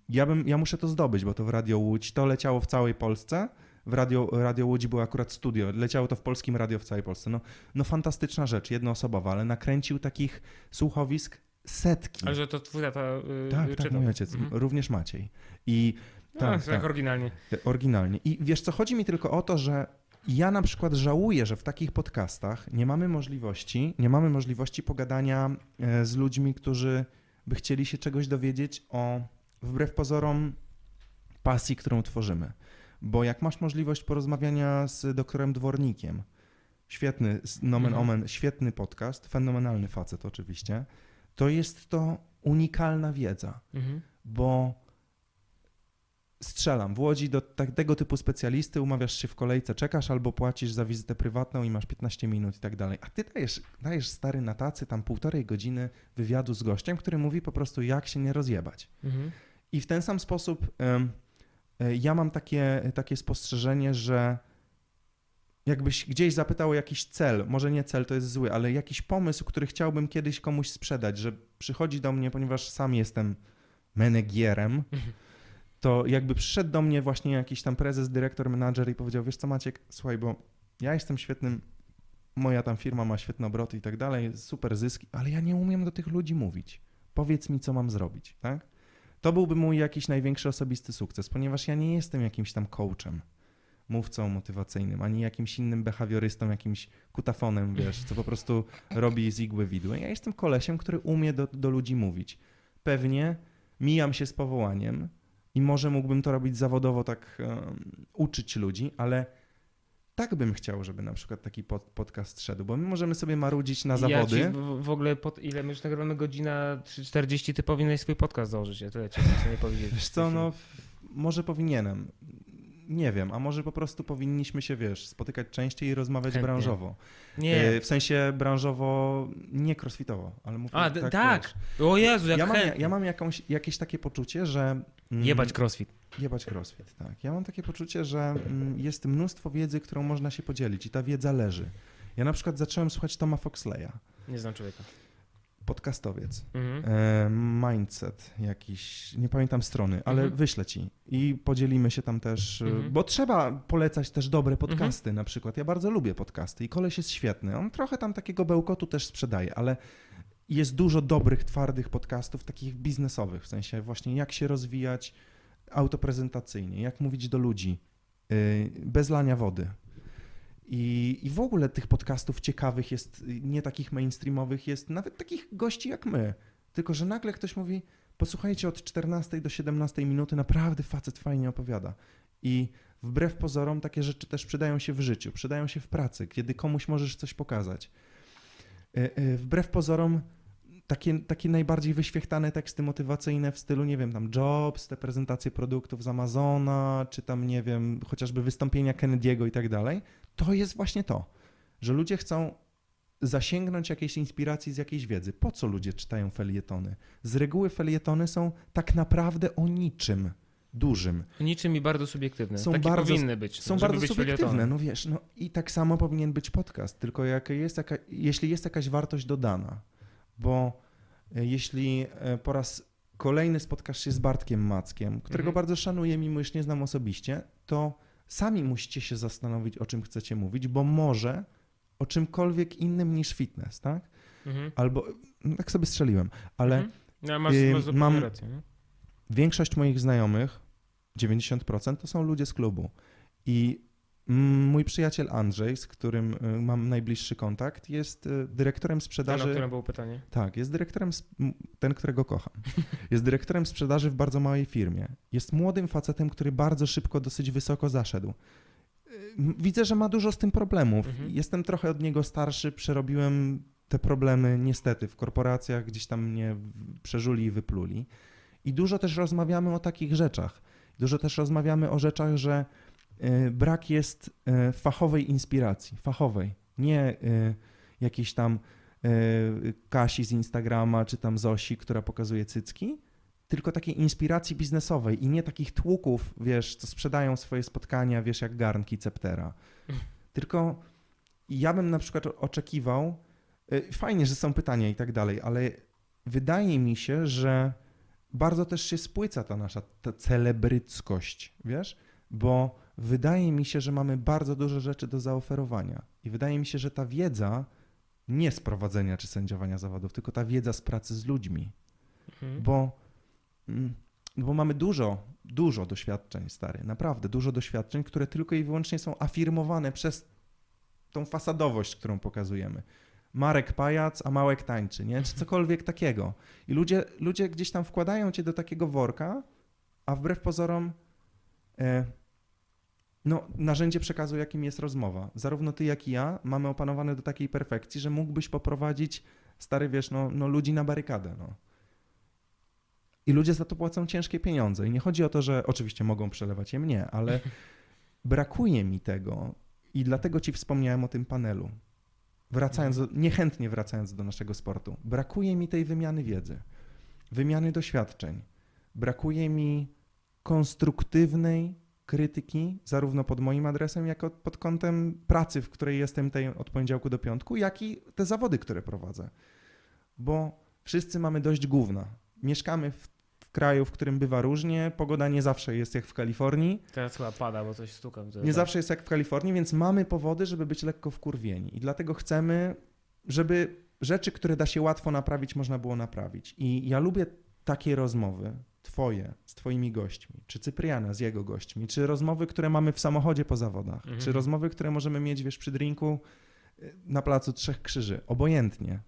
Ja, bym, ja muszę to zdobyć, bo to w Radio Łódź, to leciało w całej Polsce, w Radio, Radio Łódź było akurat studio, leciało to w polskim radio w całej Polsce. No, no fantastyczna rzecz, jednoosobowa, ale nakręcił takich słuchowisk setki. Ale że to twój tata yy, tak, tak, mój ojciec, Mhm. również Maciej. I Tak, tak, tak, tak. oryginalnie. Oryginalnie. I wiesz co, chodzi mi tylko o to, że ja na przykład żałuję, że w takich podcastach nie mamy możliwości, nie mamy możliwości pogadania e, z ludźmi, którzy by chcieli się czegoś dowiedzieć o, wbrew pozorom, pasji, którą tworzymy. Bo jak masz możliwość porozmawiania z doktorem Dwornikiem, świetny, nomen Mhm. omen, świetny podcast, fenomenalny facet oczywiście, to jest to unikalna wiedza Mhm. bo strzelam. W Łodzi do tak- tego typu specjalisty umawiasz się w kolejce, czekasz albo płacisz za wizytę prywatną i masz 15 minut i tak dalej. A ty dajesz, dajesz stary na tacy tam półtorej godziny wywiadu z gościem, który mówi po prostu jak się nie rozjebać. Mhm. I w ten sam sposób e, ja mam takie, takie spostrzeżenie, że jakbyś gdzieś zapytał o jakiś cel, może nie cel to jest zły, ale jakiś pomysł, który chciałbym kiedyś komuś sprzedać, że przychodzi do mnie, ponieważ sam jestem menegierem, to jakby przyszedł do mnie właśnie jakiś tam prezes, dyrektor, menadżer i powiedział, wiesz co Maciek, słuchaj, bo ja jestem świetnym, moja tam firma ma świetne obroty i tak dalej, super zyski, ale ja nie umiem do tych ludzi mówić. Powiedz mi, co mam zrobić, tak? To byłby mój jakiś największy osobisty sukces, ponieważ ja nie jestem jakimś tam coachem, mówcą motywacyjnym, ani jakimś innym behawiorystą, jakimś kutafonem, wiesz, co po prostu robi z igły widły. Ja jestem kolesiem, który umie do, do ludzi mówić. Pewnie mijam się z powołaniem i może mógłbym to robić zawodowo, tak um, uczyć ludzi, ale tak bym chciał, żeby na przykład taki pod, podcast szedł, bo my możemy sobie marudzić na zawody. Ja w, w ogóle, pod, ile my już nagrywamy, godzina 3.40, ty powinieneś swój podcast założyć, ja tyle ci chcę nie [LAUGHS] powiedzieć. Wiesz co, no może powinienem. Nie wiem, a może po prostu powinniśmy się, wiesz, spotykać częściej i rozmawiać Chętnie. branżowo. Nie. E, W sensie branżowo, nie crossfitowo, ale mówię A, tak. wiesz. O Jezu, jak Ja mam, chętnie. ja mam jakąś, jakieś takie poczucie, że... mm, Jebać crossfit. Jebać crossfit, tak. Ja mam takie poczucie, że mm, jest mnóstwo wiedzy, którą można się podzielić i ta wiedza leży. Ja na przykład zacząłem słuchać Toma Foxleya, Nie znam człowieka. Podcastowiec. Mhm. E, mindset jakiś, nie pamiętam strony, ale Mhm. wyślę ci i podzielimy się tam też, e, Mhm. bo trzeba polecać też dobre podcasty na przykład. Ja bardzo lubię podcasty i koleś jest świetny. On trochę tam takiego bełkotu też sprzedaje, ale jest dużo dobrych, twardych podcastów, takich biznesowych, w sensie właśnie jak się rozwijać autoprezentacyjnie, jak mówić do ludzi, y, bez lania wody. I, I w ogóle tych podcastów ciekawych jest, nie takich mainstreamowych, jest nawet takich gości jak my. Tylko, że nagle ktoś mówi, posłuchajcie od 14 do 17 minuty, naprawdę facet fajnie opowiada. I wbrew pozorom takie rzeczy też przydają się w życiu, przydają się w pracy, kiedy komuś możesz coś pokazać. Y, y, Wbrew pozorom takie, takie najbardziej wyświechtane teksty motywacyjne w stylu, nie wiem, tam Jobs, te prezentacje produktów z Amazona, czy tam, nie wiem, chociażby wystąpienia Kennedy'ego i tak dalej, to jest właśnie to, że ludzie chcą zasięgnąć jakiejś inspiracji z jakiejś wiedzy. Po co ludzie czytają felietony? Z reguły felietony są tak naprawdę o niczym dużym. Niczym i bardzo subiektywne. Są Takie bardzo- powinny być. Są bardzo być subiektywne, felietonem. no wiesz, no i tak samo powinien być podcast, tylko jak jest jaka, jeśli jest jakaś wartość dodana, bo e, jeśli e, po raz kolejny spotkasz się z Bartkiem Mackiem, którego Mhm. bardzo szanuję, mimo iż nie znam osobiście, to sami musicie się zastanowić, o czym chcecie mówić, bo może o czymkolwiek innym niż fitness, tak? Mhm. Albo, tak sobie strzeliłem, ale Mhm. No, masz, masz mam- rację. nie? większość moich znajomych, 90% to są ludzie z klubu. I mój przyjaciel Andrzej, z którym y, mam najbliższy kontakt, jest y, dyrektorem Ten, o sprzedaży. którym było pytanie. Tak, jest dyrektorem, ten, którego kocham. [LAUGHS] Jest dyrektorem sprzedaży w bardzo małej firmie. Jest młodym facetem, który bardzo szybko, dosyć wysoko zaszedł. Y, Widzę, że ma dużo z tym problemów. Mhm. Jestem trochę od niego starszy, przerobiłem te problemy niestety w korporacjach, gdzieś tam mnie przeżuli i wypluli. I dużo też rozmawiamy o takich rzeczach. Dużo też rozmawiamy o rzeczach, że brak jest y, fachowej inspiracji, fachowej, nie y, jakiejś tam Kasi z Instagrama, czy tam Zosi, która pokazuje cycki, tylko takiej inspiracji biznesowej i nie takich tłuków, wiesz, co sprzedają swoje spotkania, wiesz, jak garnki Ceptera. [LAUGHS] Tylko ja bym na przykład oczekiwał, fajnie, że są pytania i tak dalej, ale wydaje mi się, że bardzo też się spłyca ta nasza ta celebryckość, wiesz? Bo wydaje mi się, że mamy bardzo dużo rzeczy do zaoferowania. I wydaje mi się, że ta wiedza nie z prowadzenia czy sędziowania zawodów, tylko ta wiedza z pracy z ludźmi. Mhm. Bo, mm, bo mamy dużo, dużo doświadczeń, stary, naprawdę dużo doświadczeń, które tylko i wyłącznie są afirmowane przez tą fasadowość, którą pokazujemy. Marek pajac, a Małek tańczy, nie? Czy cokolwiek takiego. I ludzie, ludzie gdzieś tam wkładają cię do takiego worka, a wbrew pozorom e, no, narzędzie przekazu, jakim jest rozmowa. Zarówno ty, jak i ja mamy opanowane do takiej perfekcji, że mógłbyś poprowadzić, stary, wiesz, no, no ludzi na barykadę, no. I ludzie za to płacą ciężkie pieniądze. I nie chodzi o to, że oczywiście mogą przelewać je mnie, ale [LAUGHS] brakuje mi tego i dlatego ci wspomniałem o tym panelu. Wracając, do, niechętnie wracając do naszego sportu, brakuje mi tej wymiany wiedzy, wymiany doświadczeń. Brakuje mi konstruktywnej krytyki, zarówno pod moim adresem, jak i pod kątem pracy, w której jestem tej od poniedziałku do piątku, jak i te zawody, które prowadzę. Bo wszyscy mamy dość gówna. Mieszkamy w, w kraju, w którym bywa różnie, pogoda nie zawsze jest jak w Kalifornii, Teraz chyba pada, bo coś stukam. nie zawsze jest jak w Kalifornii, więc mamy powody, żeby być lekko wkurwieni. I dlatego chcemy, żeby rzeczy, które da się łatwo naprawić, można było naprawić. I ja lubię takie rozmowy, twoje, z twoimi gośćmi, czy Cypriana z jego gośćmi, czy rozmowy, które mamy w samochodzie po zawodach, Mhm. czy rozmowy, które możemy mieć, wiesz, przy drinku y, na placu Trzech Krzyży. Obojętnie.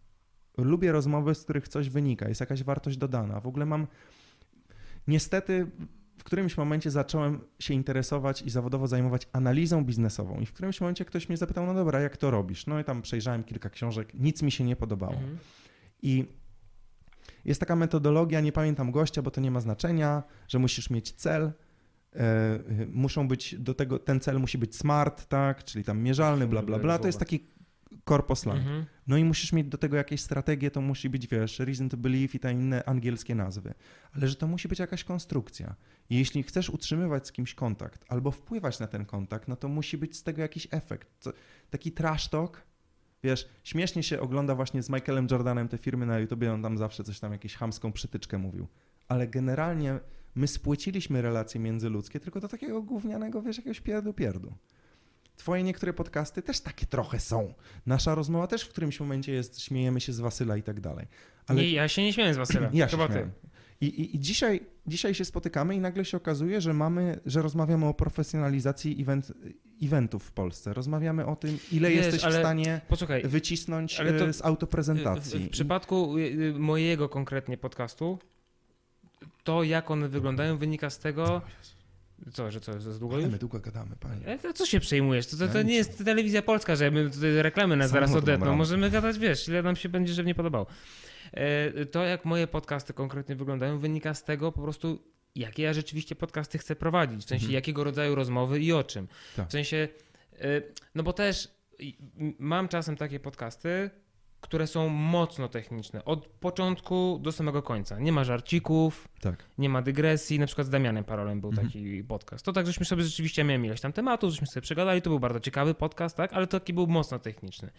Lubię rozmowy, z których coś wynika, jest jakaś wartość dodana. W ogóle mam... Niestety w którymś momencie zacząłem się interesować i zawodowo zajmować analizą biznesową. I w którymś momencie ktoś mnie zapytał, no dobra, jak to robisz? No i tam przejrzałem kilka książek, nic mi się nie podobało. Mhm. I jest taka metodologia, nie pamiętam gościa, bo to nie ma znaczenia, że musisz mieć cel, e, muszą być do tego, ten cel musi być smart, tak, czyli tam mierzalny, bla, bla, bla. To jest taki korpo slang. Mhm. No i musisz mieć do tego jakieś strategie, to musi być, wiesz, reason to believe i te inne angielskie nazwy. Ale że to musi być jakaś konstrukcja. I jeśli chcesz utrzymywać z kimś kontakt albo wpływać na ten kontakt, no to musi być z tego jakiś efekt. Taki trash talk, wiesz, śmiesznie się ogląda właśnie z Michaelem Jordanem te firmy na YouTube, on tam zawsze coś tam, jakąś chamską przytyczkę mówił. Ale generalnie my spłyciliśmy relacje międzyludzkie tylko do takiego gównianego, wiesz, jakiegoś pierdu pierdu. Twoje niektóre podcasty też takie trochę są. Nasza rozmowa też w którymś momencie jest, śmiejemy się z Wasyla i tak dalej. Ale Nie, ja się nie śmiałem z Wasyla. [CLEARS THROAT] ja się Chyba ty. I, i, I dzisiaj, dzisiaj się spotykamy i nagle się okazuje, że mamy, że rozmawiamy o profesjonalizacji event, eventów w Polsce. Rozmawiamy o tym, ile Wiesz, jesteś w ale- stanie Posłuchaj, wycisnąć e, z autoprezentacji. W, w przypadku y, y, mojego konkretnie podcastu, to jak one wyglądają wynika z tego... Co, że co, za długo Ale już? my długo gadamy, panie. Co się przejmujesz? To, to, to nie jest telewizja polska, że my tutaj reklamy nas zaraz odetną. Możemy gadać, wiesz, ile nam się będzie, że nie podobało. E, To jak moje podcasty konkretnie wyglądają wynika z tego po prostu jakie ja rzeczywiście podcasty chcę prowadzić, w sensie Mhm. jakiego rodzaju rozmowy i o czym. Tak. W sensie, e, no bo też mam czasem takie podcasty, które są mocno techniczne, od początku do samego końca. Nie ma żarcików, Tak. nie ma dygresji. Na przykład z Damianem Parolem był Mhm. taki podcast. To tak, żeśmy sobie rzeczywiście mieli ileś tam tematów, żeśmy sobie przegadali, to był bardzo ciekawy podcast, tak, ale to taki był mocno techniczny.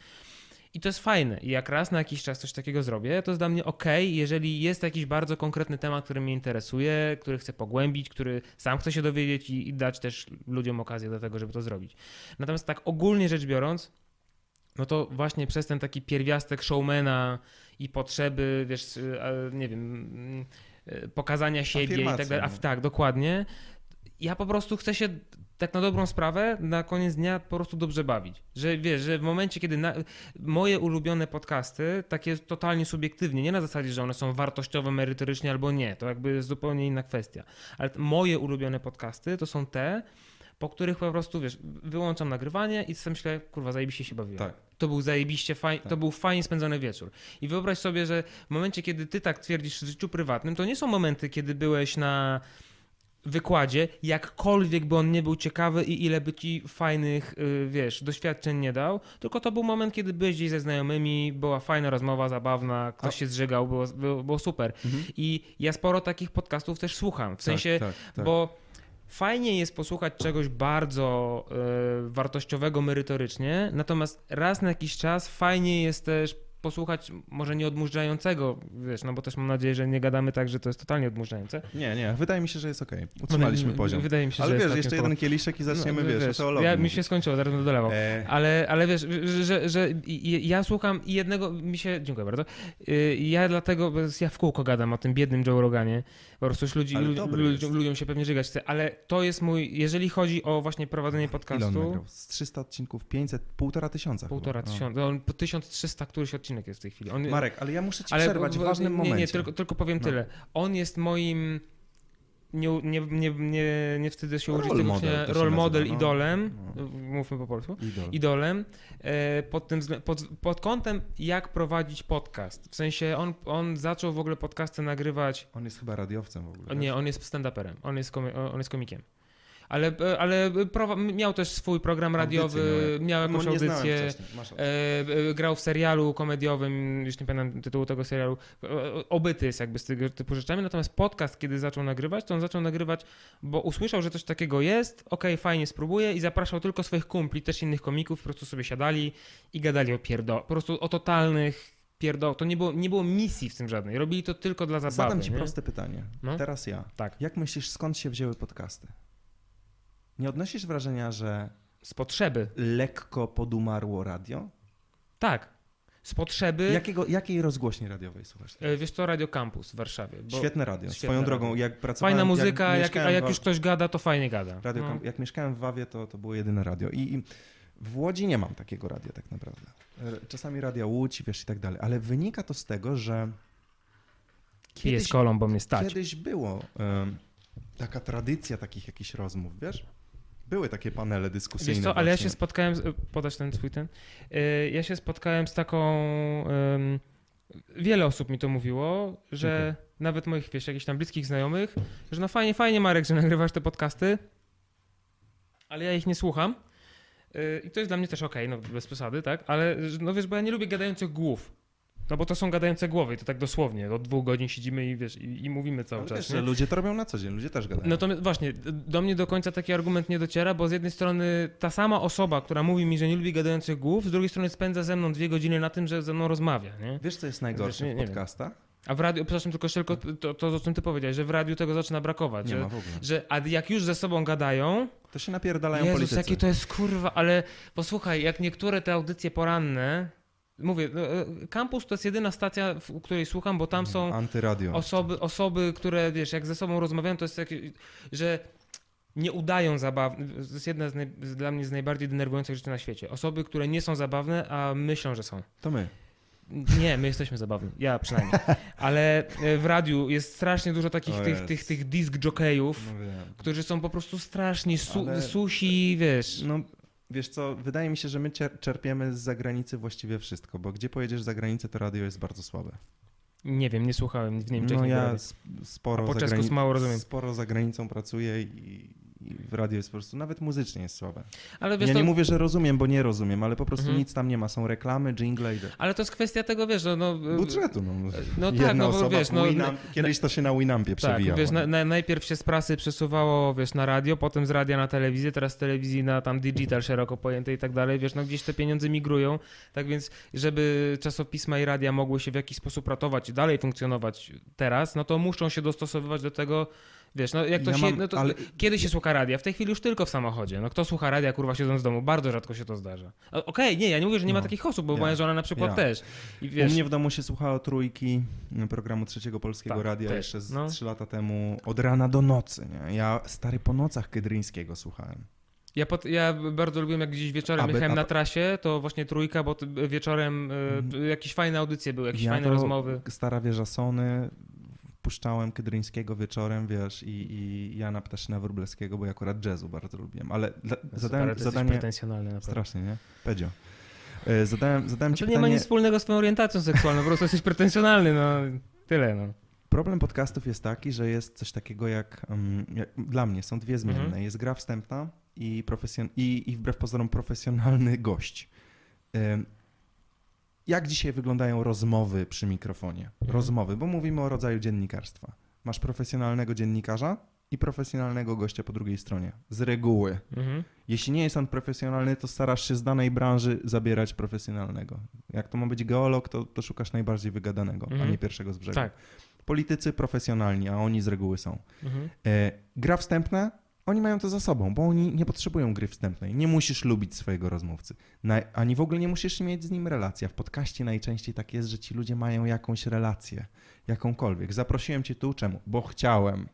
I to jest fajne. I jak raz na jakiś czas coś takiego zrobię, to jest dla mnie ok, jeżeli jest jakiś bardzo konkretny temat, który mnie interesuje, który chcę pogłębić, który sam chcę się dowiedzieć i, i dać też ludziom okazję do tego, żeby to zrobić. Natomiast tak ogólnie rzecz biorąc, no to właśnie przez ten taki pierwiastek showmana i potrzeby, wiesz, y, nie wiem, y, pokazania siebie i tak dalej. A, no. tak, dokładnie. Ja po prostu chcę się tak na dobrą sprawę na koniec dnia po prostu dobrze bawić. Że wiesz, że w momencie, kiedy na, moje ulubione podcasty, takie totalnie subiektywnie, nie na zasadzie, że one są wartościowe, merytorycznie albo nie, to jakby jest zupełnie inna kwestia. Ale moje ulubione podcasty to są te, po których po prostu, wiesz, wyłączam nagrywanie i sobie myślę, kurwa, zajebiście się bawiłem. Tak. To był zajebiście fajny, Tak. to był fajnie spędzony wieczór. I wyobraź sobie, że w momencie, kiedy ty tak twierdzisz w życiu prywatnym, to nie są momenty, kiedy byłeś na wykładzie, jakkolwiek by on nie był ciekawy i ile by ci fajnych, y, wiesz, doświadczeń nie dał, tylko to był moment, kiedy byłeś gdzieś ze znajomymi, była fajna rozmowa, zabawna, ktoś A- się zżygał, było, było, było super. Mhm. I ja sporo takich podcastów też słucham, w sensie, tak, tak. bo fajnie jest posłuchać czegoś bardzo y, wartościowego merytorycznie, natomiast raz na jakiś czas fajnie jest też posłuchać może nie odmurzającego, wiesz, no bo też mam nadzieję, że nie gadamy tak, że to jest totalnie odmurzające. Nie, nie, wydaje mi się, że jest okej. Utrzymaliśmy No, poziom. Wydaje mi się, Ale że wiesz, jest jeszcze jeden kieliszek i zaczniemy, No, wiesz, teologii ja, mi się skończyło, zaraz będę dolewał. E, Ale, ale wiesz, że, że, że ja słucham i jednego mi się. Dziękuję bardzo. Y, Ja dlatego, ja w kółko gadam o tym biednym Joe Roganie. Po prostu już ludzi, Ale lu- dobry ludziom, się pewnie żygać chce, ale to jest mój. Jeżeli chodzi o właśnie prowadzenie podcastu. Z 300 odcinków, 500, półtora tysiąca Półtora. No. tysiąca. On po 1300 któryś odcinek jest w tej chwili. On, Marek, ale ja muszę ci ale przerwać w ważnym nie, momencie. Nie, tylko, tylko powiem No. tyle. On jest moim. Nie, nie, nie, nie, nie wstydzę się użyć tego model się role nazywa, model, no. idolem. No. Mówmy po polsku Idol. idolem e, pod, tym, pod, pod kątem, jak prowadzić podcast. W sensie on, on zaczął w ogóle podcasty nagrywać. On jest chyba radiowcem w ogóle. Nie, on jest stand-uperem, on jest, komi- on jest komikiem. Ale, e, ale miał też swój program radiowy, Audycje miał jakąś No, audycję. E, e, grał w serialu komediowym, już nie pamiętam tytułu tego serialu, e, obyty jest jakby z tego typu rzeczami, natomiast podcast, kiedy zaczął nagrywać, to on zaczął nagrywać, bo usłyszał, że coś takiego jest, okej, fajnie, spróbuję i zapraszał tylko swoich kumpli, też innych komików, po prostu sobie siadali i gadali o pierdo, po prostu o totalnych pierdo, to nie było, nie było misji w tym żadnej, robili to tylko dla zabawy. Zadam ci nie? proste pytanie. No. Teraz ja. Tak, Jak myślisz, skąd się wzięły podcasty? Nie odnosisz wrażenia, że z potrzeby, lekko podumarło radio? tak, z potrzeby, Jakiego, jakiej rozgłośni radiowej słuchasz? e, wiesz co, Radio Campus w Warszawie. Świetne radio. świetne Swoją radio. drogą, jak pracowałem... Fajna muzyka, jak, mieszkałem a jak już ktoś gada, to fajnie gada. Radio, No. Jak mieszkałem w Wawie, to, to było jedyne radio. I, I w Łodzi nie mam takiego radia tak naprawdę. E, Czasami radia Łódź, wiesz, i tak dalej. Ale wynika to z tego, że Piję kiedyś, z kolą, bo mnie stać. kiedyś było taka tradycja takich jakichś rozmów, wiesz? Były takie panele dyskusyjne Wiesz co, ale ja właśnie. się spotkałem, z, podać ten swój ten, Yy, ja się spotkałem z taką, ym, wiele osób mi to mówiło, że Dziękuję. nawet moich, wiesz, jakichś tam bliskich znajomych, że no fajnie, fajnie Marek, że [LAUGHS] nagrywasz te podcasty, ale ja ich nie słucham. Yy, I to jest dla mnie też okej, no bez przesady, tak? Ale no wiesz, bo ja nie lubię gadających głów. No bo to są gadające głowy to tak dosłownie. Od dwóch godzin siedzimy i wiesz, i, i mówimy cały Ale czas. wiesz, nie? że ludzie to robią na co dzień, ludzie też gadają. No to my- właśnie, do mnie do końca taki argument nie dociera, bo z jednej strony ta sama osoba, która mówi mi, że nie lubi gadających głów, z drugiej strony spędza ze mną dwie godziny na tym, że ze mną rozmawia, nie? Wiesz, co jest najgorsze Wiesz, nie- w podcastach? A w radiu, przepraszam, tylko tylko to, to, o czym ty powiedziałeś, że w radiu tego zaczyna brakować, Nie że, ma w ogóle. że a jak już ze sobą gadają, To się napierdalają Jezus, politycy. jakie to jest kurwa, ale posłuchaj, jak niektóre te audycje poranne, mówię, no, e, Campus to jest jedyna stacja, w której słucham, bo tam są Antyradio. osoby, osoby, które wiesz, jak ze sobą rozmawiają, to jest takie, że nie udają zabawne. To jest jedna z naj, dla mnie z najbardziej denerwujących rzeczy na świecie. Osoby, które nie są zabawne, a myślą, że są. To my. Nie, my jesteśmy zabawni. Ja przynajmniej. [LAUGHS] Ale e, w radiu jest strasznie dużo takich tych, tych, tych disc jockeyów, No którzy są po prostu strasznie su, Ale- susi, wiesz. No, wiesz co, wydaje mi się, że my czerpiemy z zagranicy właściwie wszystko, bo gdzie pojedziesz za granicę, to radio jest bardzo słabe. Nie wiem, nie słuchałem w Niemczech. No ja sporo, A po za mało rozumiem. sporo za granicą pracuję i, i w radio jest po prostu, nawet muzycznie jest słabe. Ale wiesz, ja to, nie mówię, że rozumiem, bo nie rozumiem, ale po prostu Mhm. nic tam nie ma. Są reklamy, jingle i ale to jest kwestia tego, wiesz, no... no budżetu. No, No Jedna tak, no bo wiesz, no, Winamp, kiedyś to się na Winampie Tak, przewijało. wiesz, na, na, najpierw się z prasy przesuwało, wiesz, na radio, potem z radia na telewizję, teraz z telewizji na tam digital szeroko pojęte i tak dalej, wiesz, no gdzieś te pieniądze migrują, tak więc, żeby czasopisma i radia mogły się w jakiś sposób ratować i dalej funkcjonować teraz, no to muszą się dostosowywać do tego, wiesz, no jak to Ja się, mam- no to ale- kiedy się słucha radia? W tej chwili już tylko w samochodzie, no kto słucha radia, kurwa, siedząc w domu? Bardzo rzadko się to zdarza. Okej, nie, ja nie mówię, że nie ma No. takich osób, bo Ja. moja żona na przykład Ja. też. I U wiesz, mnie w domu się słuchało trójki programu Trzeciego Polskiego Tak, Radia też, jeszcze z no. trzy lata temu, od rana do nocy. Nie? Ja stary po nocach Kydryńskiego słuchałem. Ja, pot, ja bardzo lubiłem, jak gdzieś wieczorem A, by- jechałem a- na trasie, to właśnie trójka, bo wieczorem Mhm. jakieś fajne audycje były, jakieś ja fajne rozmowy. Stara Wieża Sony, puszczałem Kydryńskiego wieczorem, wiesz, i, i Jana Ptaszyna Wróblewskiego, bo ja akurat jazzu bardzo lubiłem. Ale dla, Super, zadałem jesteś zadanie... pretensjonalny naprawdę. Strasznie, nie? Pedzio. E, Zadałem, zadałem No ci to nie ma pytanie... nic wspólnego z twoją orientacją seksualną, po prostu jesteś pretensjonalny, no tyle, no. Problem podcastów jest taki, że jest coś takiego jak, um, jak dla mnie są dwie zmienne. Mhm. Jest gra wstępna i, profesjon- i, i wbrew pozorom profesjonalny gość. Jak dzisiaj wyglądają rozmowy przy mikrofonie? Mhm. Rozmowy, bo mówimy o rodzaju dziennikarstwa. Masz profesjonalnego dziennikarza i profesjonalnego gościa po drugiej stronie. Z reguły. Mhm. Jeśli nie jest on profesjonalny, to starasz się z danej branży zabierać profesjonalnego. Jak to ma być geolog, to, to szukasz najbardziej wygadanego, a Mhm. nie pierwszego z brzegu. Tak. Politycy profesjonalni, a oni z reguły są. Mhm. E, gra wstępna, oni mają to za sobą, bo oni nie potrzebują gry wstępnej. Nie musisz lubić swojego rozmówcy, ani w ogóle nie musisz mieć z nim relacji. A w podcaście najczęściej tak jest, że ci ludzie mają jakąś relację, jakąkolwiek. Zaprosiłem cię tu, czemu? Bo chciałem,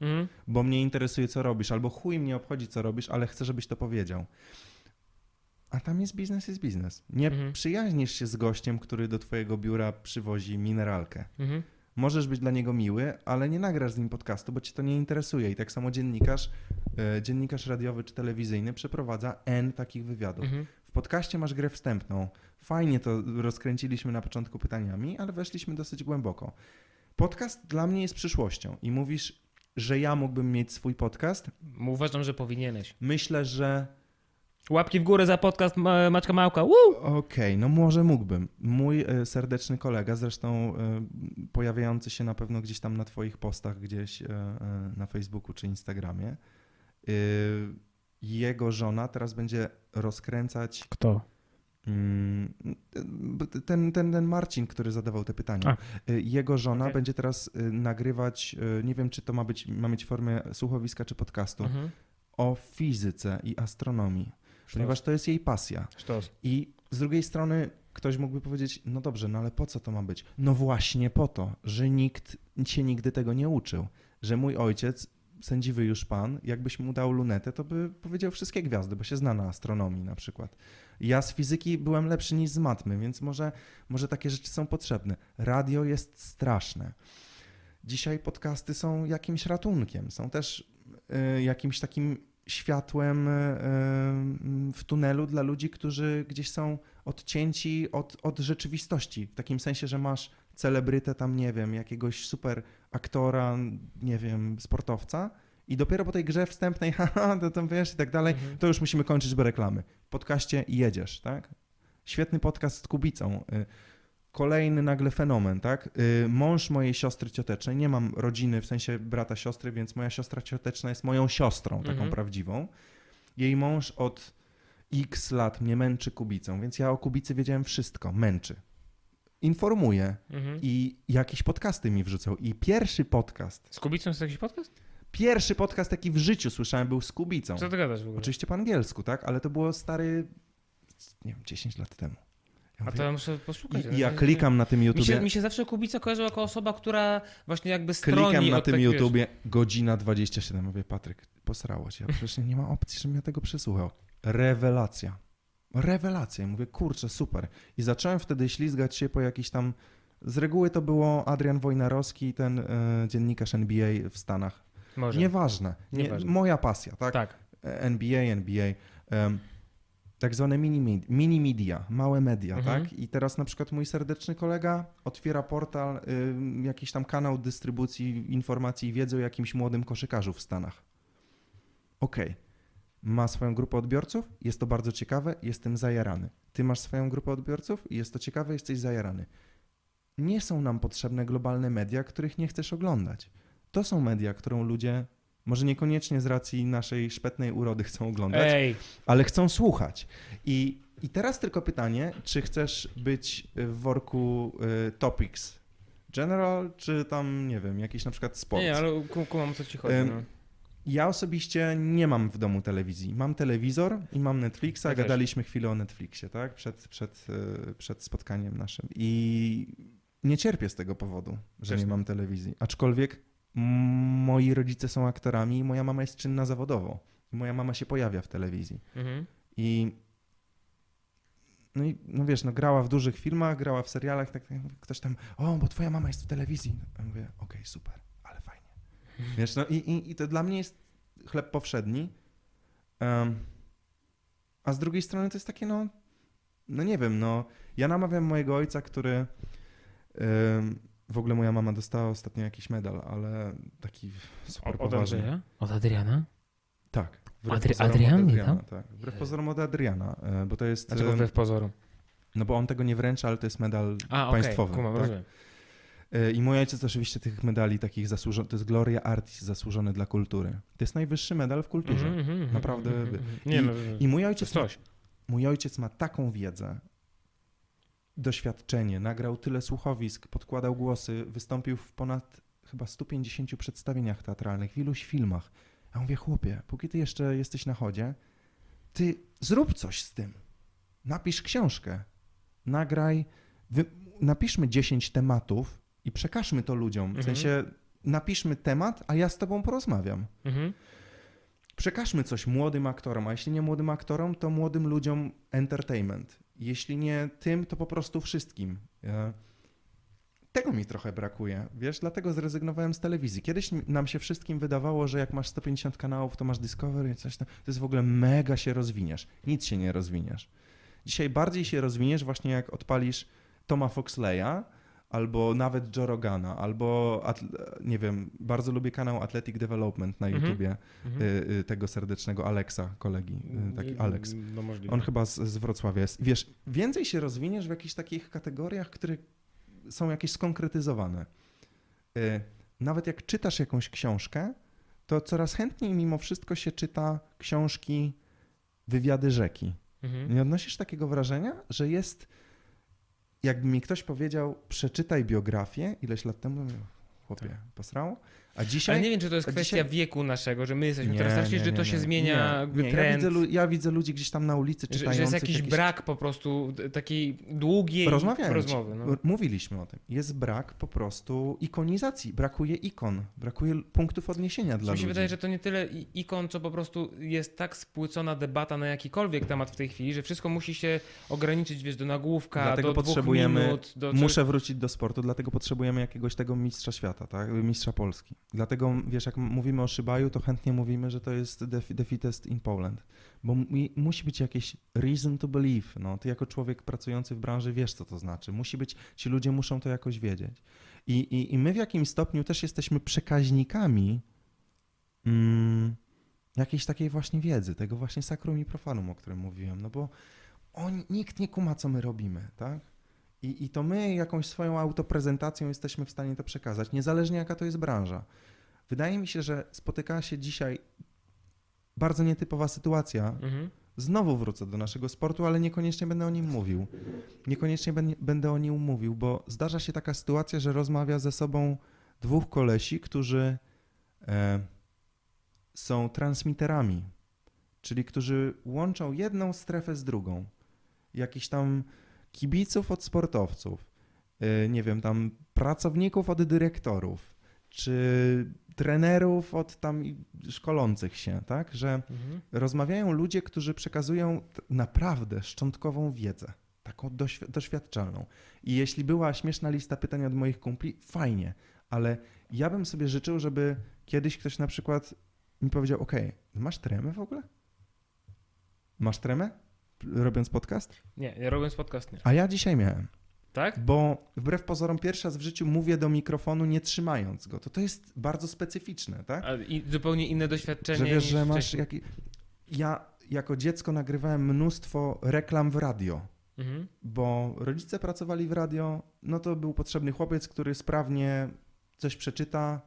Mhm. bo mnie interesuje, co robisz, albo chuj mnie obchodzi, co robisz, ale chcę, żebyś to powiedział. A tam jest biznes, jest biznes. Nie Mhm. przyjaźnisz się z gościem, który do twojego biura przywozi mineralkę. Mhm. Możesz być dla niego miły, ale nie nagrasz z nim podcastu, bo cię to nie interesuje. I tak samo dziennikarz, e, dziennikarz radiowy czy telewizyjny przeprowadza N takich wywiadów. Mhm. W podcaście masz grę wstępną. Fajnie to rozkręciliśmy na początku pytaniami, ale weszliśmy dosyć głęboko. Podcast dla mnie jest przyszłością i mówisz, że ja mógłbym mieć swój podcast. Uważam, że powinieneś. Myślę, że Łapki w górę za podcast Ma- Maćka Małka. Okej, no może mógłbym. Mój e, serdeczny kolega, zresztą e, pojawiający się na pewno gdzieś tam na Twoich postach, gdzieś e, na Facebooku czy Instagramie, jego żona teraz będzie rozkręcać Kto? mm, ten, ten, ten Marcin, który zadawał te pytania. E, Jego żona Okej. będzie teraz nagrywać, nie wiem czy to ma być, ma mieć formę słuchowiska czy podcastu, Mhm. o fizyce i astronomii, ponieważ to jest jej pasja. Sztos. I z drugiej strony ktoś mógłby powiedzieć, no dobrze, no ale po co to ma być? No właśnie po to, że nikt się nigdy tego nie uczył. Że mój ojciec, sędziwy już pan, jakbyś mu dał lunetę, to by powiedział wszystkie gwiazdy, bo się zna na astronomii na przykład. Ja z fizyki byłem lepszy niż z matmy, więc może, może takie rzeczy są potrzebne. Radio jest straszne. Dzisiaj podcasty są jakimś ratunkiem, są też y, jakimś takim światłem y, y, w tunelu dla ludzi, którzy gdzieś są odcięci od, od rzeczywistości. W takim sensie, że masz celebrytę tam, nie wiem, jakiegoś super aktora, nie wiem, sportowca i dopiero po tej grze wstępnej, [LAUGHS] haha, to tam wiesz i tak dalej, Mhm. to już musimy kończyć bez reklamy. W podcaście jedziesz, tak? Świetny podcast z Kubicą. Kolejny nagle fenomen, tak? Y, Mąż mojej siostry ciotecznej, nie mam rodziny w sensie brata siostry, więc moja siostra cioteczna jest moją siostrą, taką Mhm. prawdziwą. Jej mąż od x lat mnie męczy Kubicą, więc ja o Kubicy wiedziałem wszystko, męczy. Informuję Mhm. i jakieś podcasty mi wrzucał. I pierwszy podcast, Z Kubicą jest jakiś podcast? pierwszy podcast, jaki w życiu słyszałem, był z Kubicą. Co ty gadasz w ogóle? Oczywiście po angielsku, tak? Ale to było stary, nie wiem, 10 lat temu. Ja A mówię- to ja muszę poszukać. I, ja klikam na tym Mi YouTubie, się, mi się zawsze Kubica kojarzył jako osoba, która właśnie jakby stroni klikam na tym tak, wiesz- YouTubie, godzina 27. Mówię, Patryk, posrało cię. Przecież nie ma opcji, żebym ja tego przesłuchał. Rewelacja. Rewelacja. I mówię, kurczę, super. I zacząłem wtedy ślizgać się po jakiś tam... Z reguły to było Adrian Wojnarowski, ten e, dziennikarz NBA w Stanach. Może. Nieważne. Nie, Nieważne. moja pasja, tak? Tak. NBA, NBA, em, tak zwane mini, mini media, małe media, Mhm. tak? I teraz na przykład mój serdeczny kolega otwiera portal, ym, jakiś tam kanał dystrybucji informacji i wiedzy o jakimś młodym koszykarzu w Stanach. Okej. Ma swoją grupę odbiorców, jest to bardzo ciekawe, jestem zajarany. Ty masz swoją grupę odbiorców, jest to ciekawe, jesteś zajarany. Nie są nam potrzebne globalne media, których nie chcesz oglądać. To są media, którą ludzie może niekoniecznie z racji naszej szpetnej urody chcą oglądać, Ej, ale chcą słuchać. I, I teraz tylko pytanie, czy chcesz być w worku y, Topics General, czy tam, nie wiem, jakiś na przykład sport? nie, ale ku- kumam co ci chodzi. Em, no. Ja osobiście nie mam w domu telewizji. Mam telewizor i mam Netflixa. Ja też. Gadaliśmy chwilę o Netflixie, tak? Przed, przed, y, przed spotkaniem naszym. I nie cierpię z tego powodu, że Też nie mam telewizji. Aczkolwiek moi rodzice są aktorami i moja mama jest czynna zawodowo. Moja mama się pojawia w telewizji. Mhm. I no i no wiesz, no grała w dużych filmach, grała w serialach, tak, tak ktoś tam, o, bo twoja mama jest w telewizji. Ja mówię, okej, super, ale fajnie. Wiesz, no i, i, i to dla mnie jest chleb powszedni. Em, a z drugiej strony to jest takie, no, no nie wiem, no, ja namawiam mojego ojca, który em, w ogóle moja mama dostała ostatnio jakiś medal, ale taki super O- Od. Andrzeja? Od Adriana? Tak. Adri- pozorom Adrian, nie tam? tak. Wbrew pozorom od Adriana, e, bo to jest... Dlaczego em, wbrew pozoru? no bo on tego nie wręcza, ale to jest medal A, państwowy. kumam, tak? rozumiem. E, I mój ojciec oczywiście tych medali takich zasłużonych, to jest Gloria Artis, zasłużony dla kultury. To jest najwyższy medal w kulturze. Mhm, mhm, Naprawdę. mhm. Nie, I- no, I mój ojciec, coś. mój ojciec ma taką wiedzę, doświadczenie, nagrał tyle słuchowisk, podkładał głosy, wystąpił w ponad chyba 150 przedstawieniach teatralnych, w iluś filmach. Ja mówię, chłopie, póki ty jeszcze jesteś na chodzie, ty zrób coś z tym. Napisz książkę, nagraj, wy, napiszmy 10 tematów i przekażmy to ludziom. W Mhm. sensie napiszmy temat, a ja z tobą porozmawiam. Mhm. Przekażmy coś młodym aktorom, a jeśli nie młodym aktorom, to młodym ludziom entertainment. Jeśli nie tym, to po prostu wszystkim. E, Tego mi trochę brakuje, wiesz, dlatego zrezygnowałem z telewizji. Kiedyś nam się wszystkim wydawało, że jak masz 150 kanałów, to masz Discovery i coś tam. To jest w ogóle mega się rozwiniesz. Nic się nie rozwiniesz. Dzisiaj bardziej się rozwiniesz właśnie jak odpalisz Toma Foxleya, albo nawet Joe Rogana, albo, nie wiem, bardzo lubię kanał Athletic Development na Mhm. YouTubie y, y, tego serdecznego Alexa, kolegi, y, taki Alex. No możliwe. On chyba z, z Wrocławia jest. Wiesz, więcej się rozwiniesz w jakichś takich kategoriach, które są jakieś skonkretyzowane. Nawet jak czytasz jakąś książkę, to coraz chętniej mimo wszystko się czyta książki, wywiady rzeki. Mhm. Nie odnosisz takiego wrażenia, że jest, jakby mi ktoś powiedział, przeczytaj biografię ileś lat temu, mówię, chłopie, posrało? A dzisiaj... Ale nie wiem, czy to jest kwestia dzisiaj- wieku naszego, że my jesteśmy Nie, teraz starsi, że to się nie. zmienia Nie, nie, Ja, trend. widzę, ja widzę ludzi gdzieś tam na ulicy że, czytających że jest jakiś jakieś... brak po prostu takiej długiej rozmowy. No. Mówiliśmy o tym. Jest brak po prostu ikonizacji. Brakuje ikon. Brakuje punktów odniesienia dla Mi się ludzi. wydaje, że to nie tyle ikon, co po prostu jest tak spłycona debata na jakikolwiek temat w tej chwili, że wszystko musi się ograniczyć, wiesz, do nagłówka, Dlatego do potrzebujemy- dwóch minut, do Muszę wrócić do sportu, dlatego potrzebujemy jakiegoś tego mistrza świata, tak? mistrza Polski. Dlatego, wiesz, jak mówimy o Szybaju, to chętnie mówimy, że to jest the, the fittest in Poland. Bo mu, musi być jakieś reason to believe. No, ty jako człowiek pracujący w branży wiesz, co to znaczy. Musi być, ci ludzie muszą to jakoś wiedzieć. I, i, i my w jakimś stopniu też jesteśmy przekaźnikami mm, jakiejś takiej właśnie wiedzy, tego właśnie sakrum i profanum, o którym mówiłem. No bo on, nikt nie kuma, co my robimy, tak? I, I to my jakąś swoją autoprezentacją jesteśmy w stanie to przekazać, niezależnie jaka to jest branża. Wydaje mi się, że spotyka się dzisiaj bardzo nietypowa sytuacja. Mhm. Znowu wrócę do naszego sportu, ale niekoniecznie będę o nim mówił. Niekoniecznie będę o nim mówił, bo zdarza się taka sytuacja, że rozmawia ze sobą dwóch kolesi, którzy e, są transmiterami, czyli którzy łączą jedną strefę z drugą. Jakichś tam kibiców od sportowców, e, nie wiem, tam pracowników od dyrektorów, czy trenerów od tam szkolących się, tak? Że Mhm. rozmawiają ludzie, którzy przekazują naprawdę szczątkową wiedzę, taką doświ- doświadczalną. I jeśli była śmieszna lista pytań od moich kumpli, fajnie, ale ja bym sobie życzył, żeby kiedyś ktoś na przykład mi powiedział: OK, masz tremę w ogóle? Masz tremę? Robiąc podcast? Nie, ja robię podcast nie. A ja dzisiaj miałem, Tak? bo wbrew pozorom pierwszy raz w życiu mówię do mikrofonu nie trzymając go. To to jest bardzo specyficzne, tak? A, I zupełnie inne doświadczenie Że wiesz, że masz jaki... Ja jako dziecko nagrywałem mnóstwo reklam w radio, Mhm. bo rodzice pracowali w radio, no to był potrzebny chłopiec, który sprawnie coś przeczyta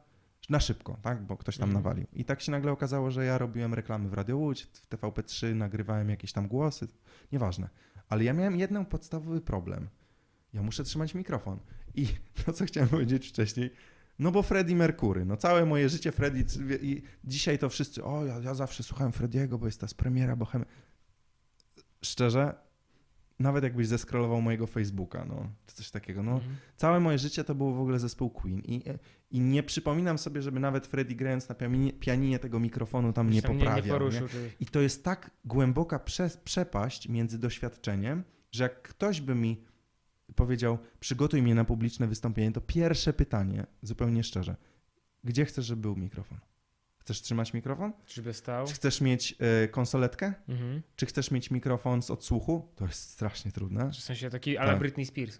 na szybko, tak, bo ktoś tam Mhm. nawalił. I tak się nagle okazało, że ja robiłem reklamy w Radio Łódź, w TVP3 nagrywałem jakieś tam głosy, nieważne. Ale ja miałem jeden podstawowy problem. Ja muszę trzymać mikrofon. I [LAUGHS] to, co chciałem powiedzieć wcześniej, no bo Freddie Mercury, no całe moje życie Freddie, i dzisiaj to wszyscy, o ja, ja zawsze słuchałem Frediego, bo jest ta z premiera Bohemy. Szczerze, nawet jakbyś zeskrolował mojego Facebooka, no, czy coś takiego, no, Mhm. całe moje życie to był w ogóle zespół Queen i, i nie przypominam sobie, żeby nawet Freddie grając na pianinie, pianinie tego mikrofonu tam nie poprawiał. Nie, nie? nie poruszył. Czy... I to jest tak głęboka prze, przepaść między doświadczeniem, że jak ktoś by mi powiedział, przygotuj mnie na publiczne wystąpienie, to pierwsze pytanie, zupełnie szczerze, gdzie chcesz, żeby był mikrofon? Chcesz trzymać mikrofon? Czyżby stał? Czy chcesz mieć e, konsoletkę? Mhm. Czy chcesz mieć mikrofon z odsłuchu? To jest strasznie trudne. W sensie taki ala Tak. Britney Spears.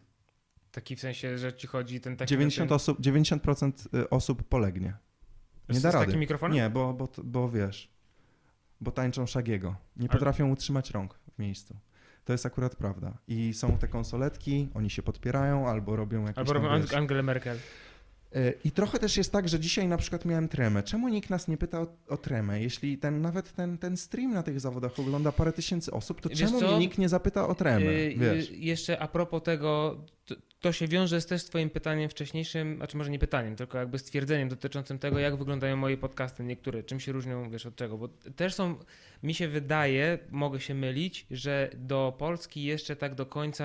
Taki w sensie, że ci chodzi ten taki... 90 ten... osób, 90% osób polegnie. Nie z, da z rady. takim mikrofonem? Nie, bo, bo, bo wiesz, bo tańczą Szagiego. Nie Ale- potrafią utrzymać rąk w miejscu. To jest akurat prawda. I są te konsoletki, oni się podpierają albo robią jakieś Albo robią Ang- Angelę Merkel. E, I trochę też jest tak, że dzisiaj na przykład miałem tremę. Czemu nikt nas nie pyta o, o tremę? Jeśli ten, nawet ten, ten stream na tych zawodach ogląda parę tysięcy osób, to Wiesz czemu co? mnie nikt nie zapyta o tremę? Y, Wiesz? y, jeszcze a propos tego, to, się wiąże z też z twoim pytaniem wcześniejszym, znaczy może nie pytaniem, tylko jakby stwierdzeniem dotyczącym tego, jak wyglądają moje podcasty niektóre, czym się różnią, wiesz, od czego, bo też są, mi się wydaje, mogę się mylić, że do Polski jeszcze tak do końca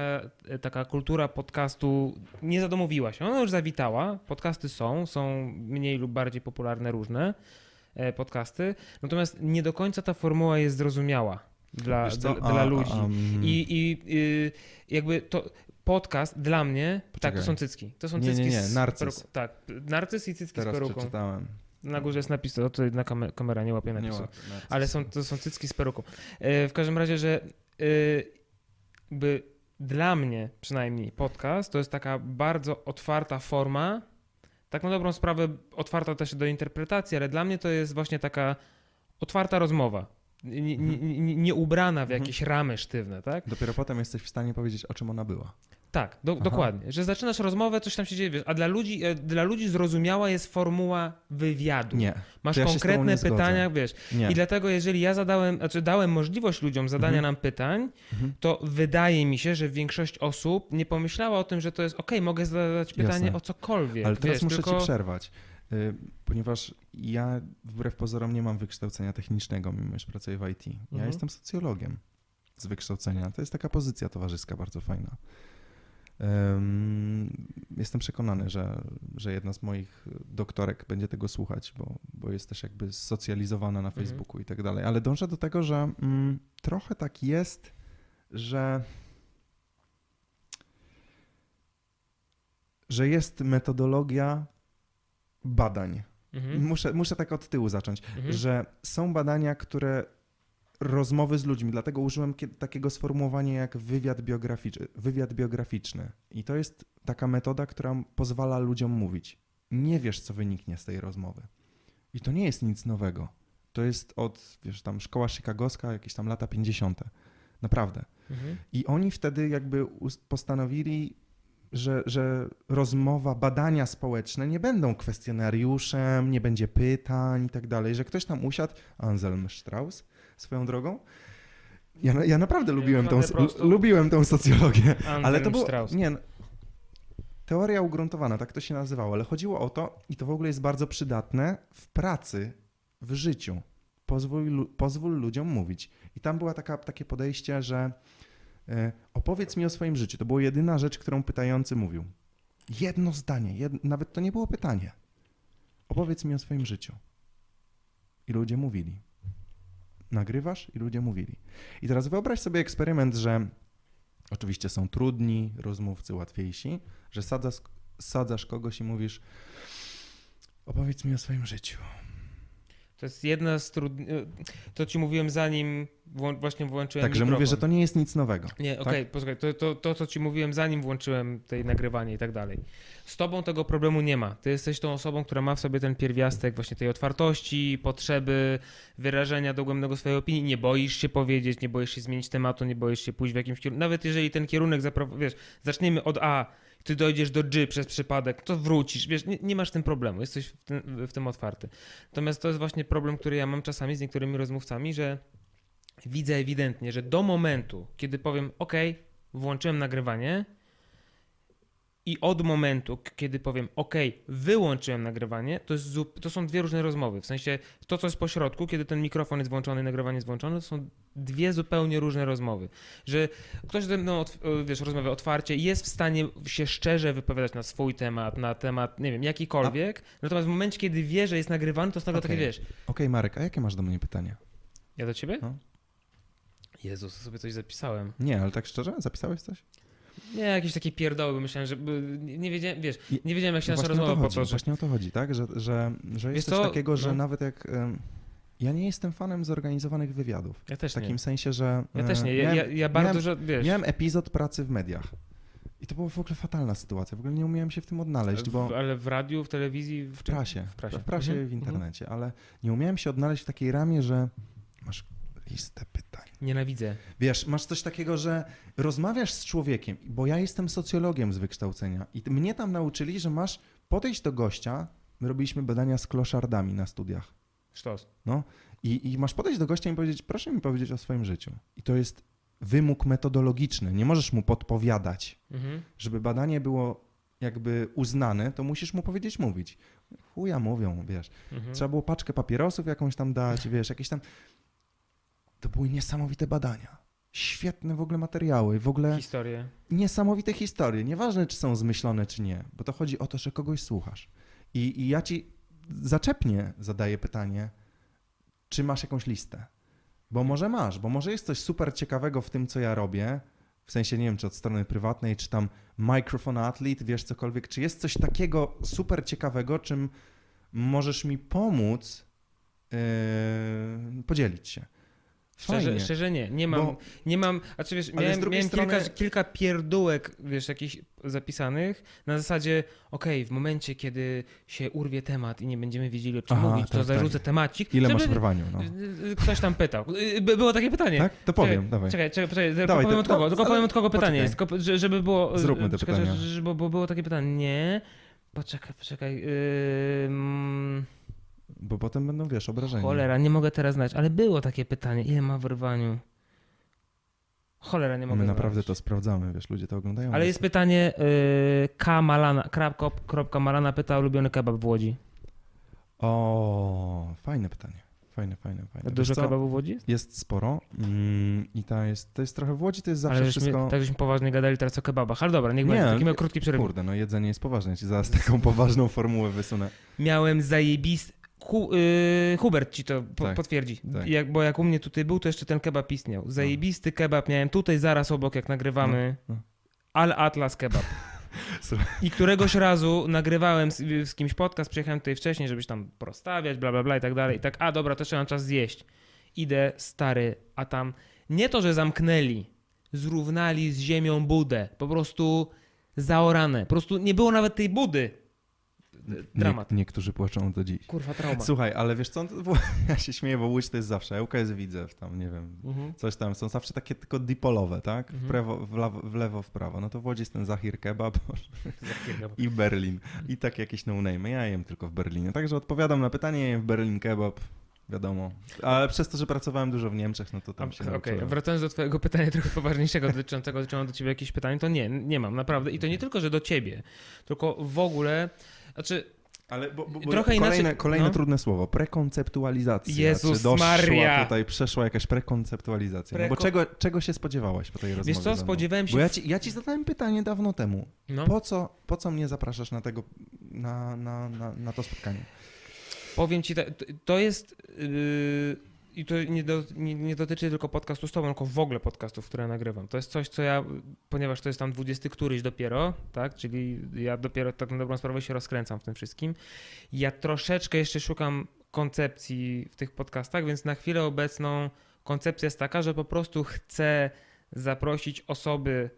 e, taka kultura podcastu nie zadomowiła się. Ona już zawitała, podcasty są, są mniej lub bardziej popularne różne e, podcasty, natomiast nie do końca ta formuła jest zrozumiała dla, dla, dla ludzi. mm, I, i y, jakby to podcast dla mnie, tak, Poczekaj. to są cycki. To są Nie, nie, cycki nie, z narcyz. Tak, narcyz i cycki Teraz z peruką. przeczytałem. Na górze jest napis, to tutaj na kamer- kamera nie łapie Nie napisu. łapie, narcyz. Ale są, to są cycki z peruką. E, w każdym razie, że e, jakby dla mnie przynajmniej podcast to jest taka bardzo otwarta forma, tak na dobrą sprawę otwarta też do interpretacji, ale dla mnie to jest właśnie taka otwarta rozmowa. Nie, nie, nie, ubrana w Mhm. jakieś ramy sztywne, tak? Dopiero potem jesteś w stanie powiedzieć, o czym ona była. Tak, do, dokładnie. Że zaczynasz rozmowę, coś tam się dzieje, wiesz, a dla ludzi, e, dla ludzi zrozumiała jest formuła wywiadu. Nie, Masz ja konkretne pytania, wiesz. nie. I dlatego, jeżeli ja zadałem, znaczy dałem możliwość ludziom zadania Mhm. nam pytań, Mhm. to wydaje mi się, że większość osób nie pomyślała o tym, że to jest ok, mogę zadać pytanie Jasne. o cokolwiek. Ale teraz wiesz, muszę tylko... ci przerwać, ponieważ ja wbrew pozorom nie mam wykształcenia technicznego, mimo że pracuję w IT. Ja Mhm. jestem socjologiem z wykształcenia. To jest taka pozycja towarzyska bardzo fajna. Ym, Jestem przekonany, że, że jedna z moich doktorek będzie tego słuchać, bo, bo jest też jakby socjalizowana na Mhm. Facebooku i tak dalej. Ale dążę do tego, że mm, trochę tak jest, że że jest metodologia badań. Mhm. Muszę, muszę tak od tyłu zacząć, Mhm. że są badania, które rozmowy z ludźmi, dlatego użyłem kie- takiego sformułowania jak wywiad biograficzny, wywiad biograficzny. I to jest taka metoda, która pozwala ludziom mówić. Nie wiesz, co wyniknie z tej rozmowy. I to nie jest nic nowego. To jest od, wiesz, tam szkoła chicagowska, jakieś tam lata 50. Naprawdę. Mhm. I oni wtedy jakby postanowili, że, że rozmowa, badania społeczne nie będą kwestionariuszem, nie będzie pytań i tak dalej, że ktoś tam usiadł, Anselm Strauss swoją drogą. Ja, ja naprawdę lubiłem tą, lubiłem tą socjologię, ale to Anselm było, Strauss. nie, teoria ugruntowana, tak to się nazywało, ale chodziło o to, i to w ogóle jest bardzo przydatne w pracy, w życiu. Pozwól, pozwól ludziom mówić. I tam była taka, takie podejście, że opowiedz mi o swoim życiu. To była jedyna rzecz, którą pytający mówił. Jedno zdanie, jed, nawet to nie było pytanie. Opowiedz mi o swoim życiu. I ludzie mówili. Nagrywasz i ludzie mówili. I teraz wyobraź sobie eksperyment, że oczywiście są trudni rozmówcy, łatwiejsi, że sadzasz, sadzasz kogoś i mówisz opowiedz mi o swoim życiu. To jest jedna z trudnych. To ci mówiłem zanim włą- właśnie włączyłem. Także mikrofon. mówię, że to nie jest nic nowego. Nie, okej, posłuchaj, to, to, to, co ci mówiłem zanim włączyłem tej nagrywanie i tak dalej. Z tobą tego problemu nie ma. Ty jesteś tą osobą, która ma w sobie ten pierwiastek właśnie tej otwartości, potrzeby wyrażenia dogłębnego swojej opinii. Nie boisz się powiedzieć, nie boisz się zmienić tematu, nie boisz się pójść w jakimś kierunku. Nawet jeżeli ten kierunek, zapro- wiesz, zaczniemy od A, ty dojdziesz do G przez przypadek, to wrócisz, wiesz, nie, nie masz ten problemu, jesteś w tym, w tym otwarty. Natomiast to jest właśnie problem, który ja mam czasami z niektórymi rozmówcami, że widzę ewidentnie, że do momentu, kiedy powiem OK, włączyłem nagrywanie i od momentu, kiedy powiem OK, wyłączyłem nagrywanie, to, jest, to są dwie różne rozmowy. W sensie to, co jest po środku, kiedy ten mikrofon jest włączony, nagrywanie jest włączone, to są dwie zupełnie różne rozmowy. Że ktoś ze mną, otw- wiesz, rozmawia otwarcie i jest w stanie się szczerze wypowiadać na swój temat, na temat, nie wiem, jakikolwiek, natomiast w momencie, kiedy wie, że jest nagrywany, to z tego Okej. takie, wiesz, Okej, Marek, a jakie masz do mnie pytania? ja do ciebie? No. Jezus, sobie coś zapisałem. Nie, ale tak szczerze, zapisałeś coś? Nie, jakieś takie pierdoły, bo myślałem, że nie, wiedziałem, wiesz, nie wiedziałem jak się No nasza właśnie o to rozmowa chodzi, potoczy. Właśnie o to chodzi, tak? Że, że, że Wiesz jest coś co? takiego, że No. nawet jak... Ja nie jestem fanem zorganizowanych wywiadów. Ja też W takim nie. sensie, że... Ja e, też nie. Ja, miałem, ja, ja bardzo miałem- dużo, wiesz, miałem epizod pracy w mediach. I to była w ogóle fatalna sytuacja. W ogóle nie umiałem się w tym odnaleźć, bo... w, ale w radiu, w telewizji, w, W prasie. W prasie. W prasie Mhm, w mhm. internecie, ale nie umiałem się odnaleźć w takiej ramie, że masz Zajebiste pytanie. Nienawidzę. Wiesz, masz coś takiego, że rozmawiasz z człowiekiem, bo ja jestem socjologiem z wykształcenia i mnie tam nauczyli, że masz podejść do gościa, my robiliśmy badania z kloszardami na studiach, Sztos. no, i, i masz podejść do gościa i powiedzieć, proszę mi powiedzieć o swoim życiu. I to jest wymóg metodologiczny, nie możesz mu podpowiadać. Mhm. Żeby badanie było jakby uznane, to musisz mu powiedzieć mówić. Chuja mówią, wiesz. Mhm. Trzeba było paczkę papierosów jakąś tam dać, wiesz, jakieś tam... To były niesamowite badania. Świetne w ogóle materiały, w ogóle Historię. niesamowite historie. Nieważne, czy są zmyślone, czy nie, bo to chodzi o to, że kogoś słuchasz. I, i ja ci zaczepnie zadaję pytanie, czy masz jakąś listę? Bo może masz, bo może jest coś super ciekawego w tym, co ja robię, w sensie, nie wiem, czy od strony prywatnej, czy tam Microphone Athlete, wiesz, cokolwiek, czy jest coś takiego super ciekawego, czym możesz mi pomóc yy, podzielić się. Szczerze, szczerze nie, nie mam, Bo- nie mam, a czy wiesz, Ale miałem, miałem strony- kilka, kilka pierdółek, wiesz, jakichś zapisanych, na zasadzie, okej, w momencie, kiedy się urwie temat i nie będziemy wiedzieli o czym Aha, mówić, to tak, zarzucę temacik, Ile masz w rwaniu? No. Y, y, Ktoś tam pytał. Y, by- Było takie pytanie. Tak? To powiem, czekaj, dawaj. Czekaj, czekaj, czekaj Dawaj, powiem to- od kogo, tylko powiem od kogo pytanie jest, żeby było... Zróbmy te czekaj, pytania. że- Żeby bo było takie pytanie, nie, poczekaj, poczekaj, ym, Bo potem będą, wiesz, obrażenia. cholera, nie mogę teraz znać, ale było takie pytanie, ile ma w rwaniu? Cholera, nie mogę My naprawdę znaleźć. to sprawdzamy, wiesz, ludzie to oglądają. Ale jest pytanie, y, K. Malana, krap- kropka Malana pyta ulubiony kebab w Łodzi. O, fajne pytanie. Fajne, fajne, fajne. Dużo kebabów w Łodzi? Jest sporo mm, i ta jest, to jest trochę w Łodzi, to jest zawsze ale żeśmy, wszystko... tak żeśmy poważnie gadali teraz o kebabach, ale dobra, niech Nie, będzie, taki miał krótki przerwy. Kurde, no jedzenie jest poważne, ja ci zaraz taką poważną formułę wysunę. Miałem zajebisty. Hu, y, Hubert ci to po, Tak, potwierdzi. tak. Jak, bo jak u mnie tutaj był, to jeszcze ten kebab istniał. Zajebisty kebab miałem tutaj zaraz obok, jak nagrywamy. No, no. Al Atlas kebab. [LAUGHS] I któregoś razu nagrywałem z, z kimś podcast, przyjechałem tutaj wcześniej, żebyś tam prostawiać, bla bla bla i tak dalej. I tak, a dobra, jeszcze mam czas zjeść. Idę, stary, a tam nie to, że zamknęli, zrównali z ziemią budę. Po prostu zaorane. Po prostu nie było nawet tej budy. Dramat. Nie, niektórzy płaczą do dziś. Kurwa, trauma. Słuchaj, ale wiesz co, [LAUGHS] ja się śmieję, bo Łódź to jest zawsze, Ełka Widzew, tam, nie wiem, Mhm. coś tam, są zawsze takie tylko dipolowe, tak? W, Mhm. prawo, w, lewo, w lewo, w prawo. No to w Łodzi jest ten Zahir Kebab [LAUGHS] i Berlin. I tak jakieś no-name. Ja jem tylko w Berlinie. Także odpowiadam na pytanie, jem w Berlin Kebab, wiadomo. Ale przez to, że pracowałem dużo w Niemczech, no to tam się Okej, nauczyłem. wracając do twojego [LAUGHS] pytania trochę poważniejszego dotyczącego, czy mam do ciebie jakieś pytanie, to nie, nie mam, naprawdę. I to nie tylko, że do ciebie, tylko w ogóle, znaczy Ale bo, bo, bo Trochę kolejne, inaczej- kolejne no. trudne słowo, prekonceptualizacja. Jezus Czy doszła Maria. tutaj, przeszła jakaś prekonceptualizacja? No bo Preko- czego, czego się spodziewałaś po tej rozmowie Wiesz co, spodziewałem się... Bo ja ci, ja ci zadałem pytanie dawno temu. no, Po, co, po co mnie zapraszasz na, tego, na, na, na, na to spotkanie? powiem ci, tak, to, to jest... Yy, I to nie, do, nie, nie dotyczy tylko podcastu z tobą, tylko w ogóle podcastów, które nagrywam. To jest coś, co ja, ponieważ to jest tam dwudziesty któryś dopiero, tak, czyli ja dopiero tak na dobrą sprawę się rozkręcam w tym wszystkim. Ja troszeczkę jeszcze szukam koncepcji w tych podcastach, więc na chwilę obecną koncepcja jest taka, że po prostu chcę zaprosić osoby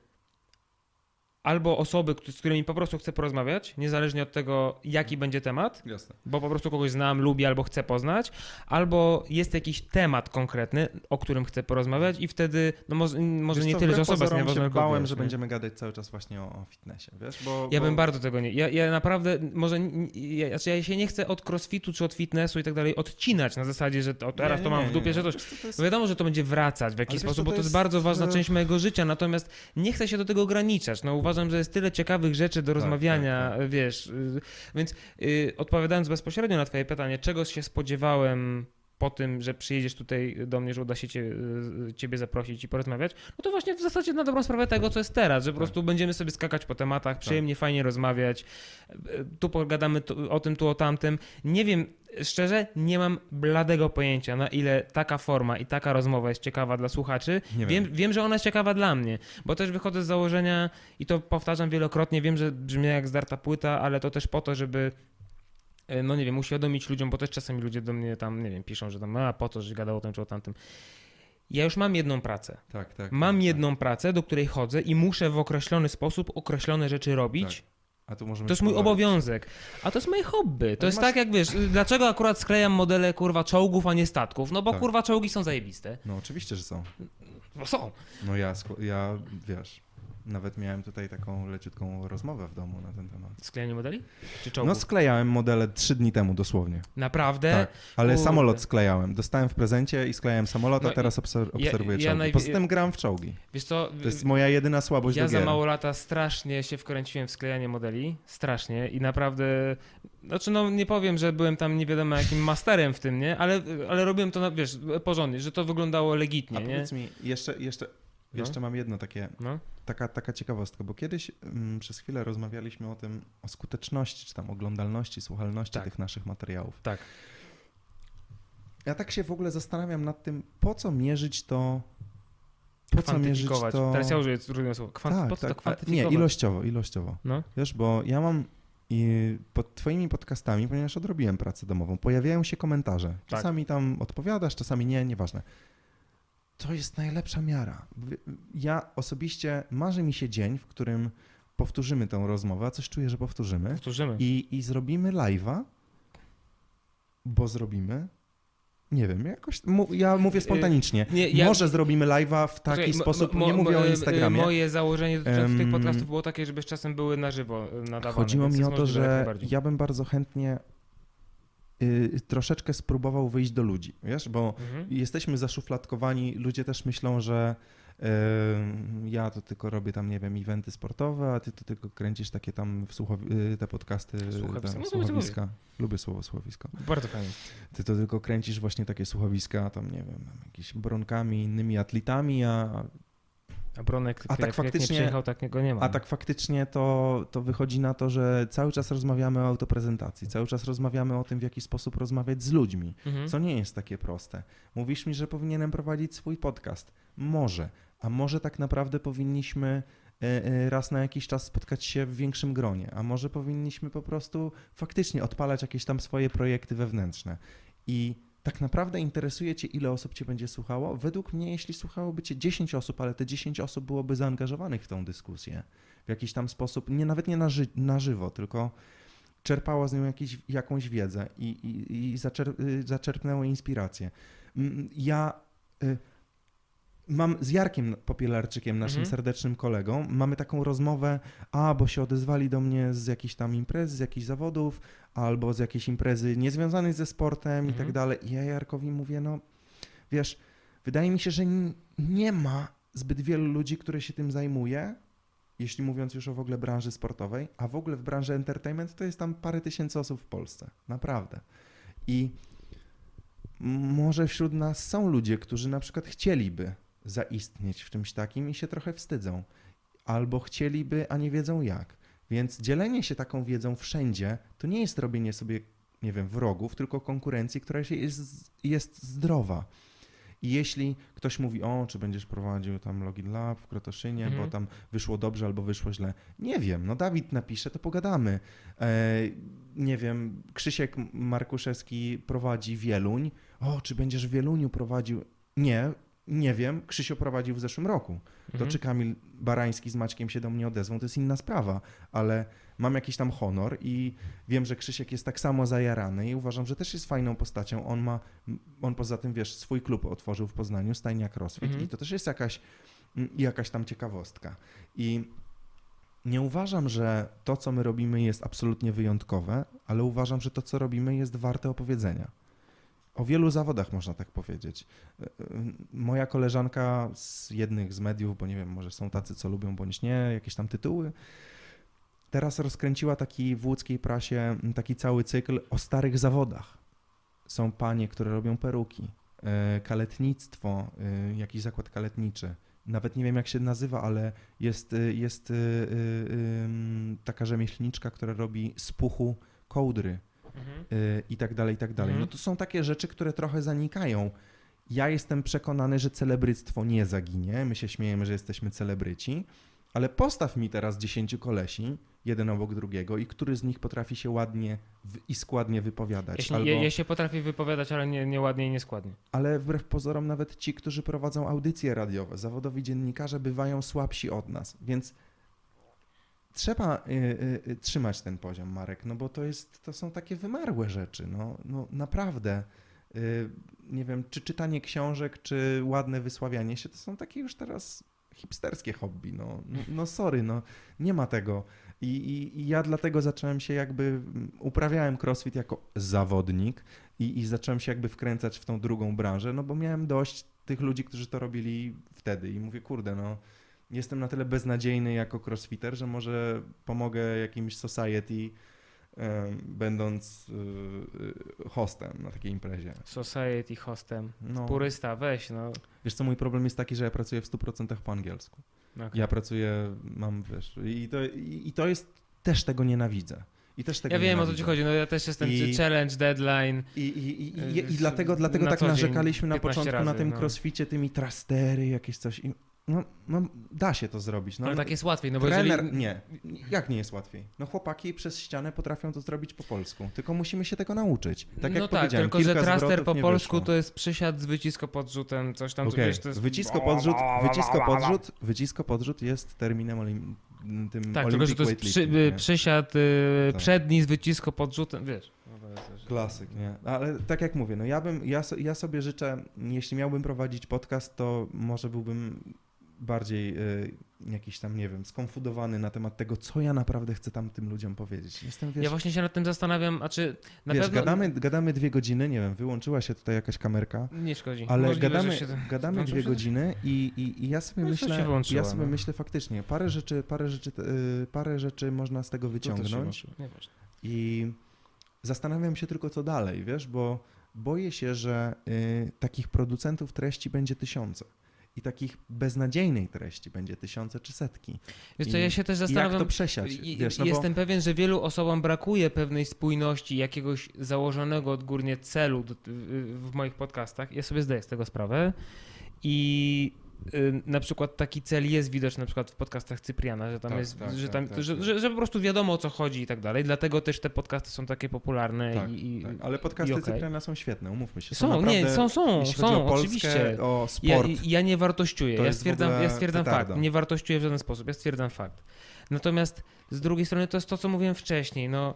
albo osoby, z którymi po prostu chcę porozmawiać, niezależnie od tego, jaki będzie temat, Jasne. bo po prostu kogoś znam, lubię albo chcę poznać, albo jest jakiś temat konkretny, o którym chcę porozmawiać i wtedy, no może, może nie co, tyle, że osoba jest pozorom nieważna, się bałem, że nie? będziemy gadać cały czas właśnie o, o fitnessie, wiesz? Bo, Ja bo... bym bardzo tego nie. Ja, ja naprawdę, może. Ja, znaczy ja się nie chcę od crossfitu czy od fitnessu i tak dalej odcinać na zasadzie, że to, teraz Nie, to nie, mam w nie, dupie, nie. że to. Wiesz co, to jest- No wiadomo, że to będzie wracać w jakiś Ale wiesz co, sposób, bo to to jest jest, bardzo ważna część mojego życia, natomiast nie chcę się do tego ograniczać. No uważam, że jest tyle ciekawych rzeczy do rozmawiania, tak, wiesz. y, Więc y, odpowiadając bezpośrednio na twoje pytanie, czego się spodziewałem po tym, że przyjedziesz tutaj do mnie, że uda się cie, y, ciebie zaprosić i porozmawiać, no to właśnie w zasadzie na dobrą sprawę tego, co jest teraz, że po Tak. prostu będziemy sobie skakać po tematach, przyjemnie, fajnie rozmawiać, tu pogadamy o tym, tu o tamtym. Nie wiem, szczerze, nie mam bladego pojęcia, na ile taka forma i taka rozmowa jest ciekawa dla słuchaczy. Wiem, wiem. wiem, że ona jest ciekawa dla mnie, bo też wychodzę z założenia i to powtarzam wielokrotnie, wiem, że brzmi jak zdarta płyta, ale to też po to, żeby no nie wiem, uświadomić ludziom, bo też czasami ludzie do mnie tam, nie wiem, piszą, że tam, a po to, że gadał o tym czy o tamtym. Ja już mam jedną pracę. Tak, tak. Mam tak, jedną pracę, do której chodzę i muszę w określony sposób określone rzeczy robić. A tu możemy To jest mój obowiązek. A to jest moje hobby. To jest masz- tak jak wiesz, dlaczego akurat sklejam modele kurwa czołgów, a nie statków? No bo Tak. kurwa czołgi są zajebiste. No oczywiście, że są. Bo są. No ja, ja wiesz, nawet miałem tutaj taką leciutką rozmowę w domu na ten temat. Sklejanie modeli? Czy No czołgów? sklejałem modele trzy dni temu dosłownie. Naprawdę? Tak, ale Kurde. samolot sklejałem. Dostałem w prezencie i sklejałem samolot, No a teraz obser- ja- obserwuję ja czołgi. najwi- Poza tym gram w czołgi. Wiesz co, To jest moja jedyna słabość ja za mało lata strasznie się wkręciłem w sklejanie modeli. Strasznie. I naprawdę... Znaczy no nie powiem, że byłem tam nie wiadomo jakim masterem w tym, nie? Ale, ale robiłem to, na, wiesz, porządnie, że to wyglądało legitnie, A nie? powiedz mi, jeszcze, jeszcze, No. jeszcze mam jedno takie, No. taka, taka ciekawostka, bo kiedyś mm, przez chwilę rozmawialiśmy o tym, o skuteczności, czy tam oglądalności, słuchalności Tak. tych naszych materiałów. Tak. Ja tak się w ogóle zastanawiam nad tym, po co mierzyć to, po co mierzyć Kwantyfikować. to... Teraz ja użyję trudnego słowa. Kwant... tak, po co tak, to a- Nie, kwantyfikować? ilościowo, ilościowo. No. Wiesz, bo ja mam i pod twoimi podcastami, ponieważ odrobiłem pracę domową, pojawiają się komentarze. Tak. Czasami tam odpowiadasz, czasami nie, nieważne. To jest najlepsza miara. Ja osobiście marzy mi się dzień, w którym powtórzymy tę rozmowę, a coś czuję, że powtórzymy Powtórzymy. i, i zrobimy live'a, bo zrobimy. Nie wiem, jakoś. Ja mówię spontanicznie. Nie, ja- Może zrobimy live'a w taki sposób. nie mówię o e, Instagramie. Moje założenie dotyczące tych Em, podcastów było takie, żeby z czasem były na żywo nadawane. Chodziło mi o to, że ja bym bardzo chętnie y, troszeczkę spróbował wyjść do ludzi, wiesz, bo Mhm. jesteśmy zaszufladkowani, ludzie też myślą, że y, ja to tylko robię tam, nie wiem, eventy sportowe, a ty to tylko kręcisz takie tam w y, te podcasty, Słuchowiska. tam, No, słuchowiska. Lubię słowo słuchowisko. Bardzo fajnie. Ty to tylko kręcisz właśnie takie słuchowiska, tam nie wiem, jakimiś bronkami, innymi atletami, a, A Bronek, A tak jak, jak faktycznie- nie przyjechał, tak go nie ma. A tak faktycznie to, to wychodzi na to, że cały czas rozmawiamy o autoprezentacji, cały czas rozmawiamy o tym, w jaki sposób rozmawiać z ludźmi, Mhm. co nie jest takie proste. Mówisz mi, że powinienem prowadzić swój podcast. Może, a może tak naprawdę powinniśmy e, e, raz na jakiś czas spotkać się w większym gronie, a może powinniśmy po prostu faktycznie odpalać jakieś tam swoje projekty wewnętrzne. I tak naprawdę interesuje Cię, ile osób Cię będzie słuchało? Według mnie, jeśli słuchałoby Cię 10 osób, ale te 10 osób byłoby zaangażowanych w tą dyskusję w jakiś tam sposób, nie nawet nie na, ży- na żywo, tylko czerpało z nią jakiś, jakąś wiedzę i, i, i y, zaczerpnęło inspirację. Mm, Ja y, mam z Jarkiem Popielarczykiem, naszym Mhm. serdecznym kolegą, mamy taką rozmowę, a bo się odezwali do mnie z jakichś tam imprez, z jakichś zawodów, albo z jakiejś imprezy niezwiązanej ze sportem i Mhm. tak dalej. I ja Jarkowi mówię, no wiesz, wydaje mi się, że nie ma zbyt wielu ludzi, które się tym zajmuje, jeśli mówiąc już o w ogóle branży sportowej, a w ogóle w branży entertainment to jest tam parę tysięcy osób w Polsce. Naprawdę. I może wśród nas są ludzie, którzy na przykład chcieliby zaistnieć w czymś takim i się trochę wstydzą. Albo chcieliby, a nie wiedzą jak. Więc dzielenie się taką wiedzą wszędzie to nie jest robienie sobie, nie wiem, wrogów, tylko konkurencji, która się jest, jest zdrowa. I jeśli ktoś mówi, o, czy będziesz prowadził tam Login Lab w Krotoszynie, Mhm. bo tam wyszło dobrze albo wyszło źle, nie wiem, no Dawid napisze, to pogadamy. E, nie wiem, Krzysiek Markuszewski prowadzi Wieluń, o, czy będziesz w Wieluniu prowadził? Nie, nie wiem, Krzysio prowadził w zeszłym roku. To Mhm. czy Kamil Barański z Maćkiem się do mnie odezwą, to jest inna sprawa, ale mam jakiś tam honor i wiem, że Krzysiek jest tak samo zajarany i uważam, że też jest fajną postacią. On ma, on poza tym, wiesz, swój klub otworzył w Poznaniu, Stajniak Crossfit Mhm. i to też jest jakaś, mm, jakaś tam ciekawostka. I nie uważam, że to, co my robimy jest absolutnie wyjątkowe, ale uważam, że to, co robimy jest warte opowiedzenia. O wielu zawodach można tak powiedzieć. E, e, Moja koleżanka z jednych z mediów, bo nie wiem, może są tacy, co lubią bądź nie, jakieś tam tytuły, teraz rozkręciła taki w łódzkiej prasie taki cały cykl o starych zawodach. Są panie, które robią peruki, e, kaletnictwo, jakiś zakład kaletniczy. Nawet nie wiem, jak się nazywa, ale jest, jest taka rzemieślniczka, która robi z puchu kołdry Mhm. y, i tak dalej, i tak dalej. Mhm. No to są takie rzeczy, które trochę zanikają. Ja jestem przekonany, że celebryctwo nie zaginie. My się śmiejemy, że jesteśmy celebryci, ale postaw mi teraz dziesięciu kolesi, jeden obok drugiego i który z nich potrafi się ładnie w, i składnie wypowiadać. Jeśli, Albo, ja się potrafię wypowiadać, ale nie, nie ładnie i nieskładnie. Ale wbrew pozorom nawet ci, którzy prowadzą audycje radiowe, zawodowi dziennikarze bywają słabsi od nas, więc trzeba y, y, y, trzymać ten poziom, Marek, no bo to, jest, to są takie wymarłe rzeczy, no, no naprawdę. Y, nie wiem, czy czytanie książek, czy ładne wysławianie się, to są takie już teraz hipsterskie hobby, no, no, no sorry, no nie ma tego. I, i, I ja dlatego zacząłem się jakby, mm, uprawiałem crossfit jako zawodnik i, i zacząłem się jakby wkręcać w tą drugą branżę, no bo miałem dość tych ludzi, którzy to robili wtedy i mówię, kurde, no jestem na tyle beznadziejny jako crossfitter, że może pomogę jakimś society, będąc y, y, hostem na takiej imprezie. Society hostem. No, Purysta, weź, no. wiesz co, mój problem jest taki, że ja pracuję w 100% po angielsku. Okej. Ja pracuję, mam, wiesz, i to, i, i to jest, też tego nienawidzę. I też tego Ja wiem o co ci chodzi, no ja też jestem I- challenge, deadline. I, i, i, Y, i, i dlatego, dlatego na tak narzekaliśmy na 15 początku na razy, tym no. crossficie, tymi trastery, jakieś coś. I, no, no, da się to zrobić. No, ale tak jest łatwiej, no bo trener, jeżeli... nie. Jak nie jest łatwiej? No chłopaki przez ścianę potrafią to zrobić po polsku, tylko musimy się tego nauczyć. Tak jak no tak, powiedziałem, tylko że traster po polsku to jest przysiad z wycisko podrzutem, coś tam, Okej, wiesz, to jest... wycisko podrzut, wycisko podrzut, wycisko podrzut jest terminem olim, tym Tak, tylko że to jest przy, nie? przysiad y, Tak. przedni z wycisko podrzutem, wiesz. No Klasyk, nie? Ale tak jak mówię, no ja bym, ja, ja sobie życzę, jeśli miałbym prowadzić podcast, to może byłbym bardziej y, jakiś tam, nie wiem, skonfudowany na temat tego, co ja naprawdę chcę tam tym ludziom powiedzieć. Jestem, wiesz, Ja właśnie się nad tym zastanawiam, a czy na wiesz pewno... gadamy, gadamy dwie godziny, nie wiem, wyłączyła się tutaj jakaś kamerka, Nie szkodzi. ale Możliwe, gadamy, się... gadamy dwie godziny i, i, i ja sobie No, myślę, ja sobie no. myślę faktycznie, parę rzeczy, parę rzeczy, y, parę rzeczy można z tego wyciągnąć. I zastanawiam się tylko, co dalej, wiesz, bo boję się, że y, takich producentów treści będzie tysiące. I takich beznadziejnej treści będzie tysiące czy setki. Wiesz co, I- ja się też I jak zastanawiam... to przesiać? Wiesz, no bo, Jestem pewien, że wielu osobom brakuje pewnej spójności, jakiegoś założonego odgórnie celu do, w, moich podcastach. Ja sobie zdaję z tego sprawę. I na przykład taki cel jest widoczny na przykład w podcastach Cypriana, że tam Tak, jest, tak, że, tak, tam, tak, że, tak. Że, że po prostu wiadomo o co chodzi i tak dalej. Dlatego też te podcasty są takie popularne tak, i, i tak. Ale podcasty i okej. Cypriana są świetne, umówmy się. Są, naprawdę, nie, są, są, są, o Polskę, oczywiście. o Ja, sport. ja nie wartościuję, To ja stwierdzam, ja stwierdzam fakt, nie wartościuję w żaden sposób, ja stwierdzam fakt. Natomiast z drugiej strony to jest to, co mówiłem wcześniej, no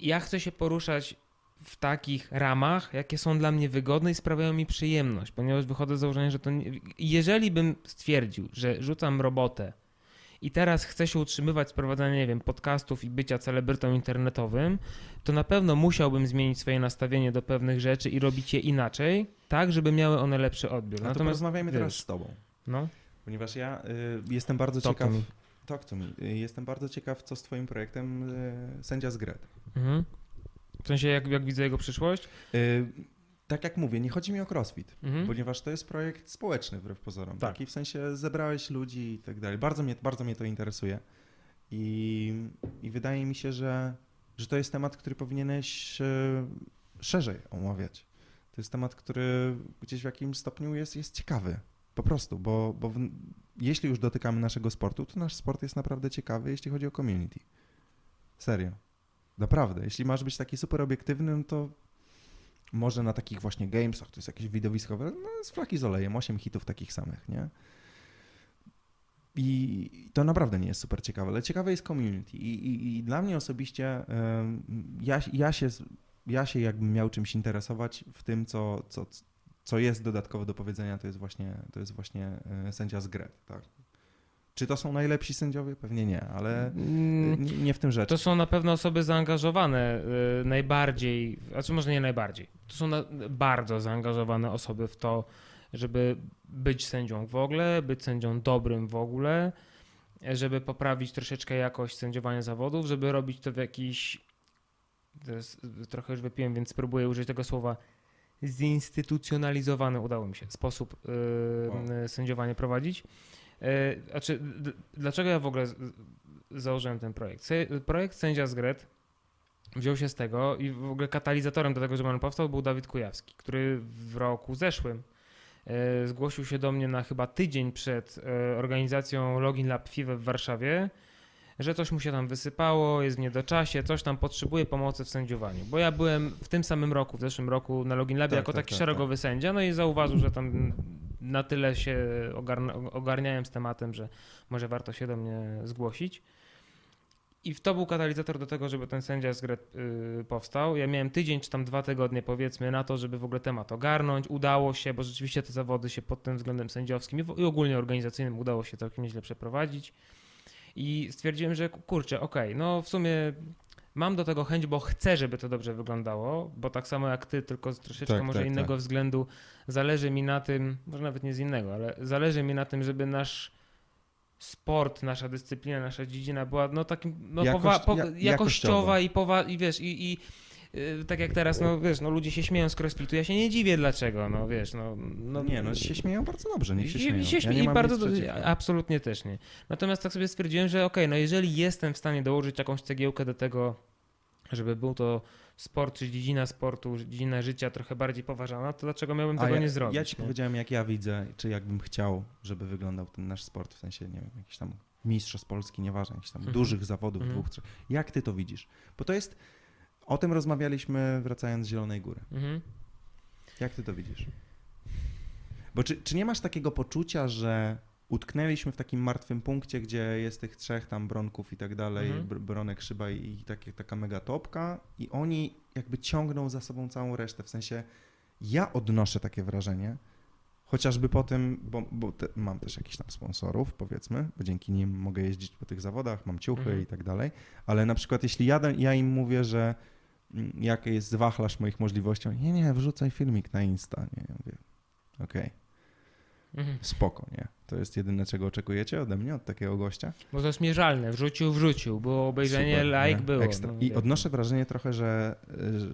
ja chcę się poruszać w takich ramach, jakie są dla mnie wygodne i sprawiają mi przyjemność, ponieważ wychodzę z założenia, że to nie... jeżeli bym stwierdził, że rzucam robotę i teraz chcę się utrzymywać z prowadzenia, nie wiem, podcastów i bycia celebrytą internetowym, to na pewno musiałbym zmienić swoje nastawienie do pewnych rzeczy i robić je inaczej, tak, żeby miały one lepszy odbiór. No to Natomiast porozmawiajmy wiesz, teraz z tobą. No, Ponieważ ja y, jestem bardzo Talk to ciekaw... me. Talk to me. Y, Jestem bardzo ciekaw, co z twoim projektem y, Sędzia z Gret. mhm. W sensie, jak, jak widzę jego przyszłość? Y, tak jak mówię, nie chodzi mi o crossfit, Mhm. ponieważ to jest projekt społeczny wbrew pozorom. Tak. Taki w sensie zebrałeś ludzi i tak dalej. Bardzo mnie, bardzo mnie to interesuje. I, I wydaje mi się, że, że to jest temat, który powinieneś e, szerzej omawiać. To jest temat, który gdzieś w jakimś stopniu jest, jest ciekawy. Po prostu, bo, bo w, jeśli już dotykamy naszego sportu, to nasz sport jest naprawdę ciekawy, jeśli chodzi o community. Serio. Naprawdę. Jeśli masz być taki super obiektywny, no to może na takich właśnie gamesach, to jest jakieś widowiskowe, no z flaki z olejem, 8 hitów takich samych, nie? I to naprawdę nie jest super ciekawe, ale ciekawe jest community. I, i, i dla mnie osobiście ja, ja, się, ja się jakbym miał czymś interesować w tym, co, co, co jest dodatkowo do powiedzenia, to jest właśnie, to jest właśnie e, sędzia z Gret, tak? Czy to są najlepsi sędziowie? Pewnie nie, ale Mm, nie, nie w tym rzecz. To są na pewno osoby zaangażowane y, najbardziej, a czy może nie najbardziej. To są bardzo zaangażowane osoby w to, żeby być sędzią w ogóle, być sędzią dobrym w ogóle, żeby poprawić troszeczkę jakość sędziowania zawodów, żeby robić to w jakiś, to jest, trochę już wypiłem, więc spróbuję użyć tego słowa, zinstytucjonalizowany, udało mi się, sposób y, Wow. y, sędziowanie prowadzić. Y, Znaczy, dlaczego ja w ogóle założyłem ten projekt? Projekt Sędzia z Gret wziął się z tego i w ogóle katalizatorem do tego, żeby on powstał był Dawid Kujawski, który w roku zeszłym e, zgłosił się do mnie na chyba tydzień przed e, organizacją Login Lab FIWE w Warszawie, że coś mu się tam wysypało, jest w niedoczasie, coś tam potrzebuje pomocy w sędziowaniu. Bo ja byłem w tym samym roku, w zeszłym roku na Login Labie Tak, jako tak, taki tak, szeregowy sędzia, no i zauważył, że tam na tyle się ogarn- ogarniałem z tematem, że może warto się do mnie zgłosić. I to był katalizator do tego, żeby ten sędzia z gry powstał. Ja miałem tydzień czy tam dwa tygodnie powiedzmy na to, żeby w ogóle temat ogarnąć. Udało się, bo rzeczywiście te zawody się pod tym względem sędziowskim i, ogólnie organizacyjnym udało się całkiem nieźle przeprowadzić. I stwierdziłem, że kurczę, okej, no w sumie mam do tego chęć, bo chcę, żeby to dobrze wyglądało, bo tak samo jak ty, tylko z troszeczkę Tak, może tak, innego tak. względu zależy mi na tym, może nawet nie z innego, ale zależy mi na tym, żeby nasz sport, nasza dyscyplina, nasza dziedzina była no takim no, Jakość- powa- po, ja- jakościowa jakościowa. i powa i wiesz i, i tak jak teraz, no wiesz, no ludzie się śmieją z crossfitu, ja się nie dziwię dlaczego, no wiesz, no... no nie, no się śmieją bardzo dobrze, niech się śmieją. i się Ja śmie- nie i bardzo do- absolutnie też nie. Natomiast tak sobie stwierdziłem, że okej, no jeżeli jestem w stanie dołożyć jakąś cegiełkę do tego, żeby był to sport, czy dziedzina sportu, dziedzina życia trochę bardziej poważana, to dlaczego miałbym A tego ja, nie zrobić? Ja ci nie? powiedziałem, jak ja widzę, czy jakbym chciał, żeby wyglądał ten nasz sport, w sensie, nie wiem, jakiś tam mistrzostw Polski, nieważne, jakichś tam Mhm. dużych zawodów, Mhm. dwóch, trzech. Jak ty to widzisz? Bo to jest, o tym rozmawialiśmy wracając z Zielonej Góry. Mhm. Jak ty to widzisz? Bo czy, czy nie masz takiego poczucia, że utknęliśmy w takim martwym punkcie, gdzie jest tych trzech tam bronków i tak dalej, Mhm. br- bronek, szyba i, i takie, taka mega topka i oni jakby ciągną za sobą całą resztę, w sensie ja odnoszę takie wrażenie, chociażby po tym, bo, bo te, mam też jakichś tam sponsorów, powiedzmy, bo dzięki nim mogę jeździć po tych zawodach, mam ciuchy Mhm. i tak dalej, ale na przykład jeśli ja, im mówię, że jaki jest wachlarz moich możliwości, nie, nie, wrzucaj filmik na Insta, nie, ja mówię, okej, Mhm. spoko, nie, to jest jedyne, czego oczekujecie ode mnie, od takiego gościa. Bo to jest mierzalne, wrzucił, wrzucił, było obejrzenie, Super, like nie? było. Ekstra. no, I odnoszę wrażenie trochę, że,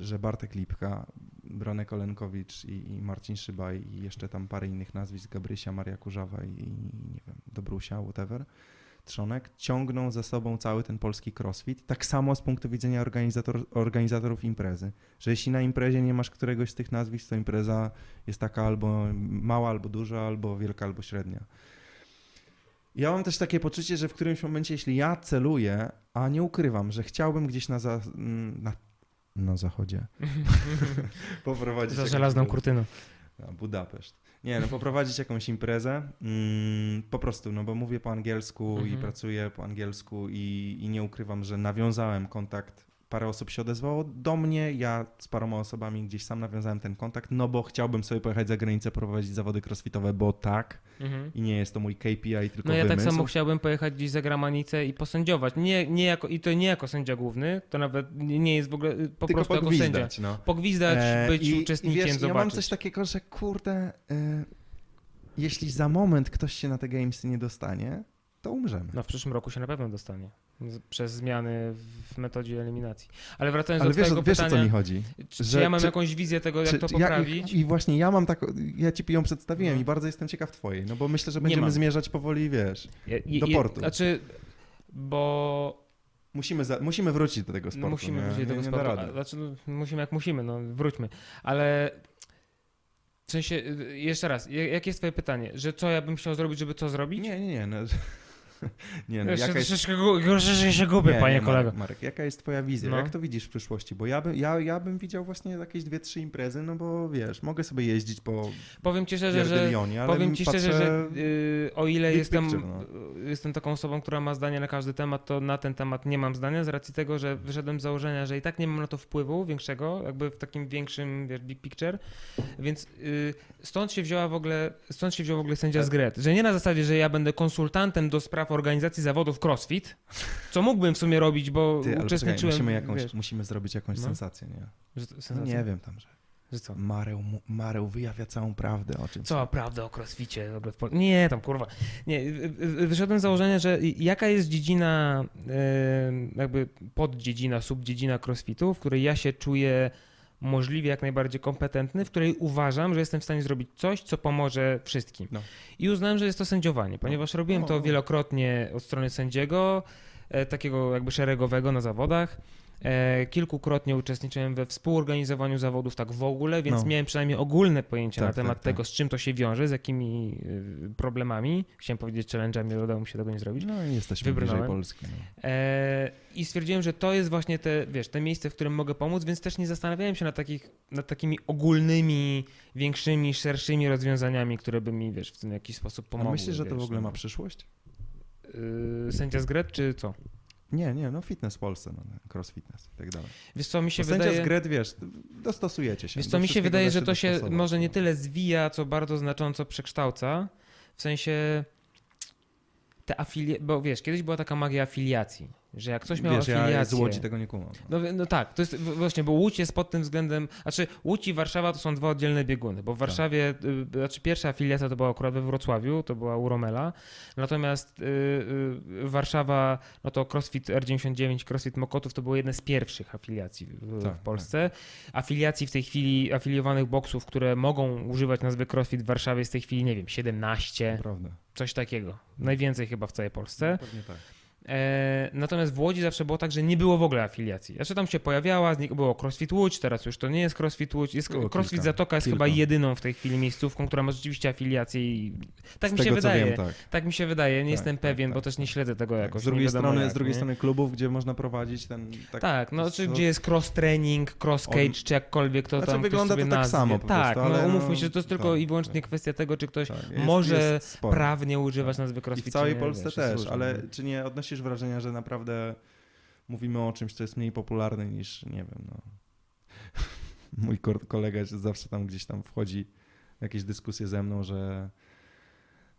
że Bartek Lipka, Bronek Olenkowicz i, i Marcin Szybaj i jeszcze tam parę innych nazwisk, Gabrysia, Maria Kurzawa i nie wiem, Dobrusia, whatever, Ciągną za sobą cały ten polski crossfit. Tak samo z punktu widzenia organizator, organizatorów imprezy, że jeśli na imprezie nie masz któregoś z tych nazwisk, to impreza jest taka albo mała, albo duża, albo wielka, albo średnia. Ja mam też takie poczucie, że w którymś momencie, jeśli ja celuję, a nie ukrywam, że chciałbym gdzieś na, za, na, na zachodzie [LAUGHS] [LAUGHS] poprowadzić. Za żelazną kurtyną. Budapeszt. Nie, no poprowadzić jakąś imprezę, mm, po prostu, no bo mówię po angielsku i Mhm. pracuję po angielsku i, i nie ukrywam, że nawiązałem kontakt, parę osób się odezwało do mnie, ja z paroma osobami gdzieś sam nawiązałem ten kontakt, no bo chciałbym sobie pojechać za granicę, prowadzić zawody crossfitowe, bo tak Mhm. i nie jest to mój KPI, tylko No ja tak wymysł. samo chciałbym pojechać gdzieś za granicę i posędziować. Nie, nie jako, I to nie jako sędzia główny, to nawet nie jest w ogóle po tylko prostu jako sędzia. pogwizdać, no. Pogwizdać, E, być i- uczestnikiem, i wiesz, zobaczyć. Ja mam coś takiego, że kurde, y, jeśli za moment ktoś się na te gamesy nie dostanie, to umrzemy. No w przyszłym roku się na pewno dostanie. Przez zmiany w metodzie eliminacji. Ale wracając Ale do wiesz, twojego wiesz o pytania, co mi chodzi? czy, że- ja mam czy- jakąś wizję tego, jak Czy- to czy ja- poprawić? i, I właśnie ja mam taką, ja ci ją przedstawiłem No. i bardzo jestem ciekaw twojej, no bo myślę, że będziemy zmierzać powoli, wiesz. Do portu. Znaczy, bo Musimy, za, musimy wrócić do tego no, sportu. musimy nie, wrócić do tego nie sportu. A, Znaczy, no, musimy jak musimy, no wróćmy. Ale w sensie, y, jeszcze raz, ja- jakie jest twoje pytanie? Że co ja bym chciał zrobić, żeby co zrobić? Nie, nie, nie. No, [LAUGHS] nie no, Jeszcze jaka jest, troszeczkę, troszeczkę się gubię, nie, panie nie, kolego. Marek, Marek, jaka jest twoja wizja? No. Jak to widzisz w przyszłości? Bo ja, by, ja, ja bym widział właśnie jakieś dwie, trzy imprezy, no bo wiesz, mogę sobie jeździć po Powiem ci szczerze, że Powiem ci szczerze, że y, o ile jestem, picture, no. jestem taką osobą, która ma zdanie na każdy temat, to na ten temat nie mam zdania, z racji tego, że wyszedłem z założenia, że i tak nie mam na to wpływu większego, jakby w takim większym, wiesz, big picture, więc y, stąd się wzięła w ogóle, stąd się wziął w ogóle sędzia z Gret, że nie na zasadzie, że ja będę konsultantem do spraw organizacji zawodów CrossFit, co mógłbym w sumie robić, bo Ty, uczestniczyłem, musimy, jakąś, wiesz, musimy zrobić jakąś No. sensację, nie? że, No sensacja? nie wiem tam, że że co? Mareł, Mareł wyjawia całą prawdę o czymś. Co prawda o crossficie Nie, tam kurwa. Nie, wyszedłem z założenia, że jaka jest dziedzina, jakby poddziedzina, subdziedzina crossfitu, w której ja się czuję możliwie jak najbardziej kompetentny, w której uważam, że jestem w stanie zrobić coś, co pomoże wszystkim. No. I uznałem, że jest to sędziowanie, ponieważ robiłem to O. wielokrotnie od strony sędziego, e, takiego jakby szeregowego na zawodach. E, kilkukrotnie uczestniczyłem we współorganizowaniu zawodów tak w ogóle, więc No. miałem przynajmniej ogólne pojęcie Tak, na temat tak, tak. tego, z czym to się wiąże, z jakimi y, problemami. Chciałem powiedzieć challenge'ami, ale udało mi się tego nie zrobić. No i jesteśmy Wybrnąłem. bliżej Polski. No. E, I stwierdziłem, że to jest właśnie te, wiesz, te miejsce, w którym mogę pomóc, więc też nie zastanawiałem się nad, takich, nad takimi ogólnymi, większymi, szerszymi rozwiązaniami, które by mi, wiesz, w tym jakiś sposób A pomogły. myślisz, że to wiesz, w ogóle no. ma przyszłość? Yy, sędzia z Gret, czy co? Nie, nie, no fitness w Polsce, no, cross fitness i tak dalej. Wiesz co, mi się Bo wydaje... z Gret, wiesz, dostosujecie się. Wiesz do co, mi się wydaje, da że to się może nie no. tyle zwija, co bardzo znacząco przekształca. W sensie te afilie... Bo wiesz, kiedyś była taka magia afiliacji, że jak ktoś miał Wiesz, afiliację... ja z Łodzi tego nie kumam. No. No, no tak, to jest właśnie, bo Łódź jest pod tym względem, znaczy Łódź i Warszawa to są dwa oddzielne bieguny, bo w Tak. Warszawie, y, znaczy pierwsza afiliacja to była akurat we Wrocławiu, to była Uromela, natomiast y, y, Warszawa, no to CrossFit R99, CrossFit Mokotów to były jedne z pierwszych afiliacji w, Tak, w Polsce. Afiliacji w tej chwili, afiliowanych boksów, które mogą używać nazwy CrossFit w Warszawie jest w tej chwili, nie wiem, 17, Prawda. coś takiego. Najwięcej chyba w całej Polsce. Pewnie tak. E, natomiast w Łodzi zawsze było tak, że nie było w ogóle afiliacji. Znaczy tam się pojawiała, z nich było CrossFit Łódź, teraz już to nie jest CrossFit Łódź. Jest, Było CrossFit kilka, Zatoka jest kilka. chyba jedyną w tej chwili miejscówką, która ma rzeczywiście afiliację i tak z mi tego, się wydaje. Co wiem, tak. Tak mi się wydaje, nie Tak, jestem tak, pewien, tak, bo też nie tak. śledzę tego Tak. jakoś. Z drugiej, nie wiadomo strony, jak, z drugiej nie? strony klubów, gdzie można prowadzić ten... Tak, Tak, no czy gdzie jest cross training, cross cage, On- czy jakkolwiek to Znaczy, tam ktoś wygląda sobie to tak nazwie. samo po Tak, prostu, no ale umówmy no, się, że to jest tylko tak, i wyłącznie tak. kwestia tego, czy ktoś tak, jest- może jest sporo. prawnie używać nazwy Tak. I crossfit. w całej Polsce też, ale nie? czy nie odnosisz wrażenia, że naprawdę mówimy o czymś, co jest mniej popularne niż, nie wiem, no... [LAUGHS] Mój ko- kolega zawsze tam gdzieś tam wchodzi w jakieś dyskusje ze mną, że,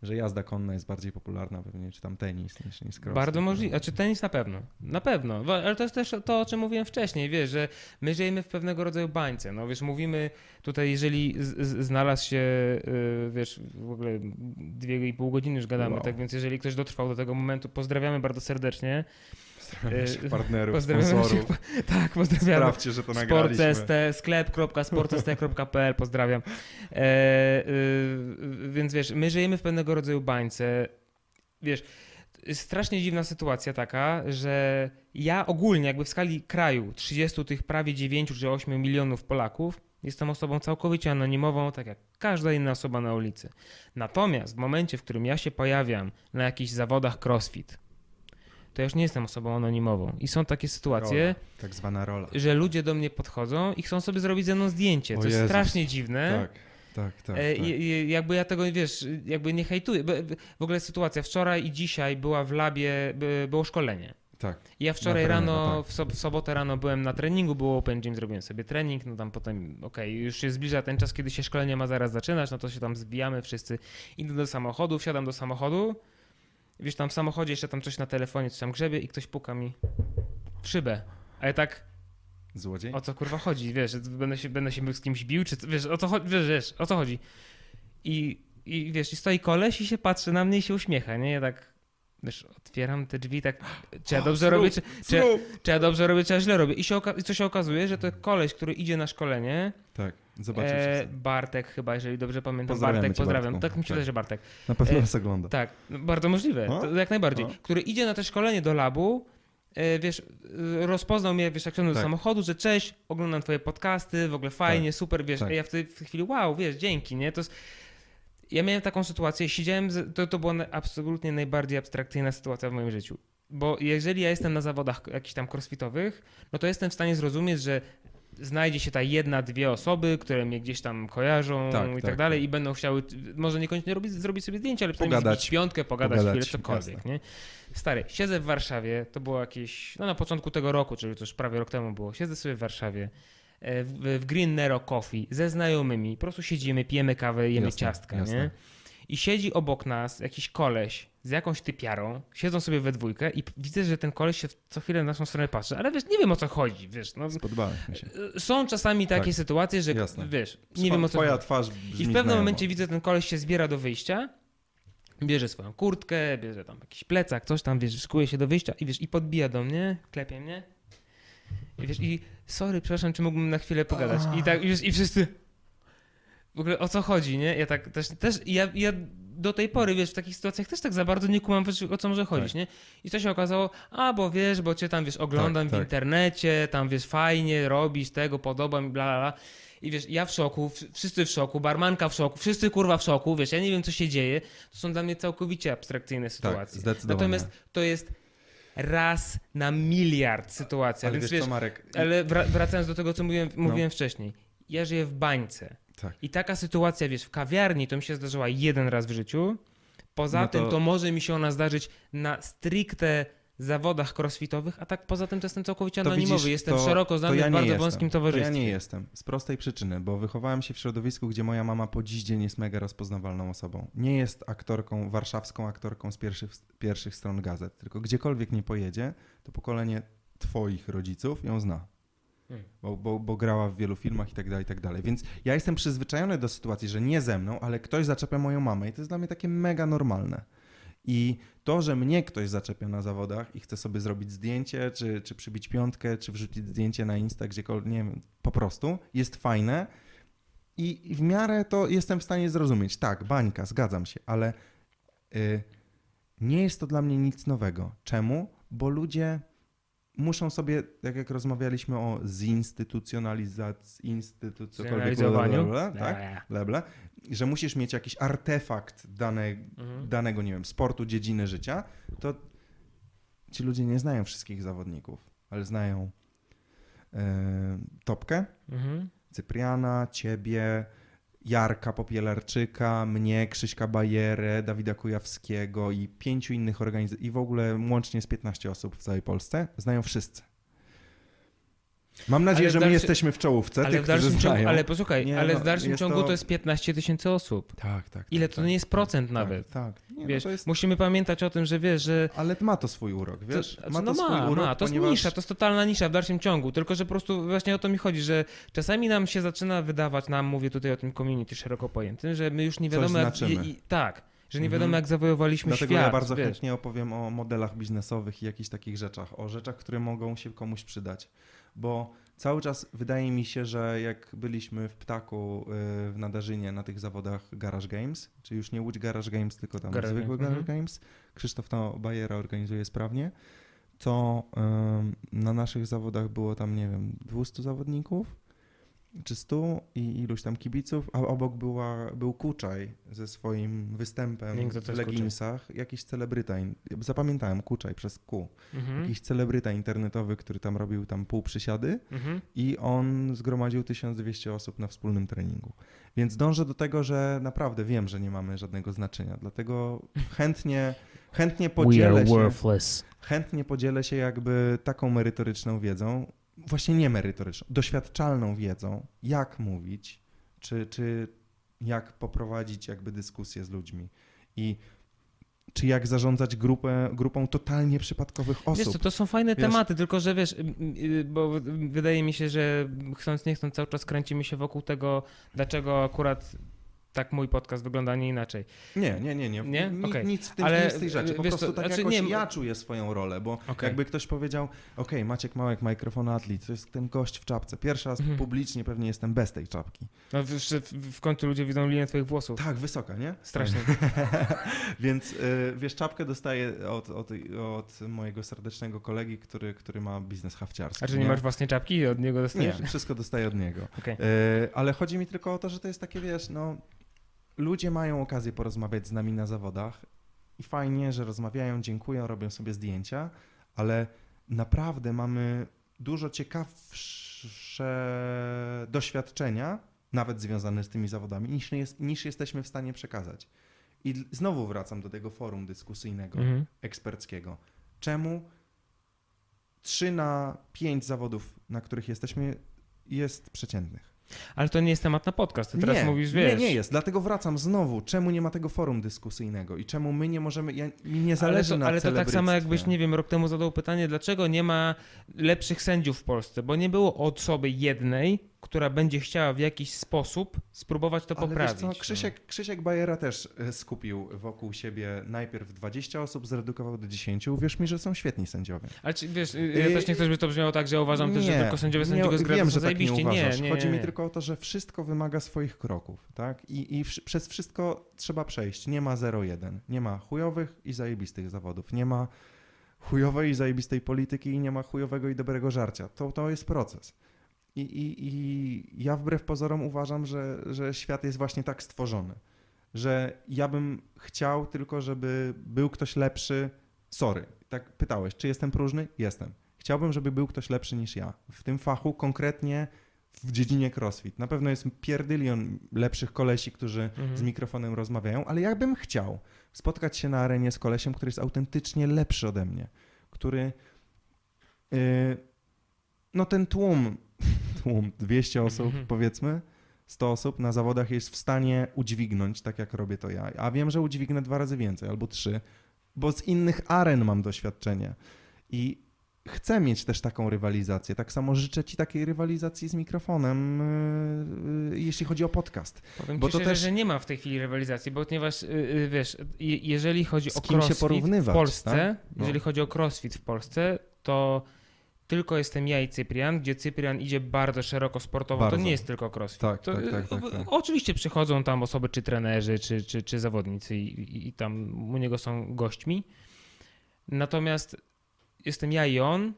że jazda konna jest bardziej popularna pewnie, czy tam tenis niż, niż crossfit. Bardzo no. możliwe. Czy tenis na pewno? Na pewno. Ale to jest też to, o czym mówiłem wcześniej, wiesz, że my żyjemy w pewnego rodzaju bańce. No wiesz, mówimy tutaj, jeżeli znalazł się, y, wiesz, w ogóle dwie i pół godziny już gadamy, Wow. tak więc jeżeli ktoś dotrwał do tego momentu, pozdrawiamy bardzo serdecznie. Pozdrawiam naszych y, partnerów, Pozdrawiamy sponsorów. naszych- [LAUGHS] Tak, pozdrawiamy. Sprawdźcie, że to nagraliśmy. Sportst, sklep.sportst.pl, pozdrawiam. E, y, więc wiesz, my żyjemy w pewnego rodzaju bańce. Wiesz, strasznie dziwna sytuacja taka, że ja ogólnie jakby w skali kraju 30 tych prawie 9 czy 8 milionów Polaków jestem osobą całkowicie anonimową, tak jak każda inna osoba na ulicy. Natomiast w momencie, w którym ja się pojawiam na jakichś zawodach crossfit, to ja już nie jestem osobą anonimową. I są takie sytuacje, Rola, tak zwana rola. że ludzie do mnie podchodzą i chcą sobie zrobić ze mną zdjęcie, co jest strasznie dziwne. Tak, tak, tak. E, tak. i- jakby ja tego, wiesz, jakby nie hejtuję. W ogóle sytuacja, wczoraj i dzisiaj była w labie, by- było szkolenie. tak. Ja wczoraj trenerze, rano, tak. w, sob- w sobotę rano byłem na treningu, było open gym, zrobiłem sobie trening, no tam potem, okej, już się zbliża ten czas, kiedy się szkolenie ma zaraz zaczynać, no to się tam zwijamy wszyscy, idę do samochodu, wsiadam do samochodu, wiesz, tam w samochodzie jeszcze tam coś na telefonie, coś tam grzebie i ktoś puka mi w szybę. A ja tak, Złodziej? o co kurwa chodzi, wiesz, będę się, będę się z kimś bił, czy wiesz, o co chodzi, wiesz, wiesz, o co chodzi. I, I wiesz, i stoi koleś i się patrzy na mnie i się uśmiecha, nie? Ja tak, wiesz, otwieram te drzwi, tak, czy ja [GASPS] dobrze robię, czy, czy, ja- czy ja dobrze robię, czy ja źle robię. I, się i co się okazuje, że to koleś, który idzie na szkolenie, Tak, zobaczycie. e. Bartek chyba, jeżeli dobrze pamiętam, Bartek, pozdrawiam, Bartku. tak mi się Tak. wydaje, że Bartek. Na pewno e, nas ogląda. Tak, no, bardzo możliwe, O? to, jak najbardziej. O? Który idzie na to szkolenie do labu, e, wiesz, e, rozpoznał mnie, wiesz, jak do Tak. samochodu, że cześć, oglądam twoje podcasty, w ogóle fajnie, super, wiesz, tak. a ja w tej, w tej chwili, wow, wiesz, dzięki, nie, to jest... Ja miałem taką sytuację, siedziałem, z, to, to była absolutnie najbardziej abstrakcyjna sytuacja w moim życiu. Bo jeżeli ja jestem na zawodach jakichś tam crossfitowych, no to jestem w stanie zrozumieć, że znajdzie się ta jedna, dwie osoby, które mnie gdzieś tam kojarzą Tak, i tak, tak, dalej tak. i będą chciały, może niekoniecznie robić, zrobić sobie zdjęcie, ale przynajmniej Pogadać. piątkę, pogadać, Pogadać, chwilę, cokolwiek, jasne. nie? Stary, siedzę w Warszawie, to było jakieś, no na początku tego roku, czyli to już prawie rok temu było, siedzę sobie w Warszawie, w, w Green Nero Coffee ze znajomymi, po prostu siedzimy, pijemy kawę, jemy Jasne, ciastka, jasne. nie? I siedzi obok nas jakiś koleś z jakąś typiarą, siedzą sobie we dwójkę i widzę, że ten koleś się co chwilę na naszą stronę patrzy, ale wiesz, nie wiem o co chodzi, wiesz, no, się. są czasami takie Tak. sytuacje, że Jasne. wiesz, nie wiem o co Twoja chodzi. twarz I brzmi w pewnym momencie widzę, ten koleś się zbiera do wyjścia, bierze swoją kurtkę, bierze tam jakiś plecak, coś tam, wiesz, szykuje się do wyjścia i wiesz, i podbija do mnie, klepie mnie. I wiesz, i sorry, przepraszam, czy mógłbym na chwilę pogadać? I tak, i, i wszyscy... W ogóle o co chodzi, nie? Ja tak też, też ja, ja do tej pory, wiesz, w takich sytuacjach też tak za bardzo nie kumam, wiesz, o co może chodzić, Tak. nie? I to się okazało, a bo wiesz, bo cię tam, wiesz, oglądam Tak, w tak. internecie, tam, wiesz, fajnie robisz tego, podoba mi, bla, bla, bla. I wiesz, ja w szoku, wszyscy w szoku, barmanka w szoku, wszyscy kurwa w szoku, wiesz, ja nie wiem, co się dzieje. To są dla mnie całkowicie abstrakcyjne sytuacje. zdecydowanie. Natomiast to jest raz na miliard sytuacja, Ale więc wiesz co, Marek? ale wra- wracając do tego, co mówiłem, No. mówiłem wcześniej. Ja żyję w bańce. Tak. I taka sytuacja, wiesz, w kawiarni to mi się zdarzyła jeden raz w życiu. Poza No to- tym to może mi się ona zdarzyć na stricte zawodach crossfitowych, a tak poza tym to jestem całkowicie To anonimowy. widzisz, jestem to- szeroko to znany ja w bardzo jestem. wąskim To towarzystwie. ja nie jestem. Z prostej przyczyny, bo wychowałem się w środowisku, gdzie moja mama po dziś dzień jest mega rozpoznawalną osobą. Nie jest aktorką, warszawską aktorką z pierwszych, pierwszych stron gazet, tylko gdziekolwiek nie pojedzie, to pokolenie twoich rodziców ją zna. Hmm. Bo, bo, bo grała w wielu filmach i tak dalej, i tak dalej. Więc ja jestem przyzwyczajony do sytuacji, że nie ze mną, ale ktoś zaczepia moją mamę i to jest dla mnie takie mega normalne. I to, że mnie ktoś zaczepia na zawodach i chce sobie zrobić zdjęcie, czy, czy przybić piątkę, czy wrzucić zdjęcie na Insta, gdziekolwiek, nie wiem, po prostu jest fajne i w miarę to jestem w stanie zrozumieć. Tak, bańka, zgadzam się, ale y, nie jest to dla mnie nic nowego. Czemu? Bo ludzie muszą sobie, tak jak rozmawialiśmy o zinstytucjonalizacji, instytucjonalizacji, Zrealizowaniu. tak? Leble, że musisz mieć jakiś artefakt dane, Mhm. danego, nie wiem, sportu, dziedziny życia, to ci ludzie nie znają wszystkich zawodników, ale znają e, Topkę, Mhm. Cypriana, ciebie, Jarka Popielarczyka, mnie, Krzyśka Bajerę, Dawida Kujawskiego i pięciu innych organizacji, i w ogóle łącznie z 15 osób w całej Polsce, znają wszyscy. Mam nadzieję, że my dalszy- jesteśmy w czołówce, Ale tych, w dalszym ciągu, ale posłuchaj, Nie, ale no, w dalszym ciągu to- to... jest 15 tysięcy osób. Tak, tak. Ile tak, to nie jest procent tak, nawet. Tak, tak. Nie, Wiesz, no to jest... musimy pamiętać o tym, że wiesz, że Ale ma to swój urok, wiesz? To, ma to no swój ma, urok, ma, to ponieważ... jest nisza, to jest totalna nisza w dalszym ciągu, tylko że po prostu właśnie o to mi chodzi, że czasami nam się zaczyna wydawać, nam mówię tutaj o tym community szeroko pojętym, że my już nie Coś wiadomo jak, znaczymy. i, tak, że nie Mhm. wiadomo jak zawojowaliśmy Dlatego świat, ja bardzo wiesz. chętnie opowiem o modelach biznesowych i jakichś takich rzeczach, o rzeczach, które mogą się komuś przydać, bo cały czas wydaje mi się, że jak byliśmy w Ptaku y, w Nadarzynie na tych zawodach Garage Games, czy już nie Łódź Garage Games, tylko tam Garage zwykły Garage mhm. Games, Krzysztof to Bajera organizuje sprawnie, to na naszych zawodach było tam, nie wiem, 200 zawodników, czy 100 i iluś tam kibiców, a obok była, był Kuczaj ze swoim występem w jest Kuczaj. leginsach, jakiś celebryta, zapamiętałem Kuczaj przez Q, Mhm. jakiś celebryta internetowy, który tam robił tam pół przysiady Mhm. i on zgromadził 1200 osób na wspólnym treningu. Więc dążę do tego, że naprawdę wiem, że nie mamy żadnego znaczenia, dlatego chętnie, chętnie We podzielę are się worthless. chętnie podzielę się jakby taką merytoryczną wiedzą, właśnie nie merytoryczną, doświadczalną wiedzą, jak mówić, czy, czy jak poprowadzić jakby dyskusję z ludźmi i czy jak zarządzać grupę, grupą totalnie przypadkowych osób. Wiesz co, to są fajne Wiesz- tematy, tylko że wiesz, y, bo wydaje mi się, że chcąc nie chcąc cały czas kręcimy się wokół tego, dlaczego akurat tak mój podcast wygląda, nie inaczej. Nie, nie, nie, nie. Nie? Ni- Okej. Nic w tym Ale, nie jest tej rzeczy. Po prostu co, tak znaczy jakoś nie, ja czuję swoją rolę, bo Okej. jakby ktoś powiedział, okej, Maciek Małek, mikrofon atlet, to jest ten gość w czapce. Pierwszy raz Mhm. publicznie pewnie jestem bez tej czapki. No, w, w, końcu ludzie widzą linię twoich włosów. Tak, wysoka, nie? Strasznie. [LAUGHS] Więc y, wiesz, czapkę dostaję od, od, od mojego serdecznego kolegi, który, który ma biznes hawciarski. A czy nie masz własnej czapki i od niego Nie, dostajesz? wszystko dostaję od niego. Okej. Y, ale chodzi mi tylko o to, że to jest takie, wiesz, no, ludzie mają okazję porozmawiać z nami na zawodach i fajnie, że rozmawiają, dziękują, robią sobie zdjęcia, ale naprawdę mamy dużo ciekawsze doświadczenia, nawet związane z tymi zawodami, niż, jest, niż jesteśmy w stanie przekazać. I znowu wracam do tego forum dyskusyjnego, Mhm. eksperckiego. Czemu 3 na 5 zawodów, na których jesteśmy, jest przeciętnych? Ale to nie jest temat na podcast, ty teraz nie, mówisz, wiesz. Nie, nie jest. Dlatego wracam znowu. Czemu nie ma tego forum dyskusyjnego i czemu my nie możemy. Ja, mi nie Ale zależy to, na ale to tak samo jakbyś, nie wiem, rok temu zadał pytanie, dlaczego nie ma lepszych sędziów w Polsce, bo nie było osoby jednej, która będzie chciała w jakiś sposób spróbować to Ale poprawić. wiesz co, Krzysiek, Krzysiek Bajera też e, skupił wokół siebie najpierw 20 osób, zredukował do 10. Uwierz mi, że są świetni sędziowie. Ale czy, wiesz, y, ja też nie chcę, żeby to brzmiało tak, że ja uważam też, że Nie, tylko sędziowie nie, sędziego z Wiem, że są tak nie uważasz. nie, nie, Chodzi nie, mi nie. tylko o to, że wszystko wymaga swoich kroków, tak? I, i wsz- przez wszystko trzeba przejść. Nie ma 0-1. Nie ma chujowych i zajebistych zawodów. Nie ma chujowej i zajebistej polityki i nie ma chujowego i dobrego żarcia. To, to jest proces. I, i, I ja wbrew pozorom uważam, że, że świat jest właśnie tak stworzony, że ja bym chciał tylko, żeby był ktoś lepszy. Sorry, tak pytałeś, czy jestem próżny? Jestem. Chciałbym, żeby był ktoś lepszy niż ja. W tym fachu, konkretnie w dziedzinie crossfit. Na pewno jest pierdylion lepszych kolesi, którzy Mhm. z mikrofonem rozmawiają, ale ja bym chciał spotkać się na arenie z kolesiem, który jest autentycznie lepszy ode mnie, który yy, no ten tłum, [LAUGHS] tłum 200 osób Mhm. powiedzmy, 100 osób na zawodach jest w stanie udźwignąć tak jak robię to ja. A wiem, że udźwignę dwa razy więcej albo trzy, bo z innych aren mam doświadczenie i chcę mieć też taką rywalizację. Tak samo życzę ci takiej rywalizacji z mikrofonem, yy, yy, jeśli chodzi o podcast. Powiem Bo ci to szczerze, też- że nie ma w tej chwili rywalizacji, bo ponieważ, y, y, wiesz, je- jeżeli chodzi Z o kim się crossfit porównywać, w Polsce, tak? No. jeżeli chodzi o crossfit w Polsce, to tylko jestem ja i Cyprian, gdzie Cyprian idzie bardzo szeroko sportowo, Bardzo. to nie jest tylko crossfit. Tak, to, tak, tak, y, tak, tak. Oczywiście przychodzą tam osoby, czy trenerzy, czy, czy, czy zawodnicy i, i, i tam u niego są gośćmi. Natomiast jestem ja i on,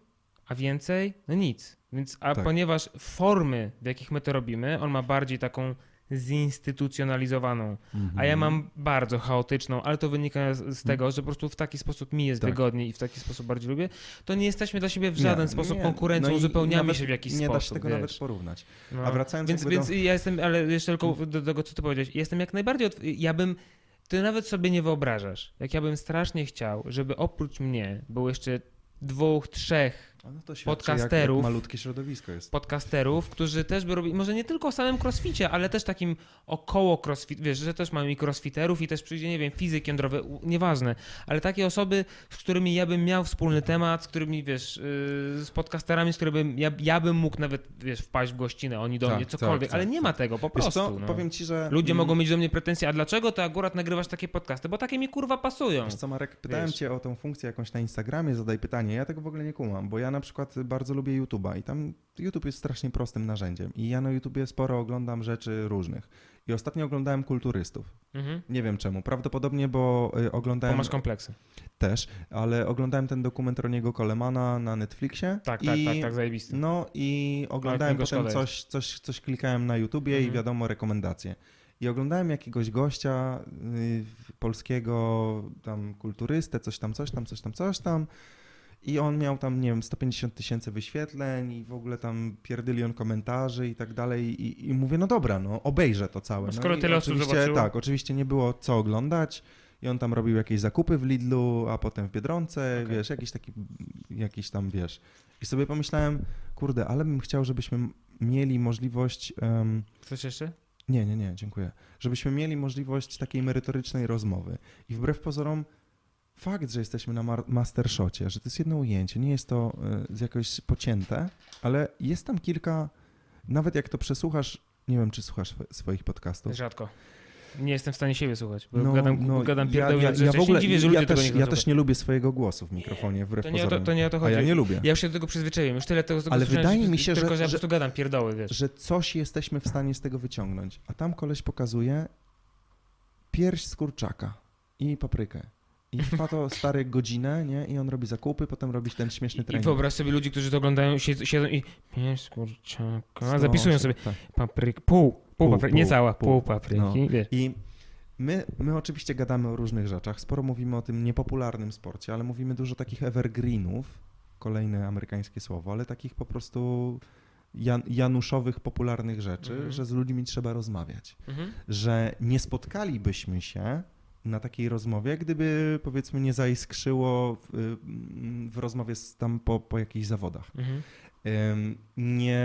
a więcej, no nic. Więc, a Tak. ponieważ formy, w jakich my to robimy, on ma bardziej taką zinstytucjonalizowaną, a ja mam bardzo chaotyczną, ale to wynika z, z tego, że po prostu w taki sposób mi jest Tak. wygodniej i w taki sposób bardziej lubię, to nie jesteśmy dla siebie w żaden Nie, sposób nie. konkurencją, No uzupełniamy nawet się w jakiś Nie sposób. da się tego wiesz. nawet porównać. No. A wracając Więc, więc do... ja jestem, ale jeszcze tylko do tego, co ty powiedziałeś, jestem jak najbardziej, otw- ja bym, ty nawet sobie nie wyobrażasz, jak ja bym strasznie chciał, żeby oprócz mnie było jeszcze dwóch, trzech No to świadczy, podcasterów. Jak, jak malutkie środowisko jest. podcasterów, którzy też by robili, może nie tylko o samym crossficie, ale też takim około crossfit, wiesz, że też mamy i crossfiterów i też przyjdzie, nie wiem, fizyk jądrowy, nieważne, ale takie osoby, z którymi ja bym miał wspólny temat, z którymi, wiesz, yy, z podcasterami, z którymi ja, ja bym mógł nawet, wiesz, wpaść w gościnę, oni do Tak, mnie, tak, cokolwiek, tak, ale nie ma tak. tego, po prostu. co, no. powiem ci, że... Ludzie mm, mogą mieć do mnie pretensje, a dlaczego ty akurat nagrywasz takie podcasty? Bo takie mi kurwa pasują. Wiesz co, Marek, pytałem Wiesz. cię o tą funkcję jakąś na Instagramie, zadaj pytanie. Ja tego w ogóle nie kumam, bo ja na przykład bardzo lubię YouTube'a i tam YouTube jest strasznie prostym narzędziem. I ja na YouTubie sporo oglądam rzeczy różnych. I ostatnio oglądałem kulturystów. Mhm. Nie wiem czemu. Prawdopodobnie, bo y, Bo oglądałem masz kompleksy. też, ale oglądałem ten dokument Roniego Colemana na Netflixie. Tak, i, tak, tak, tak, zajebisty. No i oglądałem potem coś, coś, coś klikałem na YouTubie i Mhm. wiadomo rekomendacje. I oglądałem jakiegoś gościa y, polskiego, tam kulturystę, coś tam, coś tam, coś tam, coś tam. I on miał tam, nie wiem, 150 tysięcy wyświetleń i w ogóle tam pierdylion komentarzy i tak dalej. I, I mówię, no dobra, no obejrzę to całe. No skoro i tyle osób zobaczyło. Tak, oczywiście nie było co oglądać. I on tam robił jakieś zakupy w Lidlu, a potem w Biedronce, Okej. wiesz, jakiś taki, jakiś tam, wiesz. I sobie pomyślałem, kurde, ale bym chciał, żebyśmy mieli możliwość... em, Coś jeszcze? nie, nie, nie, dziękuję. Żebyśmy mieli możliwość takiej merytorycznej rozmowy. I wbrew pozorom, fakt, że jesteśmy na mar- mastershocie, że to jest jedno ujęcie, nie jest to y, z jakoś pocięte, ale jest tam kilka, nawet jak to przesłuchasz, nie wiem, czy słuchasz swo- swoich podcastów. Rzadko. Nie jestem w stanie siebie słuchać, bo No, gadam, no, gadam ja, pierdoły ja, ja w ogóle, nie dziwię, że ludzie ja, tego też, nie ja też nie lubię swojego głosu w mikrofonie, wbrew to nie, to, to nie o to A chodzi. ja nie lubię. Ja już się do tego przyzwyczaiłem, już tyle tego, tego Ale wydaje mi się, tylko, że- że ja po że- prostu gadam pierdoły, wiesz. że coś jesteśmy w stanie z tego wyciągnąć. A tam koleś pokazuje pierś z kurczaka i paprykę. I trwa to stary godzinę, nie? I on robi zakupy, potem robi ten śmieszny I trening. wyobraź sobie ludzi, którzy to oglądają, siedzą, siedzą i pies kurczaka, zapisują sobie Tak. papryk, pół, pół, Pół, papryki, nie pół, cała, pół. pół, papryki, No. I my, my oczywiście gadamy o różnych rzeczach. Sporo mówimy o tym niepopularnym sporcie, ale mówimy dużo takich evergreenów, kolejne amerykańskie słowo, ale takich po prostu jan, januszowych, popularnych rzeczy, Mhm. że z ludźmi trzeba rozmawiać. Mhm. że nie spotkalibyśmy się na takiej rozmowie, gdyby powiedzmy nie zaiskrzyło w, mm, w rozmowie z, tam po, po jakichś zawodach. Mhm. Nie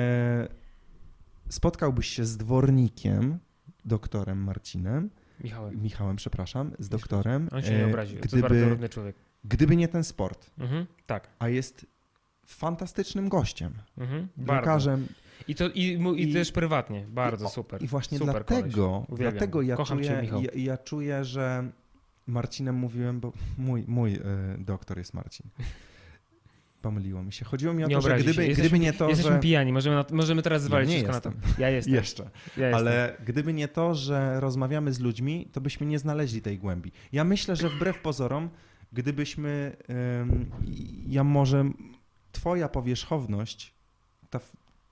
spotkałbyś się z dwornikiem, doktorem Marcinem, Michałem, Michałem, przepraszam, z doktorem, on się nie e, obraził, to jest bardzo gdyby, równy człowiek. gdyby nie ten sport, Mhm. Tak, a jest fantastycznym gościem, mhm. bardzo. I, to, i, i, I- też prywatnie, bardzo o, super. I właśnie super dlatego, dlatego ja, Kocham cię, czuję, Michał. ja, ja czuję, że Marcinem mówiłem, bo mój, mój e, doktor jest Marcin. Pomyliło mi się. Chodziło mi o Nie to, że się. gdyby, Jesteśmy- gdyby nie to, Jesteśmy że... pijani, możemy, na, możemy teraz zwalić nie wszystko jestem. na to. Ja [LAUGHS] jestem. Jeszcze. Ja jestem. Ale gdyby nie to, że rozmawiamy z ludźmi, to byśmy nie znaleźli tej głębi. Ja myślę, że wbrew pozorom, gdybyśmy, ym, ja może twoja powierzchowność, ta,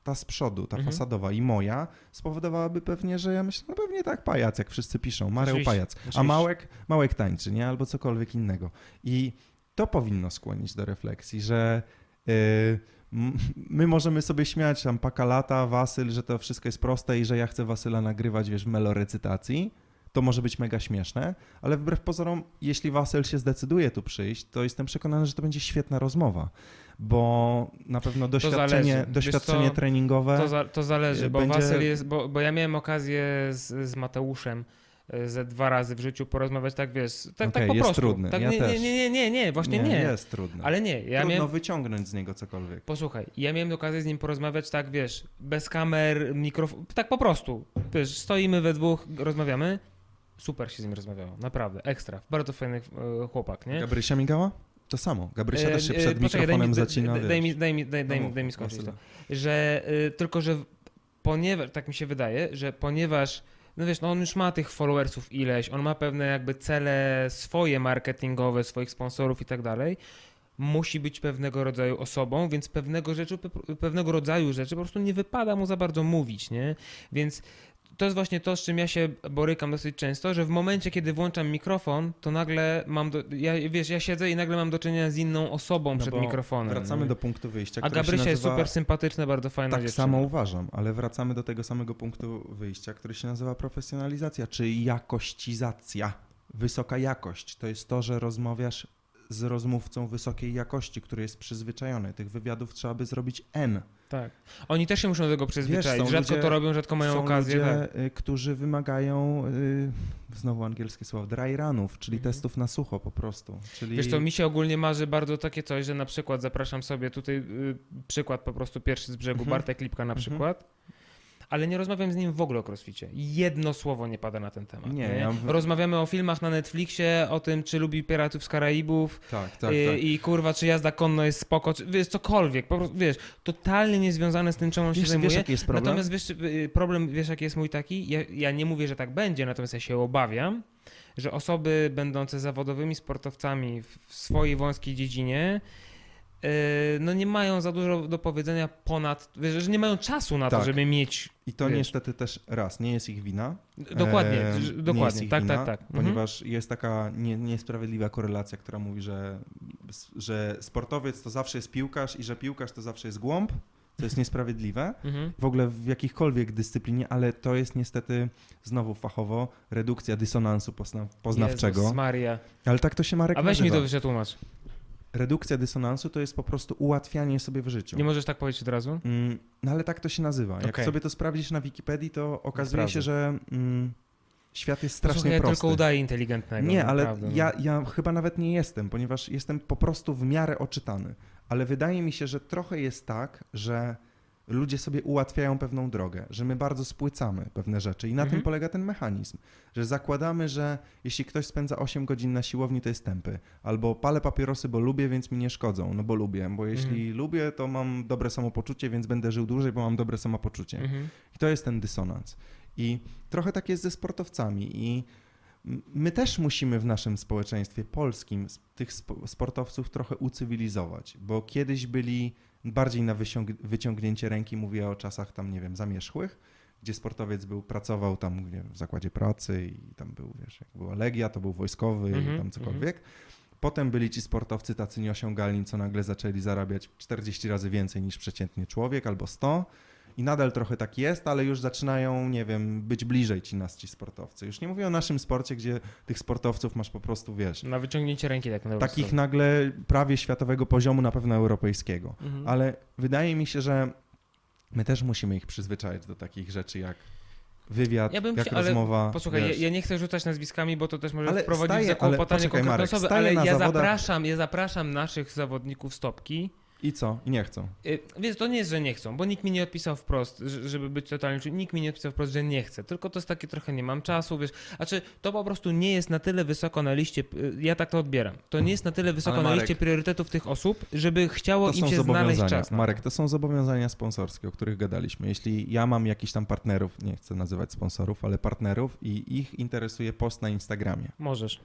ta z przodu, ta Mhm. fasadowa i moja, spowodowałaby pewnie, że ja myślę, no pewnie tak pajac, jak wszyscy piszą, Mareł Oczywiście, pajac, a. Małek, Małek tańczy, nie? Albo cokolwiek innego. I to powinno skłonić do refleksji, że y, m- my możemy sobie śmiać tam paka lata, Wasyl, że to wszystko jest proste i że ja chcę Wasyla nagrywać, wiesz, w melorecytacji. To może być mega śmieszne, ale wbrew pozorom, jeśli Wasyl się zdecyduje tu przyjść, to jestem przekonany, że to będzie świetna rozmowa, bo na pewno doświadczenie, zależy. Doświadczenie co, treningowe... To, za, to zależy, bo będzie- jest, bo, bo ja miałem okazję z, z Mateuszem e, ze dwa razy w życiu porozmawiać tak, wiesz, tak, tak Okej, po jest prostu. trudny. Tak, Ja nie, nie, nie, nie, nie, nie, właśnie nie. jest trudne. Ale nie, ja Trudno miałem, wyciągnąć z niego cokolwiek. Posłuchaj, ja miałem okazję z nim porozmawiać tak, wiesz, bez kamer, mikrofon, tak po prostu. Wiesz, stoimy we dwóch, rozmawiamy. Super się z nim rozmawiało, naprawdę, ekstra. Bardzo fajny e, chłopak, nie? Gabrysia migała? To samo. Gabrysia też się E, e, przed poczekaj, mikrofonem daj mi, zacina. Daj, daj, mi, daj, mi, daj, daj, No daj mi skończyć to. Że y, tylko, że ponieważ, tak mi się wydaje, że ponieważ no wiesz, no on już ma tych followersów ileś, on ma pewne jakby cele swoje marketingowe, swoich sponsorów i tak dalej, musi być pewnego rodzaju osobą, więc pewnego, rzeczy, pewnego rodzaju rzeczy po prostu nie wypada mu za bardzo mówić, nie? Więc to jest właśnie to, z czym ja się borykam dosyć często, że w momencie, kiedy włączam mikrofon, to nagle mam, do, ja, wiesz, ja siedzę i nagle mam do czynienia z inną osobą No przed mikrofonem. Wracamy do punktu wyjścia. A Gabrysia jest nazywa... super sympatyczna, bardzo fajna Tak dziewczyna. samo uważam, ale wracamy do tego samego punktu wyjścia, który się nazywa profesjonalizacja, czy jakościzacja. Wysoka jakość to jest to, że rozmawiasz z rozmówcą wysokiej jakości, który jest przyzwyczajony. Tych wywiadów trzeba by zrobić N. Tak. Oni też się muszą do tego przyzwyczaić. są rzadko ludzie- to robią, rzadko mają Są okazję. ludzie, tak. y, którzy wymagają, y, znowu angielskie słowo, dry runów, czyli Mhm. testów na sucho po prostu. Czyli... Wiesz co, mi się ogólnie marzy bardzo takie coś, że na przykład zapraszam sobie tutaj y, przykład po prostu pierwszy z brzegu, Mhm. Bartek Lipka na Mhm. Ale nie rozmawiam z nim w ogóle o crossficie. Jedno słowo nie pada na ten temat. Nie, Nie, ja Rozmawiamy o filmach na Netflixie, o tym, czy lubi Piratów z Karaibów Tak, tak, y, tak. i kurwa, czy jazda konno jest spoko, czy, wiesz, cokolwiek. Po prostu, wiesz, totalnie niezwiązane z tym, czym on się zajmuje. wiesz, jaki jest problem? Natomiast wiesz, y, problem, wiesz, jaki jest mój taki? Ja, ja nie mówię, że tak będzie, natomiast ja się obawiam, że osoby będące zawodowymi sportowcami w swojej wąskiej dziedzinie, no nie mają za dużo do powiedzenia ponad, wiesz, że nie mają czasu na to, Tak. żeby mieć. I to wiesz. niestety też raz, nie jest ich wina. Dokładnie, jest dokładnie, tak, wina, tak, tak. Mhm. Ponieważ jest taka nie, niesprawiedliwa korelacja, która mówi, że, że sportowiec to zawsze jest piłkarz i że piłkarz to zawsze jest głąb. To jest niesprawiedliwe. Mhm. W ogóle w jakichkolwiek dyscyplinie, ale to jest niestety znowu fachowo redukcja dysonansu pozna, poznawczego. Jezus Maria. Ale tak to się Marek A weź mi nazywa. to przetłumacz. Redukcja dysonansu to jest po prostu ułatwianie sobie w życiu. Nie możesz tak powiedzieć od razu? Mm, No ale tak to się nazywa. Jak Okej. sobie to sprawdzisz na Wikipedii, to okazuje Sprawdzę. się, że mm, świat jest Posłuchaj, strasznie ja prosty. tylko udaję inteligentnego. Nie, ale naprawdę, no. ja, ja chyba nawet nie jestem, ponieważ jestem po prostu w miarę oczytany. Ale wydaje mi się, że trochę jest tak, że ludzie sobie ułatwiają pewną drogę, że my bardzo spłycamy pewne rzeczy i na Mhm. tym polega ten mechanizm, że zakładamy, że jeśli ktoś spędza 8 godzin na siłowni, to jest tępy, albo palę papierosy, bo lubię, więc mi nie szkodzą, no bo lubię, bo jeśli Mhm. lubię, to mam dobre samopoczucie, więc będę żył dłużej, bo mam dobre samopoczucie. Mhm. I to jest ten dysonans. I trochę tak jest ze sportowcami. I my też musimy w naszym społeczeństwie polskim tych spo- sportowców trochę ucywilizować, bo kiedyś byli bardziej na wyciągnięcie ręki, mówię o czasach tam, nie wiem, zamierzchłych, gdzie sportowiec był, pracował tam nie wiem, w zakładzie pracy i tam był, wiesz, jak była Legia, to był wojskowy Mhm, i tam cokolwiek. Potem byli ci sportowcy tacy nieosiągalni, co nagle zaczęli zarabiać 40 razy więcej niż przeciętny człowiek albo 100. I nadal trochę tak jest, ale już zaczynają, nie wiem, być bliżej ci nas ci sportowcy. Już nie mówię o naszym sporcie, gdzie tych sportowców masz po prostu, wiesz, Na wyciągnięcie ręki tak na takich nagle prawie światowego poziomu, na pewno europejskiego. Mhm. Ale wydaje mi się, że my też musimy ich przyzwyczaić do takich rzeczy jak wywiad, Ja bym jak chcia- ale rozmowa. Posłuchaj, ja, ja nie chcę rzucać nazwiskami, bo to też może Ale wprowadzić w zakłopotanie ale poczekaj, konkretne Marek, osoby, ale ja zawodach- zapraszam, ja zapraszam naszych zawodników stopki I co? I nie chcą. Y, Wiesz, to nie jest, że nie chcą, bo nikt mi nie odpisał wprost, że- żeby być totalnie nikt mi nie odpisał wprost, że nie chce, tylko to jest takie trochę nie mam czasu, wiesz, a czy to po prostu nie jest na tyle wysoko na liście, y, ja tak to odbieram, to nie jest na tyle wysoko Ale na Marek- liście priorytetów tych osób, żeby chciało im się znaleźć czas. Marek, to. to są zobowiązania sponsorskie, o których gadaliśmy. Jeśli ja mam jakiś tam partnerów, nie chcę nazywać sponsorów, ale partnerów i ich interesuje post na Instagramie. Możesz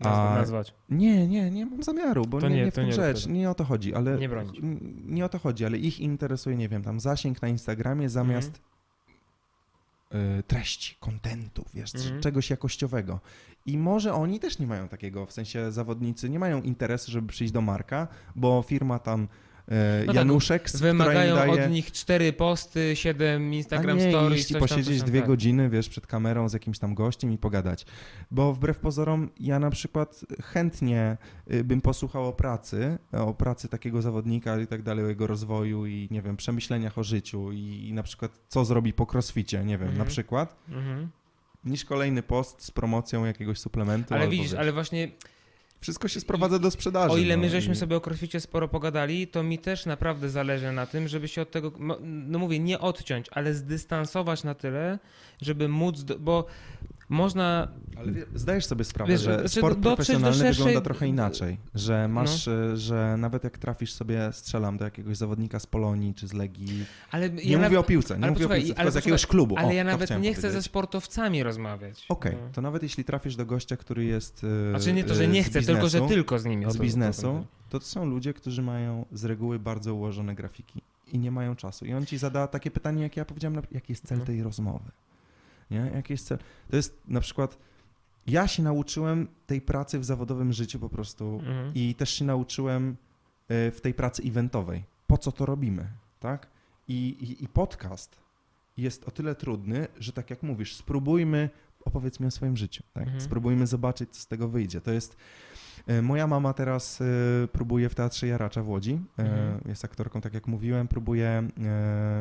A- nazwa, nazwać. Nie, nie, nie mam zamiaru, bo To nie, nie, nie w tym nie rzecz, nie o to chodzi, ale Nie bronić. nie o to chodzi, ale ich interesuje, nie wiem, tam zasięg na Instagramie zamiast y, treści, kontentu, wiesz, Mhm. czegoś jakościowego. I może oni też nie mają takiego, w sensie zawodnicy nie mają interesu, żeby przyjść do Marka, bo firma tam e, No tak, Januszek, im Wymagają daje... od nich cztery posty, siedem Instagram nie, stories, iść i coś tam, posiedzieć dwie tak. godziny, wiesz, przed kamerą z jakimś tam gościem i pogadać. Bo wbrew pozorom ja na przykład chętnie y, bym posłuchał o pracy, o pracy takiego zawodnika i tak dalej, o jego rozwoju i nie wiem, przemyśleniach o życiu i, i na przykład co zrobi po crossficie, nie wiem, Mhm. na przykład, Mhm. niż kolejny post z promocją jakiegoś suplementu. Ale widzisz, ale właśnie Wszystko się sprowadza do sprzedaży. O ile my no, żeśmy i- sobie o crossficie sporo pogadali, to mi też naprawdę zależy na tym, żeby się od tego, no mówię, nie odciąć, ale zdystansować na tyle, żeby móc, do, bo można, Ale zdajesz sobie sprawę, Wiesz, że znaczy sport profesjonalny szerszej- wygląda trochę inaczej, że masz, No. że nawet jak trafisz sobie, strzelam do jakiegoś zawodnika z Polonii czy z Legii, ale nie ja mówię naw- o piłce, nie ale mówię o piłce, ale z jakiegoś klubu. ale o, ja nawet nie chcę ze powiedzieć. sportowcami rozmawiać. Okej, No. to nawet jeśli trafisz do gościa, który jest e, Znaczy nie to, że e, nie chcę, tylko że biznesu, tylko z nimi. z biznesu, to to są ludzie, którzy mają z reguły bardzo ułożone grafiki i nie mają czasu. I on ci zada takie pytanie, jak ja powiedziałem, na- jaki jest cel Mhm. tej rozmowy. Nie? Jaki jest cel? To jest na przykład, ja się nauczyłem tej pracy w zawodowym życiu po prostu Mhm. i też się nauczyłem e, w tej pracy eventowej. Po co to robimy, tak? I, i, I podcast jest o tyle trudny, że tak jak mówisz, spróbujmy, opowiedz mi o swoim życiu, tak? Mhm. Spróbujmy zobaczyć, co z tego wyjdzie. To jest, moja mama teraz e, próbuje w Teatrze Jaracza w Łodzi, e, Mhm. jest aktorką, tak jak mówiłem, próbuje e,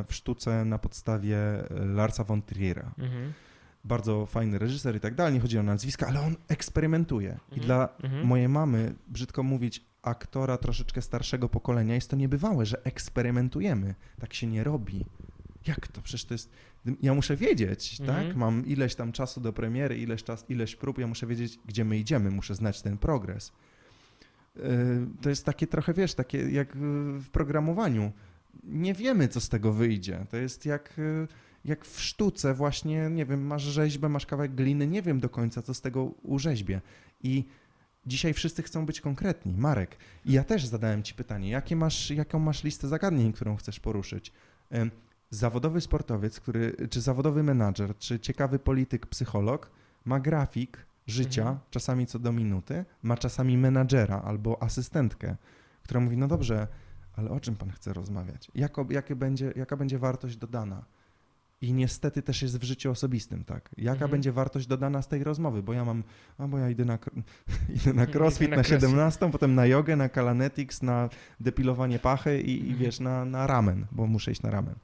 w sztuce na podstawie e, Larsa von Trier'a Mhm. bardzo fajny reżyser i tak dalej, nie chodzi o nazwiska, ale on eksperymentuje. I Mhm, dla mhm. mojej mamy, brzydko mówić, aktora troszeczkę starszego pokolenia, jest to niebywałe, że eksperymentujemy. Tak się nie robi. Jak to? Przecież to jest... Ja muszę wiedzieć, Mhm. tak? Mam ileś tam czasu do premiery, ileś, czas, ileś prób, ja muszę wiedzieć, gdzie my idziemy, muszę znać ten progres. Yy, To jest takie trochę, wiesz, takie jak w programowaniu. Nie wiemy, co z tego wyjdzie. To jest jak, yy, jak w sztuce właśnie, nie wiem, masz rzeźbę, masz kawałek gliny, nie wiem do końca, co z tego urzeźbię. I dzisiaj wszyscy chcą być konkretni. Marek, i ja też zadałem ci pytanie, jakie masz, jaką masz listę zagadnień, którą chcesz poruszyć? Zawodowy sportowiec, który, czy zawodowy menadżer, czy ciekawy polityk, psycholog ma grafik życia, Mhm. czasami co do minuty, ma czasami menadżera albo asystentkę, która mówi, no dobrze, ale o czym pan chce rozmawiać? Jako, jakie będzie, jaka będzie wartość dodana? I niestety też jest w życiu osobistym, tak. Jaka Mhm. będzie wartość dodana z tej rozmowy? Bo ja mam, a bo ja idę na, [LAUGHS] idę na [LAUGHS] crossfit, na na, crossfit. 17, potem na jogę, na kalanetics, na depilowanie pachy i, i Mhm. wiesz, na, na ramen, bo muszę iść na ramen.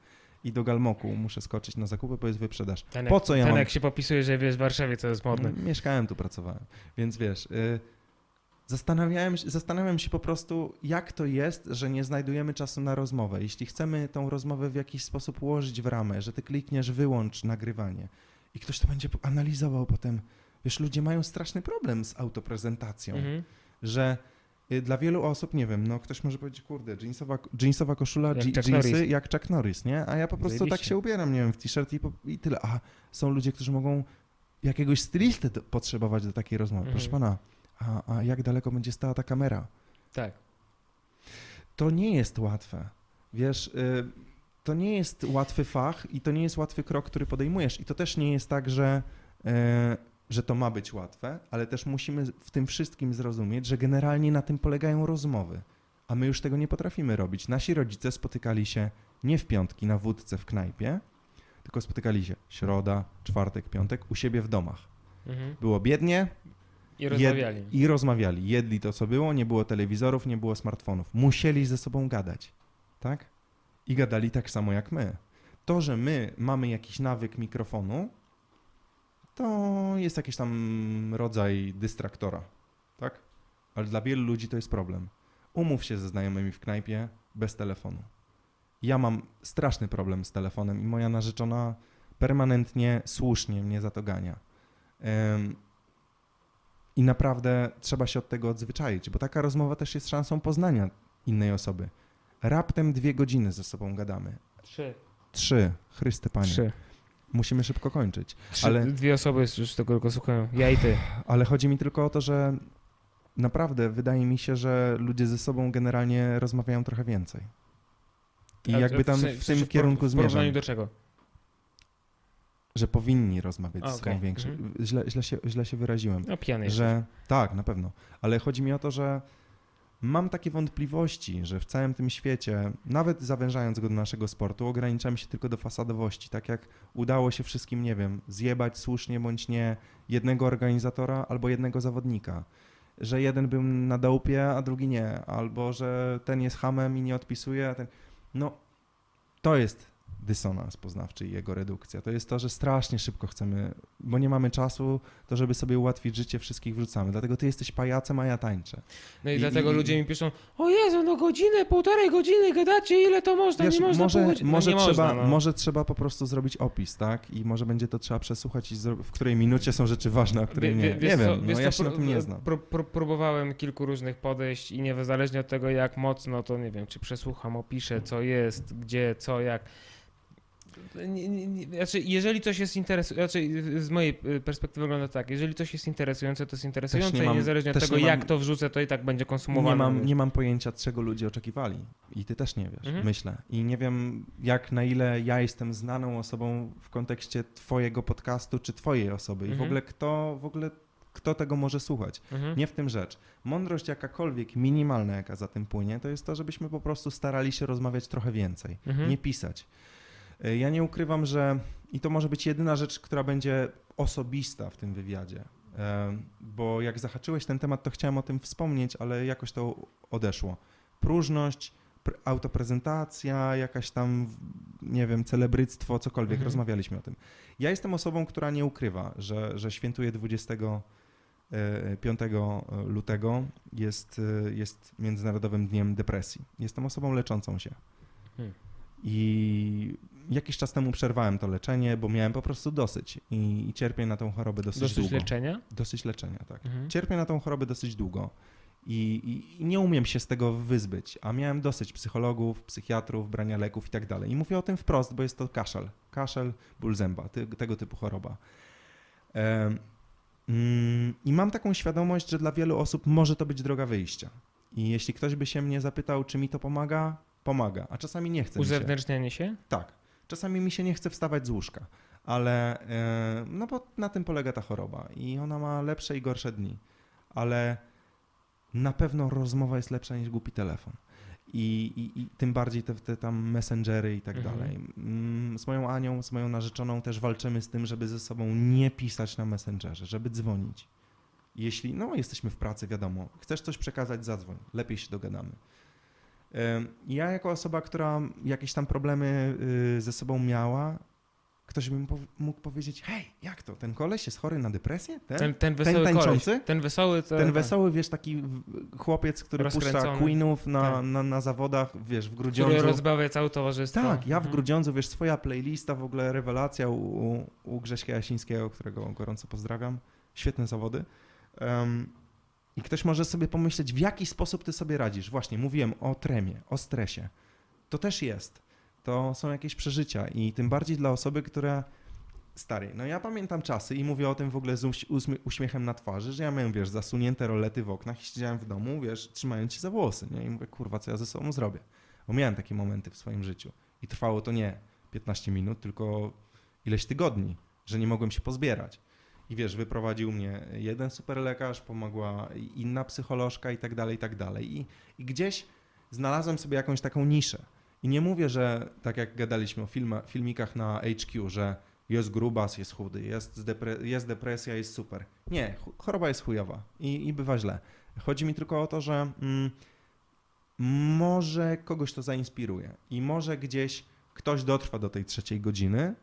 I do Galmoku muszę skoczyć na zakupy, bo jest wyprzedaż. Ten Po jak- co ja ten mam- jak się popisuje, że wiesz w Warszawie, co jest modne. Mieszkałem tu, pracowałem. Więc wiesz, y, zastanawiałem, zastanawiam się po prostu, jak to jest, że nie znajdujemy czasu na rozmowę. Jeśli chcemy tą rozmowę w jakiś sposób ułożyć w ramę, że ty klikniesz wyłącz nagrywanie i ktoś to będzie analizował potem. Wiesz, ludzie mają straszny problem z autoprezentacją, Mhm. że dla wielu osób, nie wiem, no ktoś może powiedzieć, kurde, jeansowa, jeansowa koszula, Jak Chuck jeansy Norris. jak Chuck Norris, nie? A ja po prostu tak się ubieram, nie wiem, w t-shirt i, po- i tyle. A są ludzie, którzy mogą jakiegoś stylisty do, potrzebować do takiej rozmowy. Mhm. Proszę pana, a, a jak daleko będzie stała ta kamera? Tak. To nie jest łatwe. Wiesz, y, to nie jest łatwy fach i to nie jest łatwy krok, który podejmujesz. I to też nie jest tak, że, y, że to ma być łatwe, ale też musimy w tym wszystkim zrozumieć, że generalnie na tym polegają rozmowy. A my już tego nie potrafimy robić. Nasi rodzice spotykali się nie w piątki na wódce w knajpie, tylko spotykali się środa, czwartek, piątek u siebie w domach. Mhm. Było biednie, I rozmawiali. i rozmawiali. Jedli to, co było, nie było telewizorów, nie było smartfonów. Musieli ze sobą gadać, tak? I gadali tak samo jak my. To, że my mamy jakiś nawyk mikrofonu, to jest jakiś tam rodzaj dystraktora, tak? Ale dla wielu ludzi to jest problem. Umów się ze znajomymi w knajpie bez telefonu. Ja mam straszny problem z telefonem i moja narzeczona permanentnie, słusznie mnie za to gania. Em, I naprawdę trzeba się od tego odzwyczaić, bo taka rozmowa też jest szansą poznania innej osoby. Raptem dwie godziny ze sobą gadamy. Trzy. Trzy, Chryste Panie. Trzy. Musimy szybko kończyć. Trzy. Ale- Dwie osoby już tego tylko słuchają. Ja i ty. Ale chodzi mi tylko o to, że naprawdę wydaje mi się, że ludzie ze sobą generalnie rozmawiają trochę więcej. I jakby tam sensie- w tym kierunku W porównaniu zmierzam, do czego? że powinni rozmawiać A, ze sobą więcej. Mhm. Źle, źle, się, źle się wyraziłem. No pijany. Że tak, na pewno. Ale chodzi mi o to, że mam takie wątpliwości, że w całym tym świecie, nawet zawężając go do naszego sportu, ograniczamy się tylko do fasadowości. Tak jak udało się wszystkim, nie wiem, zjebać słusznie bądź nie jednego organizatora albo jednego zawodnika. Że jeden był na dołpie, a drugi nie. Albo że ten jest hamem i nie odpisuje, a ten... No, to jest dysonans poznawczy i jego redukcja. To jest to, że strasznie szybko chcemy, bo nie mamy czasu, to żeby sobie ułatwić życie, wszystkich wrzucamy. Dlatego ty jesteś pajacem, a ja tańczę. No i, I- dlatego i- ludzie mi piszą, o Jezu, no godzinę, półtorej godziny gadacie, ile to można, Wiesz, nie można może, pół może, no, nie trzeba, można, no. może trzeba po prostu zrobić opis, tak? I może będzie to trzeba przesłuchać, w której minucie są rzeczy ważne, a której nie. wie- Nie co, wiem, no co, ja się na tym nie znam. pró- pró- próbowałem kilku różnych podejść i niezależnie od tego, jak mocno, to nie wiem, czy przesłucham, opiszę, co jest, gdzie, co, jak. Nie, nie, nie, znaczy, jeżeli coś jest interesujące, znaczy, z mojej y, perspektywy wygląda tak, jeżeli coś jest interesujące, to jest interesujące nie i mam- niezależnie od tego, mam- jak to wrzucę, to i tak będzie konsumowane. Nie mam, nie mam pojęcia, czego ludzie oczekiwali. I ty też nie wiesz, Mhm. myślę. I nie wiem, jak na ile ja jestem znaną osobą w kontekście twojego podcastu, czy twojej osoby. I w Mhm. ogóle kto, w ogóle kto tego może słuchać. Mhm. Nie w tym rzecz. Mądrość jakakolwiek, minimalna jaka za tym płynie, to jest to, żebyśmy po prostu starali się rozmawiać trochę więcej. Mhm. Nie pisać. Y, Ja nie ukrywam, że i to może być jedyna rzecz, która będzie osobista w tym wywiadzie. Em, Bo jak zahaczyłeś ten temat, to chciałem o tym wspomnieć, ale jakoś to odeszło. Próżność, pr- autoprezentacja, jakaś tam, nie wiem, celebryctwo, cokolwiek, Mhm. rozmawialiśmy o tym. Ja jestem osobą, która nie ukrywa, że, że świętuje 25 lutego, jest, e, jest Międzynarodowym Dniem Depresji. Jestem osobą leczącą się. Hmm. I jakiś czas temu przerwałem to leczenie, bo miałem po prostu dosyć i, i cierpię na tą chorobę dosyć, Dosyć długo. leczenia? Dosyć leczenia, tak. Mhm. Cierpię na tą chorobę dosyć długo i, i, nie umiem się z tego wyzbyć, a miałem dosyć psychologów, psychiatrów, brania leków i tak dalej. I mówię o tym wprost, bo jest to kaszel. Kaszel, ból zęba, ty, tego typu choroba. Em, mm, I mam taką świadomość, że dla wielu osób może to być droga wyjścia. I jeśli ktoś by się mnie zapytał, czy mi to pomaga, pomaga, a czasami nie chce mi się. Uzewnętrznianie się? Tak. Czasami mi się nie chce wstawać z łóżka, ale e, no bo na tym polega ta choroba i ona ma lepsze i gorsze dni, ale na pewno rozmowa jest lepsza niż głupi telefon. I, i, i tym bardziej te, te tam messengery i tak Mhm. dalej. Mm, Z moją Anią, z moją narzeczoną też walczymy z tym, żeby ze sobą nie pisać na messengerze, żeby dzwonić. Jeśli, no jesteśmy w pracy, wiadomo, chcesz coś przekazać, zadzwoń, lepiej się dogadamy. Ja jako osoba, która jakieś tam problemy y, ze sobą miała, ktoś by mógł powiedzieć, hej, jak to, ten koleś jest chory na depresję? Ten, Ten, ten wesoły tańczący? koleś. Ten wesoły to... ten wesoły, wiesz, taki chłopiec, który puszcza. Queenów na, Tak. na, na zawodach, wiesz, w Który Grudziądzu. rozbawia całe towarzystwo. Tak, ja w Mhm. Grudziądzu, wiesz, swoja playlista, w ogóle rewelacja u, u, u Grześka Jasińskiego, którego gorąco pozdrawiam. Świetne zawody. Em, I ktoś może sobie pomyśleć, w jaki sposób ty sobie radzisz. Właśnie, mówiłem o tremie, o stresie. To też jest. To są jakieś przeżycia i tym bardziej dla osoby, która... Stary, no ja pamiętam czasy i mówię o tym w ogóle z uś- uśmie- uśmiechem na twarzy, że ja miałem, wiesz, zasunięte rolety w oknach i siedziałem w domu, wiesz, trzymając się za włosy, nie? I mówię, kurwa, co ja ze sobą zrobię? Bo miałem takie momenty w swoim życiu. I trwało to nie 15 minut, tylko ileś tygodni, że nie mogłem się pozbierać. I wiesz, wyprowadził mnie jeden super lekarz, pomogła inna psycholożka i tak dalej, i tak dalej. I, I gdzieś znalazłem sobie jakąś taką niszę. I nie mówię, że tak jak gadaliśmy o filma, filmikach na HQ, że jest grubas, jest chudy, jest, depre- jest depresja, jest super. Nie, ch- choroba jest chujowa i, i bywa źle. Chodzi mi tylko o to, że mm, może kogoś to zainspiruje i może gdzieś ktoś dotrwa do tej trzeciej godziny,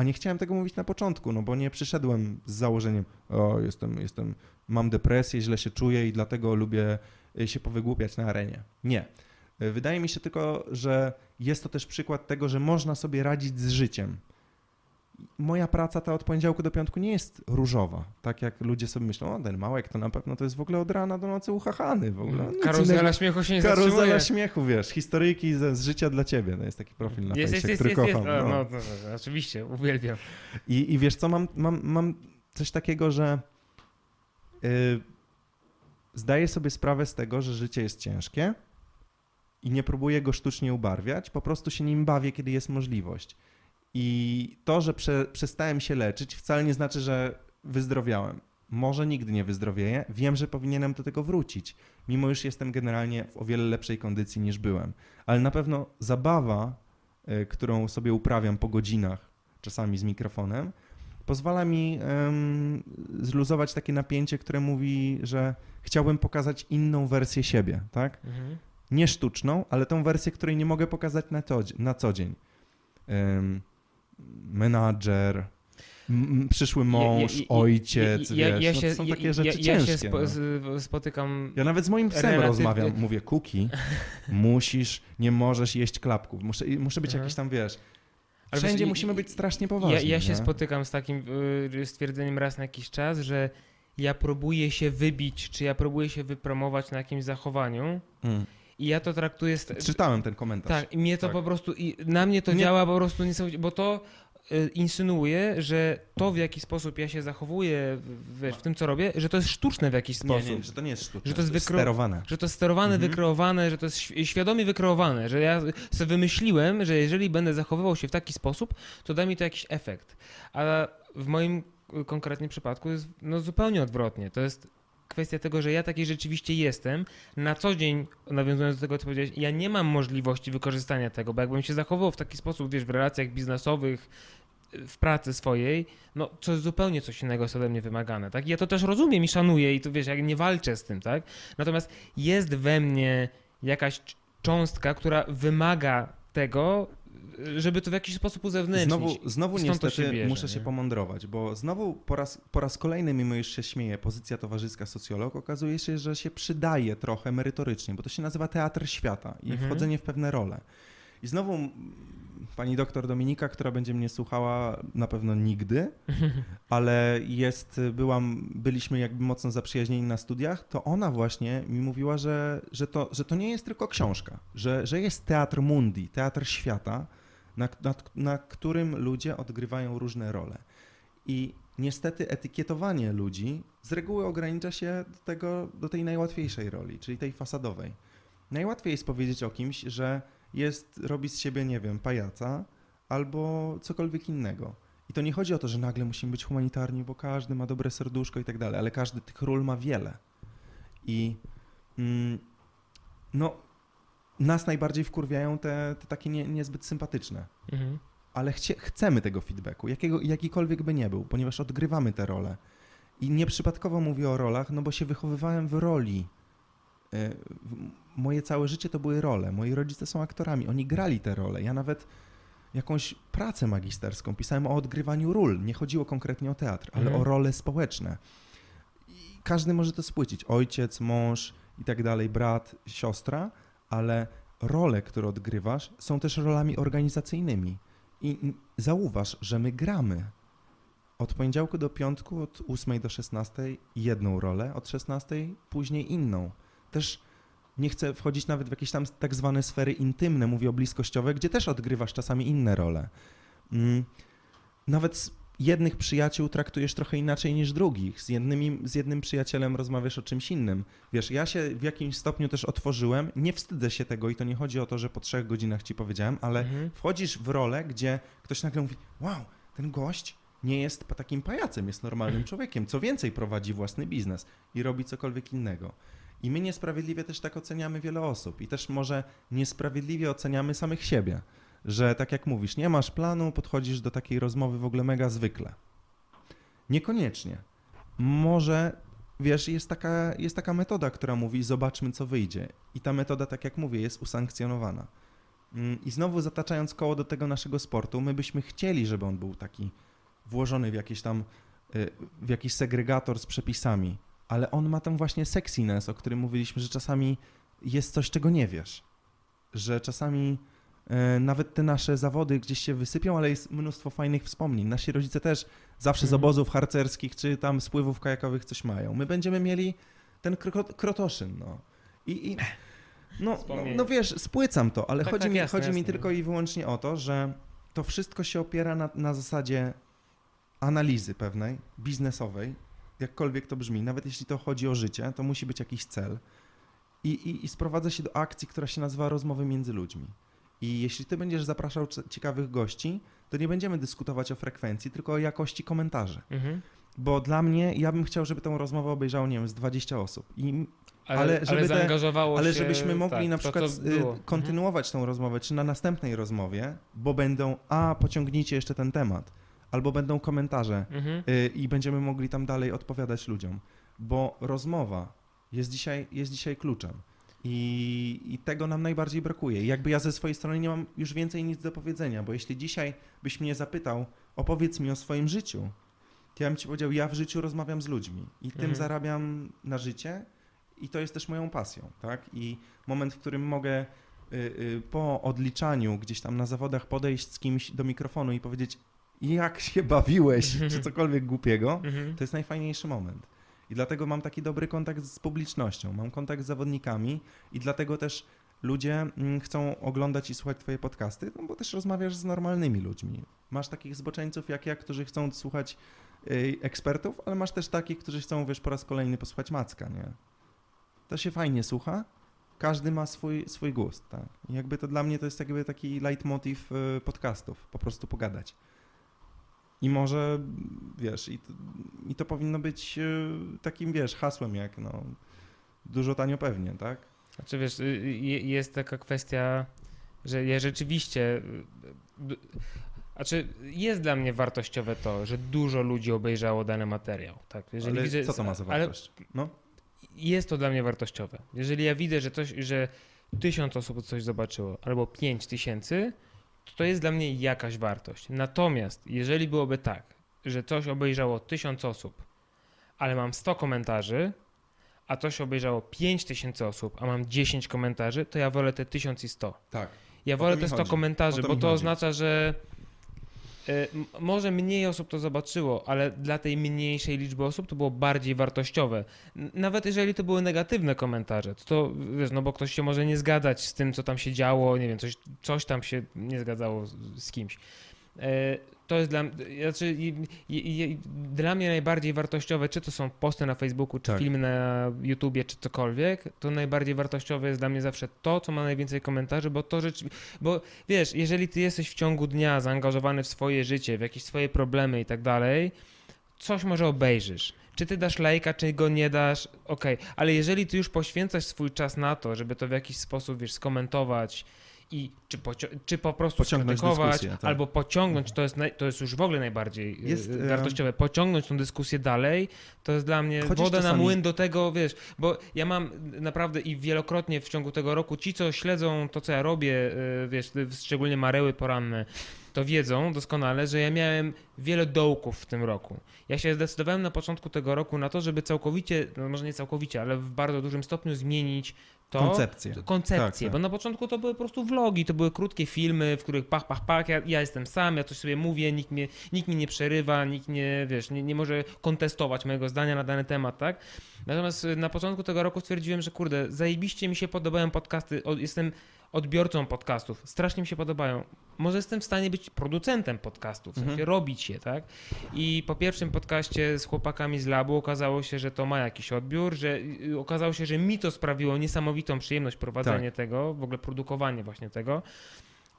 a nie chciałem tego mówić na początku, no bo nie przyszedłem z założeniem, o jestem, jestem, mam depresję, źle się czuję i dlatego lubię y, się powygłupiać na arenie. Nie. Y, Wydaje mi się tylko, że jest to też przykład tego, że można sobie radzić z życiem. Moja praca ta od poniedziałku do piątku nie jest różowa. Tak jak ludzie sobie myślą, o ten małek to na pewno to jest w ogóle od rana do nocy uchachany w ogóle. Nic Mm. Karuzela innego. śmiechu się nie Karuzela zatrzymuje. śmiechu, wiesz, historyjki z, z życia dla ciebie. To jest taki profil na Jest, fejsie, jest, jest, który jest, jest. kocham. No. no, no, no, oczywiście, uwielbiam. I, I wiesz co, mam, mam, mam coś takiego, że yy, zdaję sobie sprawę z tego, że życie jest ciężkie i nie próbuję go sztucznie ubarwiać, po prostu się nim bawię, kiedy jest możliwość. I to, że prze, przestałem się leczyć, wcale nie znaczy, że wyzdrowiałem. Może nigdy nie wyzdrowieję. Wiem, że powinienem do tego wrócić, mimo iż jestem generalnie w o wiele lepszej kondycji niż byłem. Ale na pewno zabawa, y, którą sobie uprawiam po godzinach, czasami z mikrofonem, pozwala mi em, zluzować takie napięcie, które mówi, że chciałbym pokazać inną wersję siebie, tak? Mhm. Nie sztuczną, ale tą wersję, której nie mogę pokazać na, to, na co dzień. Em, menadżer, przyszły mąż, Ja- ja- ja- ojciec, ja- wiesz, ja no się- to są takie ja- rzeczy ja, ja ciężkie. się spo, no. spotykam Ja nawet z moim psem rozmawiam, mówię, Kuki, [LAUGHS] musisz, nie możesz jeść klapków, muszę, muszę być Mhm. jakiś tam, wiesz, Ale wszędzie musimy być strasznie Ja, poważni. ja się nie? spotykam z takim y, stwierdzeniem raz na jakiś czas, że ja próbuję się wybić, czy ja próbuję się wypromować na jakimś zachowaniu Mm. I ja to traktuję... Czytałem ten komentarz. tak, i mnie to Tak. po prostu... I na mnie to Nie- działa po prostu niesamowicie, bo to y, insynuuje, że to w jaki sposób ja się zachowuję w, wiesz, w tym, co robię, że to jest sztuczne w jakiś Nie, sposób. nie, że to nie jest sztuczne, Że to jest wykro- sterowane. Że to jest sterowane, Mhm. wykreowane, że to jest świ- świadomie wykreowane, że ja sobie wymyśliłem, że jeżeli będę zachowywał się w taki sposób, to da mi to jakiś efekt. A w moim y, konkretnie przypadku jest no, zupełnie odwrotnie. To jest kwestia tego, że ja taki rzeczywiście jestem. Na co dzień, nawiązując do tego, co powiedziałeś, ja nie mam możliwości wykorzystania tego, bo jakbym się zachowywał w taki sposób, wiesz, w relacjach biznesowych, w pracy swojej, no jest zupełnie coś innego jest ode mnie wymagane, tak? Ja to też rozumiem i szanuję i to wiesz, jak nie walczę z tym, tak? Natomiast jest we mnie jakaś cząstka, która wymaga tego, żeby to w jakiś sposób uzewnętrznić. Znowu, znowu niestety się bierze, muszę się nie? pomądrować, bo znowu po raz, po raz kolejny, mimo iż się śmieję, pozycja towarzyska socjolog, okazuje się, że się przydaje trochę merytorycznie, bo to się nazywa teatr świata i Mhm. wchodzenie w pewne role. I znowu pani doktor Dominika, która będzie mnie słuchała, na pewno nigdy, [LAUGHS] ale jest, byłam, byliśmy jakby mocno zaprzyjaźnieni na studiach, to ona właśnie mi mówiła, że, że, to, że to nie jest tylko książka, że, że jest teatr mundi, teatr świata, na, na, na którym ludzie odgrywają różne role. I niestety etykietowanie ludzi z reguły ogranicza się do, tego, do tej najłatwiejszej roli, czyli tej fasadowej. Najłatwiej jest powiedzieć o kimś, że jest, robi z siebie, nie wiem, pajaca albo cokolwiek innego. I to nie chodzi o to, że nagle musimy być humanitarni, bo każdy ma dobre serduszko i tak dalej, ale każdy tych ról ma wiele. I mm, no, nas najbardziej wkurwiają te, te takie nie, niezbyt sympatyczne. Mhm. Ale chcie, chcemy tego feedbacku, jakiego, jakikolwiek by nie był, ponieważ odgrywamy te role. I nieprzypadkowo mówię o rolach, no bo się wychowywałem w roli. W- Moje całe życie to były role. Moi rodzice są aktorami, oni grali te role. Ja nawet jakąś pracę magisterską pisałem o odgrywaniu ról. Nie chodziło konkretnie o teatr, ale Mhm. o role społeczne. I każdy może to spłycić. Ojciec, mąż i tak dalej, brat, siostra, ale role, które odgrywasz, są też rolami organizacyjnymi. I zauważ, że my gramy. Od poniedziałku do piątku, od 8 do 16 jedną rolę, od 16 później inną. Też nie chcę wchodzić nawet w jakieś tam tak zwane sfery intymne, mówię o bliskościowe, gdzie też odgrywasz czasami inne role. Mm, Nawet jednych przyjaciół traktujesz trochę inaczej niż drugich. Z, jednymi, z jednym przyjacielem rozmawiasz o czymś innym. Wiesz, ja się w jakimś stopniu też otworzyłem, nie wstydzę się tego i to nie chodzi o to, że po trzech godzinach ci powiedziałem, ale Mhm. wchodzisz w rolę, gdzie ktoś nagle mówi, wow, ten gość nie jest takim pajacem, jest normalnym [LAUGHS] człowiekiem. Co więcej, prowadzi własny biznes i robi cokolwiek innego. I my niesprawiedliwie też tak oceniamy wiele osób i też może niesprawiedliwie oceniamy samych siebie, że tak jak mówisz, nie masz planu, podchodzisz do takiej rozmowy w ogóle mega zwykle. Niekoniecznie. Może, wiesz, jest taka, jest taka metoda, która mówi, zobaczmy, co wyjdzie. I ta metoda, tak jak mówię, jest usankcjonowana. Mm, I znowu zataczając koło do tego naszego sportu, my byśmy chcieli, żeby on był taki włożony w jakiś tam, y, w jakiś segregator z przepisami. ale on ma ten właśnie sexiness, o którym mówiliśmy, że czasami jest coś, czego nie wiesz. Że czasami nawet te nasze zawody gdzieś się wysypią, ale jest mnóstwo fajnych wspomnień. Nasi rodzice też zawsze z Mhm. obozów harcerskich czy tam spływów kajakowych coś mają. My będziemy mieli ten kro- krotoszyn, no. I, i no, no, no wiesz, spłycam to, ale Tak, chodzi, tak, mi, jasne, chodzi mi jasne. tylko i wyłącznie o to, że to wszystko się opiera na, na zasadzie analizy pewnej, biznesowej, jakkolwiek to brzmi, nawet jeśli to chodzi o życie, to musi być jakiś cel. I, i, I sprowadza się do akcji, która się nazywa rozmowy między ludźmi. I jeśli ty będziesz zapraszał cie- ciekawych gości, to nie będziemy dyskutować o frekwencji, tylko o jakości komentarzy. Mhm. Bo dla mnie, ja bym chciał, żeby tę rozmowę obejrzało, nie wiem, z 20 osób. I Ale, Ale ale, żeby te- zaangażowało ale się, żebyśmy mogli tak, na przykład to, y, było. kontynuować tą rozmowę, czy na następnej rozmowie, bo będą, a pociągnijcie jeszcze ten temat, albo będą komentarze Mhm. y, i będziemy mogli tam dalej odpowiadać ludziom, bo rozmowa jest dzisiaj, jest dzisiaj kluczem. I, I tego nam najbardziej brakuje. I jakby ja ze swojej strony nie mam już więcej nic do powiedzenia, bo jeśli dzisiaj byś mnie zapytał, opowiedz mi o swoim życiu, to ja bym ci powiedział, ja w życiu rozmawiam z ludźmi i tym Mhm. zarabiam na życie i to jest też moją pasją, tak? I moment, w którym mogę y, y, po odliczaniu gdzieś tam na zawodach podejść z kimś do mikrofonu i powiedzieć, jak się bawiłeś, czy [LAUGHS] cokolwiek głupiego, Mhm. to jest najfajniejszy moment. I dlatego mam taki dobry kontakt z publicznością, mam kontakt z zawodnikami i dlatego też ludzie mm, chcą oglądać i słuchać twoje podcasty, no bo też rozmawiasz z normalnymi ludźmi. Masz takich zboczeńców jak ja, którzy chcą słuchać y, ekspertów, ale masz też takich, którzy chcą, wiesz, po raz kolejny posłuchać Macka, nie? To się fajnie słucha, każdy ma swój, swój gust, tak? Jakby to dla mnie to jest jakby taki leitmotiv y, podcastów, po prostu pogadać. I może, wiesz, i to, i to powinno być y, takim, wiesz, hasłem jak, no, dużo tanio pewnie, tak? Znaczy wiesz, y, y, jest taka kwestia, że ja rzeczywiście. y, Znaczy, jest dla mnie wartościowe to, że dużo ludzi obejrzało dany materiał. Tak? Jeżeli Ale widzę, co to ma za wartość? No, jest to dla mnie wartościowe. Jeżeli ja widzę, że, coś, że tysiąc osób coś zobaczyło, albo pięć tysięcy, to to jest dla mnie jakaś wartość. Natomiast jeżeli byłoby tak, że coś obejrzało tysiąc osób, ale mam 100 komentarzy, a coś obejrzało 5 tysięcy osób, a mam 10 komentarzy, to ja wolę te 1100. tak. Ja wolę te mi 100 chodzi. komentarzy, bo to chodzi. oznacza, że może mniej osób to zobaczyło, ale dla tej mniejszej liczby osób to było bardziej wartościowe. Nawet jeżeli to były negatywne komentarze, to, to wiesz, no bo ktoś się może nie zgadzać z tym, co tam się działo, nie wiem, coś, coś tam się nie zgadzało z, z kimś. To jest dla, znaczy, i- i- i- dla mnie najbardziej wartościowe, czy to są posty na Facebooku, czy Tak. filmy na YouTubie, czy cokolwiek, to najbardziej wartościowe jest dla mnie zawsze to, co ma najwięcej komentarzy, bo to rzeczywiście, bo wiesz, jeżeli ty jesteś w ciągu dnia zaangażowany w swoje życie, w jakieś swoje problemy i tak dalej, coś może obejrzysz. Czy ty dasz lajka, czy go nie dasz, okej, ale jeżeli ty już poświęcasz swój czas na to, żeby to w jakiś sposób, wiesz, skomentować i czy, czy po prostu Pociągnąć dyskusję, tak. albo pociągnąć, to jest, to jest już w ogóle najbardziej Jest, jest, em, wartościowe, pociągnąć tą dyskusję dalej, to jest dla mnie woda na czasami- młyn do tego, wiesz, bo ja mam naprawdę i wielokrotnie w ciągu tego roku, ci co śledzą to, co ja robię, y, wiesz, y, szczególnie mareły poranne, to wiedzą doskonale, że ja miałem wiele dołków w tym roku. Ja się zdecydowałem na początku tego roku na to, żeby całkowicie, no może nie całkowicie, ale w bardzo dużym stopniu zmienić to, Koncepcję. koncepcję, Tak, tak. bo na początku to były po prostu vlogi, to były krótkie filmy, w których pach, pach, pach, ja, ja jestem sam, ja coś sobie mówię, nikt, mnie, nikt mi nie przerywa, nikt nie, wiesz, nie, nie może kontestować mojego zdania na dany temat, tak? Natomiast na początku tego roku stwierdziłem, że kurde, zajebiście mi się podobają podcasty, jestem odbiorcą podcastów, strasznie mi się podobają. Może jestem w stanie być producentem podcastów, w sensie Mhm. robić je, tak? I po pierwszym podcaście z chłopakami z labu okazało się, że to ma jakiś odbiór, że y, okazało się, że mi to sprawiło niesamowitą przyjemność prowadzenie tego, w ogóle produkowanie właśnie tego.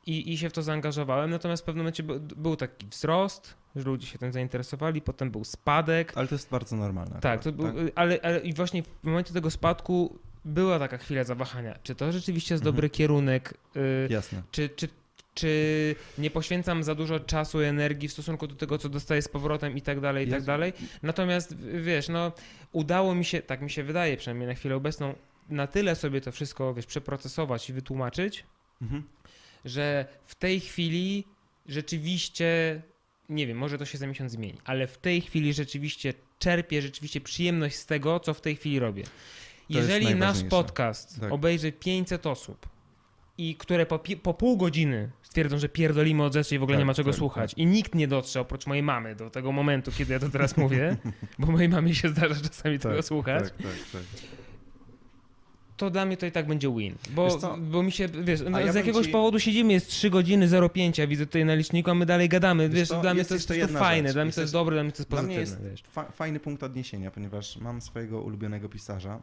I, I się w to zaangażowałem, natomiast w pewnym momencie by, był taki wzrost, że ludzie się tym zainteresowali, potem był spadek. Ale to jest bardzo normalne. Tak, to akurat, był, Ale, ale i właśnie w momencie tego spadku była taka chwila zawahania. Czy to rzeczywiście jest Mhm. dobry kierunek? y, Jasne. czy, czy, czy nie poświęcam za dużo czasu i energii w stosunku do tego, co dostaję z powrotem i tak dalej, i tak dalej. Natomiast wiesz, no udało mi się, tak mi się wydaje przynajmniej na chwilę obecną, na tyle sobie to wszystko, wiesz, przeprocesować i wytłumaczyć, Mhm. że w tej chwili rzeczywiście, nie wiem, może to się za miesiąc zmieni, ale w tej chwili rzeczywiście czerpię rzeczywiście przyjemność z tego, co w tej chwili robię. Jeżeli nasz podcast Tak. obejrzy 500 osób i które po, po pół godziny stwierdzą, że pierdolimy od rzeczy i w ogóle Tak, nie ma czego tak, słuchać i nikt nie dotrze oprócz mojej mamy do tego momentu, kiedy ja to teraz mówię, [LAUGHS] bo mojej mamie się zdarza czasami tego słuchać, Tak, tak, tak. to dla mnie to i tak będzie win. Bo, bo mi się, wiesz, no, z jakiegoś ci- powodu siedzimy, jest 3 godziny 05, a widzę tutaj na liczniku, a my dalej gadamy. Wiesz Wiesz, co, dla mnie to jest jedna fajne, rzecz. dla mnie to jest dobre, dla mnie to jest Dla mnie pozytywne. jest fa- fajny punkt odniesienia, ponieważ mam swojego ulubionego pisarza,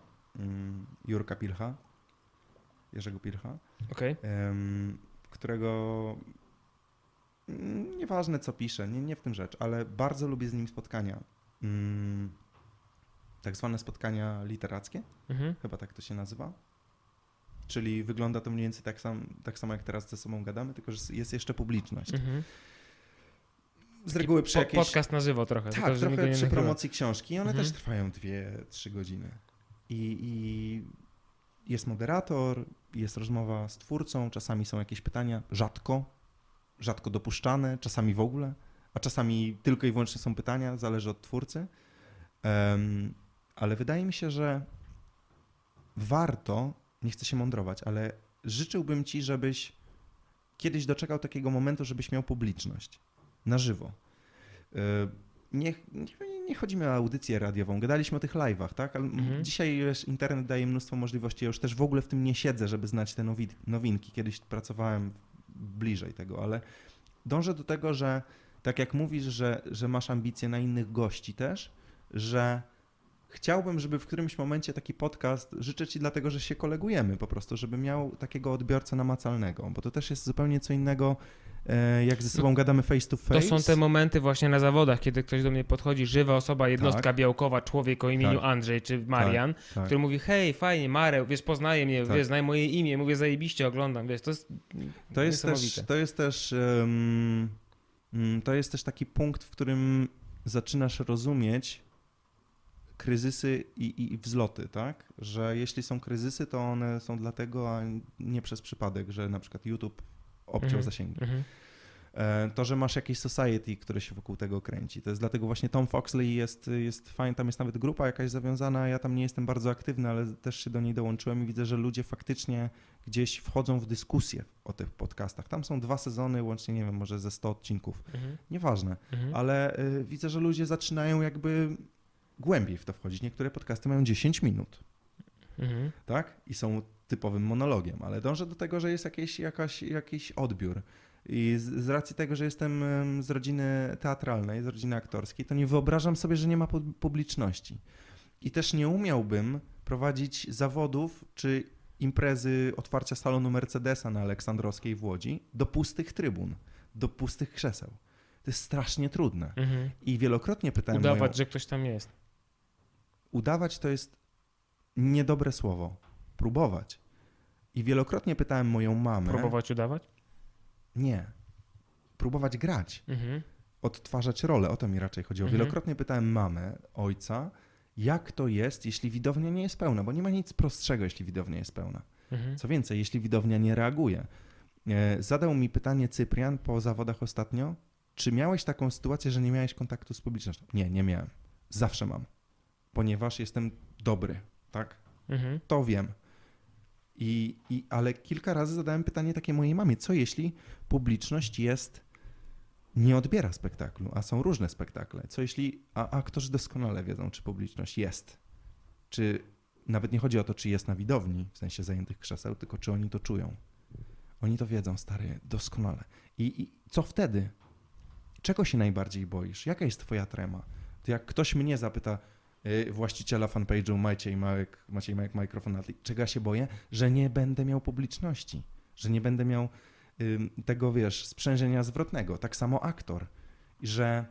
Jurka Pilcha, Jerzego Pilcha, em, którego mm, nieważne co pisze, nie, nie w tym rzecz, ale bardzo lubię z nim spotkania. Mm, tak zwane spotkania literackie, Mhm. chyba tak to się nazywa. Czyli wygląda to mniej więcej tak, sam, tak samo jak teraz ze sobą gadamy, tylko że jest jeszcze publiczność. Mhm. Z reguły przy jakiejś... podcast na żywo trochę. Tak, trochę przy promocji książki. i One Mhm. też trwają 2-3 godziny. I, I jest moderator, jest rozmowa z twórcą, czasami są jakieś pytania, rzadko, rzadko dopuszczane, czasami w ogóle, a czasami tylko i wyłącznie są pytania, zależy od twórcy. Em, ale wydaje mi się, że warto, nie chcę się mądrować, ale życzyłbym ci, żebyś kiedyś doczekał takiego momentu, żebyś miał publiczność na żywo. Y, Nie, nie, chodzi mi o audycję radiową, gadaliśmy o tych live'ach, tak? Ale Mhm. dzisiaj wiesz, internet daje mnóstwo możliwości. Ja już też w ogóle w tym nie siedzę, żeby znać te nowi- nowinki. Kiedyś pracowałem bliżej tego, ale dążę do tego, że tak jak mówisz, że, że masz ambicje na innych gości też, że chciałbym, żeby w którymś momencie taki podcast, życzę Ci dlatego, że się kolegujemy po prostu, żeby miał takiego odbiorcę namacalnego, bo to też jest zupełnie co innego, e, jak ze sobą gadamy face to face. To są te momenty właśnie na zawodach, kiedy ktoś do mnie podchodzi, żywa osoba, jednostka Tak. białkowa, człowiek o imieniu Tak. Andrzej czy Marian, tak. który mówi, hej, fajnie, Mareł, wiesz, poznaje mnie, Tak. wiesz, znaj moje imię, mówię, zajebiście, oglądam, wiesz, to jest To jest też, to jest też, mm, to jest też taki punkt, w którym zaczynasz rozumieć kryzysy i, i wzloty, tak? Że jeśli są kryzysy, to one są dlatego, a nie przez przypadek, że na przykład YouTube obciął Mhm. zasięgi. Mhm. E, To, że masz jakieś society, które się wokół tego kręci. To jest dlatego właśnie Tom Foxley jest, jest fajny, tam jest nawet grupa jakaś zawiązana, ja tam nie jestem bardzo aktywny, ale też się do niej dołączyłem i widzę, że ludzie faktycznie gdzieś wchodzą w dyskusję o tych podcastach. Tam są dwa sezony, łącznie nie wiem, może ze 100 odcinków. Mhm. Nieważne, Mhm. ale y, widzę, że ludzie zaczynają jakby głębiej w to wchodzić. Niektóre podcasty mają 10 minut, Mhm. tak? I są typowym monologiem, ale dążę do tego, że jest jakieś, jakaś, jakiś odbiór. I z, z racji tego, że jestem em, z rodziny teatralnej, z rodziny aktorskiej, to nie wyobrażam sobie, że nie ma pu- publiczności. I też nie umiałbym prowadzić zawodów czy imprezy otwarcia salonu Mercedesa na Aleksandrowskiej w Łodzi do pustych trybun, do pustych krzeseł. To jest strasznie trudne. Mhm. I wielokrotnie pytałem Udawać, moją... że ktoś tam jest. Udawać to jest niedobre słowo. Próbować. I wielokrotnie pytałem moją mamę... Próbować udawać? Nie. Próbować grać. Mhm. odtwarzać rolę. O to mi raczej chodziło. Mhm. Wielokrotnie pytałem mamę, ojca, jak to jest, jeśli widownia nie jest pełna, bo nie ma nic prostszego, jeśli widownia jest pełna. Mhm. Co więcej, jeśli widownia nie reaguje. E, Zadał mi pytanie Cyprian po zawodach ostatnio, czy miałeś taką sytuację, że nie miałeś kontaktu z publicznością? Nie, nie miałem. Zawsze mam, ponieważ jestem dobry, tak? Mhm. To wiem. I, i, ale kilka razy zadałem pytanie takie mojej mamie, co jeśli publiczność jest, nie odbiera spektaklu, a są różne spektakle? Co jeśli, a aktorzy doskonale wiedzą, czy publiczność jest, czy nawet nie chodzi o to, czy jest na widowni, w sensie zajętych krzeseł, tylko czy oni to czują. Oni to wiedzą, stary, doskonale. I, i co wtedy? Czego się najbardziej boisz? Jaka jest twoja trema? To jak ktoś mnie zapyta, właściciela fanpage'u Maciej Małek, Maciej Małek Mikrofon czego ja się boję? Że nie będę miał publiczności, że nie będę miał tego, wiesz, sprzężenia zwrotnego. Tak samo aktor. Że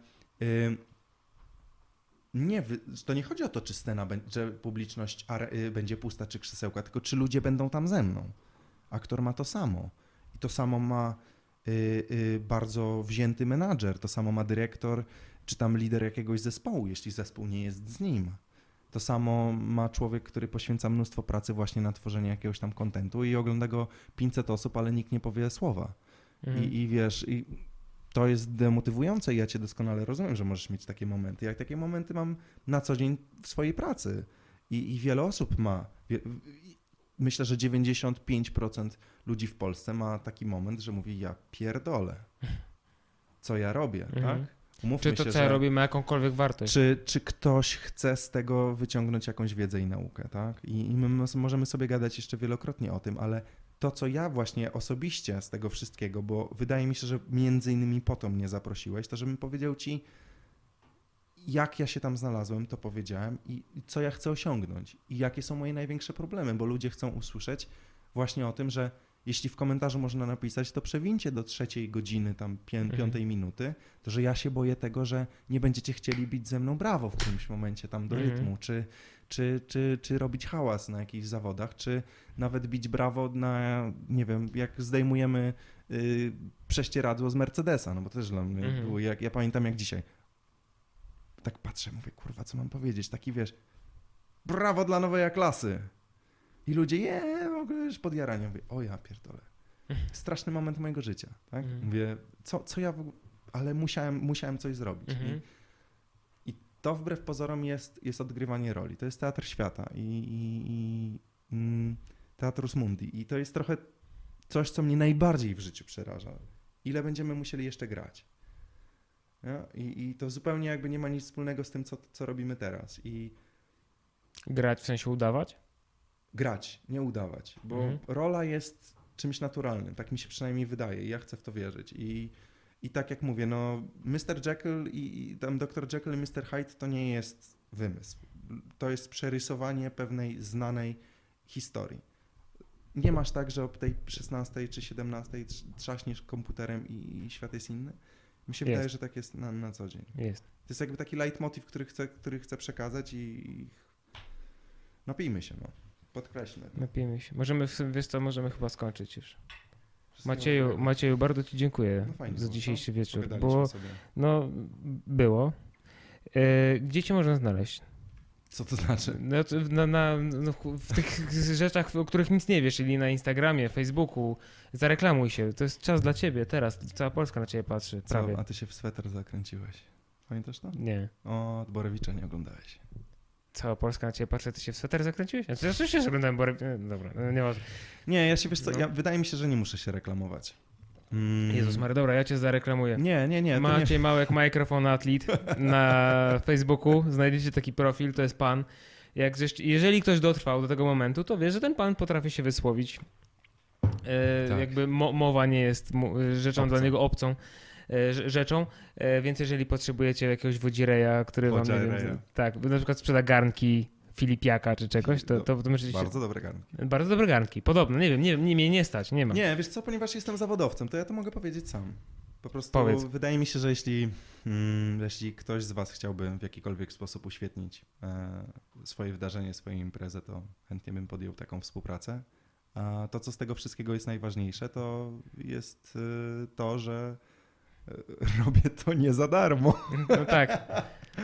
nie, to nie chodzi o to, czy scena, że publiczność y, będzie pusta, czy krzesełka, tylko czy ludzie będą tam ze mną. Aktor ma to samo. I to samo ma y, y, bardzo wzięty menadżer, to samo ma dyrektor, czy tam lider jakiegoś zespołu, jeśli zespół nie jest z nim. To samo ma człowiek, który poświęca mnóstwo pracy właśnie na tworzenie jakiegoś tam kontentu i ogląda go 500 osób, ale nikt nie powie słowa. Mhm. I, I wiesz, i to jest demotywujące i ja cię doskonale rozumiem, że możesz mieć takie momenty. Jak takie momenty mam na co dzień w swojej pracy i, i wiele osób ma. Myślę, że 95% ludzi w Polsce ma taki moment, że mówi ja pierdolę. Co ja robię, Mhm. tak? Umówmy Czy to, się, co ja robię, ma jakąkolwiek wartość? Czy, czy ktoś chce z tego wyciągnąć jakąś wiedzę i naukę, tak? I, I my możemy sobie gadać jeszcze wielokrotnie o tym, ale to, co ja właśnie osobiście z tego wszystkiego, bo wydaje mi się, że między innymi po to mnie zaprosiłeś, to żebym powiedział ci, jak ja się tam znalazłem, to powiedziałem i co ja chcę osiągnąć i jakie są moje największe problemy, bo ludzie chcą usłyszeć właśnie o tym, że jeśli w komentarzu można napisać, to przewincie do trzeciej godziny, tam pię- Mhm. piątej minuty, to że ja się boję tego, że nie będziecie chcieli bić ze mną brawo w którymś momencie tam do Mhm. rytmu, czy, czy, czy, czy robić hałas na jakichś zawodach, czy nawet bić brawo na, nie wiem, jak zdejmujemy y, prześcieradło z Mercedesa, no bo też dla mnie Mhm. było, jak, ja pamiętam jak dzisiaj. Tak patrzę, mówię, kurwa, co mam powiedzieć? Taki wiesz, brawo dla nowej klasy. I ludzie, je, w ogóle już pod jaraniem. Mówię, o ja pierdolę. Straszny moment mojego życia, tak? Mhm. Mówię, co, co ja w ogóle... Ale musiałem, musiałem coś zrobić. Mhm. I, I to wbrew pozorom jest, jest odgrywanie roli. To jest teatr świata i, i, i mm, teatrus mundi. I to jest trochę coś, co mnie najbardziej w życiu przeraża. Ile będziemy musieli jeszcze grać? Nie? I, I to zupełnie jakby nie ma nic wspólnego z tym, co, co robimy teraz. I Grać w sensie udawać? Grać, nie udawać, bo Mhm. rola jest czymś naturalnym, tak mi się przynajmniej wydaje i ja chcę w to wierzyć. I, i tak jak mówię, no Mr. Jekyll i, i tam Dr. Jekyll i Mr. Hyde to nie jest wymysł. To jest przerysowanie pewnej znanej historii. Nie masz tak, że o tej 16 czy 17 trz- trzaśniesz komputerem i, i świat jest inny? Mi się Jest. wydaje, że tak jest na, na co dzień. Jest. To jest jakby taki leitmotiv, który chcę, który chcę przekazać i, i napijmy się, no. Podkreślmy. Napijmy się. Możemy, wiesz co, możemy chyba skończyć już. Macieju. Macieju, bardzo Ci dziękuję No fajnie za dzisiejszy wieczór. Było, sobie. no, było. E, gdzie Cię można znaleźć? Co to znaczy? No, na, na, no, w tych [LAUGHS] rzeczach, o których nic nie wiesz, czyli na Instagramie, Facebooku. Zareklamuj się. To jest czas dla Ciebie teraz. Cała Polska na Ciebie patrzy. Prawie. Co? A ty się w sweter zakręciłeś. Pamiętasz to? Nie. O, Borewicza nie oglądałeś. Cała Polska na Ciebie patrzy. Ty się w sweter zakręciłeś? Znaczy, ja oczywiście, że Borę... nie, Dobra, no, nie ważne. Nie, ja się wiesz co, No. ja, wydaje mi się, że nie muszę się reklamować. Mm. Jezus Maria, dobra, ja Cię zareklamuję. Nie, nie, nie. Maciej nie. Małek, Mikrofon Atlet na [LAUGHS] Facebooku. Znajdziecie taki profil, to jest pan. Jak jeżeli ktoś dotrwał do tego momentu, to wie, że ten pan potrafi się wysłowić. E, Tak. Jakby mo mowa nie jest rzeczą dla niego obcą e, rzeczą, e, więc jeżeli potrzebujecie jakiegoś wodzireja, który wam, nie wiem, tak, na przykład sprzeda garnki Filipiaka czy czegoś, to, to, to się... Bardzo dobre garnki. Bardzo dobre garnki, podobno, nie wiem, nie, nie, mnie nie stać, nie ma. Nie, wiesz co, ponieważ jestem zawodowcem, to ja to mogę powiedzieć sam. Po prostu Powiedz. wydaje mi się, że jeśli, mm, jeśli ktoś z Was chciałby w jakikolwiek sposób uświetnić e, swoje wydarzenie, swoją imprezę, to chętnie bym podjął taką współpracę. A to, co z tego wszystkiego jest najważniejsze, to jest e, to, że e, [LAUGHS] robię to nie za darmo. No tak,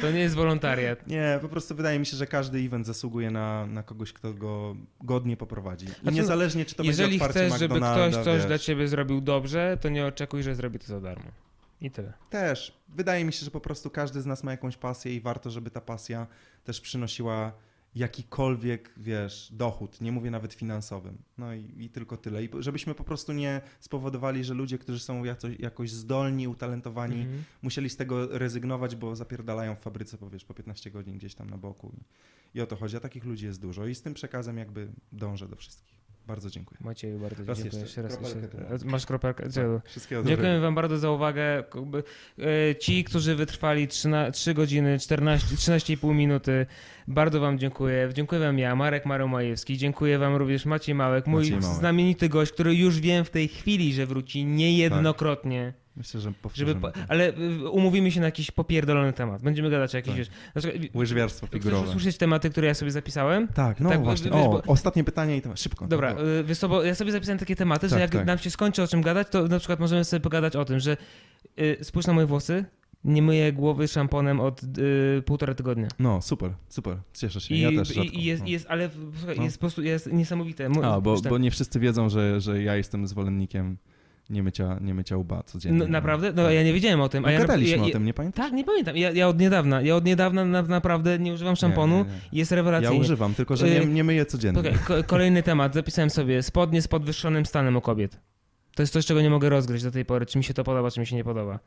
to nie jest wolontariat. Nie, po prostu wydaje mi się, że każdy event zasługuje na, na kogoś, kto go godnie poprowadzi. I Znaczy, niezależnie, czy to Jeżeli będzie otwarcie chcesz, żeby ktoś coś wiesz. dla ciebie zrobił dobrze, to nie oczekuj, że zrobi to za darmo. I tyle. Też. Wydaje mi się, że po prostu każdy z nas ma jakąś pasję i warto, żeby ta pasja też przynosiła jakikolwiek, wiesz, dochód. Nie mówię nawet finansowym. No i, i tylko tyle. I żebyśmy po prostu nie spowodowali, że ludzie, którzy są jaco, jakoś zdolni, utalentowani, Mhm. musieli z tego rezygnować, bo zapierdalają w fabryce, powiesz, po 15 godzin gdzieś tam na boku. I, I o to chodzi. A takich ludzi jest dużo. I z tym przekazem jakby dążę do wszystkich. Bardzo dziękuję. Macieju, bardzo Raz dziękuję. jeszcze, Jeszcze raz. kropelkę Jeszcze. Masz kropelkę? Czego? Wszystkiego Dziękujemy dobrego. wam bardzo za uwagę. E, Ci, którzy wytrwali 3, 3 godziny, 14, 13,5 minuty, bardzo wam dziękuję. Dziękuję wam ja, Marek Maromajewski. Dziękuję wam również Maciej Małek, mój Maciej Małek. znamienity gość, który już wiem w tej chwili, że wróci niejednokrotnie. Myślę, że Żeby powtórzymy po, to. ale y, umówimy się na jakiś popierdolony temat. Będziemy gadać o jakiś, Tak. wiesz, na przykład, Łyżwiarstwo Chcesz figurowe. usłyszeć tematy, które ja sobie zapisałem? Tak, no Tak, właśnie. wiesz, O, bo- ostatnie pytanie i temat. Szybko. Dobra, y, wiesz co, bo ja sobie zapisałem takie tematy, że Tak, jak tak. nam się skończy o czym gadać, to na przykład możemy sobie pogadać o tym, że y, spójrz na moje włosy, nie myję głowy szamponem od y, półtora tygodnia. No, super, super. Cieszę się. I, ja też i, rzadko. i jest, no. jest, ale słuchaj, No. jest po prostu jest niesamowite. Mo- A, bo, bo nie wszyscy wiedzą, że, że ja jestem zwolennikiem nie mycia, nie mycia łba codziennie. No, naprawdę? No ja nie wiedziałem o tym. No, A ja, gadaliśmy ja, ja, o tym, nie pamiętasz? Tak, nie pamiętam. Ja, ja od niedawna, ja od niedawna na, naprawdę nie używam szamponu. Nie, nie, nie. Jest Ja rewelacyjnie. używam, tylko że nie, Y, nie myję codziennie. Ko- kolejny temat. Zapisałem sobie spodnie z podwyższonym stanem u kobiet. To jest coś, czego nie mogę rozgryźć do tej pory. Czy mi się to podoba, czy mi się nie podoba.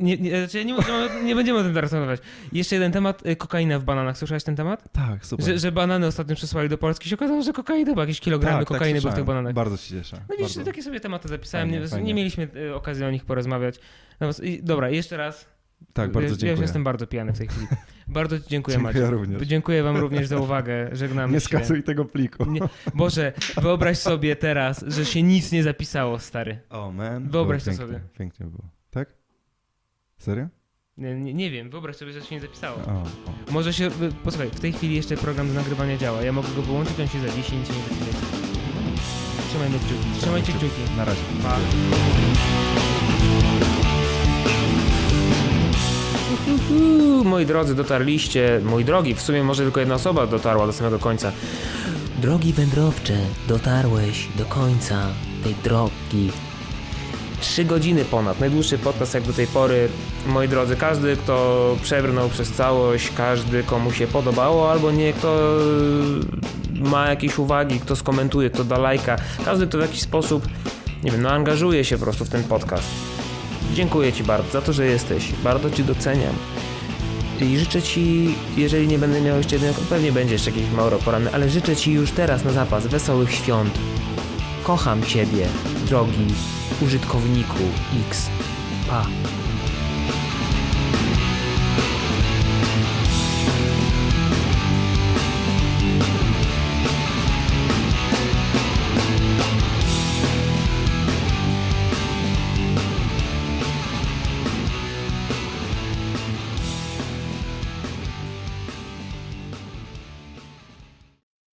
Nie, nie, znaczy nie, nie, nie będziemy o tym teraz rozmawiać. Jeszcze jeden temat. y, Kokaina w bananach. Słyszałeś ten temat? Tak, super. Że, że banany ostatnio przesłali do Polski. się okazało, że kokaina, bo jakieś kilogramy tak, kokainy tak, były w tych bananach. Bardzo się cieszę. No widzisz, bardzo. takie sobie tematy zapisałem. Fajnie, nie, fajnie. nie mieliśmy y, okazji o nich porozmawiać. No, i- dobra, jeszcze raz. Tak, bardzo ja, Ja dziękuję. już jestem bardzo pijany w tej chwili. [LAUGHS] Bardzo ci dziękuję, Dziękuję Maciek. również. Dziękuję wam również za uwagę. Żegnamy Nie się. skasuj tego pliku. Nie, Boże, wyobraź sobie teraz, że się nic nie zapisało, stary. O, man. Wyobraź Było to pięknie, sobie. Pięknie było. Serio? Nie, nie, nie wiem, wyobraź sobie, że się nie zapisało. O, o. Może się, y, posłuchaj, w tej chwili jeszcze program do nagrywania działa. Ja mogę go wyłączyć, on się za 10 nie zapisuje. Trzymajmy kciuki. Trzymajcie kciuki. Na razie. Pa. Moi drodzy, dotarliście. Mój drogi, w sumie może tylko jedna osoba dotarła do samego końca. Drogi wędrowcze, dotarłeś do końca tej drogi. Trzy godziny ponad, najdłuższy podcast jak do tej pory. Moi drodzy, każdy, kto przebrnął przez całość, każdy, komu się podobało, albo nie, kto ma jakieś uwagi, kto skomentuje, kto da lajka, każdy, kto w jakiś sposób, nie wiem, no angażuje się po prostu w ten podcast. Dziękuję Ci bardzo za to, że jesteś. Bardzo Ci doceniam. I życzę Ci, jeżeli nie będę miał jeszcze jednego, pewnie będzie jeszcze jakiś mauro poranny, ale życzę Ci już teraz na zapas wesołych świąt. Kocham Ciebie, drogi użytkowniku X. Pa.